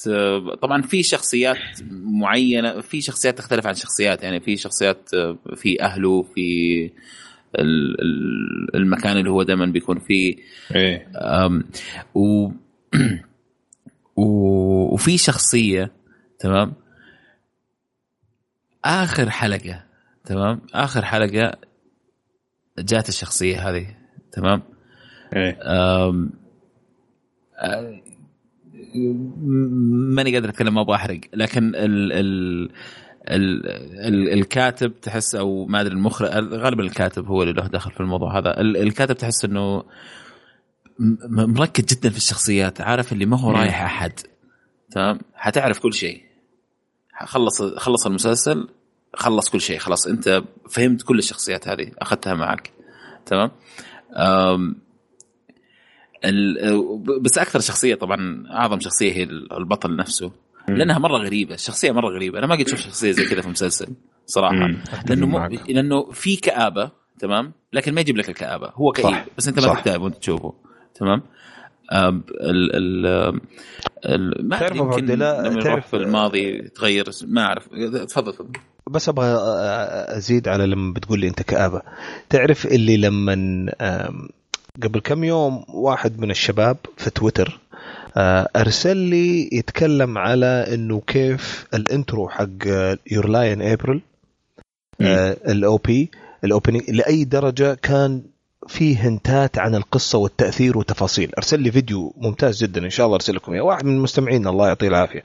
طبعا في شخصيات معينة في شخصيات تختلف عن شخصيات يعني في شخصيات في أهله في ال- ال- المكان اللي هو دائما بيكون فيه. إيه. و وفي شخصية تمام؟ آخر حلقة تمام؟ آخر حلقة جات الشخصية هذه تمام؟ إيه. ماني قادر أتكلم ما أبغى أحرق. لكن ال ال ال ال الكاتب تحس أو ما أدري المخرج غالبا الكاتب هو اللي له دخل في الموضوع هذا. ال- الكاتب تحس إنه مركز جدا في الشخصيات عارف اللي ما هو. رايح أحد. تمام؟ حتعرف كل شيء. خلص خلص المسلسل خلص كل شيء خلاص. أنت فهمت كل الشخصيات هذه أخذتها معك. تمام؟ بس أكثر شخصية طبعا أعظم شخصية هي البطل نفسه. لأنها مرة غريبة الشخصيه مرة غريبة. أنا ما قد شفت شخصية زي كذا في مسلسل صراحة. لأنه مو معك. لأنه في كآبة تمام؟ لكن ما يجيب لك الكآبة. هو كئيب. صح. بس أنت ما. تكتئب وأنت تشوفه. تمام؟ آه، ال ال ال- ما تعرف يمكن لما تعرف- في الماضي تغير ما أعرف. تفضل تفضل. بس أبغى أزيد على لما بتقول لي أنت كآبة. تعرف اللي لما قبل كم يوم واحد من الشباب في تويتر آه، أرسل لي يتكلم على إنه كيف ال intro حق Your Lie in April ال OP ال opening لأي درجة كان فيه hint ات عن القصة والتأثير وتفاصيل أرسل لي فيديو ممتاز جدا إن شاء الله أرسل لكم إياه. واحد من المستمعين الله يعطيه العافية.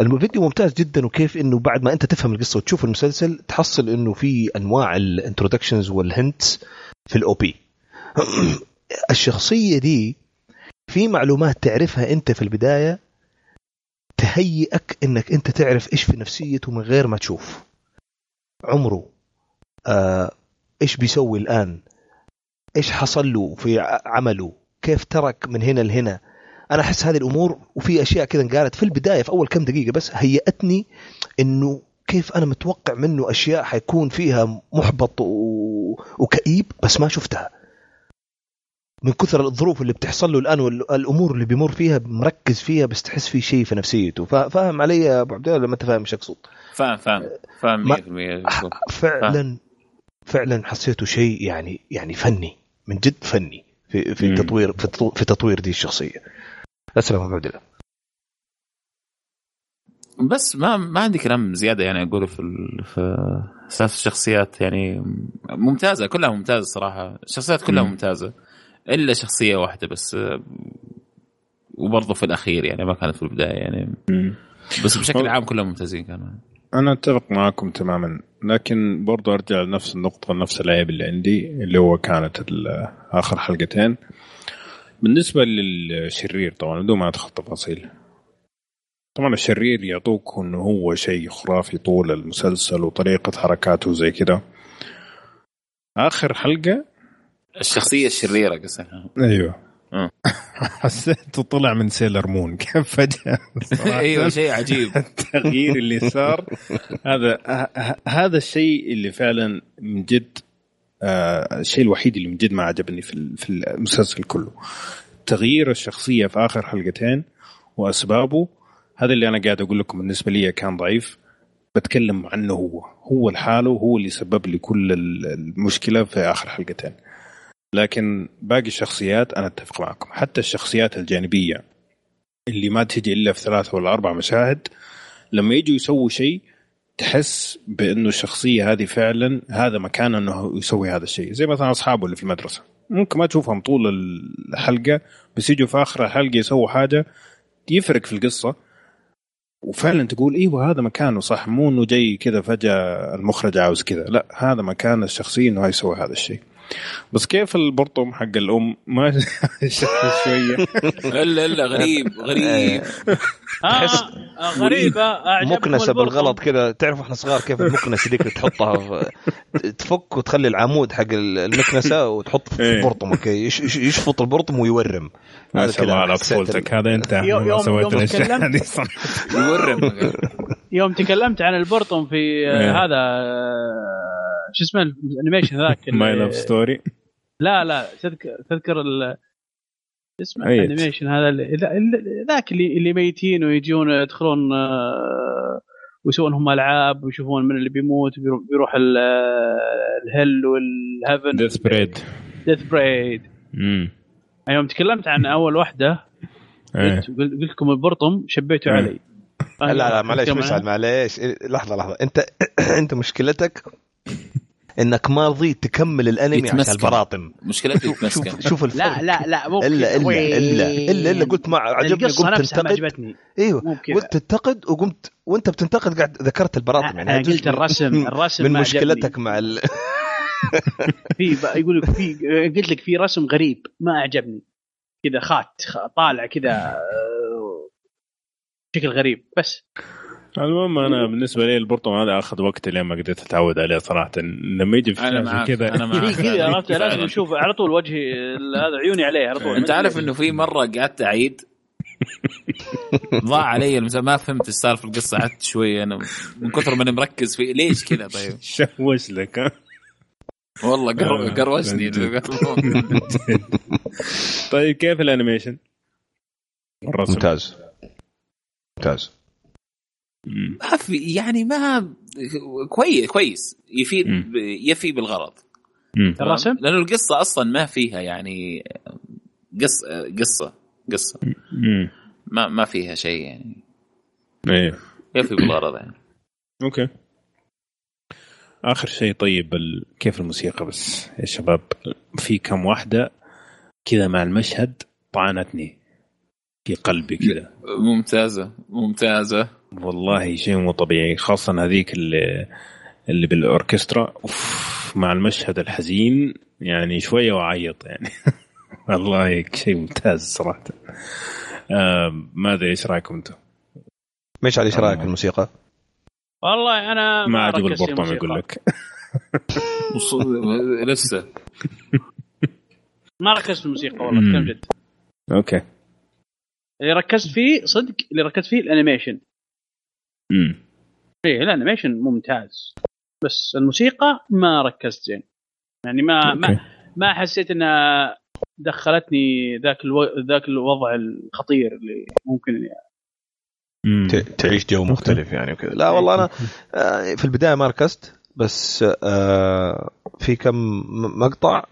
الفيديو ممتاز جدا وكيف إنه بعد ما أنت تفهم القصة وتشوف المسلسل تحصل إنه في أنواع ال introductions وال hints في ال OP. الشخصية دي في معلومات تعرفها انت في البداية تهيئك انك انت تعرف إيش في نفسيته من غير ما تشوف. عمره آه إيش بيسوي الآن؟ إيش حصل له في عمله؟ كيف ترك من هنا لهنا؟ أنا أحس هذه الأمور وفي أشياء كذا انقالت في البداية في أول كم دقيقة بس هيأتني إنه كيف أنا متوقع منه أشياء حيكون فيها محبط و... وكئيب بس ما شفتها. من كثر الظروف اللي بتحصل له الآن والامور اللي بيمر فيها مركز فيها بس تحس في شيء في نفسيته. فا- فاهم علي يا أبو عبد الله؟ لما أنت فاهم إيش اقصد فاهم فاهم فاهم ما- 100% فعلا فعلا حسيته شيء يعني يعني فني من جد فني في في. تطوير في تطو- في تطوير دي الشخصية. اسلم أبو عبد الله. بس ما ما عندي كلام زيادة يعني أقوله في ال- في أساس الشخصيات يعني. ممتازة كلها ممتازة صراحة. الشخصيات كلها مم. ممتازة. إلا شخصية واحدة بس وبرضه في الأخير يعني ما كانت في البداية يعني. بس بشكل عام كلهم ممتازين كانوا. أنا أتفق معاكم تماما. لكن برضو أرجع لنفس النقطة نفس العيب اللي عندي اللي هو كانت آخر حلقتين. بالنسبة للشرير طبعا بدون ما أدخل تفاصيل. طبعا الشرير يعطوك إنه هو شيء خرافي طول المسلسل وطريقة حركاته زي كده. آخر حلقة الشخصية الشريرة قصدها أيوه. آه. حسيته طلع من Sailor Moon كيف فجأة. أيوه شيء عجيب. التغيير اللي صار. هذا هذا الشيء اللي فعلا من جد آه، الشيء الوحيد اللي من جد ما عجبني في في المسلسل كله. تغيير الشخصية في آخر حلقتين وأسبابه هذا اللي أنا قاعد أقول لكم بالنسبة لي كان ضعيف. بتكلم عنه هو. هو لحاله هو اللي سبب لي كل ال- المشكلة في آخر حلقتين. لكن باقي الشخصيات أنا أتفق معكم. حتى الشخصيات الجانبية اللي ما تجي إلا في ثلاثة ولا أربع مشاهد لما يجوا يسووا شيء تحس بأنه الشخصية هذه فعلا هذا مكان أنه يسوي هذا الشيء. زي مثلا أصحابه اللي في المدرسة. ممكن ما تشوفهم طول الحلقة بس يجوا في آخر الحلقة يسووا حاجة يفرق في القصة. وفعلا تقول إيوه هذا مكانه صح مو إنه جاي كذا فجأة المخرج عاوز كذا. لا هذا مكان الشخصية إنه يسوي هذا الشيء. بس كيف البرطم حق الأم؟ ما شوية. الا الا غريب غريب. آه آه، غريبه اعجبكم مكنسة. بالغلط كذا تعرف إحنا صغار كيف المكنسة اللي تحطها في- تفك وتخلي العمود حق المكنسة وتحط في إيه. البرطم أوكي. يش- يش- يشفط البرطم ويورم. ما هذا شاء الله على طفولتك هذا أنت يوم- سويت يوم الأشياء تكلمت- هذه يورم. يوم تكلمت عن البرطم في آه، إيه. هذا آه، شو اسمه الانيميشن ذاك ماي لاف ستوري لا لا تذكر تذكر ال اسمه أيد. ال animation هذا اللي- ذا- اللي- ذاك اللي اللي ميتين ويجون يدخلون آه، ويسوون هم ألعاب ويشوفون من اللي بيموت بيرو- بيروح ال- آه، ال hell وال heaven. Death Parade Death Parade يوم تكلمت عن أول واحدة قلت قلت قلت لكم البرطم شبيتوا إيه. علي. لا لا معليش. مسعد معليش. إيه، لحظة لحظة. أنت أنت مشكلتك إنك ما رضيت تكمل الأنمي عشان. البراطم مشكلتي شوف يتمسكن شوف الفرق لا لا لا مو إلا. إلا إلا إلا إلا قلت ما عجبني القصة قمت نفسها ما تنتقد عجبتني إيوه. قلت تنتقد وقمت وأنت بتنتقد قاعد ذكرت البراطم يعني جزء قلت الرسم الرسم من مشكلتك. مع ال... في يقول لك في قلت لك في رسم غريب ما عجبني كذا خات خ- طالع كذا آه، شكل غريب بس المهم أنا بالنسبة لي البرطم هذا أخذ وقت لين ما قدرت أتعود عليه صراحة. لما يجي في أنا كذا. أنا معك. كذا عرفت؟ لازم. أشوف على طول وجهي هذا عيوني عليه على طول. أنت عارف إنه في مرة قعدت أعيد؟ ضاع علي ما فهمت السالفه القصة قعدت شوي أنا من كثر ما أنا مركز فيه ليش كذا؟ طيب. شوش لك ها؟ والله قر- آه، قروشني من طيب كيف الأنيميشن؟ ممتاز. ممتاز. مم. ما في يعني ما كويس كويس. يفيد. يفي بالغرض؟ الرسم؟ لأنه القصة أصلا ما فيها يعني قص قصة قصة. مم. ما ما فيها شيء يعني. إيه. يفي بالغرض يعني. أوكي. آخر شيء طيب ال... كيف الموسيقى بس؟ يا شباب في كم واحدة كذا مع المشهد طعنتني في قلبي كذا. ممتازة ممتازة. والله شيء مو طبيعي خاصة هذيك اللي اللي بالأوركسترا. أوف مع المشهد الحزين يعني شوية واعيط يعني. والله شيء ممتاز صراحة. آه ما ادري إيش رأيكم أنتم؟ مش على إيش رأيك آه. الموسيقى؟ والله أنا ما عجب البرطمان الموسيقى. يقول لك. لسه. ما ركزت في الموسيقى والله مم. كلام جد. okay. اللي ركزت فيه صدق اللي ركزت فيه ال animation. امم إيه ال animation ممتاز. بس الموسيقى ما ركزت زين. يعني ما ما okay. ما حسيت إنها دخلتني ذاك ألو... ذاك الوضع الخطير اللي ممكن يعني. تعيش جو مختلف يعني وكذا. لا والله أنا آه، في البداية ما ركزت بس آه، في كم مقطع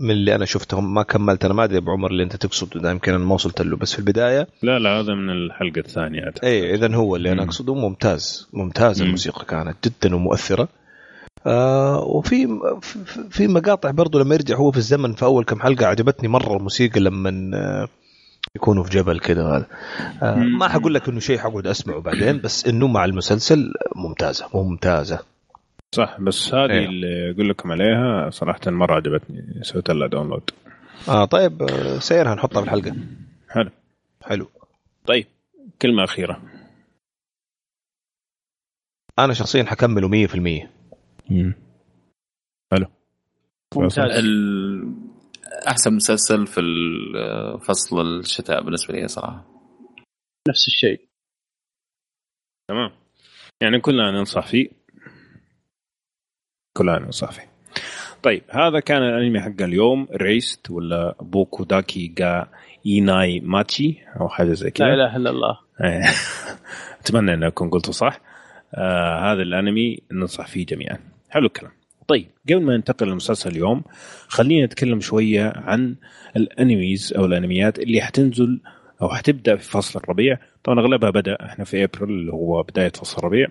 من اللي أنا شفتهم. ما كملت. أنا ما أدري ابو عمر اللي أنت تقصد ده يمكن أنا ما وصلت له. بس في البداية لا لا هذا من الحلقة الثانية. اي اذا هو اللي أنا. أقصده. ممتاز. ممتاز مم. الموسيقى. كانت جدا ومؤثرة. آه وفي في- مقاطع برضو لما يرجع هو في الزمن في أول كم حلقة عجبتني مرة الموسيقى لما آه يكونوا في جبل كذا هذا. آه. ما حقول لك إنه شيء حقعد أسمعه بعدين بس إنه مع المسلسل ممتازة. ممتازة. صح بس هذه إيه. اللي أقول لكم عليها صراحة مرة عجبتني سويت لها download آه طيب سيرها نحطها في الحلقة. حلو. حلو. طيب كلمة أخيرة. أنا شخصيا حكمله 100% حلو. ممتاز. ال- أحسن مسلسل في فصل الشتاء بالنسبة لي صراحة. نفس الشيء. تمام. يعني كلنا ننصح فيه. كلنا ننصح فيه طيب هذا كان الأنمي حق اليوم Erased ولا Boku dake ga Inai Machi أو حاجة زي كذا. لا إله إلا الله. أتمنى انكم قلتوا صح. آه هذا الأنمي ننصح فيه جميعا. حلو الكلام. طيب قبل ما ننتقل لمسلسل اليوم خلينا نتكلم شوية عن ال animes أو الأنميات اللي حتنزل أو حتبدأ في فصل الربيع. طبعا أغلبها بدأ إحنا في أبريل اللي هو بداية فصل الربيع.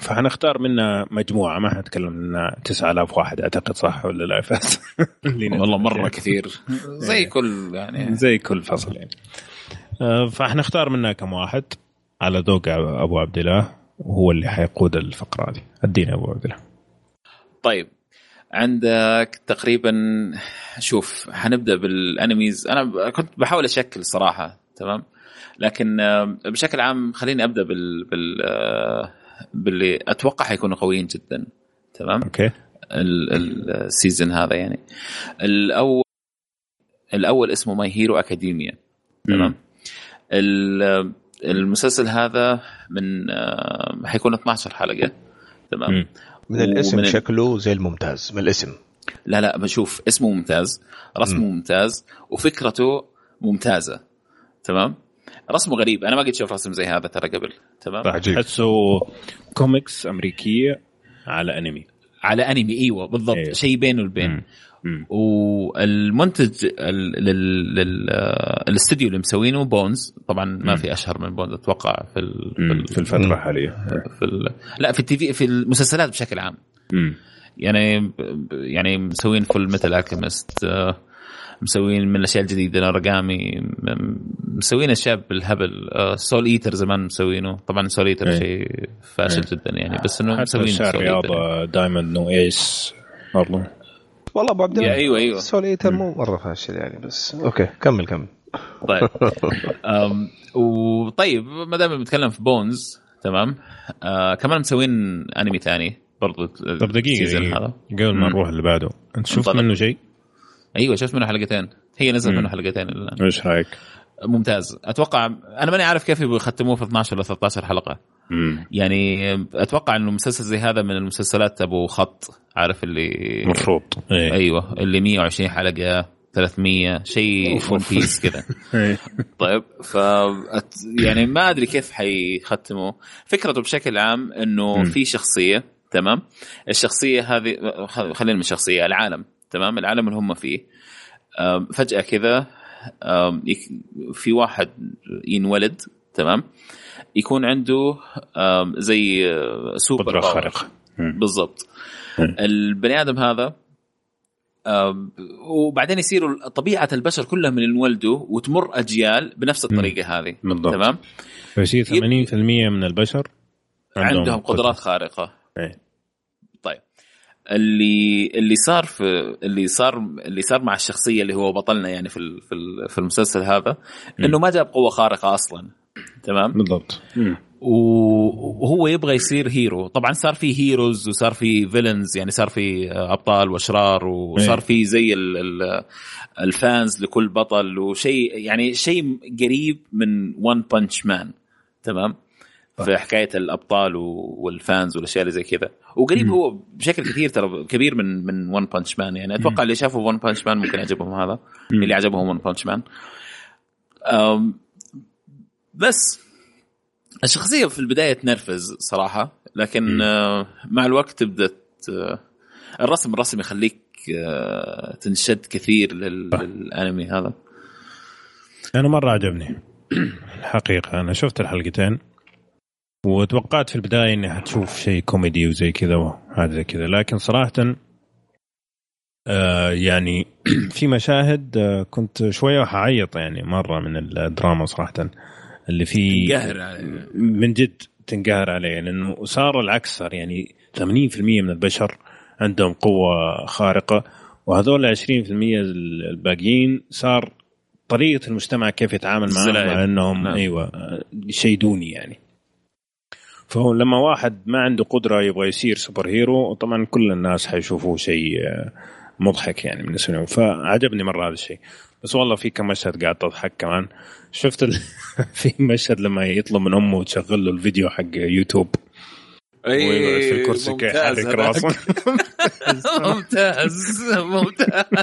فحنختار منها مجموعة ما حنتكلم منها 9000 واحد أعتقد صح ولا لا فاز والله مرة كثير. زي كل يعني. زي كل فصل يعني. آه، فحنختار منها كم واحد. على ذوق أبو عبد الله وهو اللي حيقود الفقرة هذه. ادينا أبو عبد الله. طيب عندك تقريبا شوف حنبدأ بال animes. أنا كنت بحاول أشكل صراحة تمام؟ لكن آه، بشكل عام خليني أبدأ بال بال آه، باللي أتوقع حيكونوا قويين جدا. تمام؟ okay. ال- ال- ال season هذا يعني. الأول الأول اسمه My Hero Academia تمام؟ ال- المسلسل هذا من آه، حيكون 12 حلقة. تمام؟ مم. من الاسم شكله زي الممتاز من الاسم. لا لا بشوف اسمه ممتاز رسمه مم. ممتاز وفكرته ممتازة. تمام؟ رسمه غريب أنا ما قد شوف رسم زي هذا ترى قبل تمام عجيب. تحسه كوميكس أمريكية على أنمي على أنمي إيوه بالضبط إيه. شيء بينه وبين. والمنتج ال- لل- لل- آه، اللي مسوينه Bones طبعا ما مم. في أشهر من بونز أتوقع في ال في الفترة. الحالية في ال لا في التي في في المسلسلات بشكل عام مم. يعني يعني مسوين فول ميتال الكيمست مسوين من الأشياء الجديدة م- مسوين أشياء بالهبل سول ايتر زمان مسوينه طبعا سول ايتر إيه. شيء فاشل جدا يعني بس إنه مسوين Eater. الرياضه دائما نو ايس برضو والله أبو عبد الله أيوه أيوه سوليتر مو مرة فاشل يعني بس أوكي كمل كمل طيب أم، وطيب ما دام بنتكلم في Bones تمام آه كمان مسوين أنمي ثاني برضو طب دقيقة ال season دقيقة. هذا قبل ما. نروح اللي بعده أنت شفت. منه شيء؟ أيوه شفت منه حلقتين هي نزلت. منه حلقتين الآن إيش رأيك؟ ممتاز أتوقع أنا ماني عارف كيف يختموه في 12 ولا 13 حلقة مم. يعني أتوقع إنه مسلسل زي هذا من المسلسلات أبو خط عارف اللي مفروض إيه أيوه اللي 120 حلقة 300 شيء One. Piece كذا إيه. طيب ف يعني ما أدري كيف حيختموا فكرته بشكل عام إنه. في شخصية تمام الشخصية هذه خلينا من الشخصيه العالم تمام العالم اللي هم فيه فجأة كذا في واحد ينولد تمام يكون عنده زي آه، سوبر قدرة power. خارقة. بالضبط. البني آدم هذا وبعدين يصيروا طبيعة البشر كلهم من انولدوا وتمر أجيال بنفس الطريقة هذه بالضبط. تمام فيصير 80% من البشر عندهم, قدرة. قدرات خارقة إيه. اللي اللي صار في اللي صار اللي صار مع الشخصية اللي هو بطلنا يعني في في ال- في المسلسل هذا إنه ما جاب قوة خارقة أصلا. تمام؟ بالضبط. وهو يبغى يصير hero طبعا صار في heroes وصار في villains يعني صار في أبطال وأشرار وصار إيه. في زي ال- ال- ال fans لكل بطل وشيء يعني شيء قريب من One Punch Man تمام؟ في حكاية الأبطال وال fans والأشياء اللي زي كذا وقريب مم. هو بشكل كثير ترى كبير من من One Punch Man يعني أتوقع اللي شافوا One Punch Man ممكن يعجبهم هذا مم. اللي عجبهم ون بانش مان بس الشخصية في البداية تنرفز صراحة لكن. آه، مع الوقت تبدأ الرسم الرسم يخليك آه، تنشد كثير. للأنمي هذا أنا مرة عجبني الحقيقة أنا شفت الحلقتين وتوقعت في البداية إني حتشوف شيء كوميدي وزي كذا وهذا زي كذا لكن صراحة آه يعني في مشاهد آه كنت شوية حعيط يعني مرة من الدراما صراحة اللي في قهر يعني. من جد تنقهر عليه لأنه صار العكس صار يعني 80% من البشر عندهم قوة خارقة وهذول 20% الباقيين صار طريقة المجتمع كيف يتعامل معهم. على إنهم نعم. نعم. أيوه شيء دوني يعني فهو لما واحد ما عنده قدرة يبغى يصير super hero طبعا كل الناس حيشوفوه شيء آه، مضحك يعني بالنسبة لهم فعجبني مرة هذا الشيء. بس والله في كم مشهد قاعد تضحك كمان. شفت ال... في مشهد لما يطلب من أمه تشغل له الفيديو حق يوتيوب. ويقعد في الكرسي كي يحرك. راسه. ممتاز ممتاز.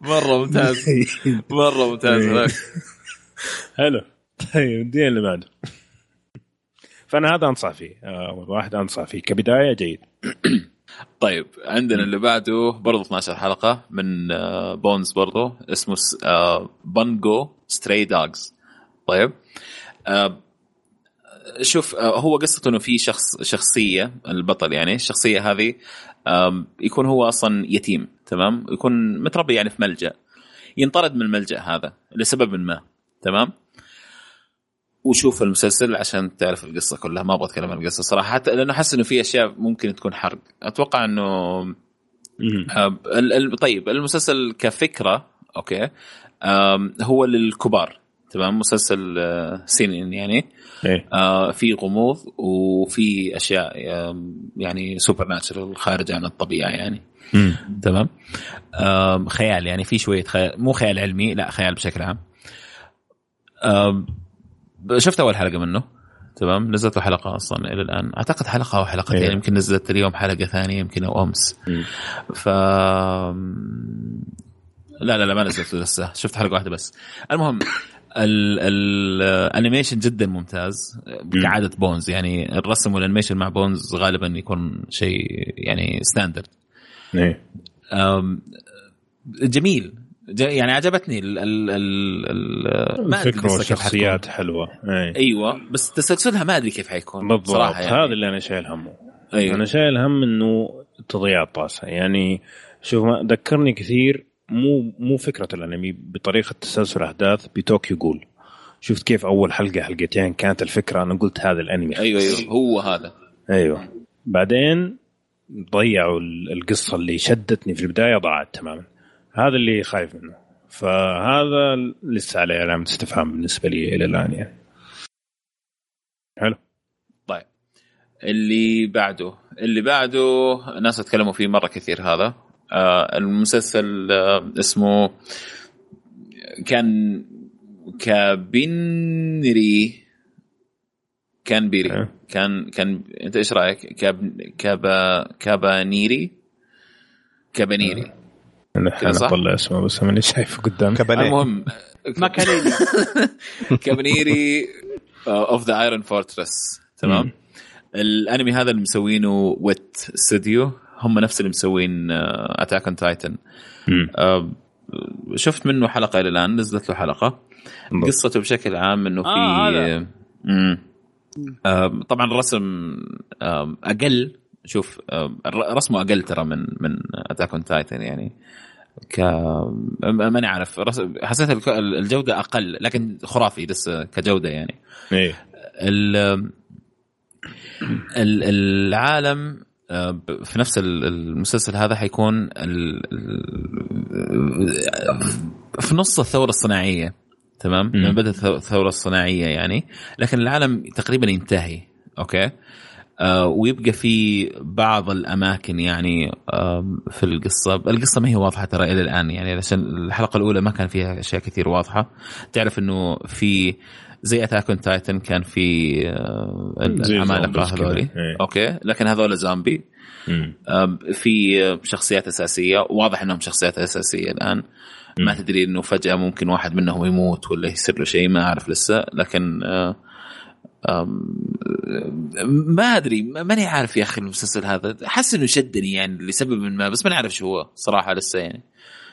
مرة ممتاز. مرة ممتاز حلو. طيب الدين اللي بعده. فأنا هذا أنصح فيه. آه، أول واحد أنصح فيه. كبداية جيد. طيب عندنا اللي بعده برضه 12 حلقة من آه، Bones برضه اسمه آه، Bungo Stray Dogs طيب آه، شوف آه، هو قصته إنه في شخص شخصية البطل يعني الشخصيه هذه يكون هو أصلا يتيم تمام؟ يكون متربي يعني في ملجأ. ينطرد من الملجأ هذا لسبب ما تمام؟ وشوف المسلسل عشان تعرف القصة كلها. ما أبغى أتكلم عن القصة صراحة حتى لأنه أحس إنه في أشياء ممكن تكون حرق. أتوقع إنه. آه، طيب المسلسل كفكرة okay هو للكبار تمام؟ مسلسل آه، seinen يعني. إيه. آه، في غموض وفي أشياء يعني supernatural خارجه عن الطبيعة يعني. مم. تمام؟ آم، خيال يعني في شوية خيال مو خيال علمي لا خيال بشكل عام. آم، شفت أول حلقة منه؟ تمام؟ نزلت له حلقة أصلا إلى الآن. أعتقد حلقة أو حلقتين. إيه. يمكن نزلت اليوم حلقة ثانية يمكن أو أمس. مم. ف لا لا لا ما نزلت لسه. شفت حلقة واحدة بس. المهم ال- ال- الانيميشن جدا ممتاز كعادة بونز يعني الرسم والانيميشن مع بونز غالبا يكون شيء يعني standard أم، جميل. يعني عجبتني ال ال ال ما الفكرة والشخصيات. حلوة. إيه. أيوه بس تسلسلها ما أدري كيف حيكون بالضبط. صراحة يعني. هذا اللي أنا شايل همه. أيوة. أنا شايل هم إنه تضيع الطاسة. يعني شوف ما ذكرني كثير مو مو فكرة الأنمي بطريقة تسلسل أحداث بطوكيو جول شفت كيف أول حلقة حلقتين كانت الفكرة أنا قلت هذا الأنمي. أيوه أيوه هو هذا. أيوه. بعدين ضيعوا ال- القصة اللي شدتني في البداية ضاعت تماما. هذا اللي خايف منه. فهذا لسه عليه علامة استفهام بالنسبة لي إلى الآن يعني. حلو. طيب. اللي بعده اللي بعده ناس اتكلموا فيه مرة كثير هذا. آه المسلسل آه اسمه كان كابينري كابنيري. كان كان انت إيش رأيك؟ كاب كابا كابانيري؟ كابانيري. نحن صح؟ نطلع اسمه بس ماني شايفه قدامي المهم ماكاليني كابنيري of the Iron Fortress تمام. الأنمي هذا اللي مسوينه Wit Studio هم نفس اللي مسوين Attack on Titan. شفت منه حلقة إلى الآن نزلت له حلقة. قصته بشكل عام إنه في آه،. مم. آم، طبعا الرسم آم، أقل شوف رسمه أقل ترى من من Attack on Titan يعني. ك ماني عارف. حسيت الجودة أقل لكن خرافي لسه كجودة يعني. إيه. ال ال- العالم آه، في نفس ال- المسلسل هذا حيكون ال- ال- في نص الثورة الصناعية تمام؟ بدات الثو- الثورة الصناعية يعني. لكن العالم تقريبا ينتهي أوكي؟ ويبقى في بعض الأماكن يعني في القصة. القصة ما هي واضحة ترى إلى الآن يعني عشان الحلقة الأولى ما كان فيها أشياء كثير واضحة. تعرف إنه في زي Attack on Titan كان في آه، العمالقه. هذولي. إيه. أوكي. لكن هذول زومبي. في شخصيات أساسية. واضح إنهم شخصيات أساسية الآن. ما تدري إنه فجأة ممكن واحد منهم يموت ولا يصير له شيء ما أعرف لسه. لكن آه، ما أدري ما- ماني عارف يا أخي المسلسل هذا حاسس إنه شدني يعني لسبب ما بس ماني عارف شو هو صراحة لسه يعني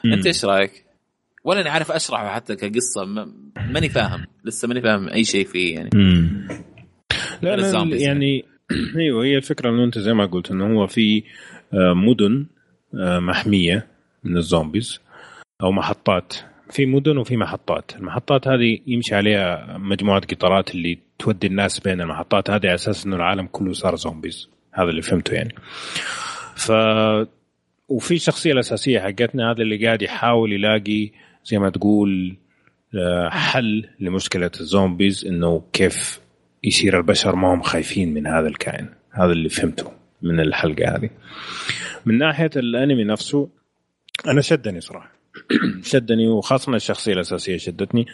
مم. أنت إيش رأيك؟ ولا اني عارف أشرحه حتى كقصة ما- ماني فاهم لسه ماني فاهم أي شيء فيه يعني مم. لا أنا ال zombies يعني أيوه هي الفكرة إنه أنت زي ما قلت إنه هو في آه، مدن آه، محمية من ال zombies أو محطات في مدن وفي محطات. المحطات هذه يمشي عليها مجموعة قطارات اللي تودي الناس بين المحطات. هذه على أساس إنه العالم كله صار zombies هذا اللي فهمته يعني. ف وفي الشخصيه الأساسية حقتنا هذا اللي قاعد يحاول يلاقي زي ما تقول آه، حل لمشكلة ال zombies إنه كيف يصير البشر ما هم خايفين من هذا الكائن. هذا اللي فهمته من الحلقة هذه. من ناحية الأنمي نفسه أنا شدني صراحة. شدني وخاصة الشخصية الأساسية شدتني.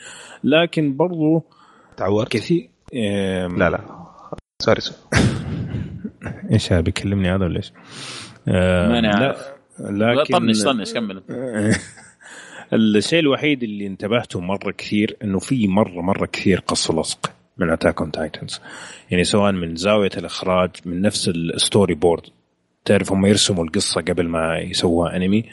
لكن برضو تعورت كثير. آم، لا لا. sorry sorry إيش هذا؟ بيكلمني هذا ولا إيش؟ ماني لا عارف. لكن طنش طنش كمل. الشيء الوحيد اللي انتبهته مرة كثير إنه في مرة مرة كثير قص لصق من Attack on Titans يعني سواء من زاوية الإخراج من نفس ال storyboard تعرف هم يرسموا القصة قبل ما يسووها انمي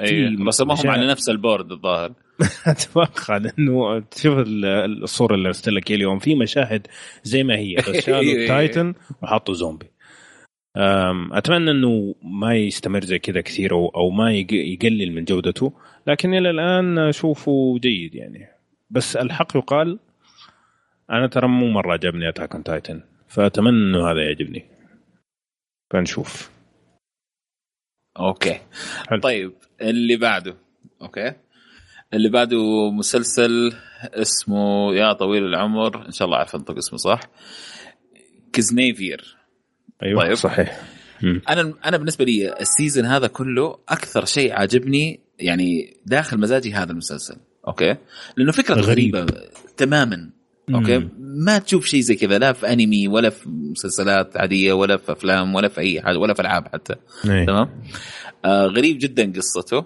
أيوه بس ما هم على نفس ال board الظاهر. أتوقع لأنه تشوف ال- الصورة اللي ارسلت لك اليوم في مشاهد زي ما هي. بس شالوا. ال Titan وحطوا زومبي أتمنى إنه ما يستمر زي كذا كثير أو ما يق- يقلل من جودته لكن إلى الآن أشوفه جيد يعني. بس الحق يقال أنا ترى مو مرة عجبني Attack on Titan فأتمنى إنه هذا يعجبني. فنشوف. أوكي. حلو. طيب اللي بعده. أوكي. اللي بعده مسلسل اسمه يا طويل العمر إن شاء الله عارف انطق اسمه صح؟ كزنايفر أيوه طيب. صحيح. أنا أنا بالنسبة لي ال season هذا كله أكثر شيء عاجبني يعني داخل مزاجي هذا المسلسل. أوكي. لأنه فكرة غريب. غريبة تماما. أوكي؟ مم. ما تشوف شيء زي كذا لا في أنمي ولا في مسلسلات عادية ولا في أفلام ولا في أي حاجة ولا في ألعاب حتى. إيه. تمام؟ آه غريب جدا قصته.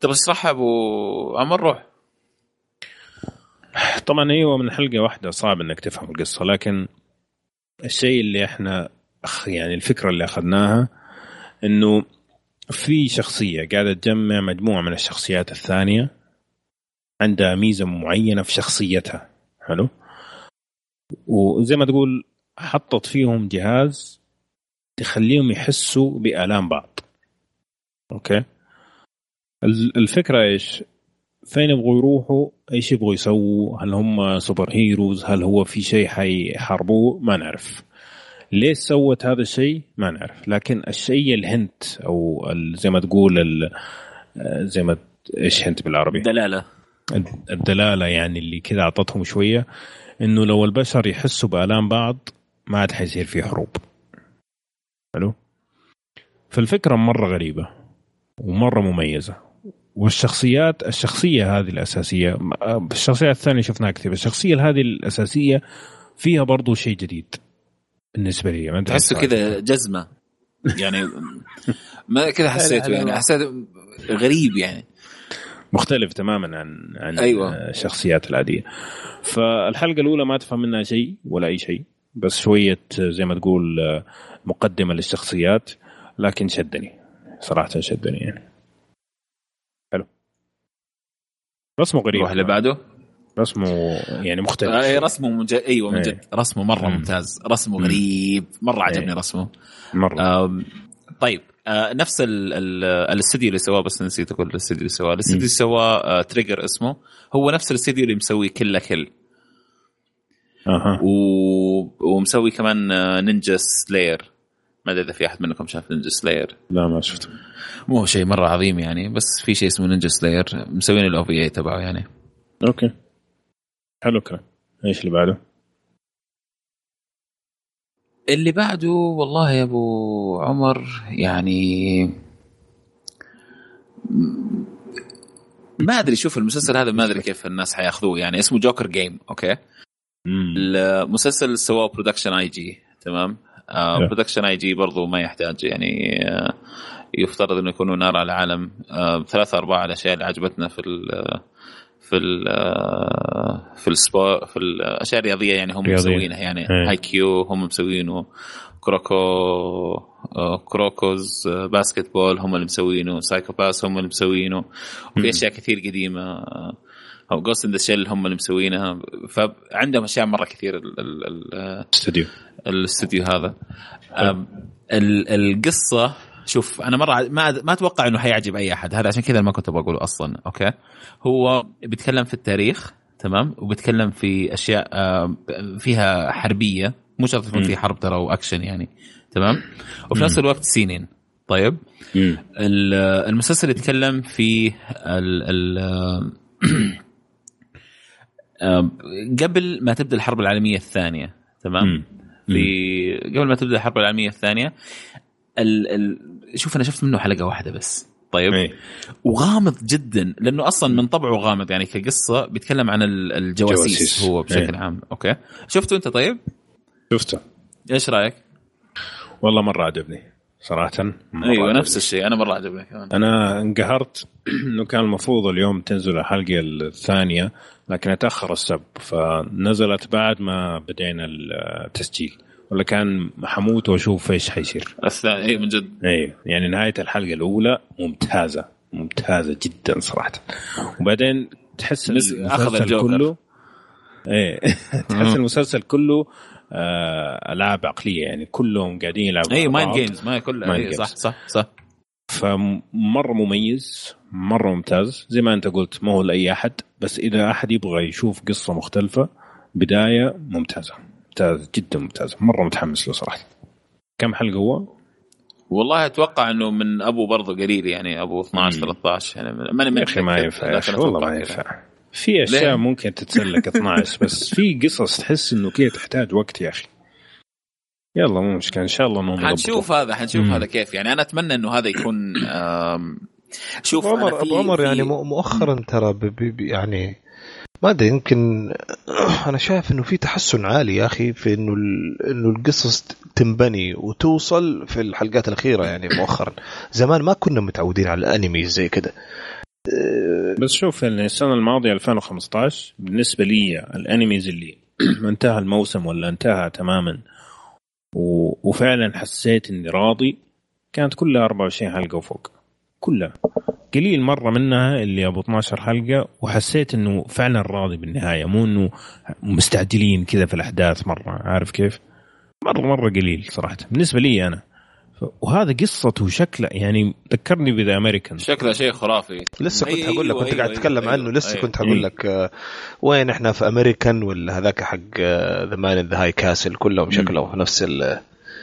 تبغى تشرحها أبو عمر روح. طبعا أيوه من حلقة واحدة صعب إنك تفهم القصة لكن الشيء اللي إحنا يعني الفكرة اللي أخذناها إنه في شخصية قاعدة تجمع مجموعة من الشخصيات الثانية عندها ميزة معينة في شخصيتها حلو؟ وزي ما تقول حطت فيهم جهاز تخليهم يحسوا بآلام بعض. أوكي؟ ال- الفكرة إيش؟ فين يبغوا يروحوا؟ إيش يبغوا يسووا؟ هل هم superheroes؟ هل هو في شيء حيحاربوه؟ ما نعرف. ليش سوت هذا الشيء؟ ما نعرف. لكن الشيء الهنت أو زي ما تقول زي ما إيش هنت بالعربي؟ دلاله الدلالة يعني اللي كذا أعطتهم شوية. إنه لو البشر يحسوا بآلام بعض ما عاد حيصير في حروب. حلو؟ فالفكرة مرة غريبة ومرة مميزة. والشخصيات الشخصية هذه الأساسية الشخصيات الثانية شفناها كثير الشخصية هذه الأساسية فيها برضو شيء جديد بالنسبة لي. تحسه كذا جزمة. يعني ما كذا حسيته يعني حسيت غريب يعني. مختلف تماما عن عن أيوة. الشخصيات العادية. فالحلقة الأولى ما تفهم منها شيء ولا أي شيء بس شوية زي ما تقول آه، مقدمة للشخصيات لكن شدني. صراحة شدني يعني. حلو. رسمه غريب. نروح اللي بعده رسمه يعني مختلف. آه رسمه من جد أيوه من إيه. جد. رسمه مرة مم. ممتاز. رسمه. غريب. مرة عجبني إيه. رسمه. مرة. طيب. آه نفس ال- الاستديو اللي سواه بس نسيت أقول الاستديو اللي سواه. الاستديو اللي سواه آه تريجر اسمه هو نفس الاستديو اللي مسوي Kill la Kill أها. و... ومسوي كمان آه، Ninja Slayer ما أدري إذا في أحد منكم شاف Ninja Slayer لا ما شفته. مو شيء مرة عظيم يعني بس في شيء اسمه Ninja Slayer مسوين ال OVA تبعه يعني. okay. حلو كلام إيش اللي بعده؟ اللي بعده والله يا أبو عمر يعني ما أدري شوف المسلسل هذا ما أدري كيف الناس حياخذوه يعني اسمه Joker Game okay مم. المسلسل سواه Production I.G تمام. Production I.G برضو ما يحتاج يعني آه، يفترض إنه يكونوا نار على العالم آه، ثلاثة أرباع الأشياء اللي عجبتنا في ال في ال في ال sport في الاشياء الرياضيه يعني هم رياضية. مسوينها يعني. إيه. Haikyu هم مسوينه. Kuroko آه، Kuroko's آه، Basketball هم اللي مسوينه. Psycho-Pass هم اللي مسوينه. وفي أشياء كثير قديمة. آه، أو Ghost in the Shell هم اللي مسوينها. فعندهم أشياء مرة كثير ال- ال- ال- استوديو الاستوديو هذا. ال- القصة شوف أنا مرة ما ما أتوقع إنه حيعجب أي أحد. هذا عشان كذا ما كنت بقوله أصلا okay؟ هو بيتكلم في التاريخ تمام؟ وبيتكلم في أشياء فيها حربية مو شرط يكون. في حرب ترى وأكشن يعني تمام؟ وفي نفس الوقت seinen. طيب؟ مم. ال- المسلسل يتكلم في ال ال آم، قبل ما تبدأ الحرب العالمية الثانية تمام؟ مم. في قبل ما تبدأ الحرب العالمية الثانية ال... ال... شوف أنا شفت منه حلقة واحدة بس. طيب. إيه. وغامض جدا لأنه أصلا من طبعه غامض يعني كقصة بيتكلم عن ال- الجواسيس جواسيس. هو بشكل إيه. عام. أوكي. شفته أنت طيب؟ شفته. إيش رأيك؟ والله مرة عجبني صراحة. مرة أيوه عجبني. نفس الشيء. أنا مرة عجبني كمان. أنا انقهرت. إنه كان المفروض اليوم تنزل الحلقة الثانية لكن تاخر السب فنزلت بعد ما بدينا التسجيل. ولا كان حموت وأشوف إيش حيصير. الثاني اي من جد. أيوه يعني نهاية الحلقة الأولى ممتازة ممتازة جدا صراحة. وبعدين تحس المسلسل. كله إيه تحس المسلسل كله آه ألعاب عقلية يعني كلهم قاعدين يلعبوا اي mind. games ما Mind اي صح. صح صح. فمرة مميز مرة ممتاز. زي ما أنت قلت ما هو لأي أحد بس إذا أحد يبغى يشوف قصة مختلفة بداية ممتازة. ممتاز جدا ممتازه مرة متحمس له صراحة كم حلقة هو؟ والله أتوقع إنه من أبو برضه قليل يعني أبو 12 مم. 13 يعني ماني يا أخي ما ينفع يا لكن أخي والله ما. ينفع في أشياء ليه؟ ممكن تتسلك 12 بس في قصص تحس إنه كذا تحتاج وقت يا أخي يلا مو مشكلة إن شاء الله إنهم حنشوف هذا حنشوف مم. هذا كيف يعني أنا أتمنى إنه هذا يكون شوف عمر ابو عمر يعني مؤ- مؤخرا ترى يعني ما أدري يمكن أنا شايف إنه في تحسن عالي يا أخي في إنه إنه القصص تنبني وتوصل في الحلقات الأخيرة يعني مؤخرا. زمان ما كنا متعودين على الأنمي زي كده. بس شوف يعني السنة الماضية 2015 بالنسبة لي الأنميز اللي انتهى الموسم ولا انتهى تماما. وفعلا حسيت إني راضي. كانت كلها 24 حلقة وفوق. كلها. قليل مرة منها اللي أبو 12 حلقة وحسيت إنه فعلا راضي بالنهاية مو إنه مستعجلين كذا في الأحداث مرة عارف كيف؟ مرة مرة قليل صراحة بالنسبة لي أنا. وهذا قصته وشكله يعني ذكرني بذا امريكان شكله شيء خرافي. لسه كنت أيوة، هقول لك كنت قاعد أيوة، تتكلم أيوة، عنه لسه. كنت هقول لك آه، وين إحنا في امريكان ولا هذاك حق The Man the High Castle كلهم شكلهم نفس ال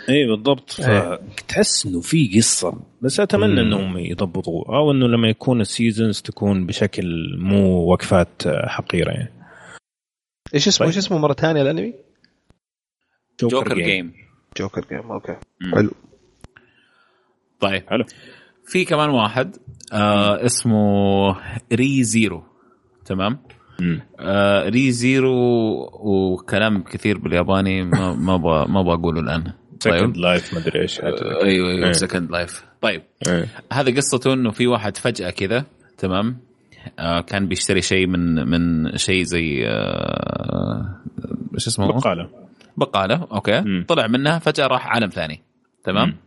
اي بالضبط إيه. فتحس إنه في قصة بس أتمنى مم. إنهم يضبطوه أو إنه لما يكون ال seasons تكون بشكل مو وقفات حقيرة يعني إيش اسمه طيب. إيش اسمه مرة ثانية الأنمي؟ Joker Game Joker Game okay مم. حلو طيب حلو في كمان واحد آه اسمه Re:Zero تمام. آه Re:Zero وكلام كثير بالياباني ما ما أبغى ما أبغى أقوله الآن Second Life ما أدري إيش أيوه أيوه. Second Life طيب. إيه. هذا قصته إنه في واحد فجأة كذا تمام؟ آه كان بيشتري شيء من من شيء زي آه إيش اسمه؟ بقالة. بقالة okay. طلع منها فجأة راح عالم ثاني تمام.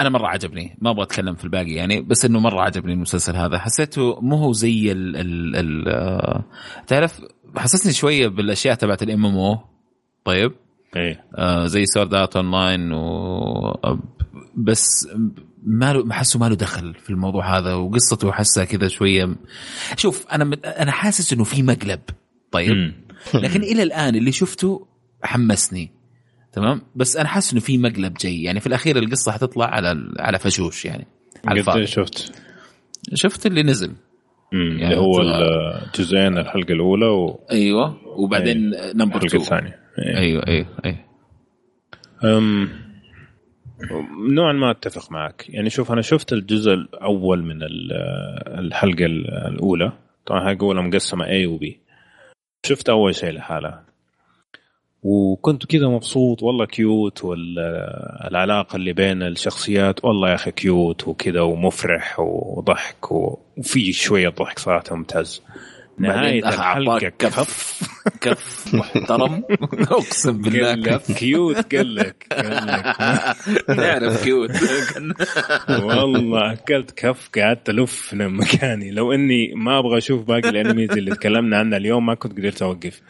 أنا مرة عجبني ما أبغى أتكلم في الباقي يعني بس إنه مرة عجبني المسلسل هذا. حسيته مو هو زي ال ال ال آه، تعرف حسسني شوية بالأشياء تبعت ال MMO. طيب. إيه. آه زي Sword Art Online و بس ما له حسه ما له دخل في الموضوع هذا وقصته حسها كذا شوية. شوف أنا أنا حاسس إنه في مقلب. طيب. لكن إلى الآن اللي شفته حمسني. تمام؟ بس أنا حاسس إنه في مقلب جاي. يعني في الأخير القصة حتطلع على على فشوش يعني. على الفاضي. إيه شفت؟ شفت اللي نزل. يعني اللي هو الجزئين الحلقة الأولى والحلقة أيوه. وبعدين نمبر 2 الثانية. إيه. أيوه أيوه أيوه. أم نوعا ما أتفق معك. يعني شوف أنا شفت الجزء الأول من ال- الحلقة الأولى. طبعا الحلقة الاولى مقسمة A و B. شفت أول شيء لحالها. وكنت كذا مبسوط. والله cute والعلاقه اللي بين الشخصيات. والله يا أخي cute وكذا ومفرح وضحك وفي شوية ضحك صراحة ممتاز. أعطاك الحلقة كف. كف. محترم. أقسم بالله كف. cute قال لك قال لك. نعرف كيوت والله أكلت كف قعدت ألف من مكاني. لو إني ما أبغى أشوف باقي الأنميز اللي تكلمنا عنها اليوم ما كنت قدرت أوقف.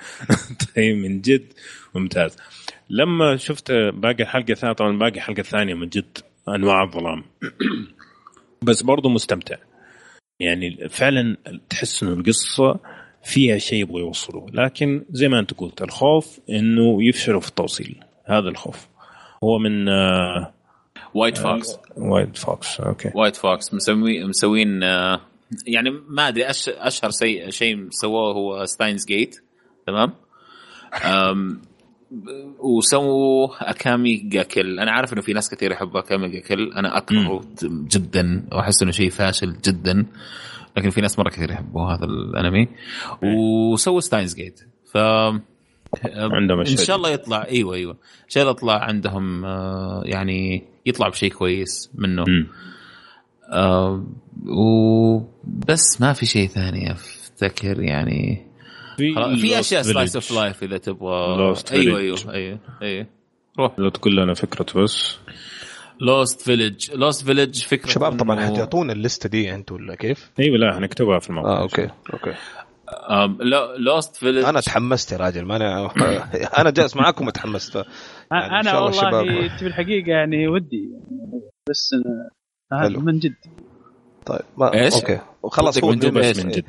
طيب من جد ممتاز. لما شفت باقي الحلقة الثانية طبعا باقي الحلقة الثانية من جد أنواع الظلام. بس برضو مستمتع. يعني فعلا تحس إنه القصة فيها شيء يبغوا يوصلوه. لكن زي ما أنت قلت الخوف إنه يفشلوا في التوصيل. هذا الخوف. هو من آه، White Fox White Fox okay. White Fox مسوي مسوين آه، يعني ما أدري أش- أشهر شيء شيء سووه هو Steins;Gate تمام؟ وسووا Akame ga Kill. أنا عارف إنه في ناس كثير يحبوا Akame ga Kill. أنا أكرهه جدا. وأحس إنه شيء فاشل جدا. لكن في ناس مرة كثير يحبوا هذا الأنمي. وسووا Steins;Gate ف عندهم إن شاء الله يطلع. أيوه أيوه. إن شاء الله يطلع عندهم آه، يعني يطلع بشيء كويس منه. مم. آه وبس ما في شيء ثاني أفتكر يعني. في أشياء slice of life إذا تبغى. Lost أيوه. أيوه أيوه أيوه. روح. لو تقول لنا فكرة بس. Lost Village Lost Village فكرة شباب طبعا حتعطونا الليستة دي أنتم ولا كيف؟ أيوه لا هنكتبها في الموقع. آه okay okay. Lost Village أنا تحمست يا راجل ما أنا أنا جالس معاكم وتحمست. يعني أنا والله تبي الحقيقة يعني ودي. بس حلو. من جد. طيب ما إيش؟ okay. خلاص هو من جد بس؟ من جد.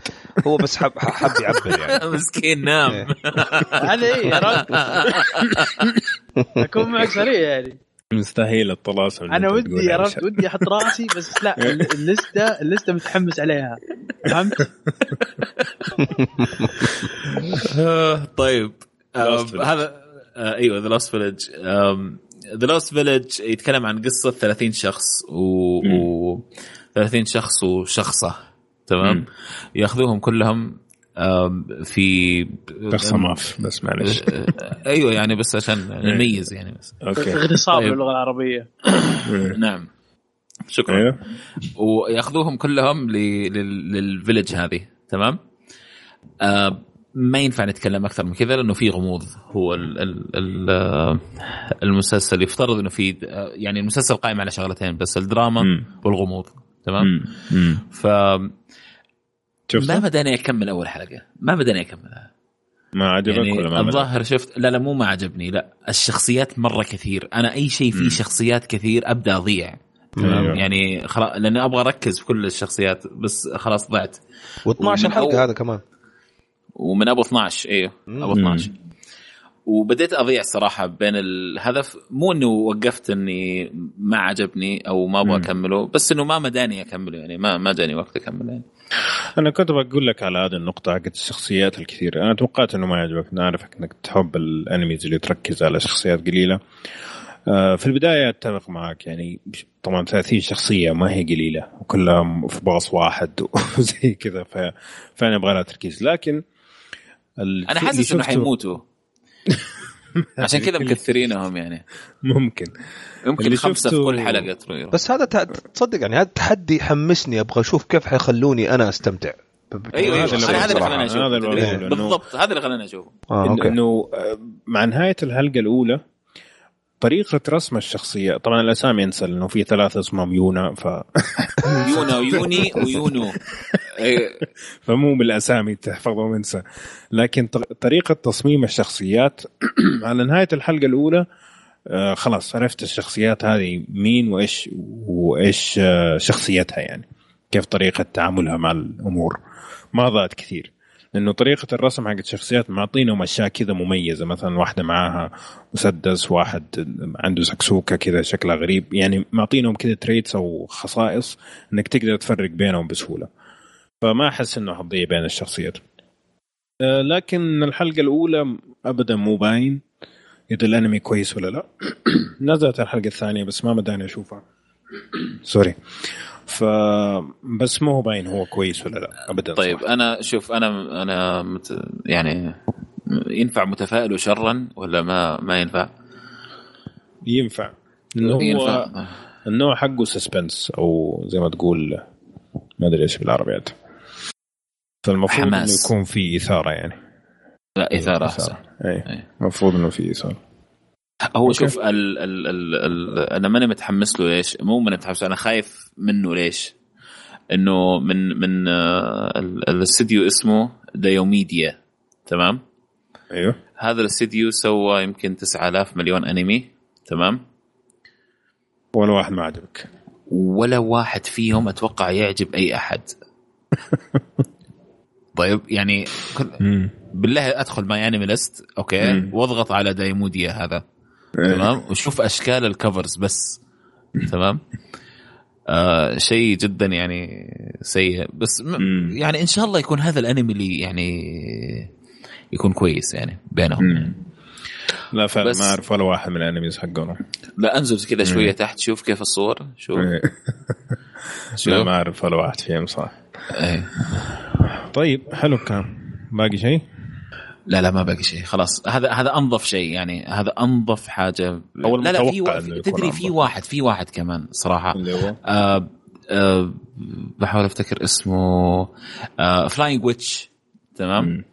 هو بس حب حب يعبر يعني. مسكين نام. هذا إيه يا رب أكون معك صريح يعني. مستحيل الطلاسم أنا ودي يا رب. ودي أحط رأسي بس لا ال- اللستة اللستة متحمس عليها. فهمت؟ طيب. هذا آه، إيوه The Lost Village The Lost Village يتكلم عن قصة 30 شخص و, و 30 شخص وشخصة. تمام. ياخذوهم كلهم في بس معلش. آه، أيوه يعني بس عشان نميز يعني بس. okay. اغتصاب طيب. للغه العربية. نعم. شكرا. أيوه وياخذوهم كلهم ل- لل- للفيلج هذه تمام؟ آه ما ينفع نتكلم أكثر من كذا لأنه في غموض. هو ال ال ال آه، المسلسل يفترض إنه في آه، يعني المسلسل قائم على شغلتين بس الدراما مم. والغموض تمام؟ مم. ف ما؟ بداني اكمل أول حلقة. ما بداني اكملها ما عجبك يعني ولا ما؟ الظاهر شفت لا لا مو ما عجبني لا الشخصيات مرة كثير. أنا أي شيء فيه. شخصيات كثير أبدأ أضيع. تمام؟ أيوه. يعني خلاص لأني أبغى أركز في كل الشخصيات بس خلاص ضعت. و12 ومن حلقه أول- هذا كمان. ومن أبو 12 أيوه أبو 12 وبديت أضيع الصراحه بين الهدف مو إنه وقفت إني ما عجبني أو ما أبغى. أكمله بس إنه ما مداني أكمله يعني ما ما جاني وقت أكمله. يعني أنا كنت بقول لك على هذه النقطة حقت الشخصيات الكثيرة، أنا توقعت إنه ما يعجبك، أنا عارفك إنك تحب الأنميز اللي تركز على شخصيات قليلة. آه، في البداية أتفق معك. يعني طبعا 30 شخصية ما هي قليلة. وكلهم في باص واحد وزي كذا. ففعلا يبغى لها تركيز، لكن أنا حاسس إنه حيموتوا. عشان كذا مكثرينهم يعني. ممكن. يمكن اللي خمسة في كل حلقة تروح بس هذا تصدق يعني هذا التحدي يحمسني أبغى أشوف كيف حيخلوني أنا أستمتع. أيوه هذا اللي أيوه هذا اللي. خلاني أشوف هذا اللي بقوله، إنه- بالضبط هذا اللي خلاني أشوفه. أوكي. إنه آه، مع نهاية الحلقة الأولى طريقة رسم الشخصيات طبعا الأسامي انسى لأنه في ثلاثة اسمهم يونا ف... يونا ويوني ويونو. فمو بالأسامي تحفظهم انسى لكن طريقة تصميم الشخصيات على نهاية الحلقة الأولى آه خلاص عرفت الشخصيات هذه مين وإيش وإيش آه شخصيتها يعني كيف طريقة تعاملها مع الأمور. ما ضاعت كثير. لأنه طريقة الرسم حق الشخصيات معطينهم أشياء كذا مميزة مثلا واحدة معاها مسدس واحد عنده سكسوكه كذا شكلها غريب. يعني معطينهم كذا traits أو خصائص إنك تقدر تفرق بينهم بسهولة. فما أحس إنه حتضيع بين الشخصيات. آه، لكن الحلقة الأولى ابدا مو باين إذا الأنمي كويس ولا لا. نزلت الحلقة الثانية بس ما مداني أشوفها. sorry ف بس مو باين هو كويس ولا لا. ابدا طيب صراحة. أنا شوف أنا أنا مت يعني ينفع متفائل شرا ولا ما ما ينفع؟ ينفع. إنه هو ينفع. النوع حقه suspense أو زي ما تقول ما أدري إيش بالعربي عاد فالمفروض إنه حماس. يكون في إثارة يعني لا إثارة أحسن اي إيه. المفروض إنه في إثارة هو okay. شوف ال ال ال ال أنا ماني متحمس له ليش؟ مو ماني متحمس أنا خايف منه ليش؟ إنه من من آه، ال- الاستديو اسمه دايوميديا تمام؟ أيوه هذا الاستديو سوى يمكن 9000 مليون أنمي تمام؟ ولا واحد ما عجبك ولا واحد فيهم أتوقع يعجب أي أحد طيب يعني كل- بالله أدخل MyAnimeList okay؟ مم. واضغط على دايوميديا هذا. تمام؟ وشوف أشكال ال covers بس. تمام؟ آه شيء جدا يعني سيء. بس م-. يعني إن شاء الله يكون هذا الأنمي اللي يعني يكون كويس يعني بينهم. مم. لا فعلا بس- ما أعرف ولا واحد من الأنميز حقهم. لا أنزل كذا شوية تحت شوف كيف الصور شوف. إيه. شوف. لا ما أعرف ولا واحد فيهم صح. إيه. طيب حلو كان باقي شيء؟ لا لا ما باقي شيء. خلاص هذا هذا أنظف شيء يعني هذا أنظف حاجة. أو لا لا في يكون تدري في. واحد في واحد كمان صراحة. اللي هو؟ آه آه بحاول أفتكر اسمه. آه فلاينج ويتش تمام.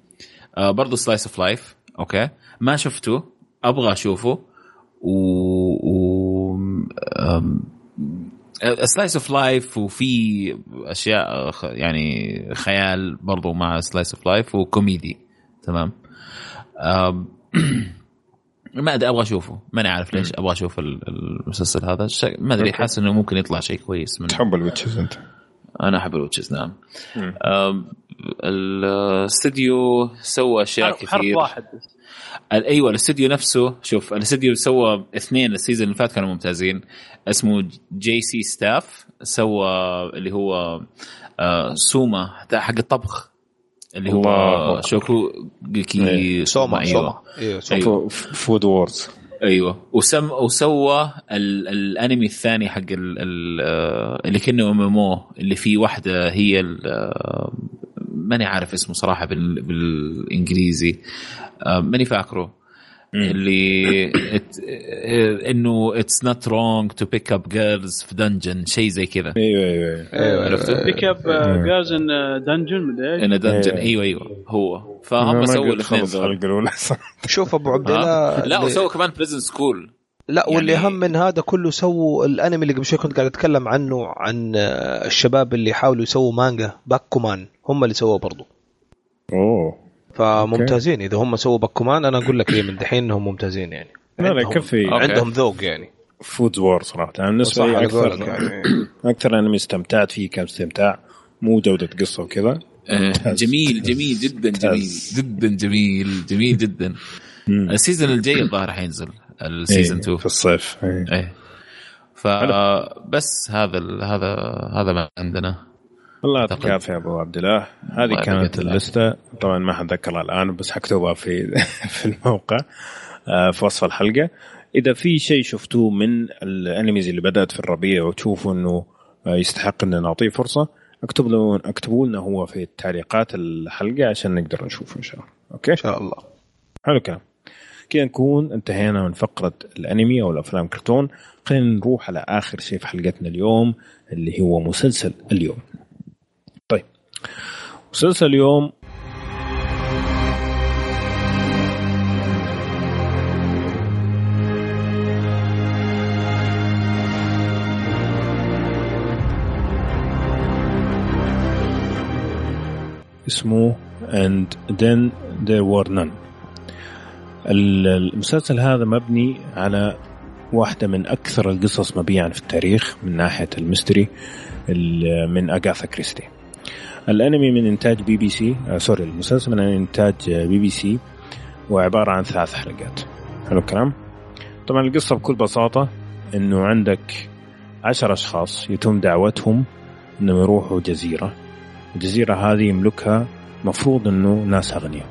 آه برضه slice of life okay؟ ما شفته. أبغى أشوفه. و, و... slice of life وفي أشياء يعني خيال برضو مع slice of life وكوميدي. تمام؟ ما أدري أبغى أشوفه. ماني عارف ليش. أبغى أشوف ال- المسلسل هذا. ما أدري. حاسس إنه ممكن يطلع شيء كويس منه تحب ال witches أنت؟ أنا أحب ال witches نعم. الاستديو سوى أشياء حرف, حرف كثير. واحد. بس أيوه الاستديو نفسه شوف الاستديو سوى اثنين ال season اللي فات كانوا ممتازين. اسمه جي سي ستاف سوى اللي هو آه سوما حق الطبخ اللي هو. شوكوجيكي. إيه. سوما أيوه. سوما. أيوه سوما. أيوة. Food Wars. أيوه. وسم وسوى ال... الانمي الثاني حق ال... ال... آه، اللي كأنه ام ام أو اللي فيه واحدة هي ال... آه، ماني عارف اسمه صراحة بال... بالإنجليزي. ماني فاكره. اللي. آه، إنه it's not wrong to pick up girls في dungeon شيء زي كذا. أيوه أيوه أيوه. عرفته؟ pick up girls in dungeon مدري إيش؟ in dungeon إيه. أيوه. أيوه هو. فهم سووا الاثنين ذول شوف أبو عبد؟ الله لا وسووا كمان Prison School لا واللي يعني- اهم من هذا كله سووا الأنمي اللي قبل شوي كنت قاعد أتكلم عنه عن آه، الشباب اللي حاولوا يسووا مانجا باكومان هم اللي سووه برضو. أوه. فممتازين. إذا هم سووا باكومان أنا أقول لك ليه من دحين انهم ممتازين يعني. لا لا عندهم- كفي. okay. عندهم ذوق يعني. Food War صراحة. أنا بالنسبة لي أكثر يعني أكثر أنمي استمتعت فيه كان استمتاع مو جوده قصة وكذا. آه،. جميل جميل جدا جميل. جدا جميل جميل جدا. ال season الجاي الظاهر حينزل ال season إيه، 2 في الصيف. إيه. إيه. فبس هذا هذا هذا ما عندنا. الله يعطيك. العافية أبو عبد الله. هذه كانت ال list ة. طبعا ما حتذكرها الآن بس حكتبها في في الموقع آه، في وصف الحلقة. إذا في شيء شفتوه من الأنميز اللي بدأت في الربيع وتشوفوا إنه آه، يستحق ان نعطيه فرصة اكتب له اكتبوا لنا هو في تعليقات الحلقة عشان نقدر نشوفه إن شاء الله. أوكي؟ إن شاء الله. حلو كلام كذا نكون انتهينا من فقرة الأنمي أو الأفلام كرتون خلينا نروح على آخر شيء في حلقتنا اليوم اللي هو مسلسل اليوم. مسلسل اليوم اسمه And Then There Were None. ال- المسلسل هذا مبني على واحدة من أكثر القصص مبيعا في التاريخ من ناحية ال mystery ال- من أغاثا كريستي. الأنمي من إنتاج بي بي سي آه sorry المسلسل من إنتاج آه، بي بي سي وعبارة عن ثلاث حلقات. حلو الكلام؟ طبعا القصة بكل بساطة إنه عندك عشر أشخاص يتم دعوتهم إنهم يروحوا جزيرة. الجزيرة هذه يملكها مفروض إنه ناس أغنياء.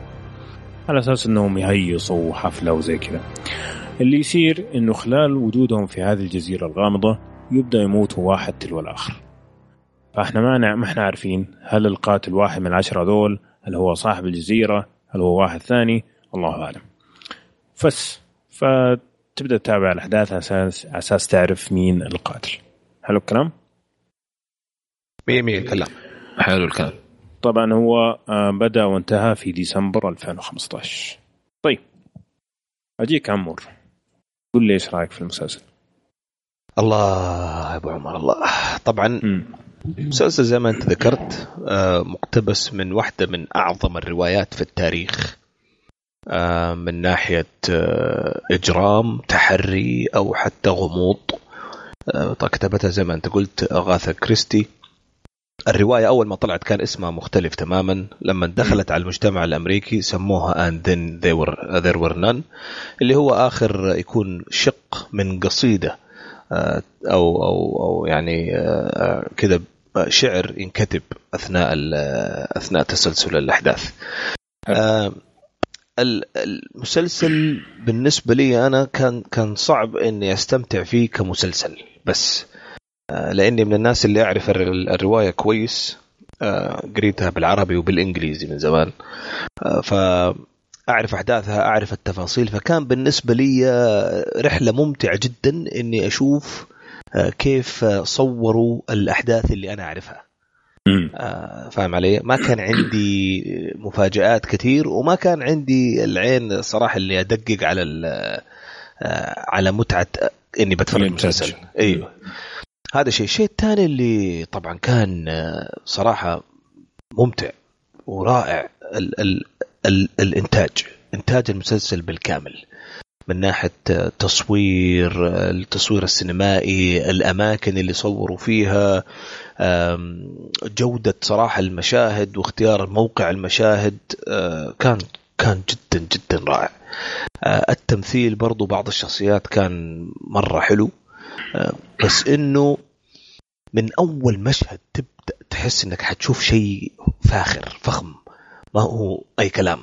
على أساس إنهم يهيصوا حفلة وزي كذا. اللي يصير إنه خلال وجودهم في هذه الجزيرة الغامضة يبدأ يموتوا واحد تلو الآخر. فاحنا ما نع- ما إحنا عارفين هل القاتل واحد من العشرة دول هل هو صاحب الجزيرة هل هو واحد ثاني؟ الله أعلم. بس فتبدأ تتابع الأحداث على أساس على أساس تعرف مين القاتل. حلو الكلام؟ مية مية الكلام حلو الكلام. طبعا هو آه، بدأ وانتهى في ديسمبر 2015 طيب أجيك عمور. قول لي إيش رأيك في المسلسل؟ الله يا أبو عمر الله. طبعا مم. مسلسل زي ما انت ذكرت آه، مقتبس من واحدة من أعظم الروايات في التاريخ آه، من ناحية آه، إجرام تحري أو حتى غموض. طيب كتبتها زي ما انت قلت اغاثا كريستي. الرواية أول ما طلعت كان اسمها مختلف تماما. لما دخلت على المجتمع الأمريكي سموها and then they were there were none اللي هو آخر يكون شق من قصيدة أو أو أو يعني كذا شعر ينكتب أثناء أثناء تسلسل الأحداث. آه، ال- المسلسل بالنسبة لي أنا كان كان صعب إني أستمتع فيه كمسلسل بس. آه، لأني من الناس اللي أعرف الر- الرواية كويس. آه، قريتها بالعربي وبالإنجليزي من زمان. فأعرف أحداثها أعرف التفاصيل. فكان بالنسبة لي رحلة ممتعة جدا إني أشوف كيف آه، صوروا الأحداث اللي أنا أعرفها. آه، فاهم علي؟ ما كان عندي مفاجآت كثير وما كان عندي العين صراحة اللي أدقق على آه، على متعة إني بتفرج. مسلسل أيوه هذا شيء الشيء الثاني اللي طبعا كان صراحة ممتع ورائع ال ال ال الإنتاج إنتاج المسلسل بالكامل من ناحية تصوير التصوير السينمائي الأماكن اللي صوروا فيها آم، جودة صراحة المشاهد واختيار موقع المشاهد آه، كان كان جدا جدا رائع. آه، التمثيل برضو بعض الشخصيات كان مرة حلو. آه، بس إنه من أول مشهد تبدأ تحس إنك حتشوف شيء فاخر فخم ما هو أي كلام.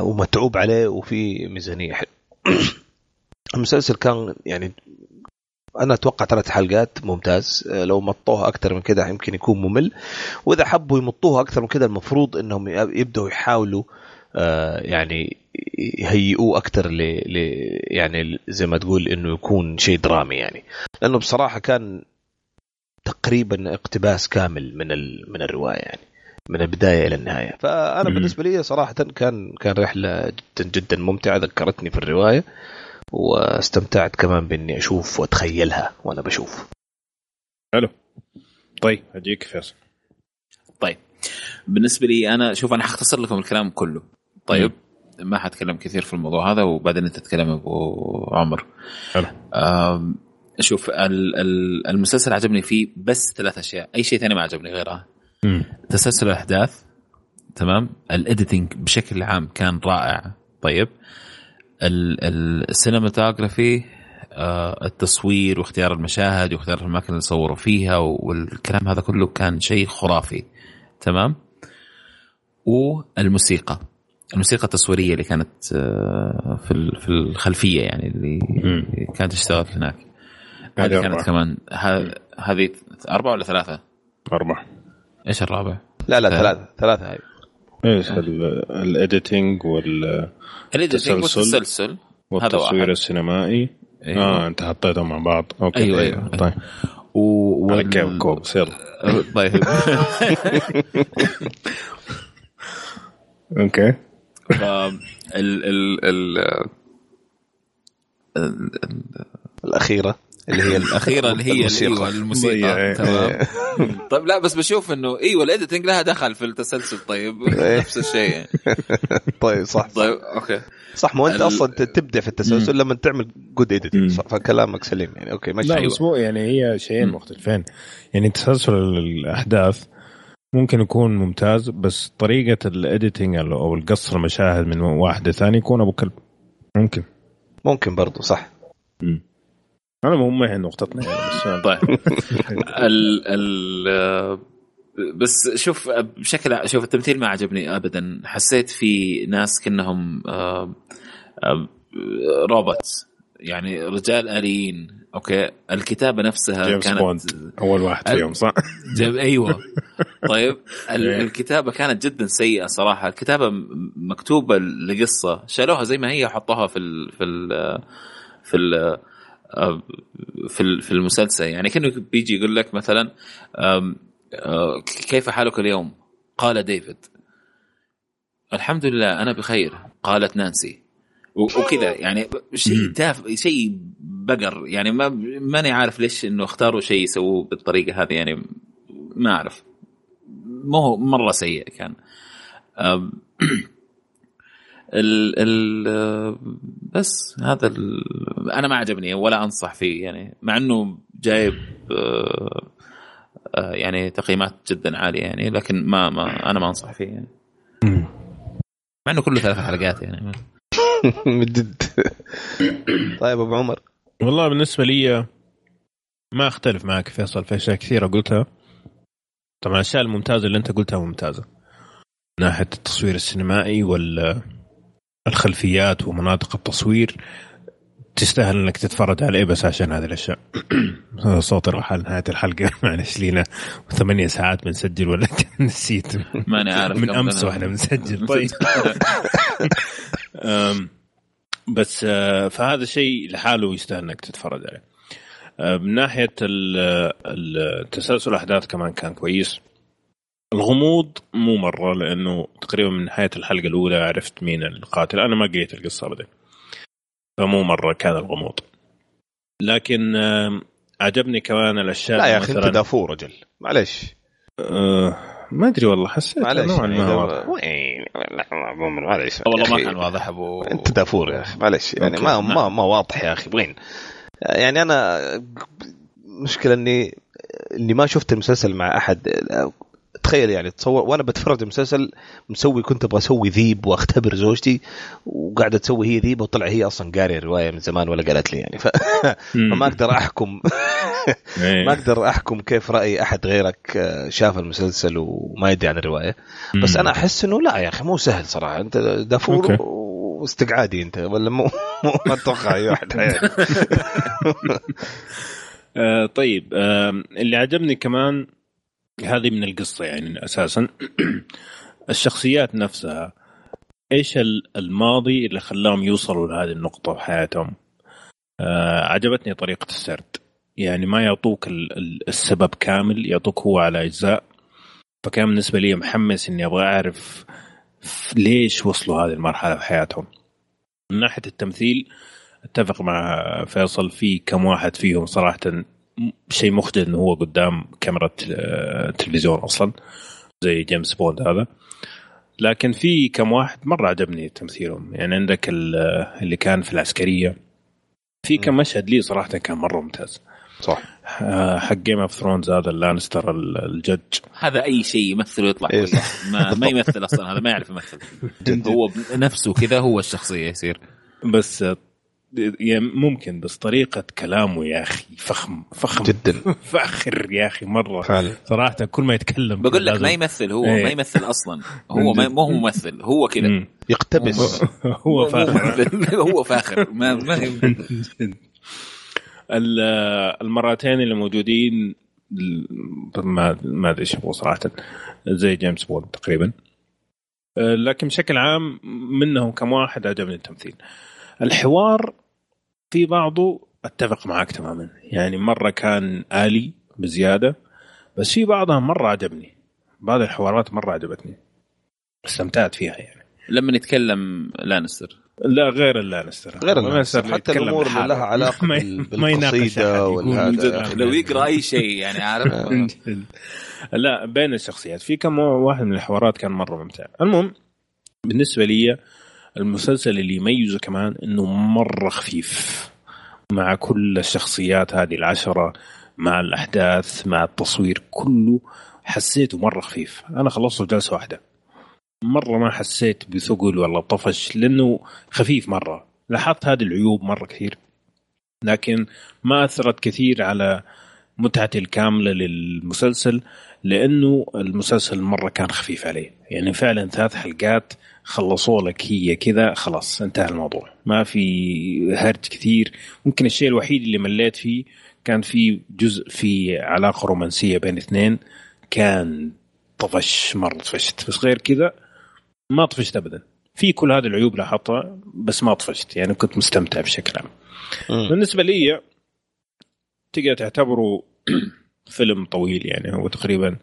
ومتعوب عليه وفي ميزانية حلوة. المسلسل كان يعني أنا أتوقع ثلاث حلقات ممتاز. آه، لو مطوها أكثر من كده يمكن يكون ممل. وإذا حبوا يمطوها أكثر من كده المفروض إنهم يبدأوا يحاولوا آه، يعني يهيئوه أكثر ل... يعني زي ما تقول إنه يكون شيء درامي يعني. لأنه بصراحة كان تقريبا اقتباس كامل من. من الرواية يعني. من البداية إلى النهاية. فأنا مم. بالنسبة لي صراحة كان كان رحلة جدا جدا ممتعة ذكرتني في الرواية واستمتعت كمان بإني أشوف وأتخيلها وأنا بشوف. طيب أجيك فيصل. طيب. بالنسبة لي أنا شوف أنا حختصر لكم الكلام كله. طيب. ما حتكلم كثير في الموضوع هذا وبعدين أنت تتكلم يا أبو عمر. حلو. شوف ال- ال- المسلسل عجبني فيه بس ثلاث أشياء. أي شيء ثاني ما عجبني غيرها. تسلسل الأحداث تمام؟ ال editing بشكل عام كان رائع. طيب ال- ال- ال cinematography آه، التصوير واختيار المشاهد واختيار الأماكن اللي صوروا فيها والكلام هذا كله كان شيء خرافي. تمام؟ والموسيقى. الموسيقى التصويرية اللي كانت آه، في في الخلفية يعني اللي. كانت تشتغل هناك. هذه كانت. كمان هذه أربعة ولا ثلاثة؟ أربعة. إيش الرابع؟ لا لا ثلاثة. ثلاثة. ثلاثة. هاي إيش الايديتنج وال. والتسلسل. والتصوير السينمائي. أيوة. آه أنت حطيتهم مع بعض. okay. أيوة، أيوة. طيب. و... وال- كيف؟ كوبس يلا. طيب. okay. ال ال ال- الأخيرة. اللي هي الاخيره اللي هي الموسيقى. أيوه الموسيقى. ضيع. تمام. طيب لا بس بشوف إنه أيوه ال editing لها دخل في التسلسل طيب. نفس الشيء يعني. طيب صح طيب okay. صح مو أنت ال- أصلا ت- تبدع في التسلسل لما تعمل good مم. editing فكلامك سليم يعني. okay ماشي لا أيوة. بس مو يعني هي شيئين مختلفين. يعني تسلسل الأحداث ممكن يكون ممتاز بس طريقة ال editing أو القص المشاهد من واحد لثاني يكون أبو كلب. ممكن. ممكن برضو صح. أنا مو ما هي نقطتنا يعني بس طيب. ال ال بس شوف بشكل شوف التمثيل ما عجبني ابدا. حسيت في ناس كأنهم robots يعني رجال آليين. okay؟ الكتابة نفسها جيمس كانت بوند أول واحد فيهم صح؟ جاب أيوه. طيب. إيه. الكتابة كانت جدا سيئة صراحة. الكتابة مكتوبة لقصة. شالوها زي ما هي حطوها في ال في ال في ال في ال- في المسلسل. يعني كأنه بيجي يقول لك مثلا أه، كيف حالك اليوم؟ قال ديفيد. الحمد لله أنا بخير قالت نانسي. وكذا. يعني شيء. تاف شيء بقر. يعني ما ماني عارف ليش إنه اختاروا شيء يسووه بالطريقة هذه. يعني ما أعرف. مو مرة سيء كان. ال ال بس هذا ال أنا ما عجبني ولا أنصح فيه يعني مع إنه جايب آه، يعني تقييمات جدا عالية يعني لكن ما ما أنا ما أنصح فيه يعني. مع إنه كله ثلاث حلقات يعني. من جد. طيب أبو عمر. والله بالنسبة لي ما أختلف معك فيصل في أشياء كثيرة قلتها. طبعا الأشياء الممتازة اللي أنت قلتها ممتازة. من ناحية التصوير السينمائي والخلفيات ومناطق التصوير تستاهل إنك تتفرج عليه بس عشان هذه الأشياء. صوتي راح على نهاية الحلقة. معلش لينا ثمانية ساعات بنسجل ولا نسيت. ماني عارف من أمس وإحنا بنسجل. طيب. بس آه، فهذا شيء لحاله يستاهل إنك تتفرج عليه. آه، من ناحية تسلسل الاحداث كمان كان كويس. الغموض مو مرة لأنه تقريبا من نهاية الحلقة الأولى عرفت مين القاتل. أنا ما قريت القصة ابدا. فمو مرة كان الغموض. لكن عجبني كمان الأشياء لا يا أخي أنت دافور رجل. معلش آه، ما أدري والله حسيت معلش نوعا يعني ما واضح. وين عمر معلش والله ما كان واضح ابو أنت دافور يا أخي معلش يعني. ما ما ما واضح يا أخي وين؟ يعني أنا مشكلة اني إني ما شفت المسلسل مع أحد. تخيل يعني تصور وأنا بتفرج المسلسل مسوي كنت أبغى أسوي ذيب وأختبر زوجتي وقاعدة تسوي هي ذيب وطلع هي أصلا قارية الروايه من زمان ولا قالت لي يعني ف... فما أقدر أحكم إيه. ما أقدر أحكم كيف رأي أحد غيرك شاف المسلسل وما يدري عن الرواية بس. أنا أحس إنه لا يا أخي مو سهل صراحة أنت دافور. واستقعادي أنت ولا مو مو ما أتوقع أي واحد يعني. آه طيب اللي عجبني كمان هذه من القصة يعني أساسا. الشخصيات نفسها ال- الماضي اللي خلاهم يوصلوا لهذه النقطة في حياتهم؟ آه عجبتني طريقة السرد. يعني ما يعطوك ال- ال- السبب كامل يعطوك هو على أجزاء. فكان بالنسبة لي محمس إني أبغى أعرف ف- ليش وصلوا هذه المرحلة في حياتهم. من ناحية التمثيل أتفق مع فيصل في كم واحد فيهم صراحة شيء مخجل إنه هو قدام كاميرا تلفزيون أصلا زي جيمس بوند هذا. لكن في كم واحد مرة عجبني تمثيلهم. يعني عندك ال- اللي كان في العسكرية. في كم مشهد لي صراحة كان مرة ممتاز. صح. آه، حق Game of Thrones هذا ال Lannister ال- الجج هذا أي شيء يمثل ويطلع إيه. ما, ما يمثل أصلا هذا ما يعرف يمثل. هو نفسه كذا هو الشخصية يصير. بس ممكن بس طريقة كلامه يا أخي فخم فخم. جدا. فاخر يا أخي مرة. فعلا. صراحة كل ما يتكلم بقول لك ما يمثل هو إيه. ما يمثل أصلا. هو ما مو هو ممثل هو كذا. يقتبس. هو فاخر. هو فاخر. ما ما المرتين اللي موجودين ما ما أدري إيش يبغوا صراحة. زي جيمس بوند تقريبا. لكن بشكل عام منهم كم واحد عجبني التمثيل. الحوار في بعضه أتفق معك تماما. يعني مرة كان آلي بزيادة بس في بعضها مرة عجبني. بعض الحوارات مرة عجبتني. استمتعت فيها يعني. لما يتكلم لانستر. لا غير اللانستر. غير اللانستر. حتى الأمور اللي. لها علاقة بالقصيدة والهذا. لو يقرأ أي شيء يعني عارف؟ لا بين الشخصيات. في كم واحد من الحوارات كان مرة ممتع. المهم بالنسبة لي المسلسل اللي يميزه كمان إنه مرة خفيف. مع كل الشخصيات هذه العشرة مع الأحداث مع التصوير كله حسيته مرة خفيف. أنا خلصته جلسة واحدة. مرة ما حسيت بثقل ولا طفش لأنه خفيف مرة. لاحظت هذه العيوب مرة كثير. لكن ما أثرت كثير على متعتي الكاملة للمسلسل لأنه المسلسل مرة كان خفيف عليه. يعني فعلا ثلاث حلقات خلصوا لك هي كذا خلاص انتهى الموضوع. ما في هرج كثير. ممكن الشيء الوحيد اللي مليت فيه كان في جزء في علاقة رومانسية بين اثنين كان طفش مرة طفشت. بس غير كذا ما طفشت ابدا. في كل هذه العيوب لاحظتها بس ما طفشت. يعني كنت مستمتع بشكل عام. مم. بالنسبة لي تقدر تعتبره فيلم طويل. يعني هو تقريبا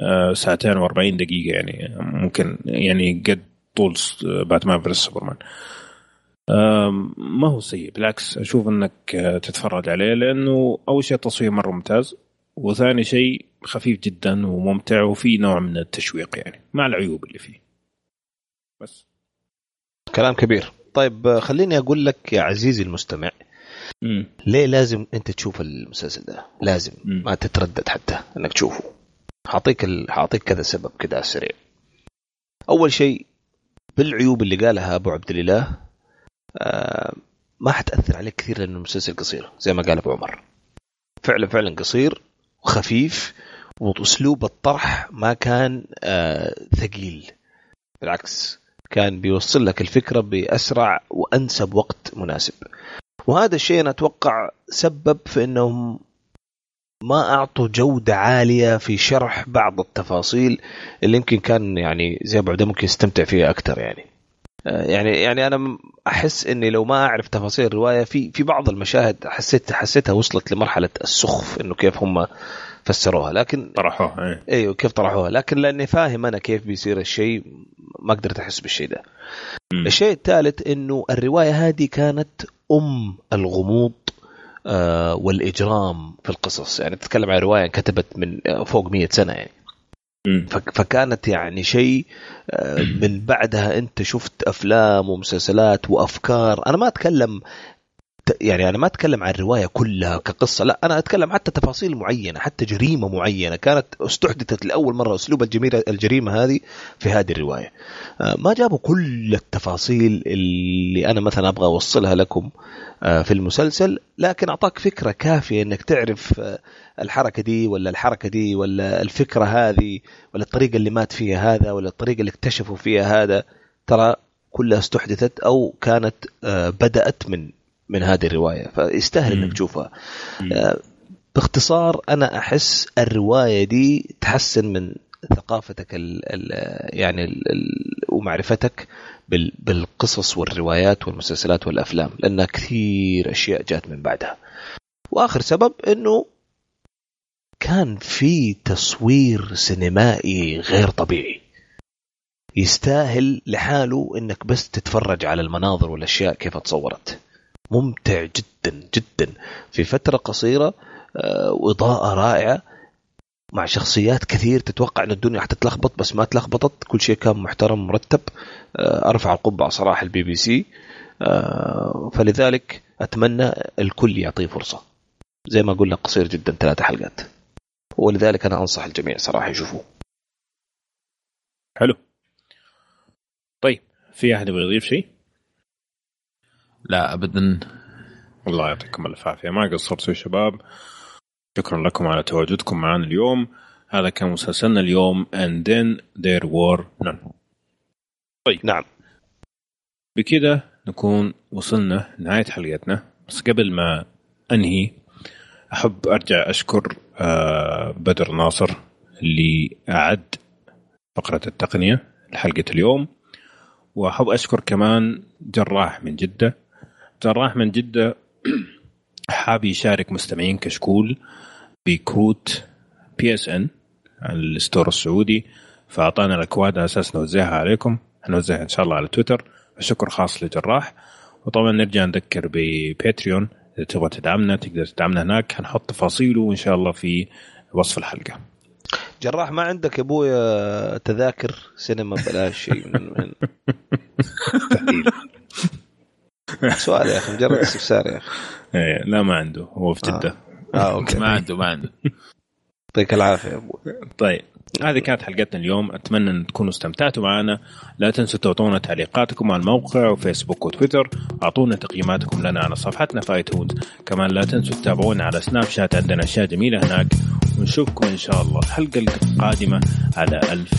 آه، ساعتين و40 دقيقة. يعني ممكن يعني قد طول Batman versus Superman. ما هو سيء. بالعكس أشوف إنك آه، تتفرج عليه لأنه أول شيء التصوير مرة ممتاز وثاني شيء خفيف جدا وممتع وفي نوع من التشويق يعني مع العيوب اللي فيه. بس. كلام كبير. طيب آه، خليني أقول لك يا عزيزي المستمع مم. ليه لازم أنت تشوف المسلسل ده؟ لازم. مم. ما تتردد حتى إنك تشوفه. حاعطيك ال... حاعطيك كذا سبب كذا على السريع. أول شيء بالعيوب اللي قالها أبو عبد الإله آه ما حتأثر عليك كثير لأنه المسلسل قصير زي ما قال أبو عمر. فعلا فعلا قصير وخفيف وأسلوب الطرح ما كان آه ثقيل. بالعكس كان بيوصل لك الفكرة بأسرع وأنسب وقت مناسب. وهذا الشيء أنا أتوقع سبب في إنهم ما أعطوا جودة عالية في شرح بعض التفاصيل اللي يمكن كان يعني زي ابو عبده ممكن يستمتع فيها أكثر يعني. آه، يعني يعني أنا أحس إني لو ما أعرف تفاصيل الرواية في في بعض المشاهد حسيت حسيتها وصلت لمرحلة السخف إنه كيف هم فسروها. لكن طرحوها. أيوه كيف طرحوها. لكن لأني فاهم أنا كيف بيصير الشيء ما قدرت أحس بالشيء ده. الشيء الثالث إنه الرواية هذه كانت أم الغموض. والإجرام في القصص. يعني تتكلم عن رواية كتبت من آه، فوق 100 سنة يعني. فكانت يعني شيء آه، من بعدها انت شفت أفلام ومسلسلات وأفكار. أنا ما أتكلم يعني أنا ما أتكلم عن الروايه كلها كقصة لا أنا أتكلم حتى تفاصيل معينة حتى جريمة معينة كانت استحدثت لأول مرة أسلوب الجميله الجريمة هذه في هذه الرواية. آه، ما جابوا كل التفاصيل اللي أنا مثلا أبغى أوصلها لكم آه، في المسلسل لكن أعطاك فكرة كافية إنك تعرف آه، الحركة دي ولا الحركة دي ولا الفكرة هذه ولا الطريقة اللي مات فيها هذا ولا الطريقة اللي اكتشفوا فيها هذا. ترى كلها استحدثت أو كانت بدأت من من هذه الرواية. فيستاهل. إنك تشوفها. آه، باختصار أنا أحس الرواية دي تحسن من ثقافتك ال ال يعني ال ال ومعرفتك بال بالقصص والروايات والمسلسلات والأفلام لأن كثير أشياء جات من بعدها. وآخر سبب إنه كان في تصوير سينمائي غير طبيعي. يستاهل لحاله إنك بس تتفرج على المناظر والأشياء كيف تصورت ممتع جدا جدا. في فترة قصيرة آه، واضاءه رائعة مع شخصيات كثير تتوقع إن الدنيا حتتلخبط بس ما تلخبطت. كل شيء كان محترم مرتب. آه، أرفع القبعة صراحة البي بي سي. آه، فلذلك أتمنى الكل يعطيه فرصة. زي ما قلنا قصير جدا ثلاثة حلقات. ولذلك أنا أنصح الجميع صراحة يشوفوه. حلو. طيب في أحد يبغى يضيف شيء؟ لا ابدا. الله يعطيكم ألف عافية. ما قصرتوا يا شباب. شكرا لكم على تواجدكم معنا اليوم. هذا كان مسلسلنا اليوم and then there were none. نعم. بكده نكون وصلنا لنهاية حلقتنا. بس قبل ما أنهي أحب أرجع أشكر آه، بدر ناصر اللي أعد فقرة التقنية لحلقة اليوم. وأحب أشكر كمان جراح من جدة. جراح من جدة حاب يشارك مستمعين كشكول بكروت بي اس ان الستور السعودي. فأعطانا الأكواد على أساس نوزعها عليكم. هنوزعها إن شاء الله على تويتر. شكر خاص لجراح. وطبعا نرجع نذكر بباتريون إذا تبغى تدعمنا تقدر تدعمنا هناك. حنحط تفاصيله ان شاء الله في وصف الحلقة. جراح ما عندك يا ابويا تذاكر سينما بلاش شيء من من سؤال يا أخي مجرد استفسار يا أخي. إيه، لا ما عنده هو في جدة. آه. okay. ما عنده ما عنده. يعطيك العافية أبوي طيب هذه كانت حلقتنا اليوم. أتمنى أن تكونوا استمتعتوا معنا. لا تنسوا تعطونا تعليقاتكم على الموقع وفيسبوك وتويتر أعطونا تقييماتكم لنا على صفحتنا في iTunes كمان لا تنسوا تتابعونا على Snapchat عندنا أشياء جميلة هناك. ونشوفكم إن شاء الله الحلقة القادمة على ألف